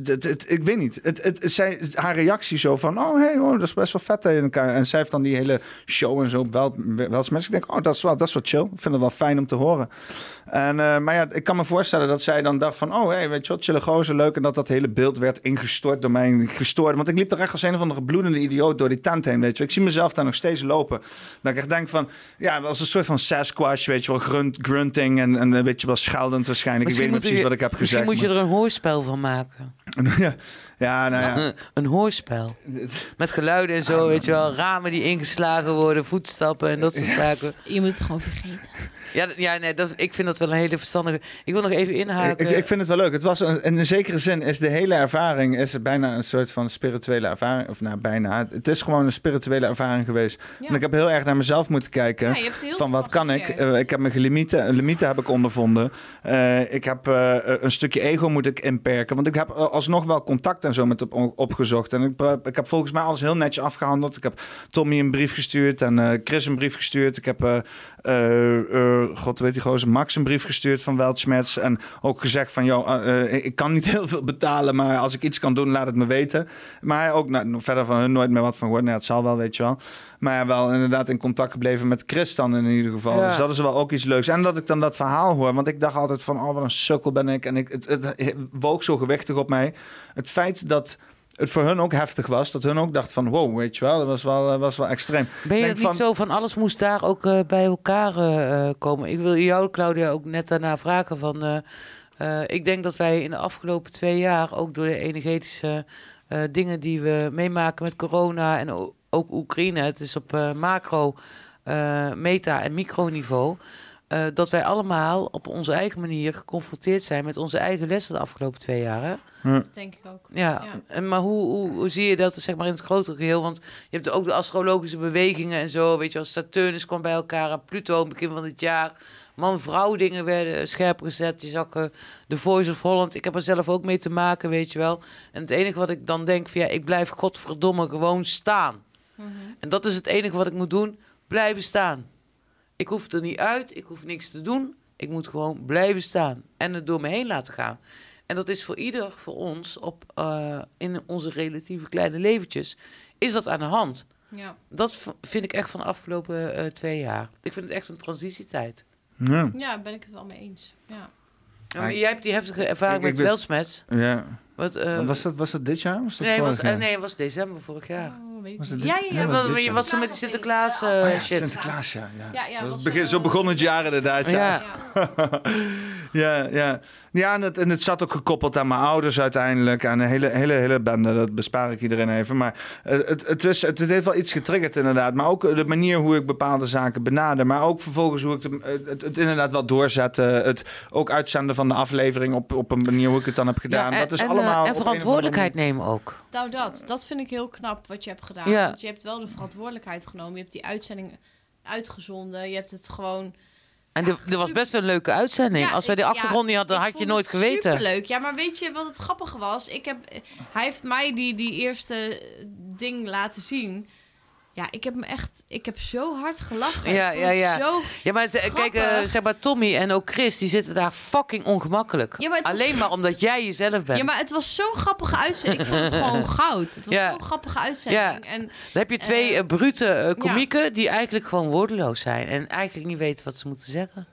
ik weet niet. Het, het, zij, haar reactie zo van, oh, hey, oh, dat is best wel vet. in elkaar. En zij heeft dan die hele show en zo wel, wel eens mensen. Ik denk, oh, dat is wel, dat is wel chill. Ik vind het wel fijn om te horen. En, eh, maar ja, ik kan me voorstellen dat zij dan dacht van, oh, hey, weet je wat, chille gozer, leuk. En dat dat hele beeld werd ingestort door mij, gestoord. Want ik liep er echt als een of andere bloedende idioot door die tent heen, weet je. Ik zie mezelf daar nog steeds lopen. Dat ik echt denk van, ja, als een soort van Sasquatch, weet je wel, grunt, grunting en, en eh, weet je wel, scheldend waarschijnlijk. Misschien ik weet niet precies wat ik heb heb Misschien gezegd. moet je er een hoorspel van maken. ja, ja, nou ja. Een, een hoorspel. Met geluiden en zo, weet je wel. Ramen die ingeslagen worden, voetstappen en dat soort zaken. Je moet het gewoon vergeten. Ja, ja nee, dat, ik vind dat wel een hele verstandige... Ik wil nog even inhaken. ik, ik vind het wel leuk. Het was een, in een zekere zin is de hele ervaring is het bijna een soort van spirituele ervaring. Of nou, bijna. Het is gewoon een spirituele ervaring geweest. Ja. En ik heb heel erg naar mezelf moeten kijken. Ja, je hebt heel van wat kan ik? Eh, ik heb mijn limieten, limieten heb ik ondervonden. Eh, ik heb eh, een stukje ego moet ik inperken. Want ik heb eh, alsnog wel contact en zo met op, opgezocht. En ik, ik heb volgens mij alles heel netjes afgehandeld. Ik heb Tommy een brief gestuurd en eh, Chris een brief gestuurd. Ik heb, eh, eh, god weet die gozer, Max een brief gestuurd van Weltschmerz. En ook gezegd van, joh, ik kan niet heel veel betalen, maar als ik iets kan doen, laat het me weten. Maar ook nou, verder van hun nooit meer wat van gehoord. Nou, het zal wel, weet je wel. Maar wel inderdaad in contact gebleven met Chris dan in ieder geval. Ja. Dus dat is wel ook iets leuks. En dat ik dan dat verhaal hoor. Want ik dacht altijd van, oh wat een sukkel ben ik. En ik, het, het woog zo gewichtig op mij. Het feit dat het voor hun ook heftig was. Dat hun ook dacht van, wow, weet je wel. Dat was wel, was wel extreem. Ben je het niet van- zo van alles moest daar ook eh, bij elkaar eh, eh, komen? Ik wil jou, Claudia, ook net daarna vragen van... ik denk dat wij in de afgelopen twee jaar, ook door de energetische dingen die we meemaken met corona en ook Oekraïne, het is op eh, macro, eh, meta en microniveau, eh, dat wij allemaal op onze eigen manier geconfronteerd zijn met onze eigen lessen de afgelopen twee jaar. Hè? Dat denk ik ook. Ja, Ja. En maar hoe, hoe, hoe zie je dat zeg maar, in het grotere geheel? Want je hebt ook de astrologische bewegingen en zo. Weet je, als Saturnus kwam bij elkaar en Pluto begin van het jaar. Man-vrouw dingen werden scherp gezet. Je zag de Voice of Holland. Ik heb er zelf ook mee te maken, weet je wel. En het enige wat ik dan denk, van, ja, ik blijf godverdomme gewoon staan. En dat is het enige wat ik moet doen, blijven staan. Ik hoef er niet uit, ik hoef niks te doen. Ik moet gewoon blijven staan en het door me heen laten gaan. En dat is voor ieder, voor ons, op, eh, in onze relatieve kleine leventjes, is dat aan de hand. Ja. Dat vind ik echt van de afgelopen eh, twee jaar. Ik vind het echt een transitietijd. Ja. ja, ben ik het wel mee eens. Ja. Ja, maar jij hebt die heftige ervaring Ik- ik met wist- weltsmets. ja. Wat, eh, was, dat, was dat dit jaar? Was dat nee, het was, jaar? eh, nee, het was december vorig jaar. Oh, weet ik Was ja, dit- ja, ja, was je was toen met die Sinterklaas eh, Oh ja, shit. Sinterklaas, ja. ja. Ja, ja, Dat was, begin, zo begon het jaar inderdaad. Ja, Ja. Ja. ja. en, het, en het zat ook gekoppeld aan mijn ouders uiteindelijk. Aan een hele, hele, hele bende. Dat bespaar ik iedereen even. Maar het, het, is, het, het heeft wel iets getriggerd inderdaad. Maar ook de manier hoe ik bepaalde zaken benader. Maar ook vervolgens hoe ik de- het, het inderdaad wel doorzette. Het ook uitzenden van de aflevering op, op een manier hoe ik het dan heb gedaan. Ja, en, dat is eh, allemaal en verantwoordelijkheid nemen ook. Nou, dat. Dat vind ik heel knap wat je hebt gedaan. Ja. Want je hebt wel de verantwoordelijkheid genomen. Je hebt die uitzending uitgezonden. Je hebt het gewoon... En er, er was best een leuke uitzending. Ja, Als wij de achtergrond ja, niet hadden, had je nooit het geweten. Superleuk. Ja, maar weet je wat het grappige was? Ik heb, hij heeft mij die, die eerste ding laten zien. Ja, ik heb me echt... Ik heb zo hard gelachen. Ja, ja, ja. Zo, Ja, maar ze- kijk, eh, zeg maar Tommy en ook Chris, die zitten daar fucking ongemakkelijk. Ja, maar was- Alleen maar omdat jij jezelf bent. ja, maar het was zo'n grappige uitzending. Ik vond het gewoon goud. Het was Ja. zo'n grappige uitzending. Ja. En Dan heb je twee Eh, eh, brute eh, komieken die eigenlijk gewoon woordeloos zijn. En eigenlijk niet weten wat ze moeten zeggen.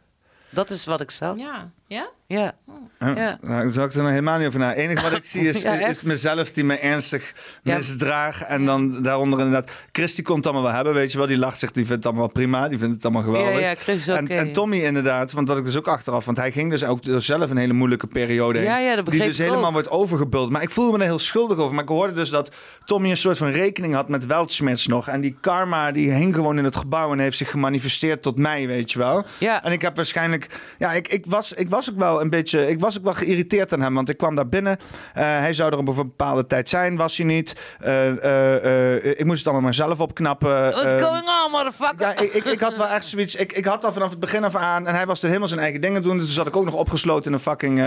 Dat is wat ik zag. ja, ja? Ja. Ja. Ja. Nou, daar zou ik er nog helemaal niet over na. Het enige wat ik zie is, Ja, is mezelf die me ernstig Ja. misdraag. En dan daaronder inderdaad... Chris die kon het allemaal wel hebben, weet je wel. Die lacht zich, die vindt het allemaal prima. Die vindt het allemaal geweldig. Ja, ja, Chris is oké. En, en Tommy inderdaad, want dat ik dus ook achteraf... Want hij ging dus ook door zelf een hele moeilijke periode heen. Ja, ja, dat die dus ik helemaal ook. wordt overgebuld. Maar ik voelde me er heel schuldig over. Maar ik hoorde dus dat Tommy een soort van rekening had met Weltschmerz nog. En die karma, die hing gewoon in het gebouw... en heeft zich gemanifesteerd tot mij, weet je wel. Ja. En ik heb waarschijnlijk... Ja, ik, ik, was, ik was ook wel een beetje... Ik was ook wel geïrriteerd aan hem. Want ik kwam daar binnen. Eh, hij zou er op een bepaalde tijd zijn. Was hij niet. Eh, eh, ik moest het allemaal maar zelf opknappen. What's Eh, going on, motherfucker? ja, ik, ik, ik had wel echt zoiets. Ik, ik had al vanaf het begin af aan. En hij was er helemaal zijn eigen dingen doen. Dus zat ik ook nog opgesloten in een fucking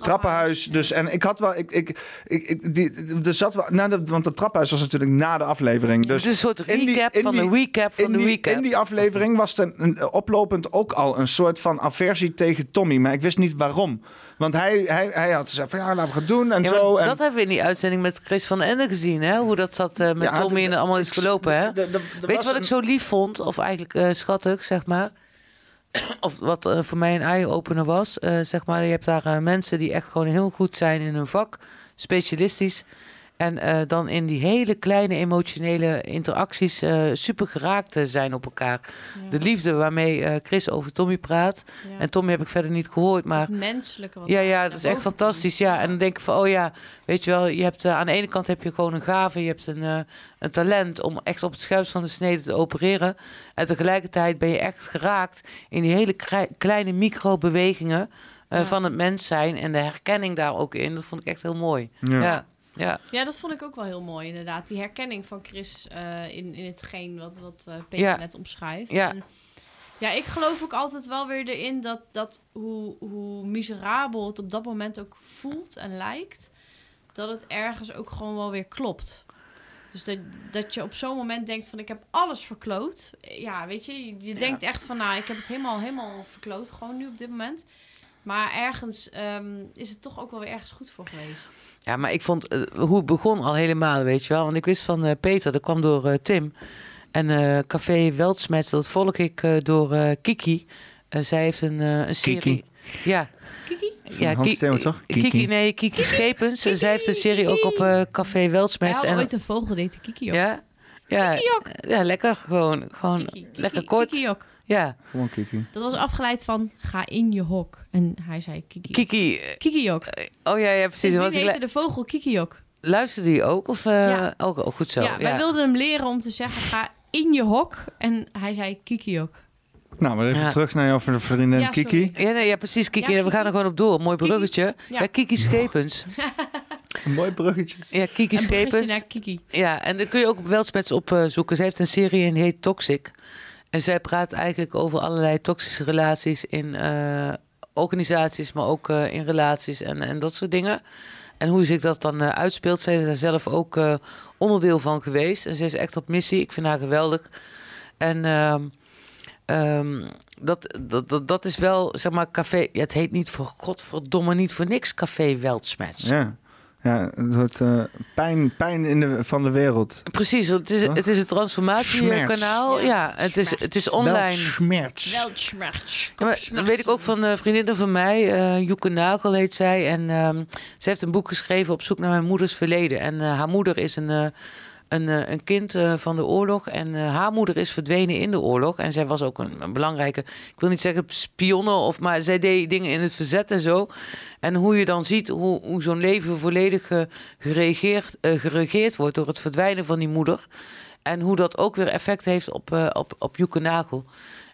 trappenhuis. Dus en ik had wel. Ik, ik, ik, ik- die, er zat wel. Na de, want het trappenhuis was natuurlijk na de aflevering. Dus een soort die- recap van de recap van in de recap. In die aflevering was er een, oplopend ook al een soort van aversie tegen Tommy. Maar ik wist niet waarom. Want hij, hij, hij had gezegd van ja, laten we het doen en Ja, zo. En, dat hebben we in die uitzending met Chris van Ende gezien, hè? Hoe dat zat eh, met Ja, Tommy en allemaal is gelopen, hè? Weet je wat ik zo lief vond? Of eigenlijk eh, schattig, zeg maar. Of wat eh, voor mij een eye-opener was. zeg maar, je hebt daar mensen die echt gewoon heel goed zijn in hun vak. Specialistisch. En eh, dan in die hele kleine emotionele interacties eh, super geraakt eh, zijn op elkaar. Ja. De liefde waarmee eh, Chris over Tommy praat. Ja. En Tommy heb ik verder niet gehoord, maar... Het menselijke wat Ja, ja, dat is echt fantastisch. Ja, en dan denk ik van, oh ja, weet je wel, je hebt aan de ene kant heb je gewoon een gave, je hebt een, eh, een talent om echt op het scherpst van de snede te opereren. En tegelijkertijd ben je echt geraakt in die hele kleine microbewegingen eh Ja. van het mens zijn en de herkenning daar ook in. Dat vond ik echt heel mooi. Ja. Ja, ja. Dat vond ik ook wel heel mooi, inderdaad. Die herkenning van Chris eh, in, in hetgeen wat, wat eh, Peter Ja. net omschrijft. Ja. En, ja, ik geloof ook altijd wel weer erin dat, dat hoe, hoe miserabel het op dat moment ook voelt en lijkt, dat het ergens ook gewoon wel weer klopt. Dus dat, dat je op zo'n moment denkt van ik heb alles verkloot. Ja, weet je, je, je denkt echt van nou, ik heb het helemaal, helemaal verkloot gewoon nu op dit moment. Maar ergens ehm, is het toch ook wel weer ergens goed voor geweest. Ja, maar ik vond eh, hoe het begon al helemaal, weet je wel. Want ik wist van eh, Peter, dat kwam door eh, Tim. En eh, Café Weltsmets, dat volg ik eh, door eh, Kiki. Eh, zij heeft een, eh, een serie. Kiki? Ja. Kiki? Ja, Hans Theo, toch? Kiki. Kiki. nee, Kiki, Schepens. Zij heeft een serie ook op eh, Café Weltsmets. hadden En, ooit een vogel, deed de Kiki ook. ja, ja, Kikiok. ja, lekker gewoon. Gewoon Kiki, Kiki, lekker kort. Kikiok. Ja, Gewoon Kiki. Dat was afgeleid van ga in je hok. En hij zei Kiki. Kiki. eh, Kikiok. Oh ja, ja precies. Sindsdien Was ik heette de vogel Kikiok. Luisterde die ook? Of, eh, Ja. ook, ook goed zo. ja, wij wilden hem leren om te zeggen ga in je hok. En hij zei Kikiok. Nou, maar even Ja. terug naar jouw vriendin Ja, Kiki. Ja, nee, ja, precies, Kiki. Ja, We gaan er gewoon op door. Mooi Kiki. bruggetje. Ja, Ja. Kiki Schepens. Een mooi bruggetje. Ja, Kiki Schepens. naar Kiki. Ja, en dan kun je ook op Weltspets opzoeken. Ze heeft een serie en die heet Toxic. En zij praat eigenlijk over allerlei toxische relaties in eh, organisaties, maar ook eh, in relaties en, en dat soort dingen. En hoe zich dat dan eh, uitspeelt. Zij is daar zelf ook onderdeel van geweest. En ze is echt op missie. Ik vind haar geweldig. En ehm, ehm, dat, dat, dat, dat is wel, zeg maar, café. Het heet niet voor godverdomme niet voor niks Café Weltspets. Ja. Ja, een soort eh, pijn, pijn in de, van de wereld. Precies, het is, Toch? het is een transformatiekanaal. Ja, het is, het is online. Schmerz. Weltschmerz. Ja, maar dan weet ik ook van eh, vriendinnen van mij, eh Joeke Nagel heet zij. En ehm, ze heeft een boek geschreven op zoek naar mijn moeders verleden. En eh, haar moeder is een, eh, een, eh, een kind eh, van de oorlog. En eh, haar moeder is verdwenen in de oorlog. En zij was ook een, belangrijke, ik wil niet zeggen spionne, of, maar zij deed dingen in het verzet en zo. En hoe je dan ziet hoe, hoe zo'n leven volledig geregeerd, geregeerd wordt door het verdwijnen van die moeder. En hoe dat ook weer effect heeft op, op, op Joeke Nagel.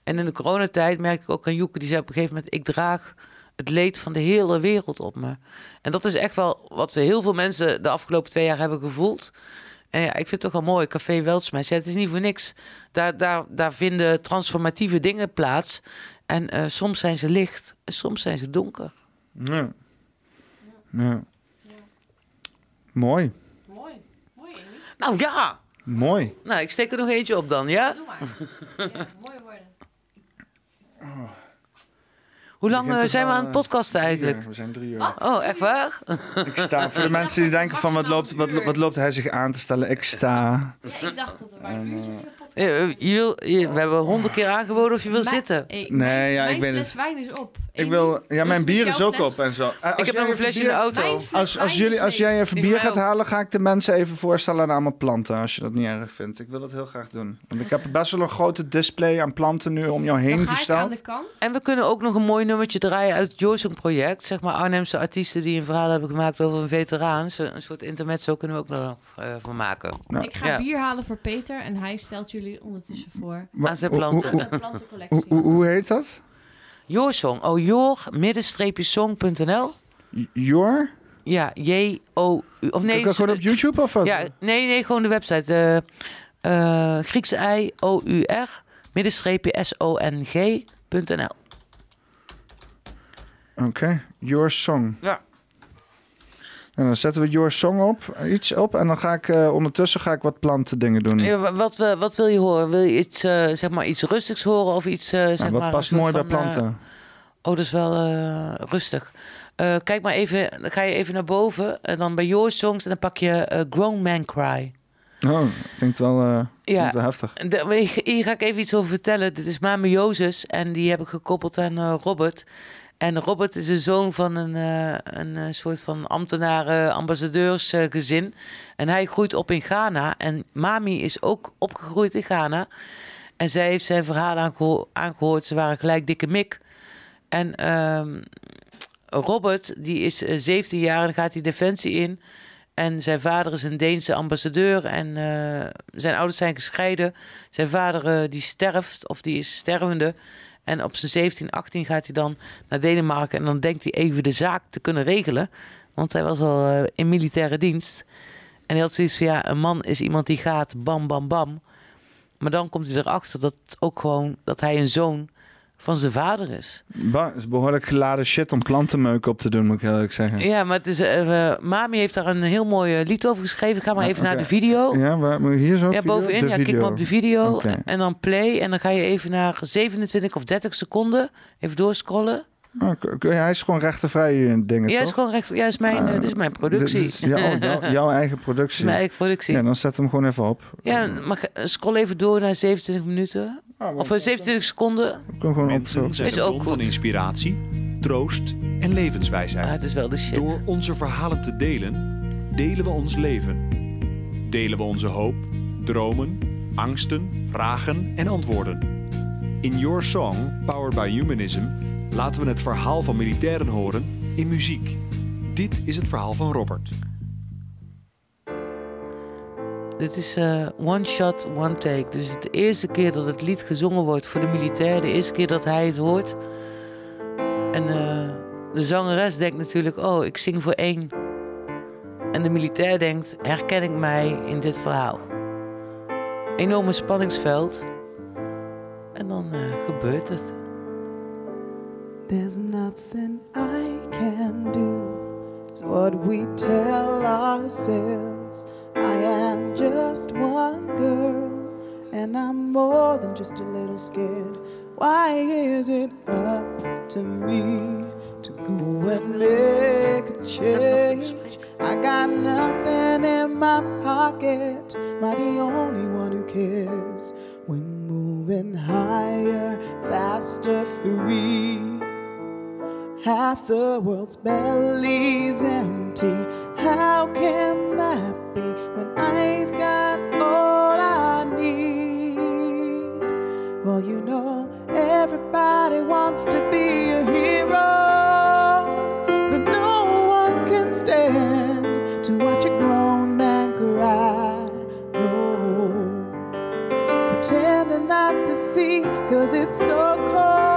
En in de coronatijd merk ik ook aan Joeke, die zei op een gegeven moment... ik draag het leed van de hele wereld op me. En dat is echt wel wat we heel veel mensen de afgelopen twee jaar hebben gevoeld. En ja, ik vind het toch wel mooi, Café Weltsmets. Ja, het is niet voor niks. Daar, daar, daar vinden transformatieve dingen plaats. En eh, soms zijn ze licht en soms zijn ze donker. Ja. ja. Mooi. Mooi. Mooi, Amy. Nou ja, Mooi. nou ik steek er nog eentje op dan, ja? Doe maar. Ja, mooie woorden. Hoe lang eh, zijn we aan het eh, podcasten eigenlijk? uur. We zijn drie uur. Wat? Oh, echt waar? Ik sta, voor de mensen die denken van wat loopt, wat, wat loopt hij zich aan te stellen. Ik sta. Ja, ik dacht dat we maar een uurtje podcast. Eh, eh, je wil, je- we hebben honderd keer aangeboden of je wil Mijn- zitten. Nee, mijn, ja, ik mijn weet fles het. wijn is op. Ik wil, ja, mijn bier is ook fles? op en zo. Eh, Ik heb nog een flesje in de auto. Mijn fles Als, als, jullie, als jij even bier gaat halen, ga ik de mensen even voorstellen aan allemaal planten. Als je dat niet erg vindt. Ik wil dat heel graag doen. Want ik heb best wel een grote display aan planten nu om jou Dan heen ga ik aan gesteld. de kant. En we kunnen ook nog een mooi nummertje draaien uit het Joorsong project. Zeg maar Arnhemse artiesten die een verhaal hebben gemaakt over een veteraan. Zo- Een soort intermezzo kunnen we ook nog eh van maken. Nou, ik ga ja. bier halen voor Peter en hij stelt jullie ondertussen voor. Aan zijn planten. Hoe heet dat? Joorsong. Oh, joor, middenstreepje-song.nl. Jor? Ja, J-O-U. Of nee, Kan ik gewoon op YouTube of wat? ja, nee, nee, gewoon de website. eh eh Griekse I, O-U-R, middenstreepje S-O-N-G.nl. Oké, Your Song. Ja. En dan zetten we Your Song op, iets op. En dan ga ik eh, ondertussen ga ik wat planten dingen doen. Ja, wat, we- wat wil je horen? Wil je iets, eh, zeg maar, iets rustigs horen of iets, eh, zeg Nou, maar... wat een past mooi bij van, eh, planten? Oh, dat is wel eh, rustig. Eh, kijk maar even, dan ga je even naar boven en dan bij Your Songs en dan pak je eh, Grown Man Cry. Oh, klinkt wel, eh, Ja. heftig. De- Hier ga ik even iets over vertellen. Dit is Mame Jozes en die heb ik gekoppeld aan eh, Robert. En Robert is een zoon van een, eh, een eh, soort van ambtenaren, ambassadeursgezin. en hij groeit op in Ghana. En Mami is ook opgegroeid in Ghana. En zij heeft zijn verhaal aangeho- aangehoord. Ze waren gelijk dikke mik. En ehm, Robert, die is eh, 17 jaar en gaat hij Defensie in. En zijn vader is een Deense ambassadeur. En eh, zijn ouders zijn gescheiden. Zijn vader eh, die sterft, of die is stervende. En op zijn 17, 18 gaat hij dan naar Denemarken. En dan denkt hij even de zaak te kunnen regelen. Want hij was al eh, in militaire dienst. En hij had zoiets van, ja, een man is iemand die gaat bam, bam, bam. Maar dan komt hij erachter dat ook gewoon dat hij een zoon van zijn vader is. Ba, is behoorlijk geladen shit om plantenmeuk op te doen, moet ik eerlijk zeggen. Ja, maar het is, eh, eh, Mami heeft daar een heel mooi eh, lied over geschreven. Ga maar Ja, even naar de video. Ja, waar moet je hier zo? Ja, video? bovenin. De Ja, klik maar op de video. En dan play. En dan ga je even naar 27 of 30 seconden. Even doorscrollen. Oh, k- k- hij is gewoon rechtenvrij eh, dingen, Ja, toch? is gewoon recht. Ja, is mijn, eh, dit is mijn productie. Dit is jouw, eigen productie. mijn eigen productie. Ja, Ja, dan zet hem gewoon even op. maar ge- scroll even door naar 27 minuten. Of eh, 27 seconden. Ik kan gewoon Mensen zijn Is een ook bron van inspiratie, troost en levenswijsheid. Ah, het is wel de shit. Door onze verhalen te delen, delen we ons leven. Delen we onze hoop, dromen, angsten, vragen en antwoorden. In Your Song, Powered by Humanism, laten we het verhaal van militairen horen in muziek. Dit is het verhaal van Robert. Dit is eh, one shot, one take. Dus de eerste keer dat het lied gezongen wordt voor de militair, de eerste keer dat hij het hoort. En eh, de zangeres denkt natuurlijk, oh, ik zing voor één. En de militair denkt, herken ik mij in dit verhaal? Enorme spanningsveld. En dan eh, gebeurt het. There's nothing I can do. It's what we tell ourselves. I am just one girl, and I'm more than just a little scared. Why is it up to me to go and make a change? I got nothing in my pocket. Am I the only one who cares? When moving higher, faster, free. Half the world's belly's empty. How can that when I've got all I need? Well, you know, everybody wants to be a hero, but no one can stand to watch a grown man cry. No pretending not to see, cause it's so cold.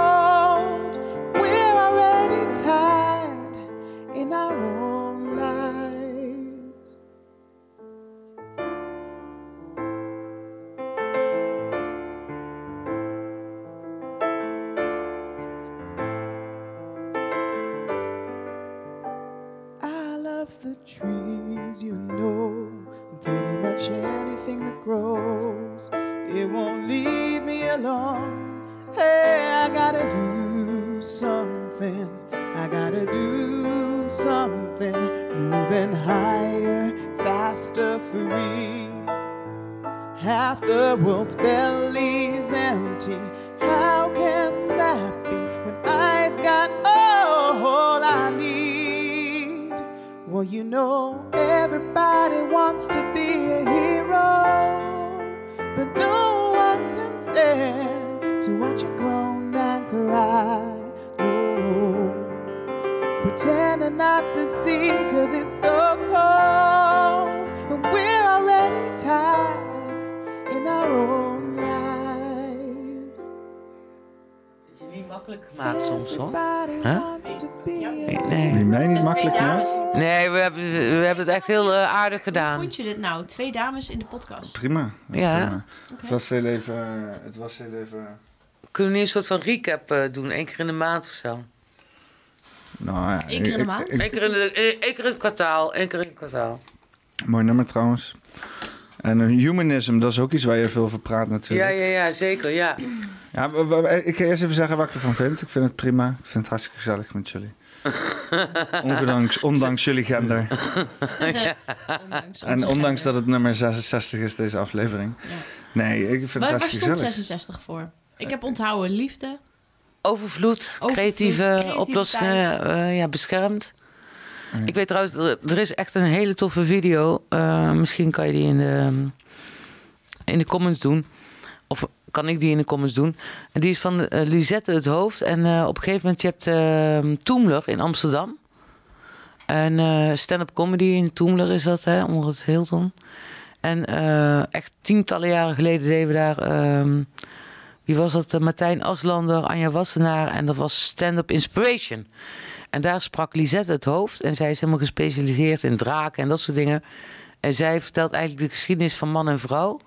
You know, pretty much anything that grows. It won't leave me alone. Hey, I gotta do something. I gotta do something. Moving higher, faster, free. Half the world's belly's empty. Well, you know, everybody wants to be a hero, but no one can stand to watch a grown man cry. No, pretending not to see, cause it's so cold, and we're already tired in our own lives. Niet makkelijk gemaakt soms hoor. Everybody Huh? Nee, mij niet makkelijk dames. Nee, we hebben, we hebben het echt heel eh, aardig Hoe gedaan. vond je dit nou? Twee dames in de podcast. Prima. Ja. Prima. Het was heel even... Het was heel even... Kunnen we niet een soort van recap eh, doen? Eén keer in de maand of zo? Nou, ja, Eén keer in de maand? Eén keer in, de, eh, één keer in het kwartaal. Één keer in het kwartaal. mooi nummer trouwens. En eh, humanism, dat is ook iets waar je veel over praat Ja, natuurlijk. ja, ja, zeker. Ja. Ja, ik ga eerst even zeggen wat ik ervan vind. Ik vind het prima. Ik vind het hartstikke gezellig met jullie. ondanks, ondanks jullie gender. Ondanks En ondanks gender. dat het nummer 66 is, deze aflevering. Ja. Nee, ik vind het Waar, waar hartstikke stond gezellig. 66 voor? Ik heb onthouden liefde. overvloed, Overvloed, creatieve oplossingen eh, ja, beschermt. Ik weet trouwens, er, is echt een hele toffe video. Eh, misschien kan je die in de, in de comments doen. Of kan ik die in de comments doen. En die is van Lisette het Hoofd. En eh, op een gegeven moment, je hebt eh Toemler in Amsterdam. En stand-up comedy in Toemler is dat, hè, onder het Hilton. En echt tientallen jaren geleden deden we daar... ehm, wie was dat? Martijn Aslander, Anja Wassenaar. En dat was stand-up inspiration. En daar sprak Lisette het hoofd. En zij is helemaal gespecialiseerd in draken en dat soort dingen. En zij vertelt eigenlijk de geschiedenis van man en vrouw.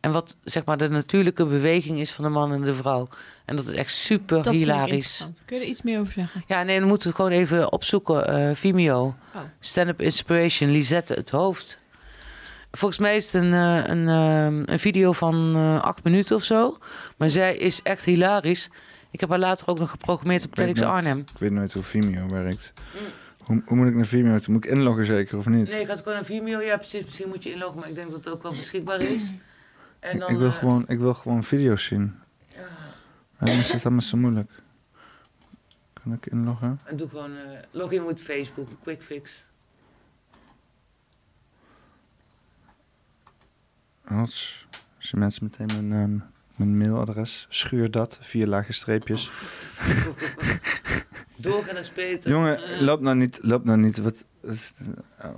En wat zeg maar de natuurlijke beweging is van de man en de vrouw. En dat is echt super Dat hilarisch. Kun je er iets meer over zeggen? Ja, nee, dan moeten we gewoon even opzoeken. eh, Vimeo. Oh. Stand-up Inspiration, Lisette het hoofd. Volgens mij is het een, eh, een, eh, een video van acht minuten of zo. Maar zij is echt hilarisch. Ik heb haar later ook nog geprogrammeerd op TEDx Arnhem. Ik weet nooit hoe Vimeo werkt. Hoe, hoe moet ik naar Vimeo? Moet ik inloggen zeker of niet? Nee, ik had gewoon een Vimeo. Ja, precies. Misschien moet je inloggen, maar ik denk dat het ook wel beschikbaar is. En dan, ik, wil eh, gewoon, ik wil gewoon video's zien. Waarom is het allemaal zo moeilijk? Kan ik inloggen? en doe gewoon eh login met Facebook, quick fix. Als, als je mensen meteen mijn, ehm, mijn mailadres, schuur dat, vier lage streepjes. Doorgaan is beter. Jongen, loop nou niet, loop nou niet. Wat, eh,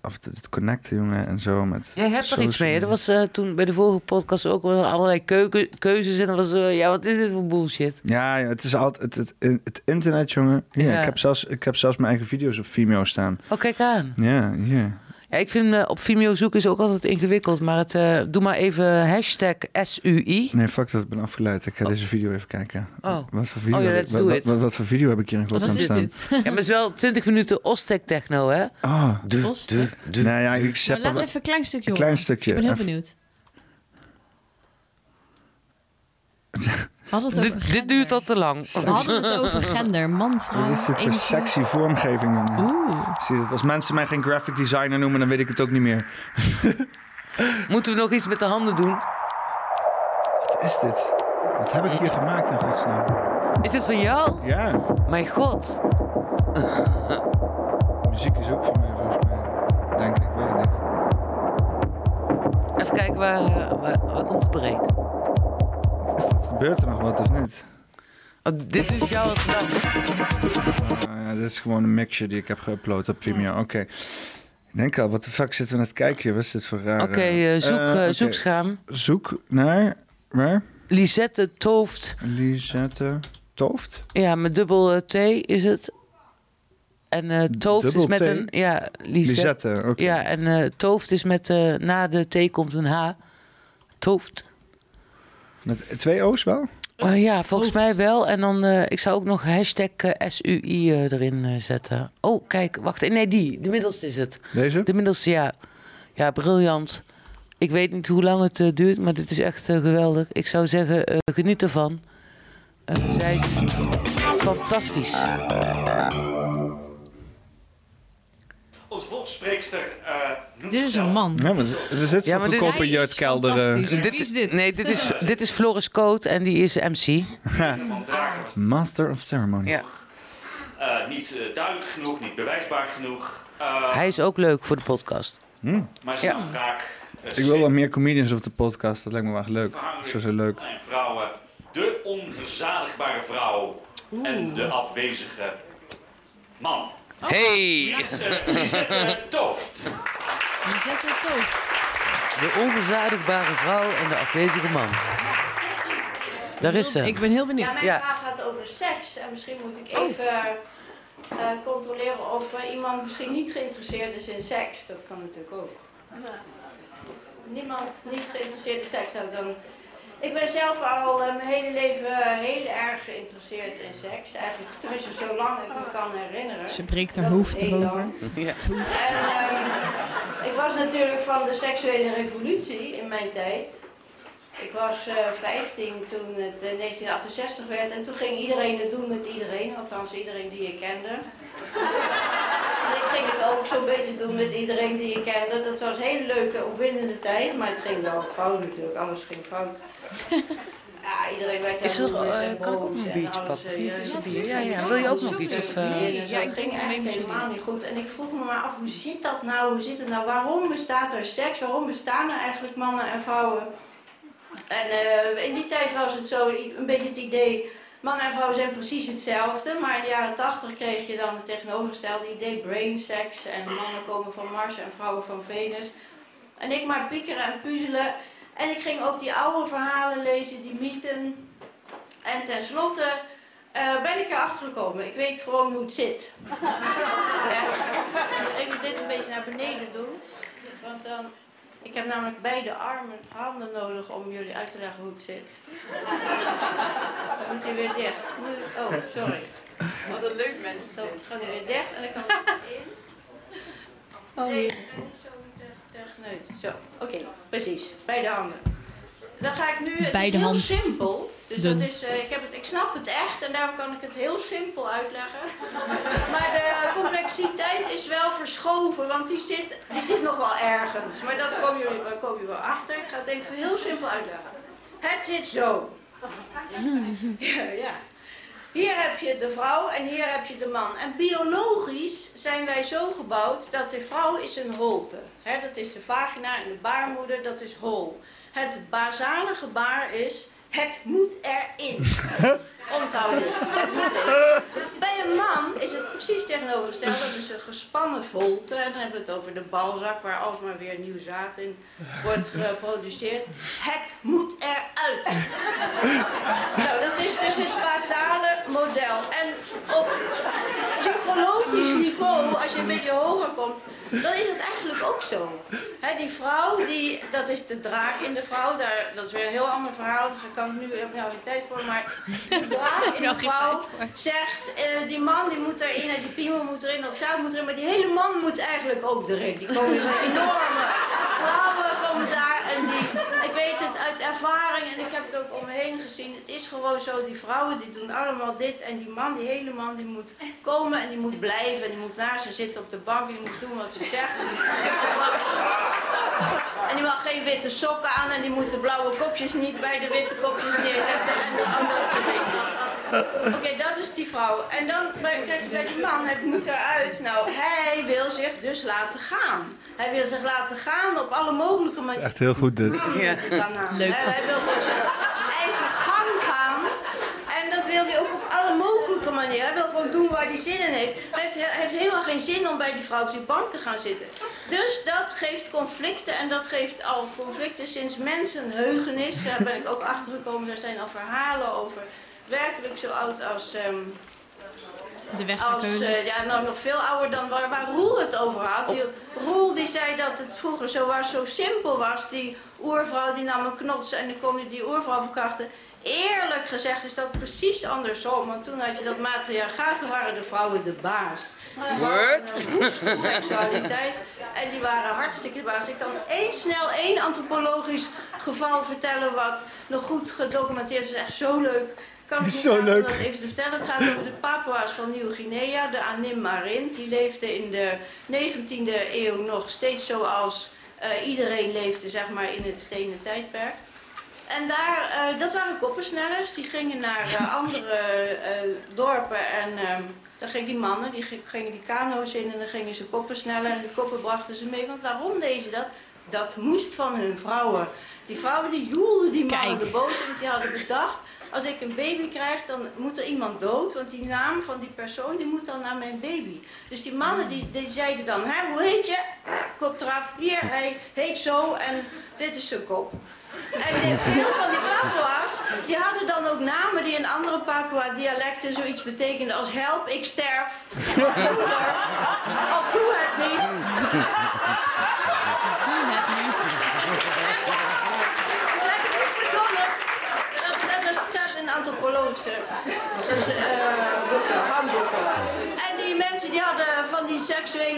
af het connecten, jongen, en zo. Met Jij hebt er iets mee. hè? Media. was eh, toen bij de vorige podcast ook allerlei keuken, keuzes. En dan was eh, ja, wat is dit voor bullshit? Ja, ja, het is altijd het, het, het internet, jongen. Ja, Ja. Ik, heb zelfs, ik heb zelfs mijn eigen video's op Vimeo staan. Oh, kijk aan. Ja, hier. Ja, ik vind eh, op Vimeo zoeken is ook altijd ingewikkeld. Maar het, eh, doe maar even hashtag SUI. Nee, fuck dat, ik ben afgeleid. Ik ga deze video even kijken. Oh. Wat voor video, Oh ja, wat, do wat, it. wat, wat voor video heb ik hier in godsnaam Wat is staan? dit? Ja, maar het is wel 20 minuten Ostek techno, hè? Ah, Ostek? nou ja, ik Maar zet laat er- even een klein stukje Een klein stukje. Ik ben heel Even- benieuwd. Hadden het over Dit, dit duurt al te lang. We hadden het over gender, man, vrouw. Wat is dit voor 21. sexy vormgeving? Oeh. Zie dat? Als mensen mij geen graphic designer noemen, dan weet ik het ook niet meer. Moeten we nog iets met de handen doen? Wat is dit? Wat heb ik hier gemaakt in godsnaam? Is dit van jou? Ja, Mijn god. muziek is ook van mij volgens mij. Denk ik, ik weet het niet. Even kijken waar, eh, waar, waar komt de break. Gebeurt er nog wat of niet? Oh, dit is jouw gedaan. Ah, ja, dit is gewoon een mixje die ik heb geüpload op Vimeo. Oké. Ik denk al, wat de fuck zitten we net te kijken? Wat is dit voor raar? Oké, eh, zoek, eh, oké. zoekscherm. Zoek naar, waar? Lisette Tooft. Lisette Tooft? Ja, met dubbel T is het. En Tooft is met T? een... Ja, Lisette. Lisette. Ja, en Tooft is met... na de T komt een H. Tooft. Met twee O's wel? Eh, ja, volgens mij wel. En dan, eh, ik zou ook nog hashtag eh, SUI erin eh, zetten. Oh, kijk, wacht. Nee, die. De middelste is het. Deze? De middelste, ja. Ja, briljant. Ik weet niet hoe lang het duurt, maar dit is echt geweldig. Ik zou zeggen, geniet ervan. Zij is fantastisch. Onze volgsspreekster eh noemt Dit is een man. Ja, maar er zit Ja, maar dit- is jeugdkelder. eh. Wie is dit? Nee, dit is, dit is Floris Coat en die is MC. Master of Ceremony. Ja. eh, niet duidelijk genoeg, niet bewijsbaar genoeg. Eh, Hij is ook leuk voor de podcast. maar ze Ja. Ik wil wel meer comedians op de podcast. Dat lijkt me wel echt leuk. Zo zo leuk. en vrouwen. De onverzadigbare vrouw en de afwezige man. Hey! Lisette Lisette Tooft. Je zet het hoofd. De onverzadigbare vrouw en de afwezige man. Daar is ze. Ik ben heel benieuwd. Ja, mijn Ja. vraag gaat over seks. En misschien moet ik even eh, controleren of eh, iemand misschien niet geïnteresseerd is in seks. Dat kan natuurlijk ook. Niemand niet geïnteresseerd in seks. Nou, dan... Ik ben zelf al eh, mijn hele leven heel erg geïnteresseerd in seks. Eigenlijk tenminste zolang ik me kan herinneren. Ze breekt haar hoofd erover. Ja. En ehm, ik was natuurlijk van de seksuele revolutie in mijn tijd. Ik was eh 15 toen het eh, 1968 werd en toen ging iedereen het doen met iedereen, althans iedereen die ik kende. En ik ging het ook zo'n beetje doen met iedereen die ik kende. Dat was een hele leuke, opwindende tijd, maar het ging wel fout natuurlijk, alles ging fout. Ja, iedereen werd Is er, eh, en kan ik ook een en biertje alles, pakken? eh, ja, ja. Wil je ook nog iets, of, eh? Nee, Ja, ik ging eigenlijk helemaal niet goed. En ik vroeg me maar af, hoe zit dat nou? Hoe zit het nou? Waarom bestaat er seks? Waarom bestaan er eigenlijk mannen en vrouwen? En eh, in die tijd was het zo een beetje het idee... Mannen en vrouwen zijn precies hetzelfde, maar in de jaren 80 kreeg je dan het tegenovergestelde idee brain sex. En mannen komen van Mars en vrouwen van Venus. En ik maar piekeren en puzzelen. En ik ging ook die oude verhalen lezen, die mythen. En tenslotte eh, ben ik erachter gekomen. Ik weet gewoon hoe het zit. Ja. Even dit een beetje naar beneden doen. Want dan... Ik heb namelijk beide armen, handen nodig om jullie uit te leggen hoe het zit. Dan moet hij weer dicht. Nu- Oh, sorry. Wat een leuk mens. Zo, het gaat nu weer dicht en dan kan het in. Oh, Nee, nee, zo tegen neut. Zo, oké, precies. Beide handen. Dan ga ik nu, het Beide is heel hand. simpel. Dus dat is, eh, ik, heb het, ik snap het echt en daarom kan ik het heel simpel uitleggen. Maar de complexiteit is wel verschoven, want die zit, die zit nog wel ergens. Maar dat komen jullie, daar komen jullie wel achter. Ik ga het even heel simpel uitleggen. Het zit zo. Ja, ja. Hier heb je de vrouw en hier heb je de man. En biologisch zijn wij zo gebouwd dat de vrouw is een holte. Hè, dat is de vagina en de baarmoeder, dat is hol. Het basale gebaar is, het moet erin. Onthoud. Bij een man is het precies tegenovergesteld. Dat is een gespannen volte. En dan hebben we het over de balzak waar alsmaar weer nieuw zaad in wordt geproduceerd. Het moet eruit. Nou, dat is dus het basale model. En op psychologisch niveau, als je een beetje hoger komt, dan is het eigenlijk ook zo. Die vrouw, die, dat is de draak in de vrouw, daar, dat is weer een heel ander verhaal, daar kan ik nu nou geen tijd voor, maar draak in geen vrouw zegt, eh, die man die moet erin en die piemel moet erin, dat zout moet erin, maar die hele man moet eigenlijk ook erin. Die komen een enorme klauwen komen daar en die, ik weet het uit ervaring en ik heb het ook om me heen gezien, het is gewoon zo, die vrouwen die doen allemaal dit en die man, die hele man, die moet komen en die moet blijven en die moet naast ze zitten op de bank, die moet doen wat ze zegt. En die- die mag geen witte sokken aan en die moet de blauwe kopjes niet bij de witte kopjes neerzetten en de andere dingen. Oké, dat is die vrouw. En dan bij- krijg je bij die man, het moet eruit. Nou, hij wil zich dus laten gaan. Hij wil zich laten gaan op alle mogelijke manieren. Echt heel goed dit. Ja. Leuk. Hij, hij wil dus zijn eigen gang gaan. En dat wil hij ook op alle mogelijke manieren. Hij wil gewoon doen waar hij zin in heeft. Hij heeft, hij heeft helemaal geen zin om bij die vrouw op die bank te gaan zitten. Dus dat geeft conflicten. En dat geeft al conflicten sinds mensenheugenis. Daar ben ik ook achter gekomen. Er zijn al verhalen over. Werkelijk zo oud als... ehm, De weg naar als, eh, ja, nou nog veel ouder dan waar, waar Roel het over had. Die, Roel die zei dat het vroeger zo was, zo simpel was. Die oervrouw die nam een knots en dan kon je die oervrouw verkrachten. Eerlijk gezegd is dat precies andersom. Want toen had je dat matriarchaat, toen waren de vrouwen de baas. Woeste seksualiteit. En die waren hartstikke de baas. Ik kan één snel één antropologisch geval vertellen wat nog goed gedocumenteerd is. Echt zo leuk. Kan ik Zo leuk. dat even te vertellen. Het gaat over de Papua's van Nieuw-Guinea, de Anim Marint. Die leefden in de 19e eeuw nog steeds zoals eh, iedereen leefde, zeg maar, in het stenen tijdperk. En daar, eh, dat waren koppensnellers. Die gingen naar eh, andere dorpen en ehm daar gingen die mannen, die gingen die kano's in en dan gingen ze koppen snellen en de koppen brachten ze mee. Want waarom deden ze dat? Dat moest van hun vrouwen. Die vrouwen die joelden die mannen Kijk. de boot in, want die hadden bedacht, als ik een baby krijg, dan moet er iemand dood, want die naam van die persoon die moet dan naar mijn baby. Dus die mannen die, die zeiden dan, hè, hoe heet je? Kop eraf, hier, hij heet zo en dit is zijn kop. En veel van die Papua's, die hadden dan ook namen die in andere Papua-dialecten zoiets betekenden als help, ik sterf, of doe het niet. relationship.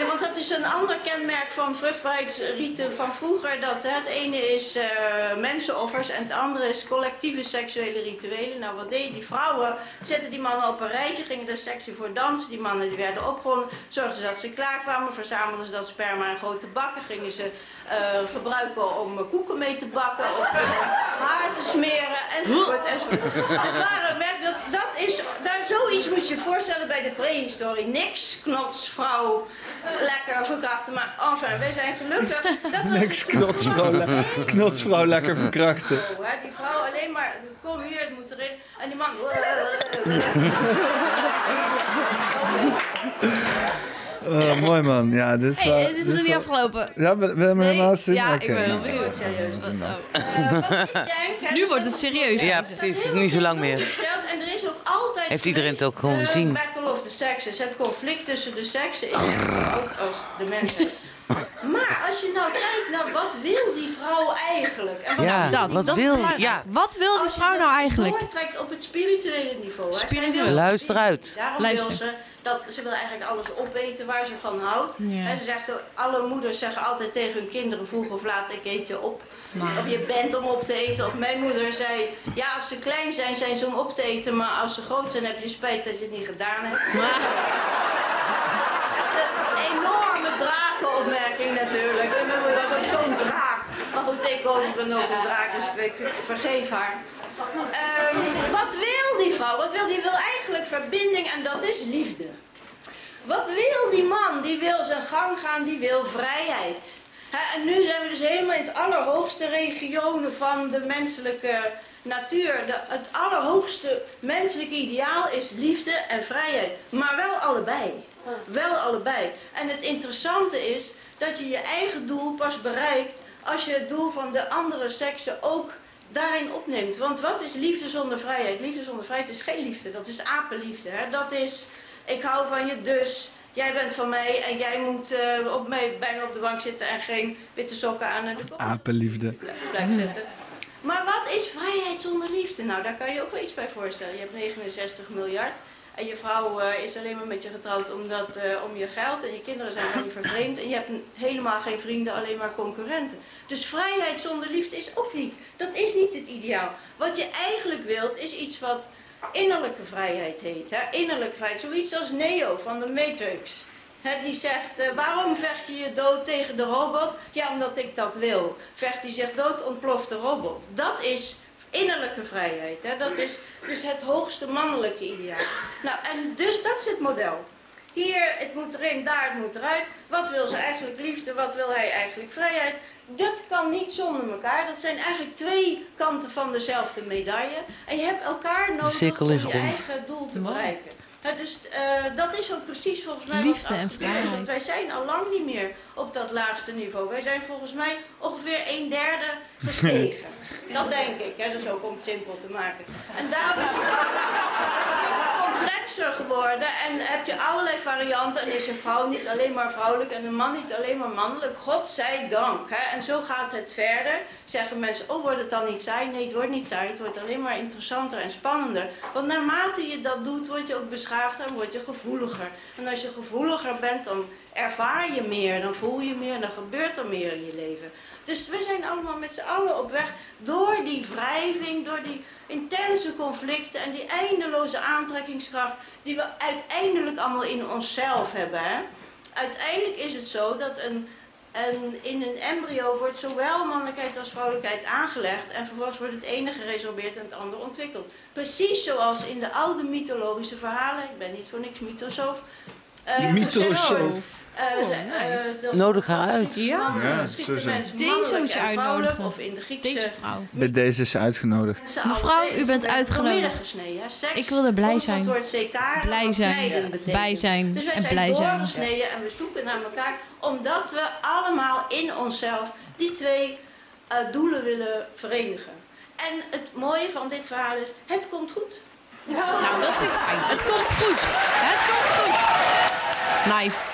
Want dat is een ander kenmerk van vruchtbaarheidsrieten van vroeger. Dat het ene is eh, mensenoffers en het andere is collectieve seksuele rituelen. Nou, wat deden die vrouwen? Zetten die mannen op een rijtje, gingen er sexy voor dansen. Die mannen die werden opgewonden, zorgden ze dat ze klaar kwamen, verzamelden ze dat sperma in grote bakken, gingen ze eh, gebruiken om eh, koeken mee te bakken of haar te smeren enzovoort. enzovoort. Het waren dat, dat is, daar zoiets moet je voorstellen bij de prehistorie. Niks, lekker verkrachten. Maar enfin, wij zijn gelukkig. Dat was Niks knotsvrouw, le- knotsvrouw lekker verkrachten. zo, hè. Die vrouw alleen maar, kom hier, het moet erin. En die man... Oh, mooi man. Ja, dit is Hey, wel... het is dit wel- afgelopen. Ja, we, we hebben helemaal zin. Ja, ik ben heel nou, benieuwd. serieus. zin dan. Nu wordt het serieus. Ja, precies. Het is niet zo lang meer. Gesteld, en er is ook altijd Heeft iedereen het ook gewoon de gezien? Battle of the Sexes. Het conflict tussen de seksen is oud als de mensen. Maar als je nou kijkt naar wat wil die vrouw eigenlijk? En wat Ja, dat, wat dat is wil- belangrijk. ja. Wat wil die Als je vrouw dat nou eigenlijk? doortrekt op het spirituele niveau. Spiritueel. wil- Luister uit. Daarom Luister. wil ze dat ze wil eigenlijk alles opeten waar ze van houdt. Ja. En ze zegt, ook, alle moeders zeggen altijd tegen hun kinderen vroeg of laat ik eet je op. Of je bent om op te eten. Of mijn moeder zei, ja als ze klein zijn zijn ze om op te eten. Maar als ze groot zijn heb je spijt dat je het niet gedaan hebt. een enorme drakenopmerking natuurlijk. En mijn moeder was ook zo'n draak. Maar goed, ik ben ook een draak, dus ik, vergeef haar. Ehm, wat wil die vrouw? Wat wil die? wil eigenlijk verbinding en dat is liefde. Wat wil die man? Die wil zijn gang gaan, die wil vrijheid. En nu zijn we dus helemaal in het allerhoogste regionen van de menselijke natuur. Het allerhoogste menselijke ideaal is liefde en vrijheid. Maar wel allebei. Wel allebei. En het interessante is dat je je eigen doel pas bereikt als je het doel van de andere seksen ook daarin opneemt. Want wat is liefde zonder vrijheid? Liefde zonder vrijheid is geen liefde, dat is apenliefde. Hè? Dat is, ik hou van je dus, jij bent van mij en jij moet eh, op mij, bij me op de bank zitten en geen witte sokken aan en de kop Apenliefde. Maar wat is vrijheid zonder liefde? Nou, daar kan je ook wel iets bij voorstellen. Je hebt 69 miljard. En je vrouw eh, is alleen maar met je getrouwd omdat, eh, om je geld. En je kinderen zijn van je vervreemd. En je hebt helemaal geen vrienden, alleen maar concurrenten. Dus vrijheid zonder liefde is ook niet. Dat is niet het ideaal. Wat je eigenlijk wilt, is iets wat innerlijke vrijheid heet. Hè? Innerlijke vrijheid. Zoiets als Neo van de Matrix. Hè, die zegt, eh, waarom vecht je je dood tegen de robot? Ja, omdat ik dat wil. Vecht hij zich dood, ontploft de robot. Dat is innerlijke vrijheid. Hè? Dat is dus het hoogste mannelijke ideaal. Nou, en dus dat is het model. Hier, het moet erin, daar, het moet eruit. Wat wil ze eigenlijk liefde, wat wil hij eigenlijk vrijheid? Dat kan niet zonder elkaar. Dat zijn eigenlijk twee kanten van dezelfde medaille. En je hebt elkaar nodig cirkel om je rond. eigen doel te bereiken. Ja, dus eh, dat is ook precies volgens mij Liefde en gebeurt. Want wij zijn al lang niet meer op dat laagste niveau. Wij zijn volgens mij ongeveer een derde gestegen. dat denk ik, hè, dus ook om het simpel te maken. En daarom is het complexer geworden en heb je allerlei varianten. En is een vrouw niet alleen maar vrouwelijk en een man niet alleen maar mannelijk. God zij dank. Hè. En zo gaat het verder. Zeggen mensen, oh wordt het dan niet saai? Nee, het wordt niet saai. Het wordt alleen maar interessanter en spannender. Want naarmate je dat doet, word je ook beschaafder en word je gevoeliger. En als je gevoeliger bent, dan ervaar je meer, dan voel je meer, dan gebeurt er meer in je leven. Dus we zijn allemaal met z'n allen op weg door die wrijving, door die intense conflicten en die eindeloze aantrekkingskracht die we uiteindelijk allemaal in onszelf hebben. Hè? Uiteindelijk is het zo dat een, een, in een embryo wordt zowel mannelijkheid als vrouwelijkheid aangelegd en vervolgens wordt het ene geresorbeerd en het andere ontwikkeld. Precies zoals in de oude mythologische verhalen, ik ben niet voor niks mythosoof. eh, Mythosoof. Eh, nice. de- Nodig haar uit. Ja. Ja, Deze moet je uitnodigen. Of in de Griekse Deze vrouw. Bij deze is ze uitgenodigd. Mevrouw, u bent uitgenodigd. midden gesneden, hè. Seks Ik wilde blij komt van zijn. Blij zijn. Bij zijn Dus wij en zijn blij zijn. en we zoeken naar elkaar omdat we allemaal in onszelf die twee eh, doelen willen verenigen. En het mooie van dit verhaal is, het komt goed. Nou, dat vind ik fijn. Het komt goed. Het komt goed. Nice.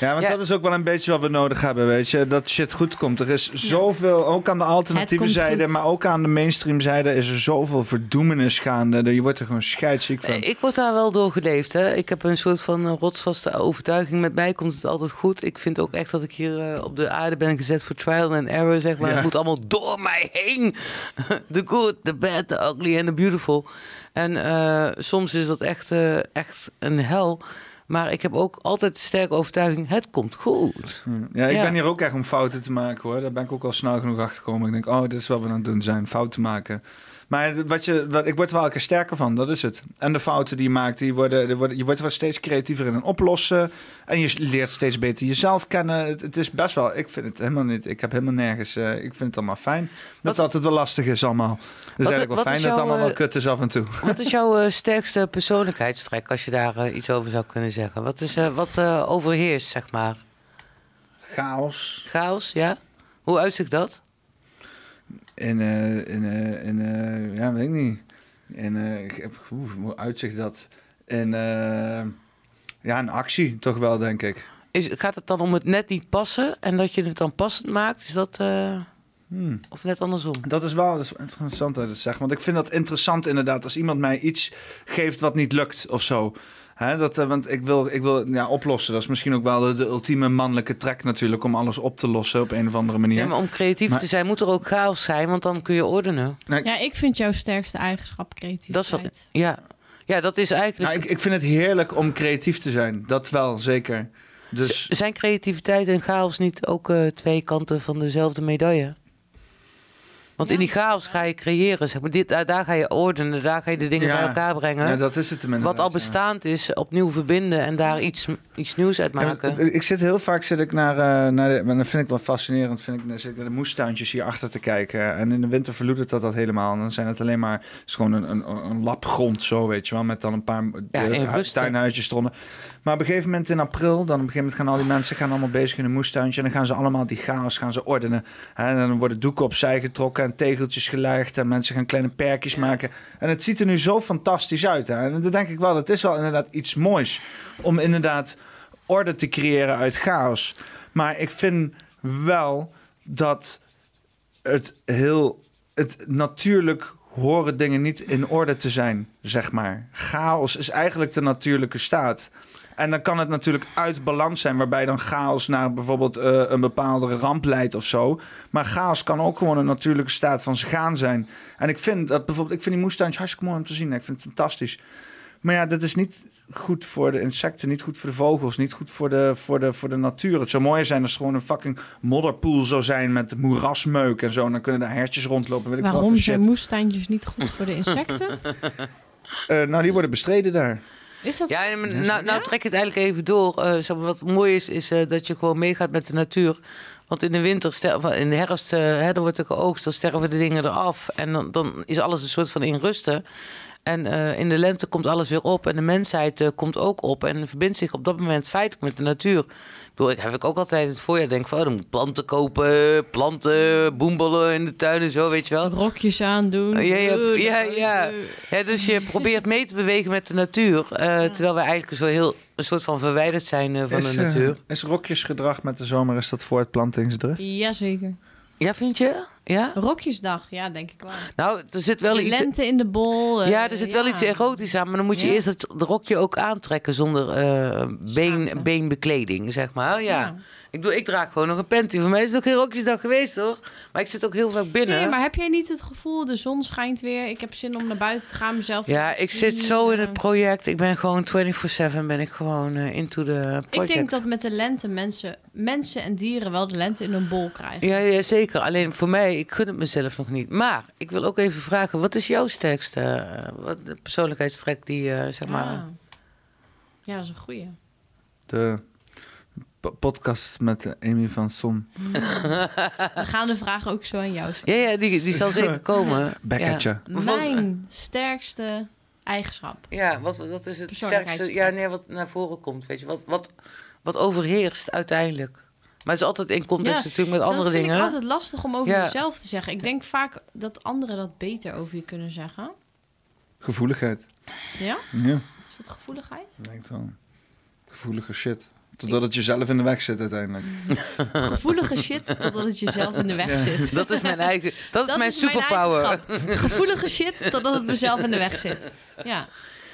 Ja, want Ja. dat is ook wel een beetje wat we nodig hebben, weet je. Dat shit goed komt. Er is zoveel, ook aan de alternatieve zijde, goed. maar ook aan de mainstream zijde, is er zoveel verdoemenis gaande. Je wordt er gewoon scheidsziek van. Ik word daar wel door geleefd. Hè. Ik heb een soort van eh, rotsvaste overtuiging. Met mij komt het altijd goed. Ik vind ook echt dat ik hier eh, op de aarde ben gezet voor trial and error. Zeg maar. Ja. Het moet allemaal door mij heen. The good, the bad, the ugly and the beautiful. En eh, soms is dat echt, eh, echt een hel. Maar ik heb ook altijd de sterke overtuiging, het komt goed. Ja, ik Ja. ben hier ook echt om fouten te maken hoor. Daar ben ik ook al snel genoeg achter gekomen. Ik denk, oh, dit is wat we aan het doen zijn, fouten maken. Maar wat je, wat, ik word er wel elke keer sterker van, dat is het. En de fouten die je maakt, die worden, die worden, je wordt wel steeds creatiever in het oplossen. En je leert steeds beter jezelf kennen. Het, het is best wel, ik vind het helemaal niet, ik heb helemaal nergens, eh, ik vind het allemaal fijn. Dat dat het wel lastig is allemaal. Het is eigenlijk wel fijn dat het allemaal wel eh, kut is af en toe. Wat is jouw eh, sterkste persoonlijkheidstrek, als je daar iets over zou kunnen zeggen? Wat, is, eh, wat eh, overheerst, zeg maar? Chaos. Chaos, ja? Hoe uitzicht dat? In, eh, in, eh, eh, ja, weet ik niet. Eh, ik heb, oeh, hoe uitzicht dat? In, eh, ja, een actie toch wel, denk ik. Is, gaat het dan om het net niet passen en dat je het dan passend maakt? Is dat... Hmm. Of net andersom? Dat is wel dat is interessant dat je het zegt. Want ik vind dat interessant inderdaad als iemand mij iets geeft wat niet lukt of zo. Hè, dat, eh, want ik wil, ik wil ja, oplossen. Dat is misschien ook wel de, de ultieme mannelijke trek natuurlijk... om alles op te lossen op een of andere manier. Ja, maar om creatief Maar- te zijn moet er ook chaos zijn, want dan kun je ordenen. Ja, ik vind jouw sterkste eigenschap creativiteit. Dat is wat, ja. ja, dat is eigenlijk... Nou, ik, ik vind het heerlijk om creatief te zijn. Dat wel, zeker. Dus Zijn creativiteit en chaos niet ook eh, twee kanten van dezelfde medaille? Want in die chaos ga je creëren, zeg maar. Dit, daar, daar ga je ordenen, daar ga je de dingen Ja. bij elkaar brengen. Ja, dat is het Wat al ja. bestaand is, opnieuw verbinden en daar iets, iets nieuws uit maken. het- ik zit heel vaak zit ik naar, eh, naar de, maar dat vind ik wel fascinerend. Vind ik, dan zit ik naar de moestuintjes hier achter te kijken. En in de winter verloedert dat dat helemaal. En dan zijn het alleen maar het is gewoon een, een, een lap grond zo, weet je wel. Met dan een paar Ja, hè. tuinhuisjes eronder. Maar op een gegeven moment in april, dan op een gegeven moment gaan al die mensen gaan allemaal bezig in een moestuintje. En dan gaan ze allemaal die chaos gaan ze ordenen. En dan worden doeken opzij getrokken en tegeltjes gelegd. En mensen gaan kleine perkjes maken. En het ziet er nu zo fantastisch uit. Hè. En dan denk ik wel, het is wel inderdaad iets moois. Om inderdaad orde te creëren uit chaos. Maar ik vind wel dat het heel... Het natuurlijk horen dingen niet in orde te zijn, zeg maar. Chaos is eigenlijk de natuurlijke staat. En dan kan het natuurlijk uit balans zijn, waarbij dan chaos naar bijvoorbeeld eh, een bepaalde ramp leidt of zo. Maar chaos kan ook gewoon een natuurlijke staat van zijn gaan zijn. En ik vind dat bijvoorbeeld, ik vind die moestuintjes hartstikke mooi om te zien. Ik vind het fantastisch. Maar ja, dat is niet goed voor de insecten, niet goed voor de vogels, niet goed voor de, voor de, voor de natuur. Het zou mooier zijn als het gewoon een fucking modderpoel zou zijn met moerasmeuk en zo. En dan kunnen daar hertjes rondlopen. Weet Waarom zijn moestuintjes niet goed voor de insecten? Eh, nou, die worden bestreden daar. Is dat Ja, nou, nou trek ik het eigenlijk even door. Eh, zeg maar, wat mooi is, is eh, dat je gewoon meegaat met de natuur. Want in de winter, of in de herfst, eh, hè, dan wordt er geoogst, dan sterven de dingen eraf. En dan, dan is alles een soort van in rusten. En eh, in de lente komt alles weer op. En de mensheid eh, komt ook op. En verbindt zich op dat moment feitelijk met de natuur. Ik bedoel, ik heb ik ook altijd het voorjaar denk van... Oh, dan moet ik planten kopen, planten, boembollen in de tuin en zo, weet je wel. rokjes aandoen? Ja, ja, ja, dat- ja. ja. Dus je probeert mee te bewegen met de natuur. eh, Terwijl we eigenlijk zo heel een soort van verwijderd zijn eh, van is, de eh, natuur. is rokjesgedrag met de zomer, is dat voortplantingsdrift? Jazeker. Ja, vind je? Ja? Rokjesdag, ja, denk ik wel. Nou, er zit wel iets... lente in de bol. eh, ja, er zit wel ja. iets erotisch aan, maar dan moet je Ja. eerst het rokje ook aantrekken zonder eh, been, beenbekleding, zeg maar. Ja. Ik bedoel, ik draag gewoon nog een panty. Voor mij is het ook geen rokjesdag geweest, hoor. Maar ik zit ook heel vaak binnen. Nee, maar heb jij niet het gevoel, de zon schijnt weer, ik heb zin om naar buiten te gaan, mezelf Ja, ik zit zo in eh. het project. Ik ben gewoon 24-7 ben ik gewoon eh, into the project. Ik denk dat met de lente mensen, mensen en dieren wel de lente in hun bol krijgen. Ja, ja, zeker. Alleen voor mij, ik gun het mezelf nog niet. Maar ik wil ook even vragen, wat is jouw sterkste eh, wat, de persoonlijkheidstrek die, eh, zeg maar... Ah. Ja, dat is een goeie. De podcast met Amy van Son. We gaan de vraag ook zo aan jou stellen. Ja, ja die, die zal zeker komen. Bekkertje. Ja. Mijn sterkste eigenschap. Ja, wat, wat is het sterkste? Ja, nee, wat naar voren komt, weet je. Wat, wat, wat overheerst uiteindelijk. Maar het is altijd in context Ja, natuurlijk met andere dat vind dingen. ik altijd lastig om over Ja. jezelf te zeggen. Ik denk vaak dat anderen dat beter over je kunnen zeggen. Gevoeligheid. Ja? Ja, Is dat gevoeligheid? ik denk dan. Gevoelige shit. Totdat het jezelf in de weg zit uiteindelijk. Gevoelige shit totdat het jezelf in de weg Ja. zit. Dat is mijn eigen, dat is mijn superpower. Gevoelige shit totdat het mezelf in de weg zit. Ja.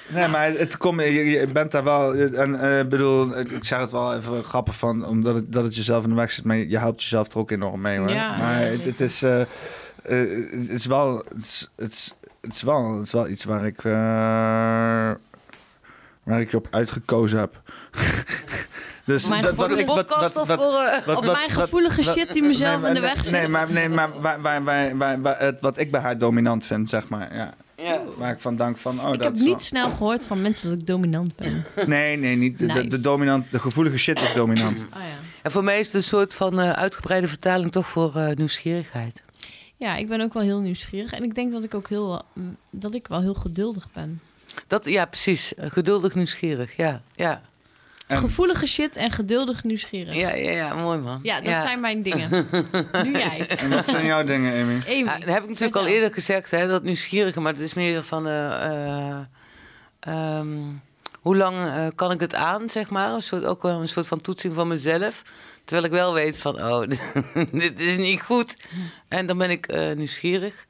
Nee, maar het komt, je, je bent daar wel. En eh, bedoel, ik zeg het wel even grappig van, omdat het, dat het jezelf in de weg zit, maar je helpt jezelf er ook enorm mee hoor. Ja, maar ja, het, het is, eh, eh, het is wel, het is, het is, het is wel, het is wel iets waar ik, eh, waar ik je op uitgekozen heb. dus Mijn dat- wat ik- wat- podcast wat- of wat- voor, eh, wat- Of wat- mijn gevoelige wat- shit die mezelf nee, in de weg zit. Nee, maar, nee, maar waar, waar, waar, waar, waar het, wat ik bij haar dominant vind, zeg maar. Ja. Ja. Waar ik van dank van, oh, ik dat heb wel- niet snel gehoord van mensen dat ik dominant ben. Nee, nee, niet. De, de, de Nice. dominant, de gevoelige shit is dominant. Oh ja. En voor mij is het een soort van eh, uitgebreide vertaling toch voor eh, nieuwsgierigheid. ja, ik ben ook wel heel nieuwsgierig. En ik denk dat ik ook heel, mm, dat ik wel heel geduldig ben. Dat, ja, precies. Geduldig nieuwsgierig, ja. Ja, En- Gevoelige shit en geduldig nieuwsgierig. ja, ja, ja mooi man. Ja, dat zijn mijn dingen. nu jij. En wat zijn jouw dingen, Amy? Amy, Ja, dat heb ik natuurlijk al eerder gezegd, hè, dat nieuwsgierige, maar het is meer van eh, eh, ehm, hoe lang eh, kan ik het aan, zeg maar. Een soort, ook wel een soort van toetsing van mezelf. Terwijl ik wel weet van, oh, dit is niet goed. En dan ben ik eh, nieuwsgierig,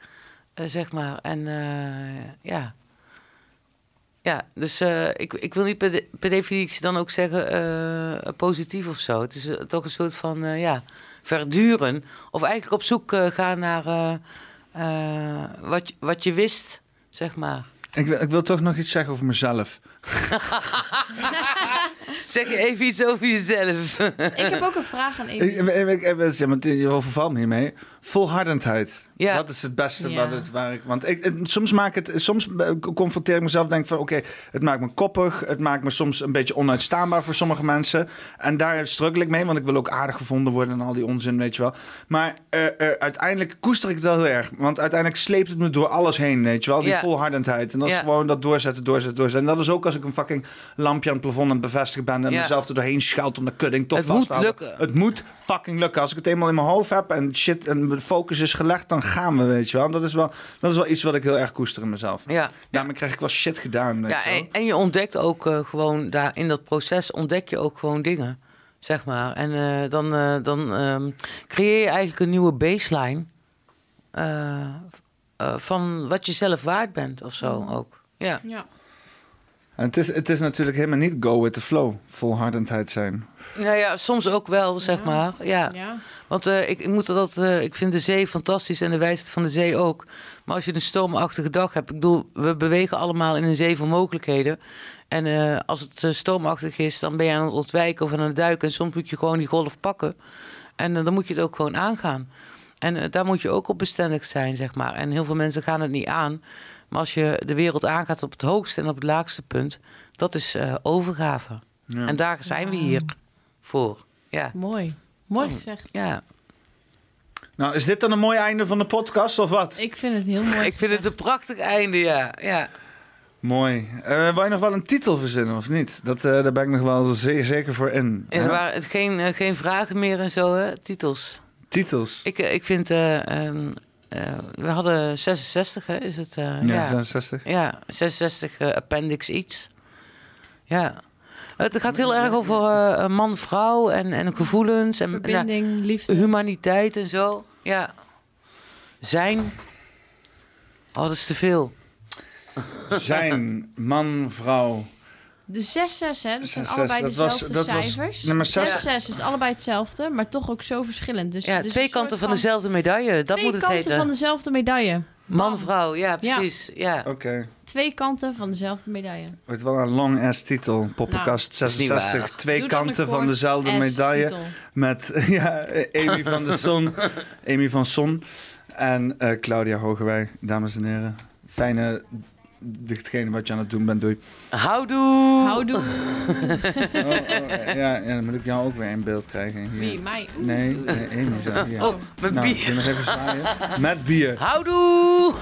eh, zeg maar. En eh, ja. Ja, dus eh, ik, ik wil niet per, de- per definitie dan ook zeggen eh, positief of zo. Het is eh, toch een soort van, eh, ja, verduren. Of eigenlijk op zoek eh, gaan naar eh, eh, wat, je- wat je wist, zeg maar. Ik, wil- ik wil toch nog iets zeggen over mezelf. Zeg je even iets over jezelf. Ik heb ook een vraag aan Amy. Ik, ik, ik, ik- ja, want je overvalt me hiermee. Volhardendheid. Ja. Dat is het beste Ja. wat het, waar ik... Want ik, het- soms, maak ik het, soms eh, confronteer ik mezelf denk van... Oké, het maakt me koppig. Het maakt me soms een beetje onuitstaanbaar voor sommige mensen. En daar struggle ik mee. Want ik wil ook aardig gevonden worden en al die onzin, weet je wel. Maar eh, eh, uiteindelijk koester ik het wel heel erg. Want uiteindelijk sleept het me door alles heen, weet je wel. Die Ja. volhardendheid. En dat is gewoon dat doorzetten, doorzetten, doorzetten. En dat is ook als ik een fucking lampje aan het plafond aan het bevestigen ben... en Ja. mezelf er doorheen schuilt om de kudding toch Het vast moet te houden. lukken. Het moet fucking lukken. Als ik het eenmaal in mijn hoofd heb en shit en de focus is gelegd, dan gaan we, weet je wel. Dat is wel, dat is wel iets wat ik heel erg koester in mezelf. ja. Daarmee krijg ik wel shit gedaan, weet Ja, je wel. en, en je ontdekt ook eh, gewoon daar in dat proces ontdek je ook gewoon dingen, zeg maar. En eh, dan, eh, dan ehm, creëer je eigenlijk een nieuwe baseline eh, eh, van wat je zelf waard bent of zo ook. Ja. Ja. En het, is, het is natuurlijk helemaal niet go with the flow, volhardendheid zijn. Nou ja, soms ook wel, zeg Ja. maar. Ja. Ja. Want eh, ik, ik moet dat, eh, ik vind de zee fantastisch en de wijsheid van de zee ook. Maar als je een stormachtige dag hebt, ik bedoel, we bewegen allemaal in een zee van mogelijkheden. En eh, als het stormachtig is, dan ben je aan het ontwijken of aan het duiken. En soms moet je gewoon die golf pakken. En dan moet je het ook gewoon aangaan. En daar moet je ook op bestendig zijn, zeg maar. En heel veel mensen gaan het niet aan. Maar als je de wereld aangaat op het hoogste en op het laagste punt, dat is eh, overgave. Ja. En daar zijn we hier voor. Ja. Mooi. Mooi Oh. gezegd. ja. Nou, is dit dan een mooi einde van de podcast of wat? Ik vind het heel mooi Ik vind het een prachtig einde, ja. ja. Mooi. Eh wil je nog wel een titel verzinnen of niet? Dat, eh, daar ben ik nog wel zeer zeker voor in. En er waren het geen, eh, geen vragen meer en zo, hè? Titels. Titels. Ik, ik vind... eh, ehm, eh, we hadden 66, hè? Is het? eh, Ja, ja. 66. Ja, 66 eh, appendix iets. Ja. Het gaat heel erg over eh, man-vrouw en, en gevoelens en Verbinding, ja, liefde. humaniteit en zo. Ja. Zijn. Oh, dat is te veel. Zijn, man, vrouw. De 6-6, hè? Dat zijn 6-6, allebei dezelfde was- cijfers. Maar 6 6-6 is allebei hetzelfde, maar toch ook zo verschillend. Dus, Ja, dus twee kanten van dezelfde medaille. Dat twee moet het kanten heten. van dezelfde medaille. Man-vrouw, ja, Ja. precies. Ja. Oké. Twee kanten van dezelfde medaille. Wordt wel een long ass titel. Poppenkast niet 66. waar. Twee Doe kanten van dezelfde medaille. titel. Met ja, Amy van de Son. Amy van Son. En eh, Claudia Hogewij, dames en heren. Fijne ditgene wat je aan het doen bent. Doei. Houdoe! Houdoe. Oh, oh, ja, ja, dan moet ik jou ook weer in beeld krijgen. Hier. Wie, mij? Oeh. Nee, nee, Amy zo. Hier. Oh, met nou, bier. nog even zwaaien? Met bier. Houdoe!